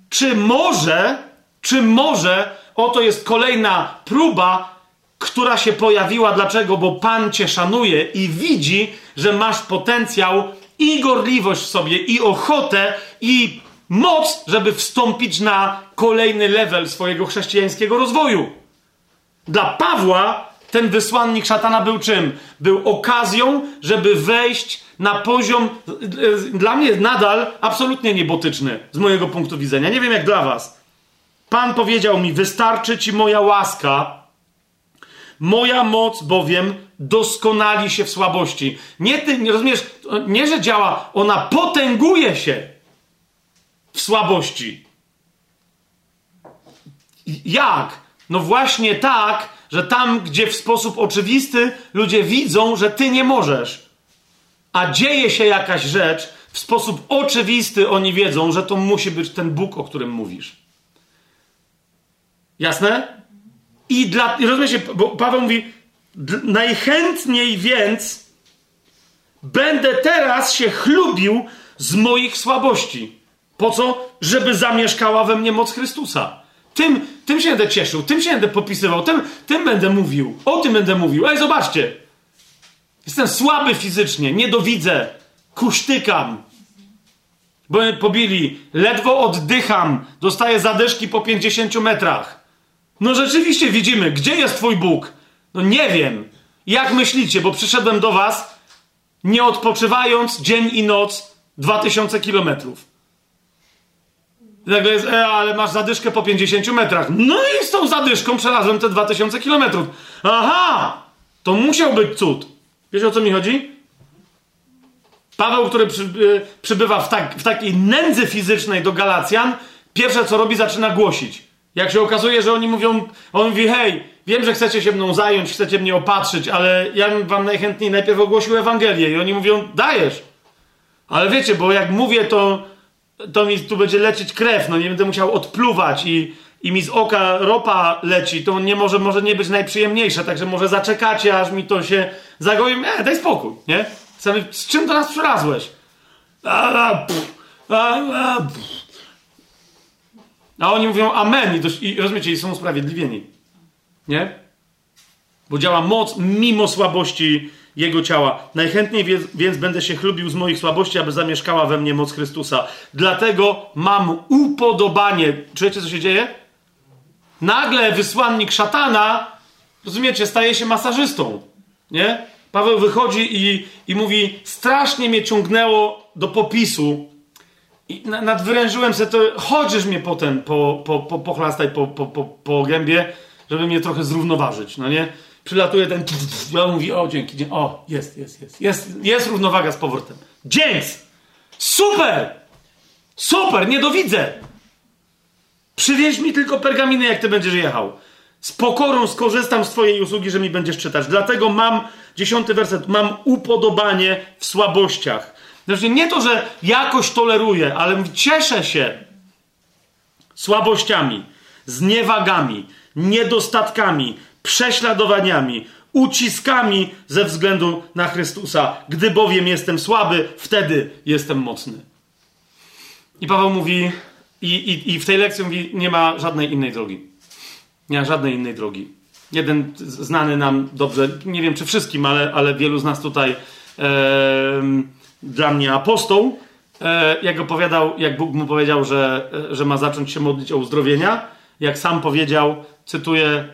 Czy może, czy może oto jest kolejna próba, która się pojawiła? Dlaczego? Bo Pan Cię szanuje i widzi, że masz potencjał i gorliwość w sobie, i ochotę, i moc, żeby wstąpić na kolejny level swojego chrześcijańskiego rozwoju. Dla Pawła ten wysłannik szatana był czym? Był okazją, żeby wejść na poziom, dla mnie nadal absolutnie niebotyczny, z mojego punktu widzenia. Nie wiem jak dla Was. Pan powiedział mi: Wystarczy ci moja łaska, moja moc bowiem doskonali się w słabości. Nie ty, nie rozumiesz, nie że działa, ona potęguje się w słabości. Jak? No właśnie tak, że tam, gdzie w sposób oczywisty ludzie widzą, że ty nie możesz, a dzieje się jakaś rzecz, w sposób oczywisty oni wiedzą, że to musi być ten Bóg, o którym mówisz. Jasne? I dla. Rozumiecie, bo Paweł mówi, najchętniej więc będę teraz się chlubił z moich słabości. Po co? Żeby zamieszkała we mnie moc Chrystusa. Tym, tym się będę cieszył, tym się będę popisywał, tym, tym będę mówił, o tym będę mówił. Ej, zobaczcie! Jestem słaby fizycznie, nie dowidzę, kusztykam. Bo mnie pobili, ledwo oddycham, dostaję zadyszki po 50 metrach. No rzeczywiście widzimy, gdzie jest twój Bóg? No nie wiem. Jak myślicie, bo przyszedłem do was nie odpoczywając dzień i noc 2000 kilometrów. Nagle jest, e, ale masz zadyszkę po 50 metrach. No i z tą zadyszką przelazłem te 2000 kilometrów. Aha! To musiał być cud. Wiesz o co mi chodzi? Paweł, który przy, y, przybywa w, tak, w takiej nędzy fizycznej do Galacjan, pierwsze co robi, zaczyna głosić. Jak się okazuje, że oni mówią, on mówi, hej, wiem, że chcecie się mną zająć, chcecie mnie opatrzyć, ale ja bym wam najchętniej najpierw ogłosił Ewangelię. I oni mówią, dajesz. Ale wiecie, bo jak mówię, to to mi tu będzie lecieć krew, no nie będę musiał odpluwać i, i mi z oka ropa leci, to nie może, może nie być najprzyjemniejsze, także może zaczekacie, aż mi to się zagoi. Nie, daj spokój, nie? Z czym do nas przylazłeś? A, a, pff, a, a, pff. A oni mówią amen i, dość, i rozumiecie, i są usprawiedliwieni. Nie? Bo działa moc mimo słabości jego ciała. Najchętniej więc, więc będę się chlubił z moich słabości, aby zamieszkała we mnie moc Chrystusa. Dlatego mam upodobanie. Czujecie, co się dzieje? nagle wysłannik szatana, rozumiecie, staje się masażystą. Nie? Paweł wychodzi i, i mówi: Strasznie mnie ciągnęło do popisu. I nadwyrężyłem sobie to, chodzisz mnie potem po, po, po, pochlastaj po, po, po, po gębie, żeby mnie trochę zrównoważyć, no nie? Przylatuje ten, ja mówi, o dzięki, o, jest, jest, jest, jest, jest równowaga z powrotem. Dzięki! Super! Super, nie dowidzę! Przywieź mi tylko pergaminy, jak ty będziesz jechał. Z pokorą skorzystam z twojej usługi, że mi będziesz czytać. Dlatego mam, dziesiąty werset, mam upodobanie w słabościach. Znaczy nie to, że jakoś toleruję, ale cieszę się słabościami, zniewagami, niedostatkami, prześladowaniami, uciskami ze względu na Chrystusa. Gdy bowiem jestem słaby, wtedy jestem mocny. I Paweł mówi, i, i, i w tej lekcji mówi, nie ma żadnej innej drogi. Nie ma żadnej innej drogi. Jeden znany nam dobrze, nie wiem czy wszystkim, ale, ale wielu z nas tutaj, e, dla mnie apostoł, e, jak opowiadał, jak Bóg mu powiedział, że, że ma zacząć się modlić o uzdrowienia, jak sam powiedział, cytuję,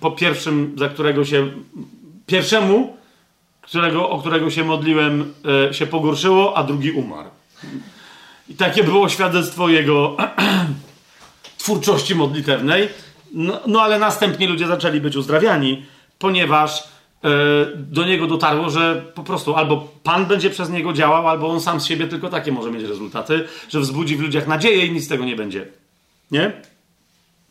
po pierwszym, za którego się, pierwszemu, którego, o którego się modliłem, e, się pogorszyło, a drugi umarł. I takie było świadectwo jego twórczości modlitewnej. No, no, ale następnie ludzie zaczęli być uzdrawiani, ponieważ e, do niego dotarło, że po prostu albo Pan będzie przez niego działał, albo on sam z siebie tylko takie może mieć rezultaty, że wzbudzi w ludziach nadzieję i nic z tego nie będzie. Nie?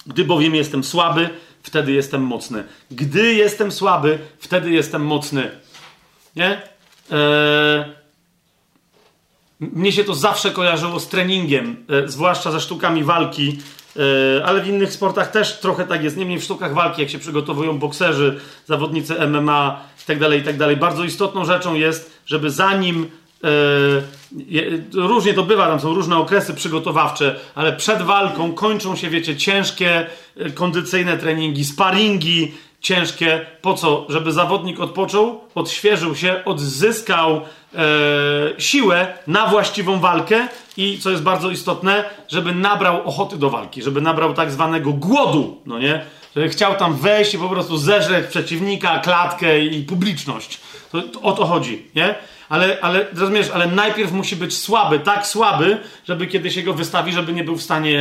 Gdy bowiem jestem słaby, wtedy jestem mocny. Gdy jestem słaby, wtedy jestem mocny. Nie? Eee, mnie się to zawsze kojarzyło z treningiem, e, zwłaszcza ze sztukami walki, e, ale w innych sportach też trochę tak jest. Niemniej w sztukach walki, jak się przygotowują bokserzy, zawodnicy MMA itd., tak itd., tak bardzo istotną rzeczą jest, żeby zanim Yy, różnie to bywa, tam są różne okresy przygotowawcze, ale przed walką kończą się, wiecie, ciężkie e, kondycyjne treningi, sparingi ciężkie. Po co? Żeby zawodnik odpoczął, odświeżył się, odzyskał e, siłę na właściwą walkę i, co jest bardzo istotne, żeby nabrał ochoty do walki, żeby nabrał tak zwanego głodu, no nie? Żeby chciał tam wejść i po prostu zeżreć przeciwnika, klatkę i publiczność. To, to, o to chodzi, nie? ale, ale rozumiesz, ale najpierw musi być słaby, tak słaby, żeby kiedy się go wystawi, żeby nie był w stanie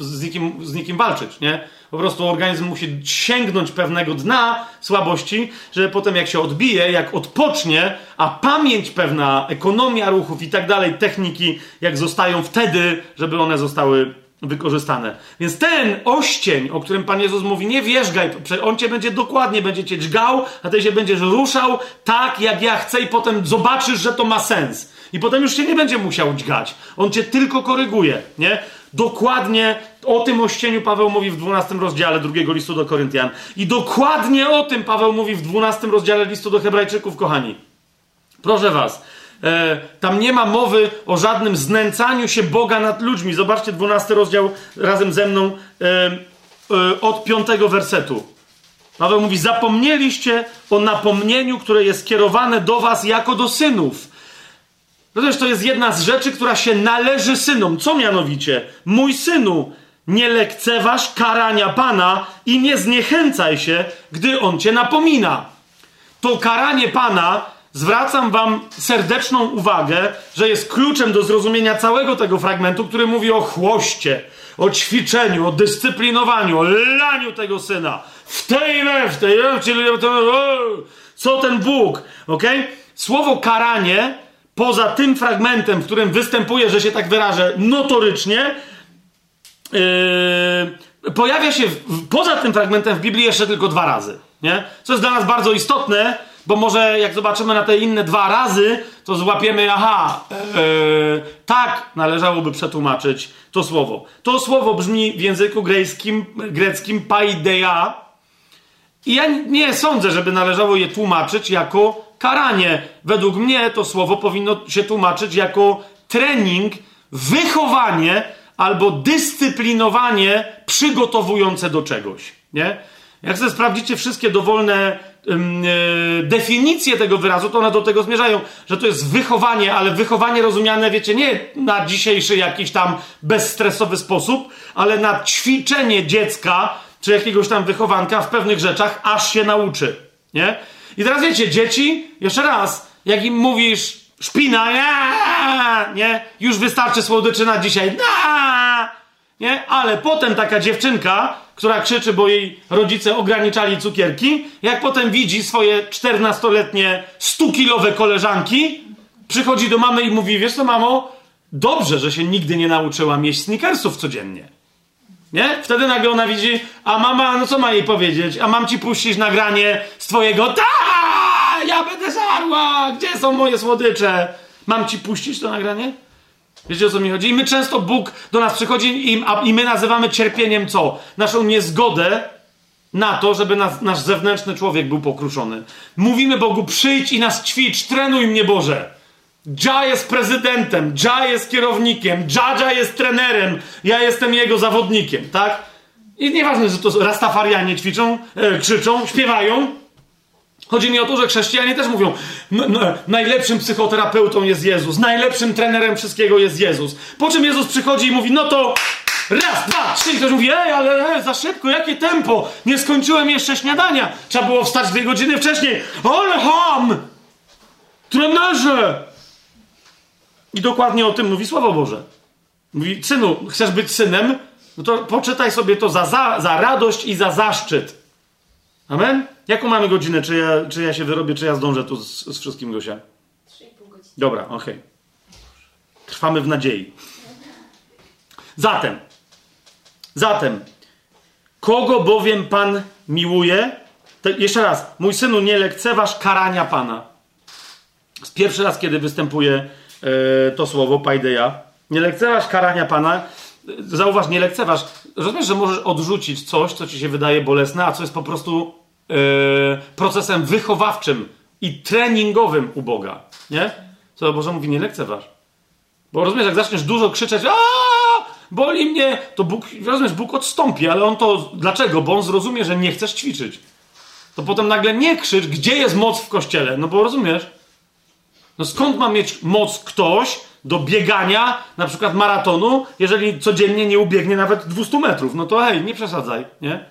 y, z, nikim, z nikim walczyć, nie? Po prostu organizm musi sięgnąć pewnego dna słabości, żeby potem jak się odbije, jak odpocznie, a pamięć pewna, ekonomia ruchów i tak dalej, techniki, jak zostają wtedy, żeby one zostały wykorzystane. Więc ten oścień, o którym Pan Jezus mówi, nie wierzgaj, on cię będzie dokładnie, będzie cię dźgał, a ty się będziesz ruszał tak, jak ja chcę i potem zobaczysz, że to ma sens. I potem już się nie będzie musiał dźgać. On cię tylko koryguje, nie? Dokładnie o tym ościeniu Paweł mówi w 12 rozdziale drugiego listu do Koryntian. I dokładnie o tym Paweł mówi w 12 rozdziale listu do Hebrajczyków, kochani. Proszę was, E, tam nie ma mowy o żadnym znęcaniu się Boga nad ludźmi. Zobaczcie 12 rozdział razem ze mną e, e, od 5 wersetu. Paweł mówi: Zapomnieliście o napomnieniu, które jest skierowane do was jako do synów. Rozumiesz, to jest jedna z rzeczy, która się należy synom. Co mianowicie? Mój synu, nie lekceważ karania Pana i nie zniechęcaj się, gdy On cię napomina. To karanie Pana zwracam wam serdeczną uwagę, że jest kluczem do zrozumienia całego tego fragmentu, który mówi o chłoście, o ćwiczeniu, o dyscyplinowaniu, o laniu tego syna. W tej we, w tej czyli co ten Bóg, ok? Słowo karanie, poza tym fragmentem, w którym występuje, że się tak wyrażę, notorycznie, yy, pojawia się w, poza tym fragmentem w Biblii jeszcze tylko dwa razy. Nie? Co jest dla nas bardzo istotne, bo może jak zobaczymy na te inne dwa razy, to złapiemy, aha, yy, tak należałoby przetłumaczyć to słowo. To słowo brzmi w języku greckim, greckim paideia i ja nie sądzę, żeby należało je tłumaczyć jako karanie. Według mnie to słowo powinno się tłumaczyć jako trening, wychowanie albo dyscyplinowanie przygotowujące do czegoś. Nie? Jak sobie sprawdzicie wszystkie dowolne yy, definicje tego wyrazu, to one do tego zmierzają, że to jest wychowanie, ale wychowanie rozumiane, wiecie, nie na dzisiejszy jakiś tam bezstresowy sposób, ale na ćwiczenie dziecka czy jakiegoś tam wychowanka w pewnych rzeczach, aż się nauczy. Nie? I teraz wiecie, dzieci, jeszcze raz, jak im mówisz szpina, nie, nie, już wystarczy słodyczy na dzisiaj, nie, ale potem taka dziewczynka, która krzyczy, bo jej rodzice ograniczali cukierki, jak potem widzi swoje 14-letnie 100-kilowe koleżanki, przychodzi do mamy i mówi, wiesz co mamo, dobrze, że się nigdy nie nauczyłam jeść sneakersów codziennie. Nie? Wtedy nagle ona widzi, a mama, no co ma jej powiedzieć? A mam ci puścić nagranie z twojego ta, ja będę żarła, gdzie są moje słodycze? Mam ci puścić to nagranie? Wiecie o co mi chodzi? I my często Bóg do nas przychodzi i, i my nazywamy cierpieniem co? Naszą niezgodę na to, żeby nas, nasz zewnętrzny człowiek był pokruszony. Mówimy Bogu, przyjdź i nas ćwicz, trenuj mnie Boże. Dża jest prezydentem, Dża jest kierownikiem, Dżadża jest trenerem, ja jestem jego zawodnikiem, tak? I nieważne, że to rastafarianie ćwiczą, e, krzyczą, śpiewają. Chodzi mi o to, że chrześcijanie też mówią, no, no, najlepszym psychoterapeutą jest Jezus, najlepszym trenerem wszystkiego jest Jezus. Po czym Jezus przychodzi i mówi, no to raz, dwa, trzy. I ktoś mówi, ej, ale ej, za szybko, jakie tempo, nie skończyłem jeszcze śniadania. Trzeba było wstać dwie godziny wcześniej. Ale ham! Trenerze! I dokładnie o tym mówi Słowo Boże. Mówi, synu, chcesz być synem? No to poczytaj sobie to za, za, za radość i za zaszczyt. Amen? Jaką mamy godzinę? Czy ja, czy ja się wyrobię, czy ja zdążę tu z, z wszystkim, Gosia? 3,5 godziny. Dobra, okej. Okay. Trwamy w nadziei. Zatem, zatem, kogo bowiem Pan miłuje? To jeszcze raz, mój synu, nie lekceważ karania Pana. pierwszy raz, kiedy występuje to słowo, paideia. Nie lekceważ karania Pana. Zauważ, nie lekceważ. Rozumiesz, że możesz odrzucić coś, co ci się wydaje bolesne, a co jest po prostu e, procesem wychowawczym i treningowym u Boga. Nie? Co Boże mówi, nie lekceważ. Bo rozumiesz, jak zaczniesz dużo krzyczeć, a boli mnie, to Bóg, rozumiesz, Bóg odstąpi, ale on to, dlaczego? Bo on zrozumie, że nie chcesz ćwiczyć. To potem nagle nie krzycz, gdzie jest moc w kościele, no bo rozumiesz, no skąd ma mieć moc ktoś do biegania, na przykład maratonu, jeżeli codziennie nie ubiegnie nawet 200 metrów? No to hej, nie przesadzaj, nie?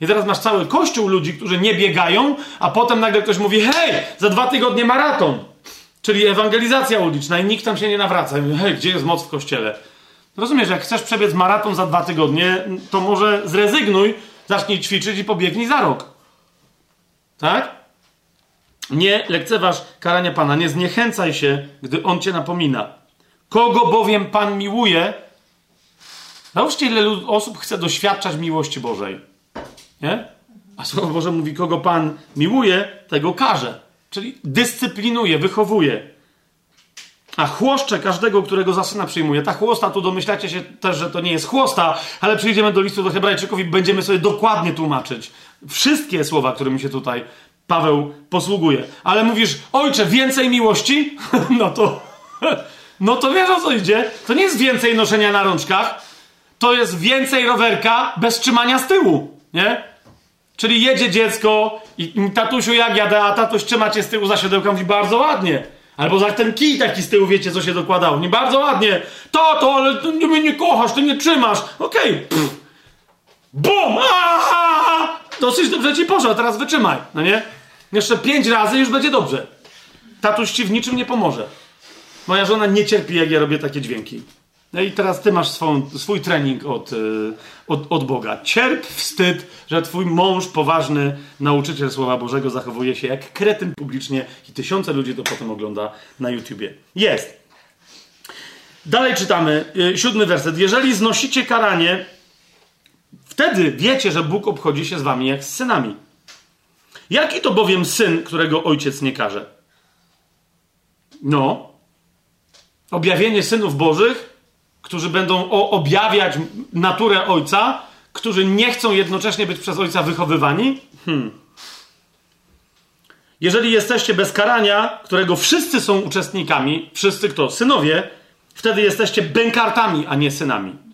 I teraz masz cały kościół ludzi, którzy nie biegają, a potem nagle ktoś mówi, hej, za dwa tygodnie maraton. Czyli ewangelizacja uliczna i nikt tam się nie nawraca. I mówi, hej, gdzie jest moc w kościele? Rozumiesz, jak chcesz przebiec maraton za dwa tygodnie, to może zrezygnuj, zacznij ćwiczyć i pobiegnij za rok. Tak? Nie lekceważ karania Pana, nie zniechęcaj się, gdy On cię napomina. Kogo bowiem Pan miłuje, załóżcie, ile osób chce doświadczać miłości Bożej. Nie? A Słowo Boże mówi, kogo Pan miłuje, tego karze. Czyli dyscyplinuje, wychowuje. A chłoszcze każdego, którego za syna przyjmuje. Ta chłosta, tu domyślacie się też, że to nie jest chłosta, ale przyjdziemy do listu do Hebrajczyków i będziemy sobie dokładnie tłumaczyć wszystkie słowa, którymi się tutaj Paweł posługuje. Ale mówisz, ojcze, więcej miłości? No to, no to wiesz o co idzie. To nie jest więcej noszenia na rączkach, to jest więcej rowerka bez trzymania z tyłu, nie? Czyli jedzie dziecko i tatusiu jak jadę, a tatuś trzyma cię z tyłu za siodełka, mówi bardzo ładnie. Albo za ten kij taki z tyłu, wiecie, co się dokładało. Nie bardzo ładnie. Tato, ale ty mnie nie kochasz, ty nie trzymasz. Okej. Okay. Bum! Dosyć dobrze ci poszło, teraz wytrzymaj, no nie? Jeszcze pięć razy już będzie dobrze. Tatuś ci w niczym nie pomoże. Moja żona nie cierpi, jak ja robię takie dźwięki. No i teraz ty masz swój trening od, y, od, od Boga. Cierp wstyd, że twój mąż, poważny nauczyciel Słowa Bożego, zachowuje się jak kretyn publicznie i tysiące ludzi to potem ogląda na YouTubie. Jest. Dalej czytamy, y, siódmy werset. Jeżeli znosicie karanie, wtedy wiecie, że Bóg obchodzi się z wami jak z synami. Jaki to bowiem syn, którego ojciec nie karze? No, objawienie synów bożych, którzy będą objawiać naturę ojca, którzy nie chcą jednocześnie być przez ojca wychowywani? Hmm. Jeżeli jesteście bez karania, którego wszyscy są uczestnikami, wszyscy kto? Synowie, wtedy jesteście bękartami, a nie synami.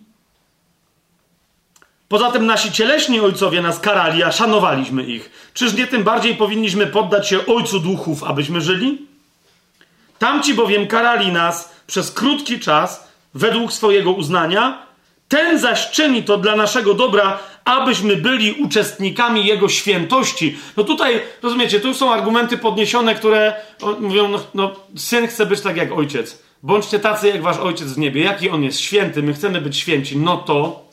Poza tym nasi cieleśni ojcowie nas karali, a szanowaliśmy ich. Czyż nie tym bardziej powinniśmy poddać się Ojcu Duchów, abyśmy żyli? Tamci bowiem karali nas przez krótki czas, według swojego uznania, ten zaś czyni to dla naszego dobra, abyśmy byli uczestnikami Jego świętości. No tutaj, rozumiecie, tu są argumenty podniesione, które mówią, no, no, syn chce być tak jak ojciec. Bądźcie tacy jak wasz ojciec w niebie. Jaki on jest święty, my chcemy być święci. No to.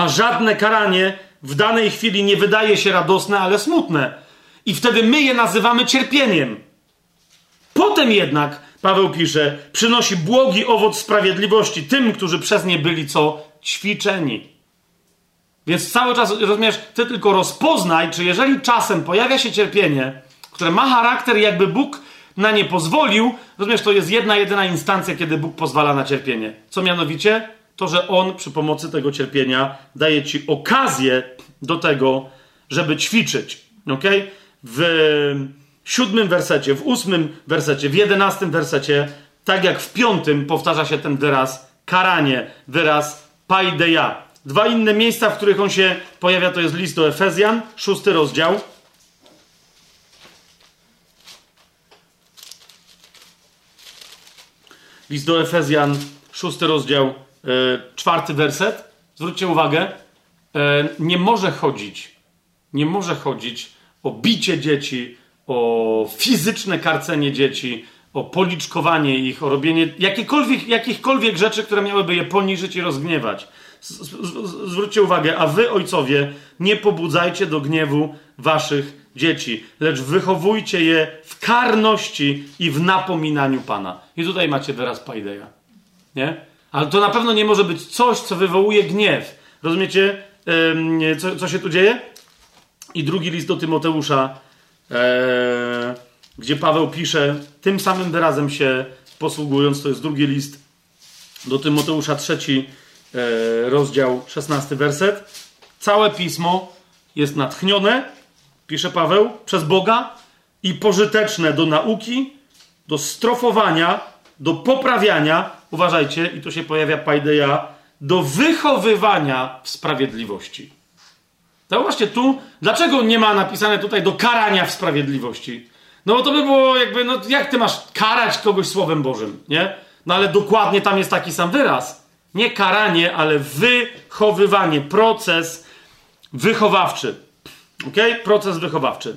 A żadne karanie w danej chwili nie wydaje się radosne, ale smutne. I wtedy my je nazywamy cierpieniem. Potem jednak, Paweł pisze, przynosi błogi owoc sprawiedliwości tym, którzy przez nie byli co ćwiczeni. Więc cały czas, rozumiesz, ty tylko rozpoznaj, czy jeżeli czasem pojawia się cierpienie, które ma charakter, jakby Bóg na nie pozwolił, rozumiesz, to jest jedna, jedyna instancja, kiedy Bóg pozwala na cierpienie. Co mianowicie? To, że On przy pomocy tego cierpienia daje ci okazję do tego, żeby ćwiczyć. Ok? W siódmym wersecie, w ósmym wersecie, w jedenastym wersecie, tak jak w piątym powtarza się ten wyraz karanie, wyraz paideia. Dwa inne miejsca, w których on się pojawia, to jest list do Efezjan, szósty rozdział. List do Efezjan, szósty rozdział, czwarty werset. Zwróćcie uwagę, yy, nie może chodzić, nie może chodzić o bicie dzieci, o fizyczne karcenie dzieci, o policzkowanie ich, o robienie jakichkolwiek, jakichkolwiek rzeczy, które miałyby je poniżyć i rozgniewać. Zwróćcie uwagę, a wy, ojcowie, nie pobudzajcie do gniewu waszych dzieci, lecz wychowujcie je w karności i w napominaniu Pana. I tutaj macie wyraz paideia. Nie? Ale to na pewno nie może być coś, co wywołuje gniew. Rozumiecie, co, co się tu dzieje? I drugi list do Tymoteusza, e, gdzie Paweł pisze, tym samym wyrazem się posługując, to jest drugi list do Tymoteusza, trzeci e, rozdział, szesnasty werset. Całe pismo jest natchnione, pisze Paweł, przez Boga i pożyteczne do nauki, do strofowania, do poprawiania, uważajcie, i tu się pojawia paideia, do wychowywania w sprawiedliwości. Zauważcie tu, dlaczego nie ma napisane tutaj do karania w sprawiedliwości? No bo to by było jakby, no jak ty masz karać kogoś Słowem Bożym, nie? No ale dokładnie tam jest taki sam wyraz. Nie karanie, ale wychowywanie, proces wychowawczy. Ok? Proces wychowawczy.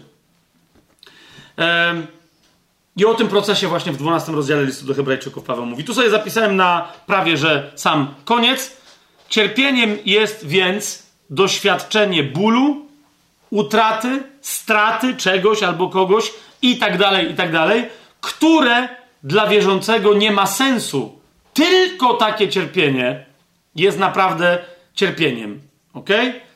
Ehm, I o tym procesie właśnie w 12 rozdziale listu do Hebrajczyków Paweł mówi. Tu sobie zapisałem na prawie, że sam koniec. Cierpieniem jest więc doświadczenie bólu, utraty, straty czegoś albo kogoś i tak dalej, i tak dalej, które dla wierzącego nie ma sensu. Tylko takie cierpienie jest naprawdę cierpieniem. Ok?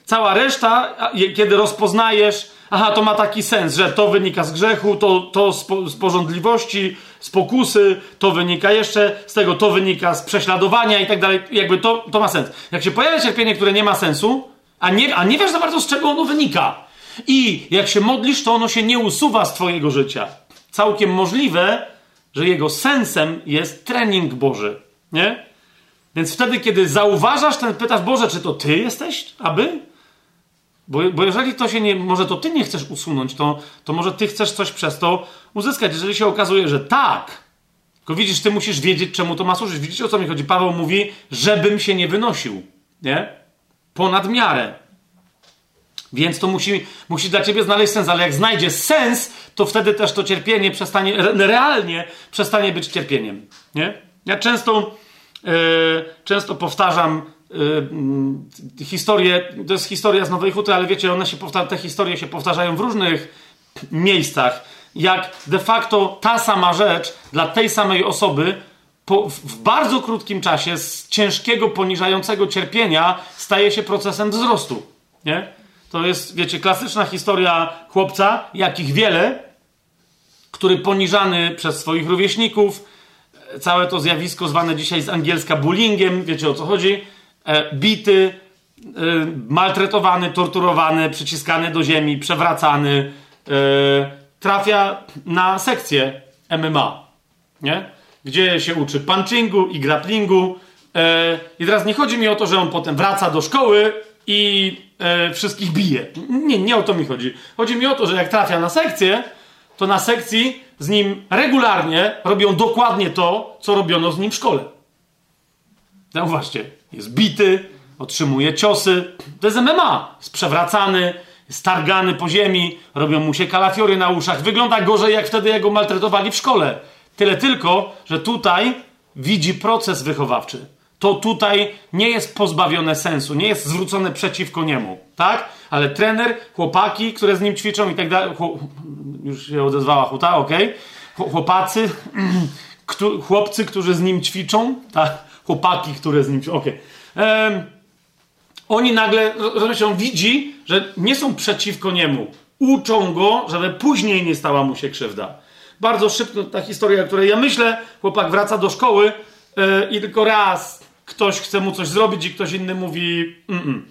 Cała reszta, kiedy rozpoznajesz, aha, to ma taki sens, że to wynika z grzechu, to, to z, z porządliwości, z pokusy, to wynika jeszcze z tego, to wynika z prześladowania i tak dalej, jakby to, to ma sens. Jak się pojawia cierpienie, które nie ma sensu, a nie, a nie wiesz za bardzo z czego ono wynika, i jak się modlisz, to ono się nie usuwa z Twojego życia. Całkiem możliwe, że jego sensem jest trening Boży. Nie? Więc wtedy, kiedy zauważasz ten, pytasz, Boże, czy to Ty jesteś, aby? Bo, bo jeżeli to się nie, może to Ty nie chcesz usunąć, to, to może Ty chcesz coś przez to uzyskać. Jeżeli się okazuje, że tak, tylko widzisz, Ty musisz wiedzieć, czemu to ma służyć. Widzicie, o co mi chodzi? Paweł mówi, żebym się nie wynosił. Nie? Ponad miarę. Więc to musi, musi dla ciebie znaleźć sens, ale jak znajdzie sens, to wtedy też to cierpienie przestanie, realnie przestanie być cierpieniem. Nie? Ja często, yy, często powtarzam yy, historię, to jest historia z Nowej Huty, ale wiecie, one się powtarza, te historie się powtarzają w różnych miejscach. Jak de facto ta sama rzecz dla tej samej osoby po, w bardzo krótkim czasie z ciężkiego, poniżającego cierpienia staje się procesem wzrostu. Nie? To jest, wiecie, klasyczna historia chłopca, jakich wiele, który poniżany przez swoich rówieśników, całe to zjawisko zwane dzisiaj z angielska bullyingiem, wiecie o co chodzi, bity, e, maltretowany, torturowany, przyciskany do ziemi, przewracany, e, trafia na sekcję MMA, nie? gdzie się uczy punchingu i grapplingu, E, I teraz nie chodzi mi o to, że on potem wraca do szkoły i e, wszystkich bije. Nie, nie o to mi chodzi. Chodzi mi o to, że jak trafia na sekcję, to na sekcji z nim regularnie robią dokładnie to, co robiono z nim w szkole. Zauważcie, jest bity, otrzymuje ciosy. To jest MMA. Jest przewracany, jest targany po ziemi, robią mu się kalafiory na uszach. Wygląda gorzej, jak wtedy jak go maltretowali w szkole. Tyle tylko, że tutaj widzi proces wychowawczy. To tutaj nie jest pozbawione sensu, nie jest zwrócone przeciwko niemu, tak? Ale trener, chłopaki, które z nim ćwiczą i tak dalej, już się odezwała huta, okej, okay. chłopacy, chłopcy, którzy z nim ćwiczą, tak? Chłopaki, które z nim okej. Okay. oni nagle, rozumiecie, on widzi, że nie są przeciwko niemu. Uczą go, żeby później nie stała mu się krzywda. Bardzo szybko ta historia, o której ja myślę, chłopak wraca do szkoły yy, i tylko raz ktoś chce mu coś zrobić i ktoś inny mówi mm, -mm.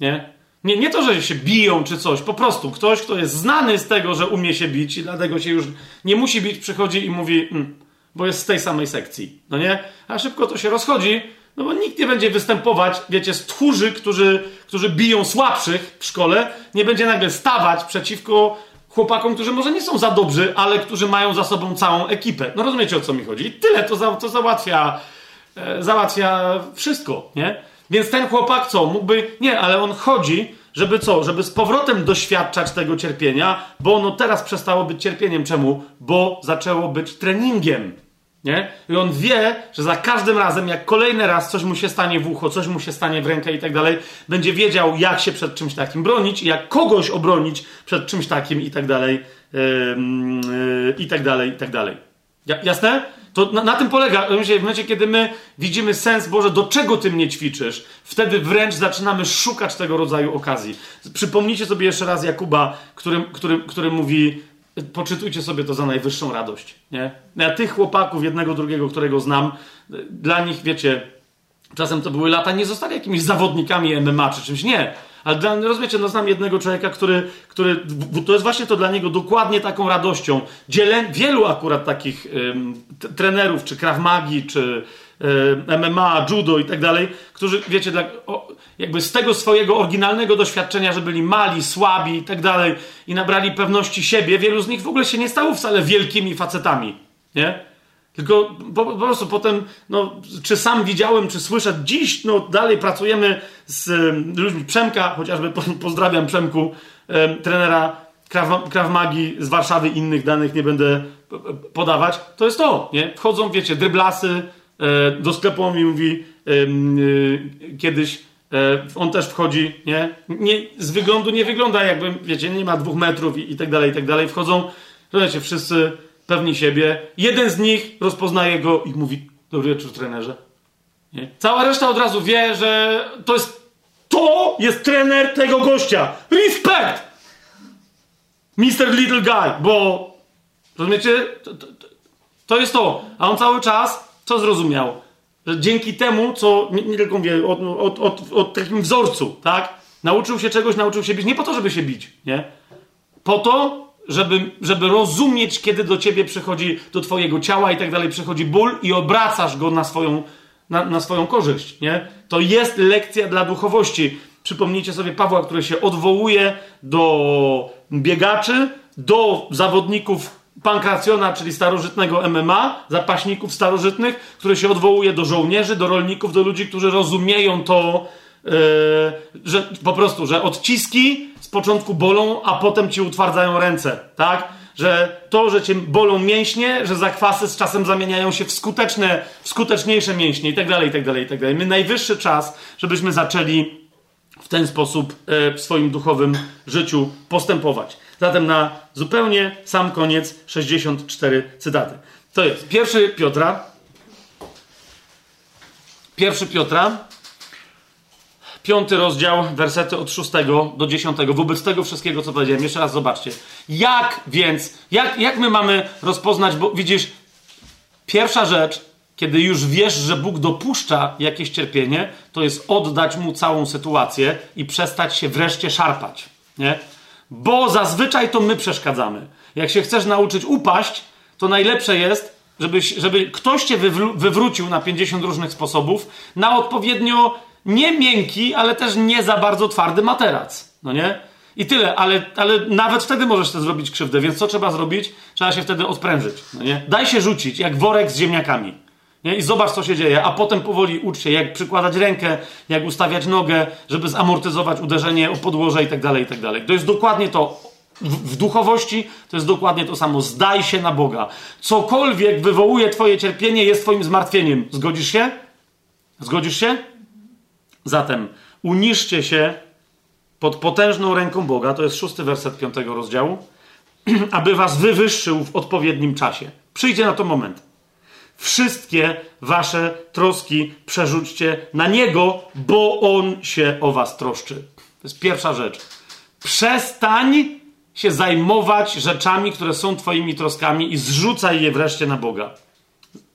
nie? Nie, nie to, że się biją czy coś, po prostu ktoś, kto jest znany z tego, że umie się bić i dlatego się już nie musi bić, przychodzi i mówi, mm, bo jest z tej samej sekcji, no nie? A szybko to się rozchodzi, no bo nikt nie będzie występować, wiecie, z tchórzy, którzy, którzy biją słabszych w szkole, nie będzie nagle stawać przeciwko chłopakom, którzy może nie są za dobrzy, ale którzy mają za sobą całą ekipę. No rozumiecie, o co mi chodzi? I tyle to, za, to załatwia, e, załatwia wszystko, nie? Więc ten chłopak co? Mógłby. Nie, ale on chodzi, żeby co? Żeby z powrotem doświadczać tego cierpienia, bo ono teraz przestało być cierpieniem. Czemu? Bo zaczęło być treningiem. Nie? I on wie, że za każdym razem, jak kolejny raz coś mu się stanie w ucho, coś mu się stanie w rękę i tak dalej, będzie wiedział, jak się przed czymś takim bronić jak kogoś obronić przed czymś takim i tak dalej, yy, i tak dalej, i tak dalej. Jasne? To na, na, tym polega. W momencie, kiedy my widzimy sens, Boże, do czego Ty mnie ćwiczysz, wtedy wręcz zaczynamy szukać tego rodzaju okazji. Przypomnijcie sobie jeszcze raz Jakuba, który, który, który mówi, poczytujcie sobie to za najwyższą radość. Nie? Ja tych chłopaków, jednego, drugiego, którego znam, dla nich, wiecie, czasem to były lata, nie zostali jakimiś zawodnikami MMA czy czymś. Nie ale dla, rozumiecie, no znam jednego człowieka, który, który, to jest właśnie to dla niego dokładnie taką radością. Dzielę, wielu akurat takich ym, trenerów, czy Krav Magi, czy y, MMA, judo i tak dalej, którzy, wiecie, o, jakby z tego swojego oryginalnego doświadczenia, że byli mali, słabi i tak dalej i nabrali pewności siebie, wielu z nich w ogóle się nie stało wcale wielkimi facetami, nie? Tylko po, po, prostu potem, no, czy sam widziałem, czy słyszę, dziś no, dalej pracujemy z ludźmi Przemka, chociażby pozdrawiam Przemku, e, trenera Krav, Krav Magi z Warszawy, innych danych nie będę podawać. To jest to, nie? Wchodzą, wiecie, dryblasy, e, do sklepu on mi mówi e, kiedyś, e, on też wchodzi, nie? nie? Z wyglądu nie wygląda jakby, wiecie, nie ma dwóch metrów i, i tak dalej, i tak dalej. Wchodzą, wiecie, wszyscy pewni siebie. Jeden z nich rozpoznaje go i mówi: Dobry wieczór, trenerze. Nie? Cała reszta od razu wie, że to jest. To jest trener tego gościa. Respect! Mr. Little Guy, bo. Rozumiecie? To, to, to jest to. A on cały czas co zrozumiał? Że dzięki temu, co nie, nie tylko mówię, od, od, od, od takim wzorcu, tak? Nauczył się czegoś, nauczył się bić. Nie po to, żeby się bić, nie? Po to, żeby, żeby rozumieć, kiedy do ciebie przychodzi, do twojego ciała i tak dalej, przychodzi ból i obracasz go na swoją, na, na swoją korzyść, nie? To jest lekcja dla duchowości. Przypomnijcie sobie Pawła, który się odwołuje do biegaczy, do zawodników pankracjona, czyli starożytnego MMA, zapaśników starożytnych, który się odwołuje do żołnierzy, do rolników, do ludzi, którzy rozumieją to, yy, że po prostu, że odciski z początku bolą, a potem ci utwardzają ręce, tak? Że to, że cię bolą mięśnie, że zakwasy z czasem zamieniają się w skuteczne, w skuteczniejsze mięśnie i tak dalej, i tak dalej, i tak dalej. My najwyższy czas, żebyśmy zaczęli w ten sposób e, w swoim duchowym życiu postępować. Zatem na zupełnie sam koniec 64 cytaty. To jest pierwszy Piotra. Pierwszy Piotra, piąty rozdział, wersety od szóstego do dziesiątego. Wobec tego wszystkiego, co powiedziałem, jeszcze raz zobaczcie. Jak więc, jak, jak my mamy rozpoznać, bo widzisz, pierwsza rzecz, kiedy już wiesz, że Bóg dopuszcza jakieś cierpienie, to jest oddać mu całą sytuację i przestać się wreszcie szarpać. Nie? Bo zazwyczaj to my przeszkadzamy. Jak się chcesz nauczyć upaść, to najlepsze jest żeby, żeby ktoś cię wywrócił na 50 różnych sposobów, na odpowiednio nie miękki, ale też nie za bardzo twardy materac. No nie? I tyle, ale, ale nawet wtedy możesz to zrobić krzywdę, więc co trzeba zrobić? Trzeba się wtedy odprężyć. No nie? Daj się rzucić, jak worek z ziemniakami. Nie? I zobacz, co się dzieje, a potem powoli ucz się, jak przykładać rękę, jak ustawiać nogę, żeby zamortyzować uderzenie o podłoże i tak dalej, i tak. To jest dokładnie to. W, w duchowości to jest dokładnie to samo. Zdaj się na Boga. Cokolwiek wywołuje Twoje cierpienie, jest Twoim zmartwieniem. Zgodzisz się? Zgodzisz się? Zatem uniszcie się pod potężną ręką Boga, to jest szósty werset piątego rozdziału, aby was wywyższył w odpowiednim czasie. Przyjdzie na to moment. Wszystkie wasze troski przerzućcie na Niego, bo On się o was troszczy. To jest pierwsza rzecz. Przestań się zajmować rzeczami, które są Twoimi troskami i zrzucaj je wreszcie na Boga.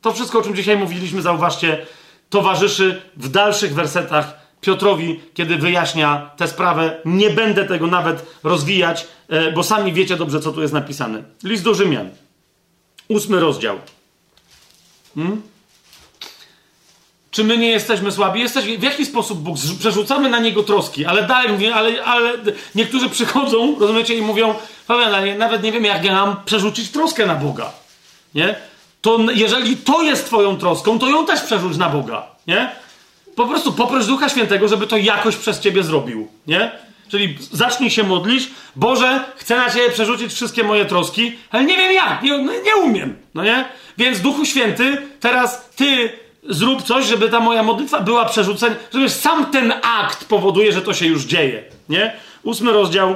To wszystko, o czym dzisiaj mówiliśmy, zauważcie, towarzyszy w dalszych wersetach Piotrowi, kiedy wyjaśnia tę sprawę. Nie będę tego nawet rozwijać, e, bo sami wiecie dobrze, co tu jest napisane. List do Rzymian, ósmy rozdział. Hmm? Czy my nie jesteśmy słabi? Jesteśmy, w jaki sposób Bóg? Przerzucamy na Niego troski, ale dalej mówię, ale, ale niektórzy przychodzą, rozumiecie, i mówią, Paweł, nawet nie wiem, jak ja mam przerzucić troskę na Boga. Nie? To jeżeli to jest Twoją troską, to ją też przerzuć na Boga. Nie? Po prostu poproś Ducha Świętego, żeby to jakoś przez ciebie zrobił, nie? Czyli zacznij się modlić, Boże, chcę na ciebie przerzucić wszystkie moje troski, ale nie wiem jak, nie, nie umiem, no nie? Więc Duchu Święty, teraz ty zrób coś, żeby ta moja modlitwa była przerzucenia, żeby sam ten akt powoduje, że to się już dzieje, nie? Ósmy rozdział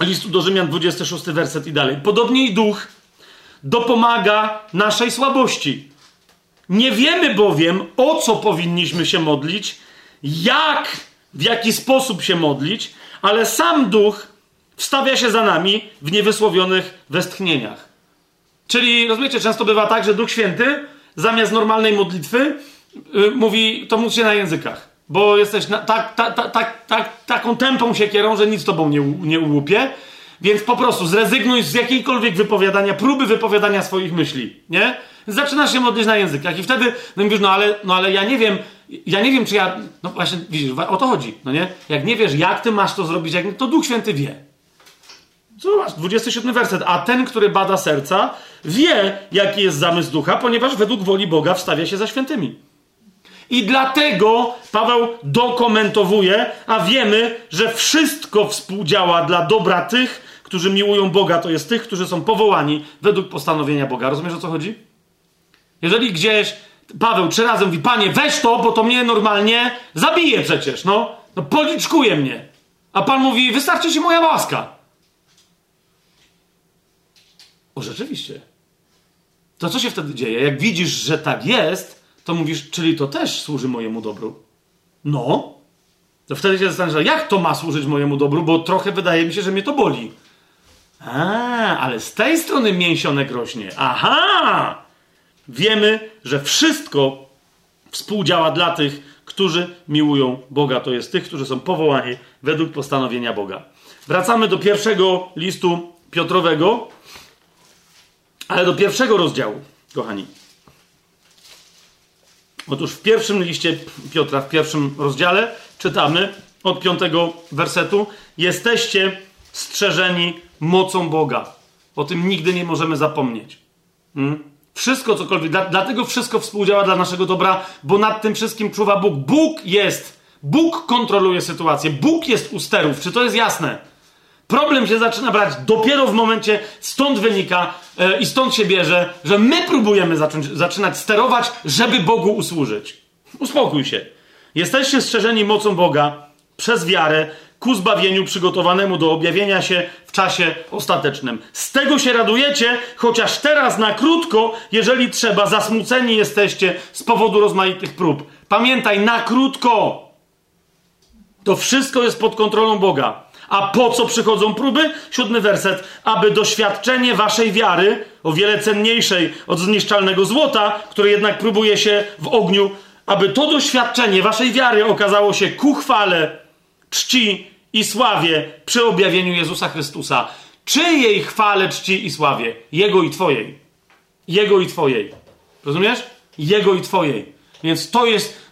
listu do Rzymian, 26 werset i dalej. Podobnie i Duch dopomaga naszej słabości. Nie wiemy bowiem, o co powinniśmy się modlić, jak, w jaki sposób się modlić, ale sam duch wstawia się za nami w niewysłowionych westchnieniach. Czyli, rozumiecie, często bywa tak, że Duch Święty zamiast normalnej modlitwy yy, mówi, to mów się na językach, bo jesteś na, tak, tak, tak, tak, taką tempą siekierą, że nic tobą nie, nie ułupie, więc po prostu zrezygnuj z jakiejkolwiek wypowiadania, próby wypowiadania swoich myśli, nie? Zaczynasz się modlić na językach i wtedy no mówisz, no ale, no ale ja nie wiem, ja nie wiem, czy ja, no właśnie, widzisz, o to chodzi, no nie? Jak nie wiesz, jak ty masz to zrobić, jak, to Duch Święty wie. Zobacz, 27 werset. A ten, który bada serca, wie, jaki jest zamysł ducha, ponieważ według woli Boga wstawia się za świętymi. I dlatego Paweł dokumentowuje, a wiemy, że wszystko współdziała dla dobra tych, którzy miłują Boga, to jest tych, którzy są powołani według postanowienia Boga. Rozumiesz o co chodzi? Jeżeli gdzieś Paweł trzy razy mówi, panie, weź to, bo to mnie normalnie zabije przecież, no. No policzkuje mnie. A pan mówi, wystarczy ci moja łaska. O, rzeczywiście. To co się wtedy dzieje? Jak widzisz, że tak jest, to mówisz, czyli to też służy mojemu dobru. No. To wtedy się zastanawiasz, jak to ma służyć mojemu dobru, bo trochę wydaje mi się, że mnie to boli. A, ale z tej strony mięsionek rośnie. Aha! Wiemy, że wszystko współdziała dla tych, którzy miłują Boga. To jest tych, którzy są powołani według postanowienia Boga. Wracamy do pierwszego listu Piotrowego, ale do pierwszego rozdziału, kochani. Otóż w pierwszym liście Piotra, w pierwszym rozdziale czytamy od piątego wersetu: Jesteście strzeżeni mocą Boga. O tym nigdy nie możemy zapomnieć. Hmm? Wszystko cokolwiek, dla, dlatego wszystko współdziała dla naszego dobra, bo nad tym wszystkim czuwa Bóg. Bóg jest, Bóg kontroluje sytuację, Bóg jest u sterów. Czy to jest jasne? Problem się zaczyna brać dopiero w momencie, stąd wynika e, i stąd się bierze, że my próbujemy zacząć, zaczynać sterować, żeby Bogu usłużyć. Uspokój się. Jesteście strzeżeni mocą Boga przez wiarę ku zbawieniu przygotowanemu do objawienia się w czasie ostatecznym. Z tego się radujecie, chociaż teraz na krótko, jeżeli trzeba, zasmuceni jesteście z powodu rozmaitych prób. Pamiętaj, na krótko. To wszystko jest pod kontrolą Boga. A po co przychodzą próby? Siódmy werset. Aby doświadczenie waszej wiary, o wiele cenniejszej od zniszczalnego złota, które jednak próbuje się w ogniu, aby to doświadczenie waszej wiary okazało się ku chwale, czci i sławie przy objawieniu Jezusa Chrystusa. Czyjej chwale, czci i sławie? Jego i Twojej. Jego i twojej. Rozumiesz? Jego i twojej. Więc to jest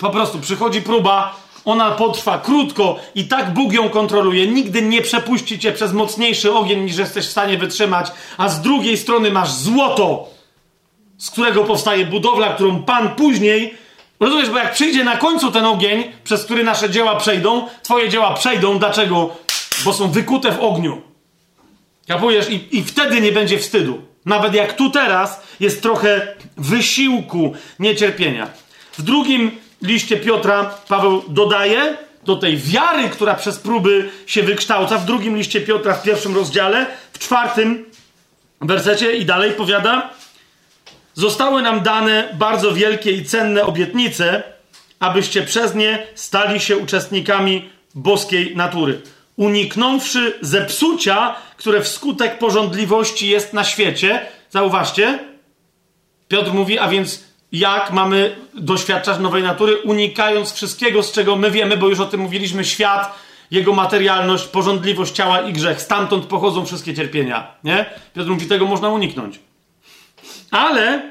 po prostu przychodzi próba, ona potrwa krótko i tak Bóg ją kontroluje. Nigdy nie przepuści cię przez mocniejszy ogień, niż jesteś w stanie wytrzymać, a z drugiej strony masz złoto, z którego powstaje budowla, którą Pan później. Rozumiesz, bo jak przyjdzie na końcu ten ogień, przez który nasze dzieła przejdą, twoje dzieła przejdą. Dlaczego? Bo są wykute w ogniu. Kapujesz? I, I wtedy nie będzie wstydu. Nawet jak tu teraz jest trochę wysiłku, niecierpienia. W drugim liście Piotra Paweł dodaje do tej wiary, która przez próby się wykształca, w drugim liście Piotra w pierwszym rozdziale, w czwartym wersecie i dalej powiada: Zostały nam dane bardzo wielkie i cenne obietnice, abyście przez nie stali się uczestnikami boskiej natury, uniknąwszy zepsucia, które wskutek porządliwości jest na świecie. Zauważcie, Piotr mówi, a więc jak mamy doświadczać nowej natury, unikając wszystkiego, z czego my wiemy, bo już o tym mówiliśmy, świat, jego materialność, porządliwość ciała i grzech. Stamtąd pochodzą wszystkie cierpienia. Nie? Piotr mówi, tego można uniknąć. Ale,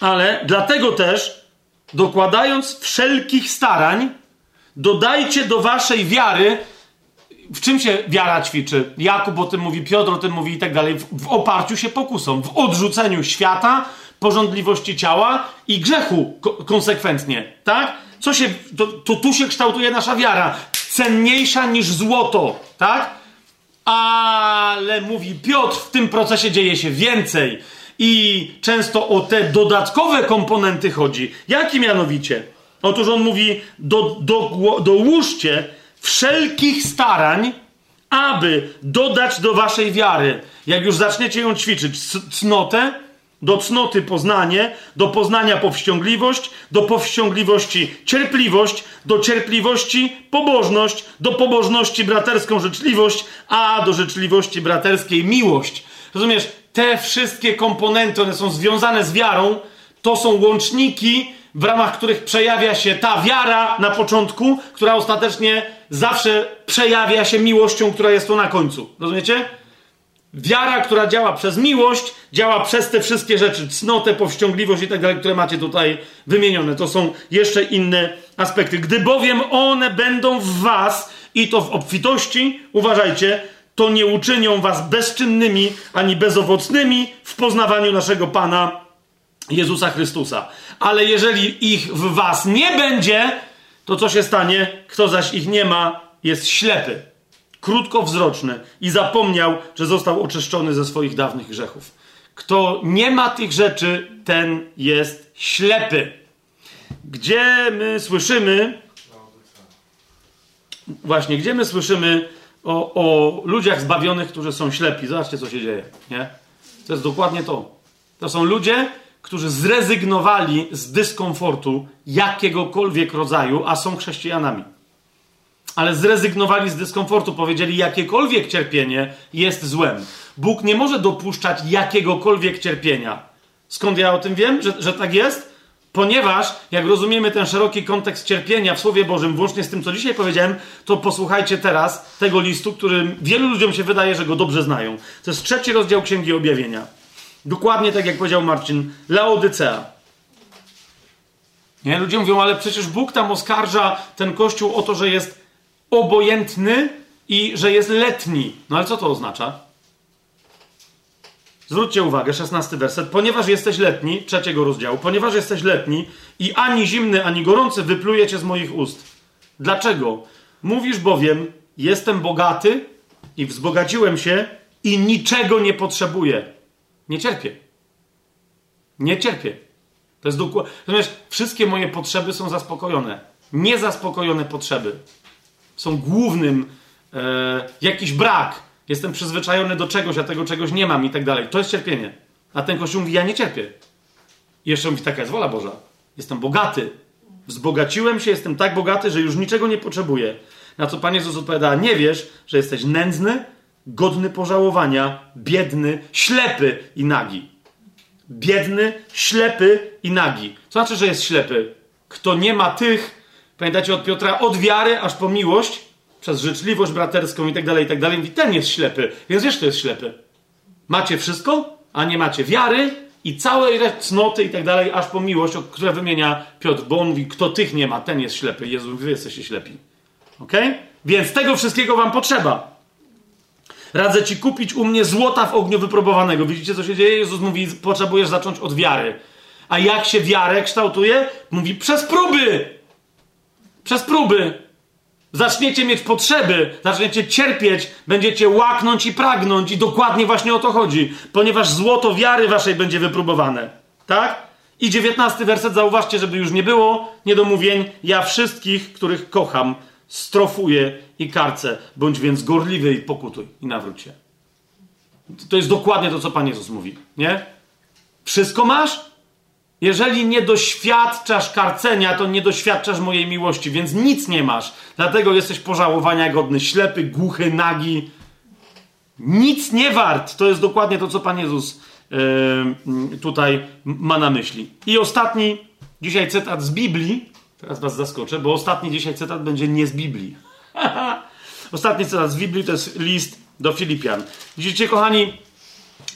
ale dlatego też, dokładając wszelkich starań, dodajcie do waszej wiary, w czym się wiara ćwiczy? Jakub o tym mówi, Piotr o tym mówi i tak dalej. W, oparciu się pokusą, w odrzuceniu świata, porządliwości ciała i grzechu ko konsekwentnie, tak? Co się, to, to tu się kształtuje nasza wiara. Cenniejsza niż złoto, tak? Ale mówi Piotr, w tym procesie dzieje się więcej. I często o te dodatkowe komponenty chodzi. Jakie mianowicie? Otóż on mówi: do, do, dołóżcie wszelkich starań, aby dodać do waszej wiary, jak już zaczniecie ją ćwiczyć, cnotę, do cnoty poznanie, do poznania powściągliwość, do powściągliwości cierpliwość, do cierpliwości pobożność, do pobożności braterską życzliwość, a do życzliwości braterskiej miłość. Rozumiesz, te wszystkie komponenty, one są związane z wiarą, to są łączniki, w ramach których przejawia się ta wiara na początku, która ostatecznie zawsze przejawia się miłością, która jest tu na końcu. Rozumiecie? Wiara, która działa przez miłość, działa przez te wszystkie rzeczy, cnotę, powściągliwość i tak dalej, które macie tutaj wymienione. To są jeszcze inne aspekty. Gdy bowiem one będą w was i to w obfitości, uważajcie, to nie uczynią was bezczynnymi ani bezowocnymi w poznawaniu naszego Pana Jezusa Chrystusa. Ale jeżeli ich w was nie będzie, to co się stanie? Kto zaś ich nie ma, jest ślepy krótkowzroczny i zapomniał, że został oczyszczony ze swoich dawnych grzechów. Kto nie ma tych rzeczy, ten jest ślepy. Gdzie my słyszymy, właśnie, gdzie my słyszymy o, o ludziach zbawionych, którzy są ślepi? Zobaczcie, co się dzieje, nie? To jest dokładnie to. To są ludzie, którzy zrezygnowali z dyskomfortu jakiegokolwiek rodzaju, a są chrześcijanami ale zrezygnowali z dyskomfortu, powiedzieli, jakiekolwiek cierpienie jest złem. Bóg nie może dopuszczać jakiegokolwiek cierpienia. Skąd ja o tym wiem, że, że tak jest? Ponieważ, jak rozumiemy ten szeroki kontekst cierpienia w Słowie Bożym, włącznie z tym, co dzisiaj powiedziałem, to posłuchajcie teraz tego listu, którym wielu ludziom się wydaje, że go dobrze znają. To jest trzeci rozdział Księgi Objawienia. Dokładnie tak, jak powiedział Marcin, Laodycea. Nie? Ludzie mówią, ale przecież Bóg tam oskarża ten kościół o to, że jest obojętny i że jest letni. No ale co to oznacza? Zwróćcie uwagę, szesnasty werset. Ponieważ jesteś letni, trzeciego rozdziału, ponieważ jesteś letni i ani zimny, ani gorący wyplujecie z moich ust. Dlaczego? Mówisz bowiem, jestem bogaty i wzbogaciłem się i niczego nie potrzebuję. Nie cierpię. Nie cierpię. To jest dokładnie. Natomiast wszystkie moje potrzeby są zaspokojone. Niezaspokojone potrzeby są głównym, e, jakiś brak. Jestem przyzwyczajony do czegoś, a tego czegoś nie mam i tak dalej. To jest cierpienie. A ten kościół mówi, ja nie cierpię. I jeszcze mówi, taka jest wola Boża. Jestem bogaty. Wzbogaciłem się, jestem tak bogaty, że już niczego nie potrzebuję. Na co Pan Jezus odpowiada, nie wiesz, że jesteś nędzny, godny pożałowania, biedny, ślepy i nagi. Biedny, ślepy i nagi. Co znaczy, że jest ślepy? Kto nie ma tych Pamiętacie od Piotra, od wiary aż po miłość, przez życzliwość braterską i tak dalej, i tak dalej. Mówi, ten jest ślepy. Więc kto jest ślepy. Macie wszystko, a nie macie wiary i całej cnoty i tak dalej, aż po miłość, o której wymienia Piotr, bo on mówi, kto tych nie ma, ten jest ślepy. Jezu, wy jesteście ślepi. Ok? Więc tego wszystkiego wam potrzeba. Radzę ci kupić u mnie złota w ogniu wypróbowanego. Widzicie, co się dzieje? Jezus mówi, potrzebujesz zacząć od wiary. A jak się wiarę kształtuje? Mówi, przez próby! Przez próby. Zaczniecie mieć potrzeby, zaczniecie cierpieć, będziecie łaknąć i pragnąć, i dokładnie właśnie o to chodzi, ponieważ złoto wiary waszej będzie wypróbowane. Tak? I dziewiętnasty werset, zauważcie, żeby już nie było niedomówień. Ja wszystkich, których kocham, strofuję i karcę. Bądź więc gorliwy i pokutuj i nawróć się. To jest dokładnie to, co Pan Jezus mówi. Nie? Wszystko masz? Jeżeli nie doświadczasz karcenia, to nie doświadczasz mojej miłości, więc nic nie masz. Dlatego jesteś pożałowania godny, ślepy, głuchy, nagi. Nic nie wart. To jest dokładnie to, co Pan Jezus yy, tutaj ma na myśli. I ostatni, dzisiaj cytat z Biblii. Teraz Was zaskoczę, bo ostatni dzisiaj cytat będzie nie z Biblii. ostatni cytat z Biblii to jest list do Filipian. Widzicie, kochani,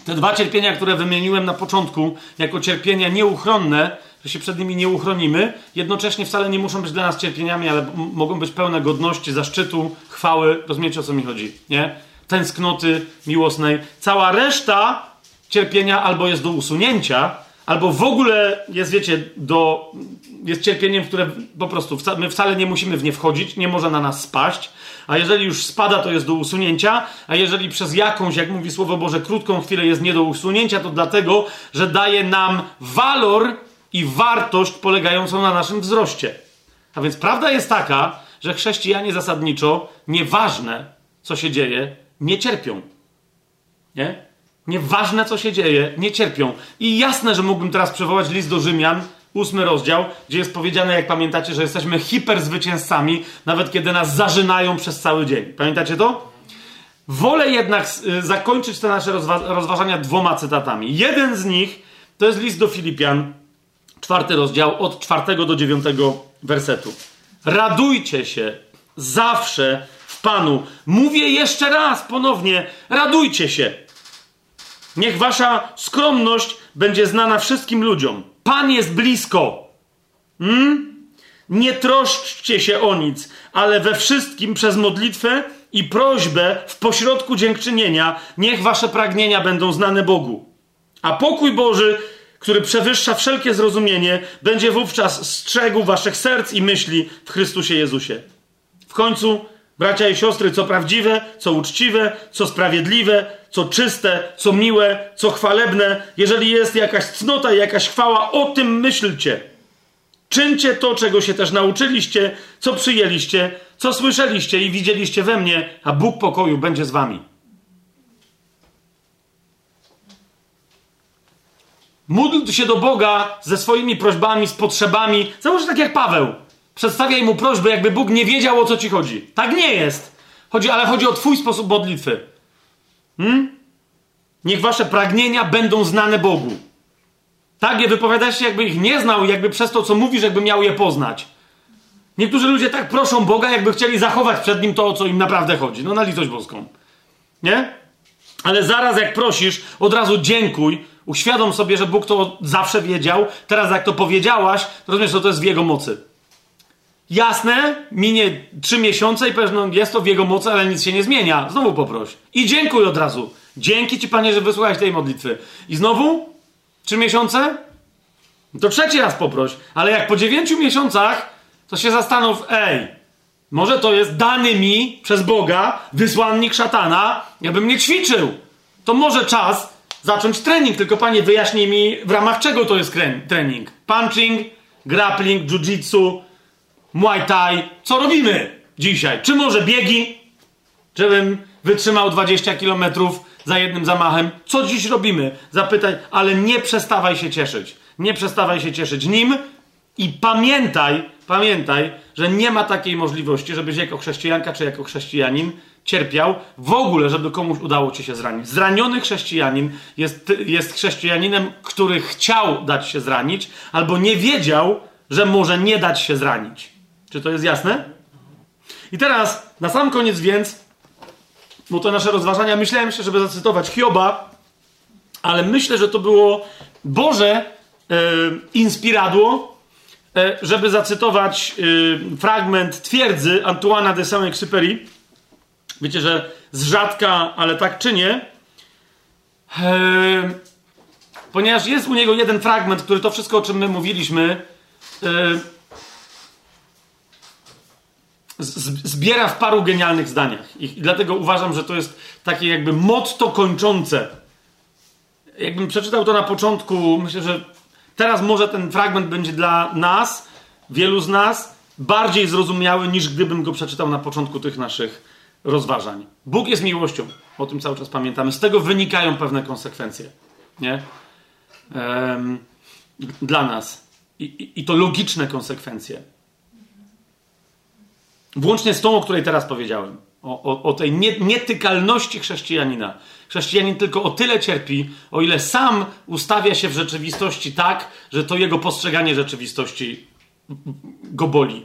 te dwa cierpienia, które wymieniłem na początku, jako cierpienia nieuchronne, że się przed nimi nie uchronimy, jednocześnie wcale nie muszą być dla nas cierpieniami, ale mogą być pełne godności, zaszczytu, chwały. Rozumiecie o co mi chodzi, nie? Tęsknoty miłosnej. Cała reszta cierpienia albo jest do usunięcia, albo w ogóle jest, wiecie, do, jest cierpieniem, które po prostu my wcale nie musimy w nie wchodzić, nie może na nas spaść, a jeżeli już spada, to jest do usunięcia, a jeżeli przez jakąś, jak mówi Słowo Boże, krótką chwilę jest nie do usunięcia, to dlatego, że daje nam walor i wartość polegającą na naszym wzroście. A więc prawda jest taka, że chrześcijanie zasadniczo, nieważne co się dzieje, nie cierpią. Nie? Nieważne co się dzieje, nie cierpią. I jasne, że mógłbym teraz przywołać list do Rzymian, ósmy rozdział, gdzie jest powiedziane, jak pamiętacie, że jesteśmy hiperzwycięzcami, nawet kiedy nas zażynają przez cały dzień. Pamiętacie to? Wolę jednak y, zakończyć te nasze rozwa rozważania dwoma cytatami. Jeden z nich to jest list do Filipian, czwarty rozdział, od czwartego do dziewiątego wersetu. Radujcie się zawsze w Panu. Mówię jeszcze raz ponownie, radujcie się. Niech wasza skromność będzie znana wszystkim ludziom. Pan jest blisko. Hmm? Nie troszczcie się o nic, ale we wszystkim przez modlitwę i prośbę w pośrodku dziękczynienia niech wasze pragnienia będą znane Bogu. A pokój Boży, który przewyższa wszelkie zrozumienie, będzie wówczas strzegł waszych serc i myśli w Chrystusie Jezusie. W końcu, bracia i siostry, co prawdziwe, co uczciwe, co sprawiedliwe, co czyste, co miłe, co chwalebne, jeżeli jest jakaś cnota jakaś chwała, o tym myślcie. Czyńcie to, czego się też nauczyliście, co przyjęliście, co słyszeliście i widzieliście we mnie, a Bóg pokoju będzie z wami. Módl się do Boga ze swoimi prośbami, z potrzebami. Załóż tak jak Paweł. Przedstawiaj mu prośbę, jakby Bóg nie wiedział, o co ci chodzi. Tak nie jest. Chodzi, ale chodzi o twój sposób modlitwy. Hmm? Niech wasze pragnienia będą znane Bogu. Tak je wypowiadasz jakby ich nie znał, jakby przez to, co mówisz, jakby miał je poznać. Niektórzy ludzie tak proszą Boga, jakby chcieli zachować przed nim to, o co im naprawdę chodzi. No na litość boską. Nie? Ale zaraz jak prosisz, od razu dziękuj, uświadom sobie, że Bóg to zawsze wiedział. Teraz jak to powiedziałaś, rozumiesz, że to jest w Jego mocy. Jasne, minie trzy miesiące i powiesz, no jest to w jego mocy, ale nic się nie zmienia. Znowu poproś. I dziękuj od razu. Dzięki ci, Panie, że wysłuchałeś tej modlitwy. I znowu? Trzy miesiące? To trzeci raz poproś. Ale jak po dziewięciu miesiącach, to się zastanów, ej, może to jest dany mi przez Boga wysłannik szatana, jakbym nie ćwiczył. To może czas zacząć trening, tylko Panie wyjaśnij mi, w ramach czego to jest trening. Punching, grappling, jiu-jitsu, Muay Thai. Co robimy dzisiaj? Czy może biegi? Żebym wytrzymał 20 km za jednym zamachem. Co dziś robimy? Zapytaj, ale nie przestawaj się cieszyć. Nie przestawaj się cieszyć nim i pamiętaj, pamiętaj, że nie ma takiej możliwości, żebyś jako chrześcijanka czy jako chrześcijanin cierpiał w ogóle, żeby komuś udało ci się zranić. Zraniony chrześcijanin jest, jest chrześcijaninem, który chciał dać się zranić, albo nie wiedział, że może nie dać się zranić. Czy to jest jasne? I teraz, na sam koniec więc, bo to nasze rozważania, myślałem się, żeby zacytować Hioba, ale myślę, że to było Boże e, inspiradło, e, żeby zacytować e, fragment twierdzy Antoana de Saint-Exupéry. Wiecie, że z rzadka, ale tak czynię. E, ponieważ jest u niego jeden fragment, który to wszystko, o czym my mówiliśmy, e, zbiera w paru genialnych zdaniach. I dlatego uważam, że to jest takie jakby motto kończące. Jakbym przeczytał to na początku, myślę, że teraz może ten fragment będzie dla nas, wielu z nas, bardziej zrozumiały niż gdybym go przeczytał na początku tych naszych rozważań. Bóg jest miłością, o tym cały czas pamiętamy. Z tego wynikają pewne konsekwencje. Nie? Dla nas. I, i, I to logiczne konsekwencje. Włącznie z tą, o której teraz powiedziałem. O, o, o tej nie, nietykalności chrześcijanina. Chrześcijanin tylko o tyle cierpi, o ile sam ustawia się w rzeczywistości tak, że to jego postrzeganie rzeczywistości go boli.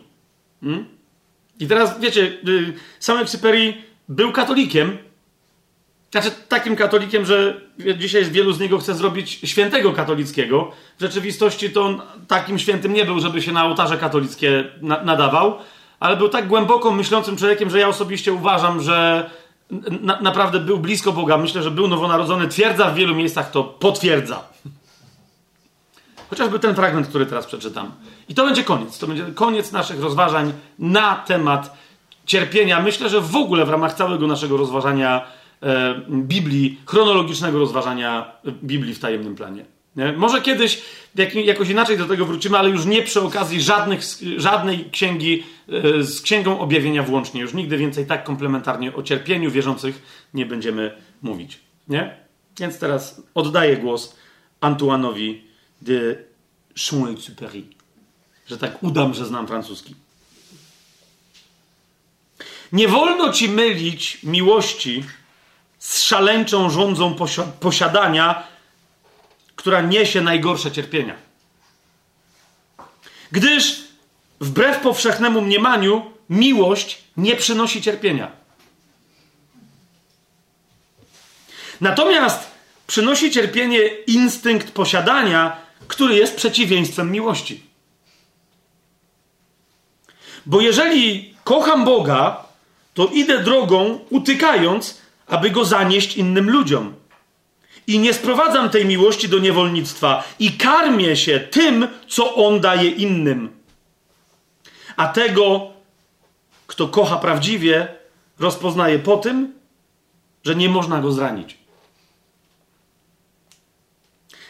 Hmm? I teraz, wiecie, y, sam był katolikiem. Znaczy, takim katolikiem, że dzisiaj wielu z niego chce zrobić świętego katolickiego. W rzeczywistości to on takim świętym nie był, żeby się na ołtarze katolickie na nadawał ale był tak głęboko myślącym człowiekiem, że ja osobiście uważam, że na, naprawdę był blisko Boga. Myślę, że był nowonarodzony. Twierdza w wielu miejscach to potwierdza. Chociażby ten fragment, który teraz przeczytam. I to będzie koniec. To będzie koniec naszych rozważań na temat cierpienia. Myślę, że w ogóle w ramach całego naszego rozważania e, Biblii, chronologicznego rozważania Biblii w tajemnym planie. Nie? Może kiedyś jak, jakoś inaczej do tego wrócimy, ale już nie przy okazji żadnych, żadnej księgi e, z Księgą Objawienia włącznie. Już nigdy więcej tak komplementarnie o cierpieniu wierzących nie będziemy mówić. Nie? Więc teraz oddaję głos Antoine'owi de Saint-Exupéry. Że tak udam, że znam francuski. Nie wolno ci mylić miłości z szaleńczą rządzą posiadania, która niesie najgorsze cierpienia. Gdyż wbrew powszechnemu mniemaniu miłość nie przynosi cierpienia. Natomiast przynosi cierpienie instynkt posiadania, który jest przeciwieństwem miłości. Bo jeżeli kocham Boga, to idę drogą utykając, aby go zanieść innym ludziom i nie sprowadzam tej miłości do niewolnictwa i karmię się tym, co on daje innym. A tego, kto kocha prawdziwie, rozpoznaje po tym, że nie można go zranić.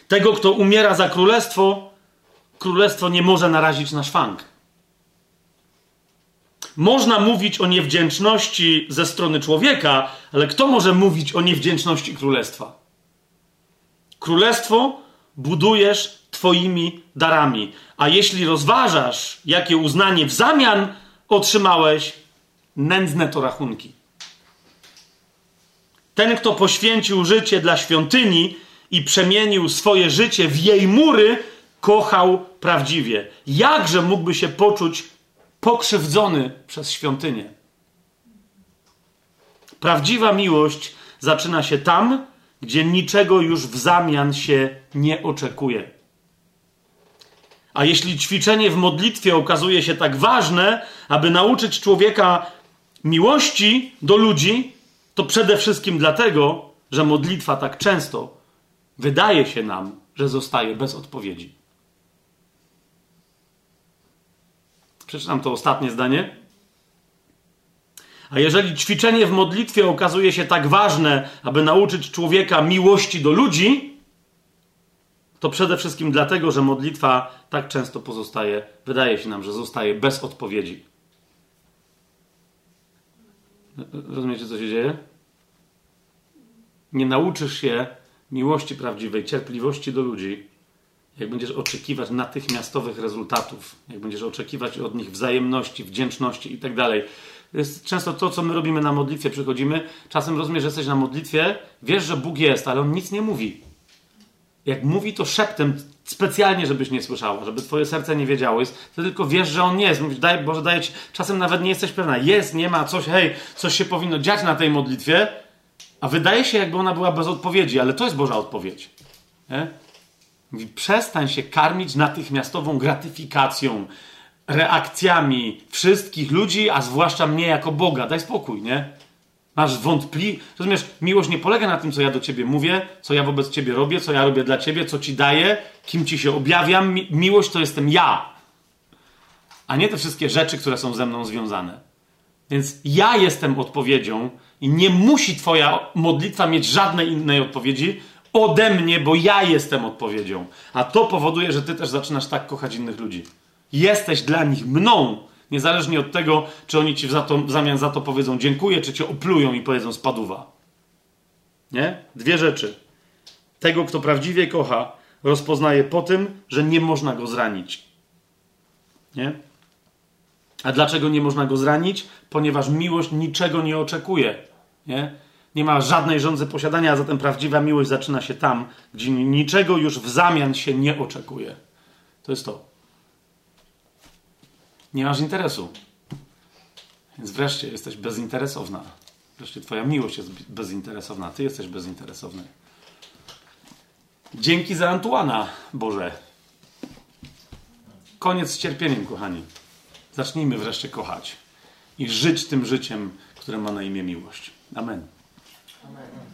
Tego, kto umiera za królestwo, królestwo nie może narazić na szwank. Można mówić o niewdzięczności ze strony człowieka, ale kto może mówić o niewdzięczności królestwa? Królestwo budujesz Twoimi darami. A jeśli rozważasz, jakie uznanie w zamian otrzymałeś, nędzne to rachunki. Ten, kto poświęcił życie dla świątyni i przemienił swoje życie w jej mury, kochał prawdziwie. Jakże mógłby się poczuć pokrzywdzony przez świątynię? Prawdziwa miłość zaczyna się tam, gdzie niczego już w zamian się nie oczekuje. A jeśli ćwiczenie w modlitwie okazuje się tak ważne, aby nauczyć człowieka miłości do ludzi, to przede wszystkim dlatego, że modlitwa tak często wydaje się nam, że zostaje bez odpowiedzi. Przeczytam to ostatnie zdanie. A jeżeli ćwiczenie w modlitwie okazuje się tak ważne, aby nauczyć człowieka miłości do ludzi, to przede wszystkim dlatego, że modlitwa tak często pozostaje, wydaje się nam, że zostaje bez odpowiedzi. Rozumiecie, co się dzieje? Nie nauczysz się miłości prawdziwej, cierpliwości do ludzi, jak będziesz oczekiwać natychmiastowych rezultatów, jak będziesz oczekiwać od nich wzajemności, wdzięczności itd. Tak jest często to, co my robimy na modlitwie. Przychodzimy, czasem rozumiesz, że jesteś na modlitwie, wiesz, że Bóg jest, ale On nic nie mówi. Jak mówi, to szeptem, specjalnie, żebyś nie słyszała, żeby twoje serce nie wiedziało. Jest, tylko wiesz, że On nie jest. Mówisz, daj, Boże, daję ci, czasem nawet nie jesteś pewna. Jest, nie ma, coś, hej, coś się powinno dziać na tej modlitwie, a wydaje się, jakby ona była bez odpowiedzi, ale to jest Boża odpowiedź. Nie? Mówi, przestań się karmić natychmiastową gratyfikacją, reakcjami wszystkich ludzi, a zwłaszcza mnie jako Boga. Daj spokój, nie? Masz wątpli... Rozumiesz, miłość nie polega na tym, co ja do ciebie mówię, co ja wobec ciebie robię, co ja robię dla ciebie, co ci daję, kim ci się objawiam. Mi miłość to jestem ja, a nie te wszystkie rzeczy, które są ze mną związane. Więc ja jestem odpowiedzią i nie musi twoja modlitwa mieć żadnej innej odpowiedzi ode mnie, bo ja jestem odpowiedzią. A to powoduje, że ty też zaczynasz tak kochać innych ludzi. Jesteś dla nich mną, niezależnie od tego, czy oni ci za to, w zamian za to powiedzą dziękuję, czy cię oplują i powiedzą spaduwa. Nie? Dwie rzeczy. Tego, kto prawdziwie kocha, rozpoznaje po tym, że nie można go zranić. Nie? A dlaczego nie można go zranić? Ponieważ miłość niczego nie oczekuje. Nie? nie ma żadnej żądzy posiadania, a zatem prawdziwa miłość zaczyna się tam, gdzie niczego już w zamian się nie oczekuje. To jest to. Nie masz interesu. Więc wreszcie jesteś bezinteresowna. Wreszcie twoja miłość jest bezinteresowna. Ty jesteś bezinteresowny. Dzięki za Antuana, Boże. Koniec z cierpieniem, kochani. Zacznijmy wreszcie kochać i żyć tym życiem, które ma na imię miłość. Amen. Amen.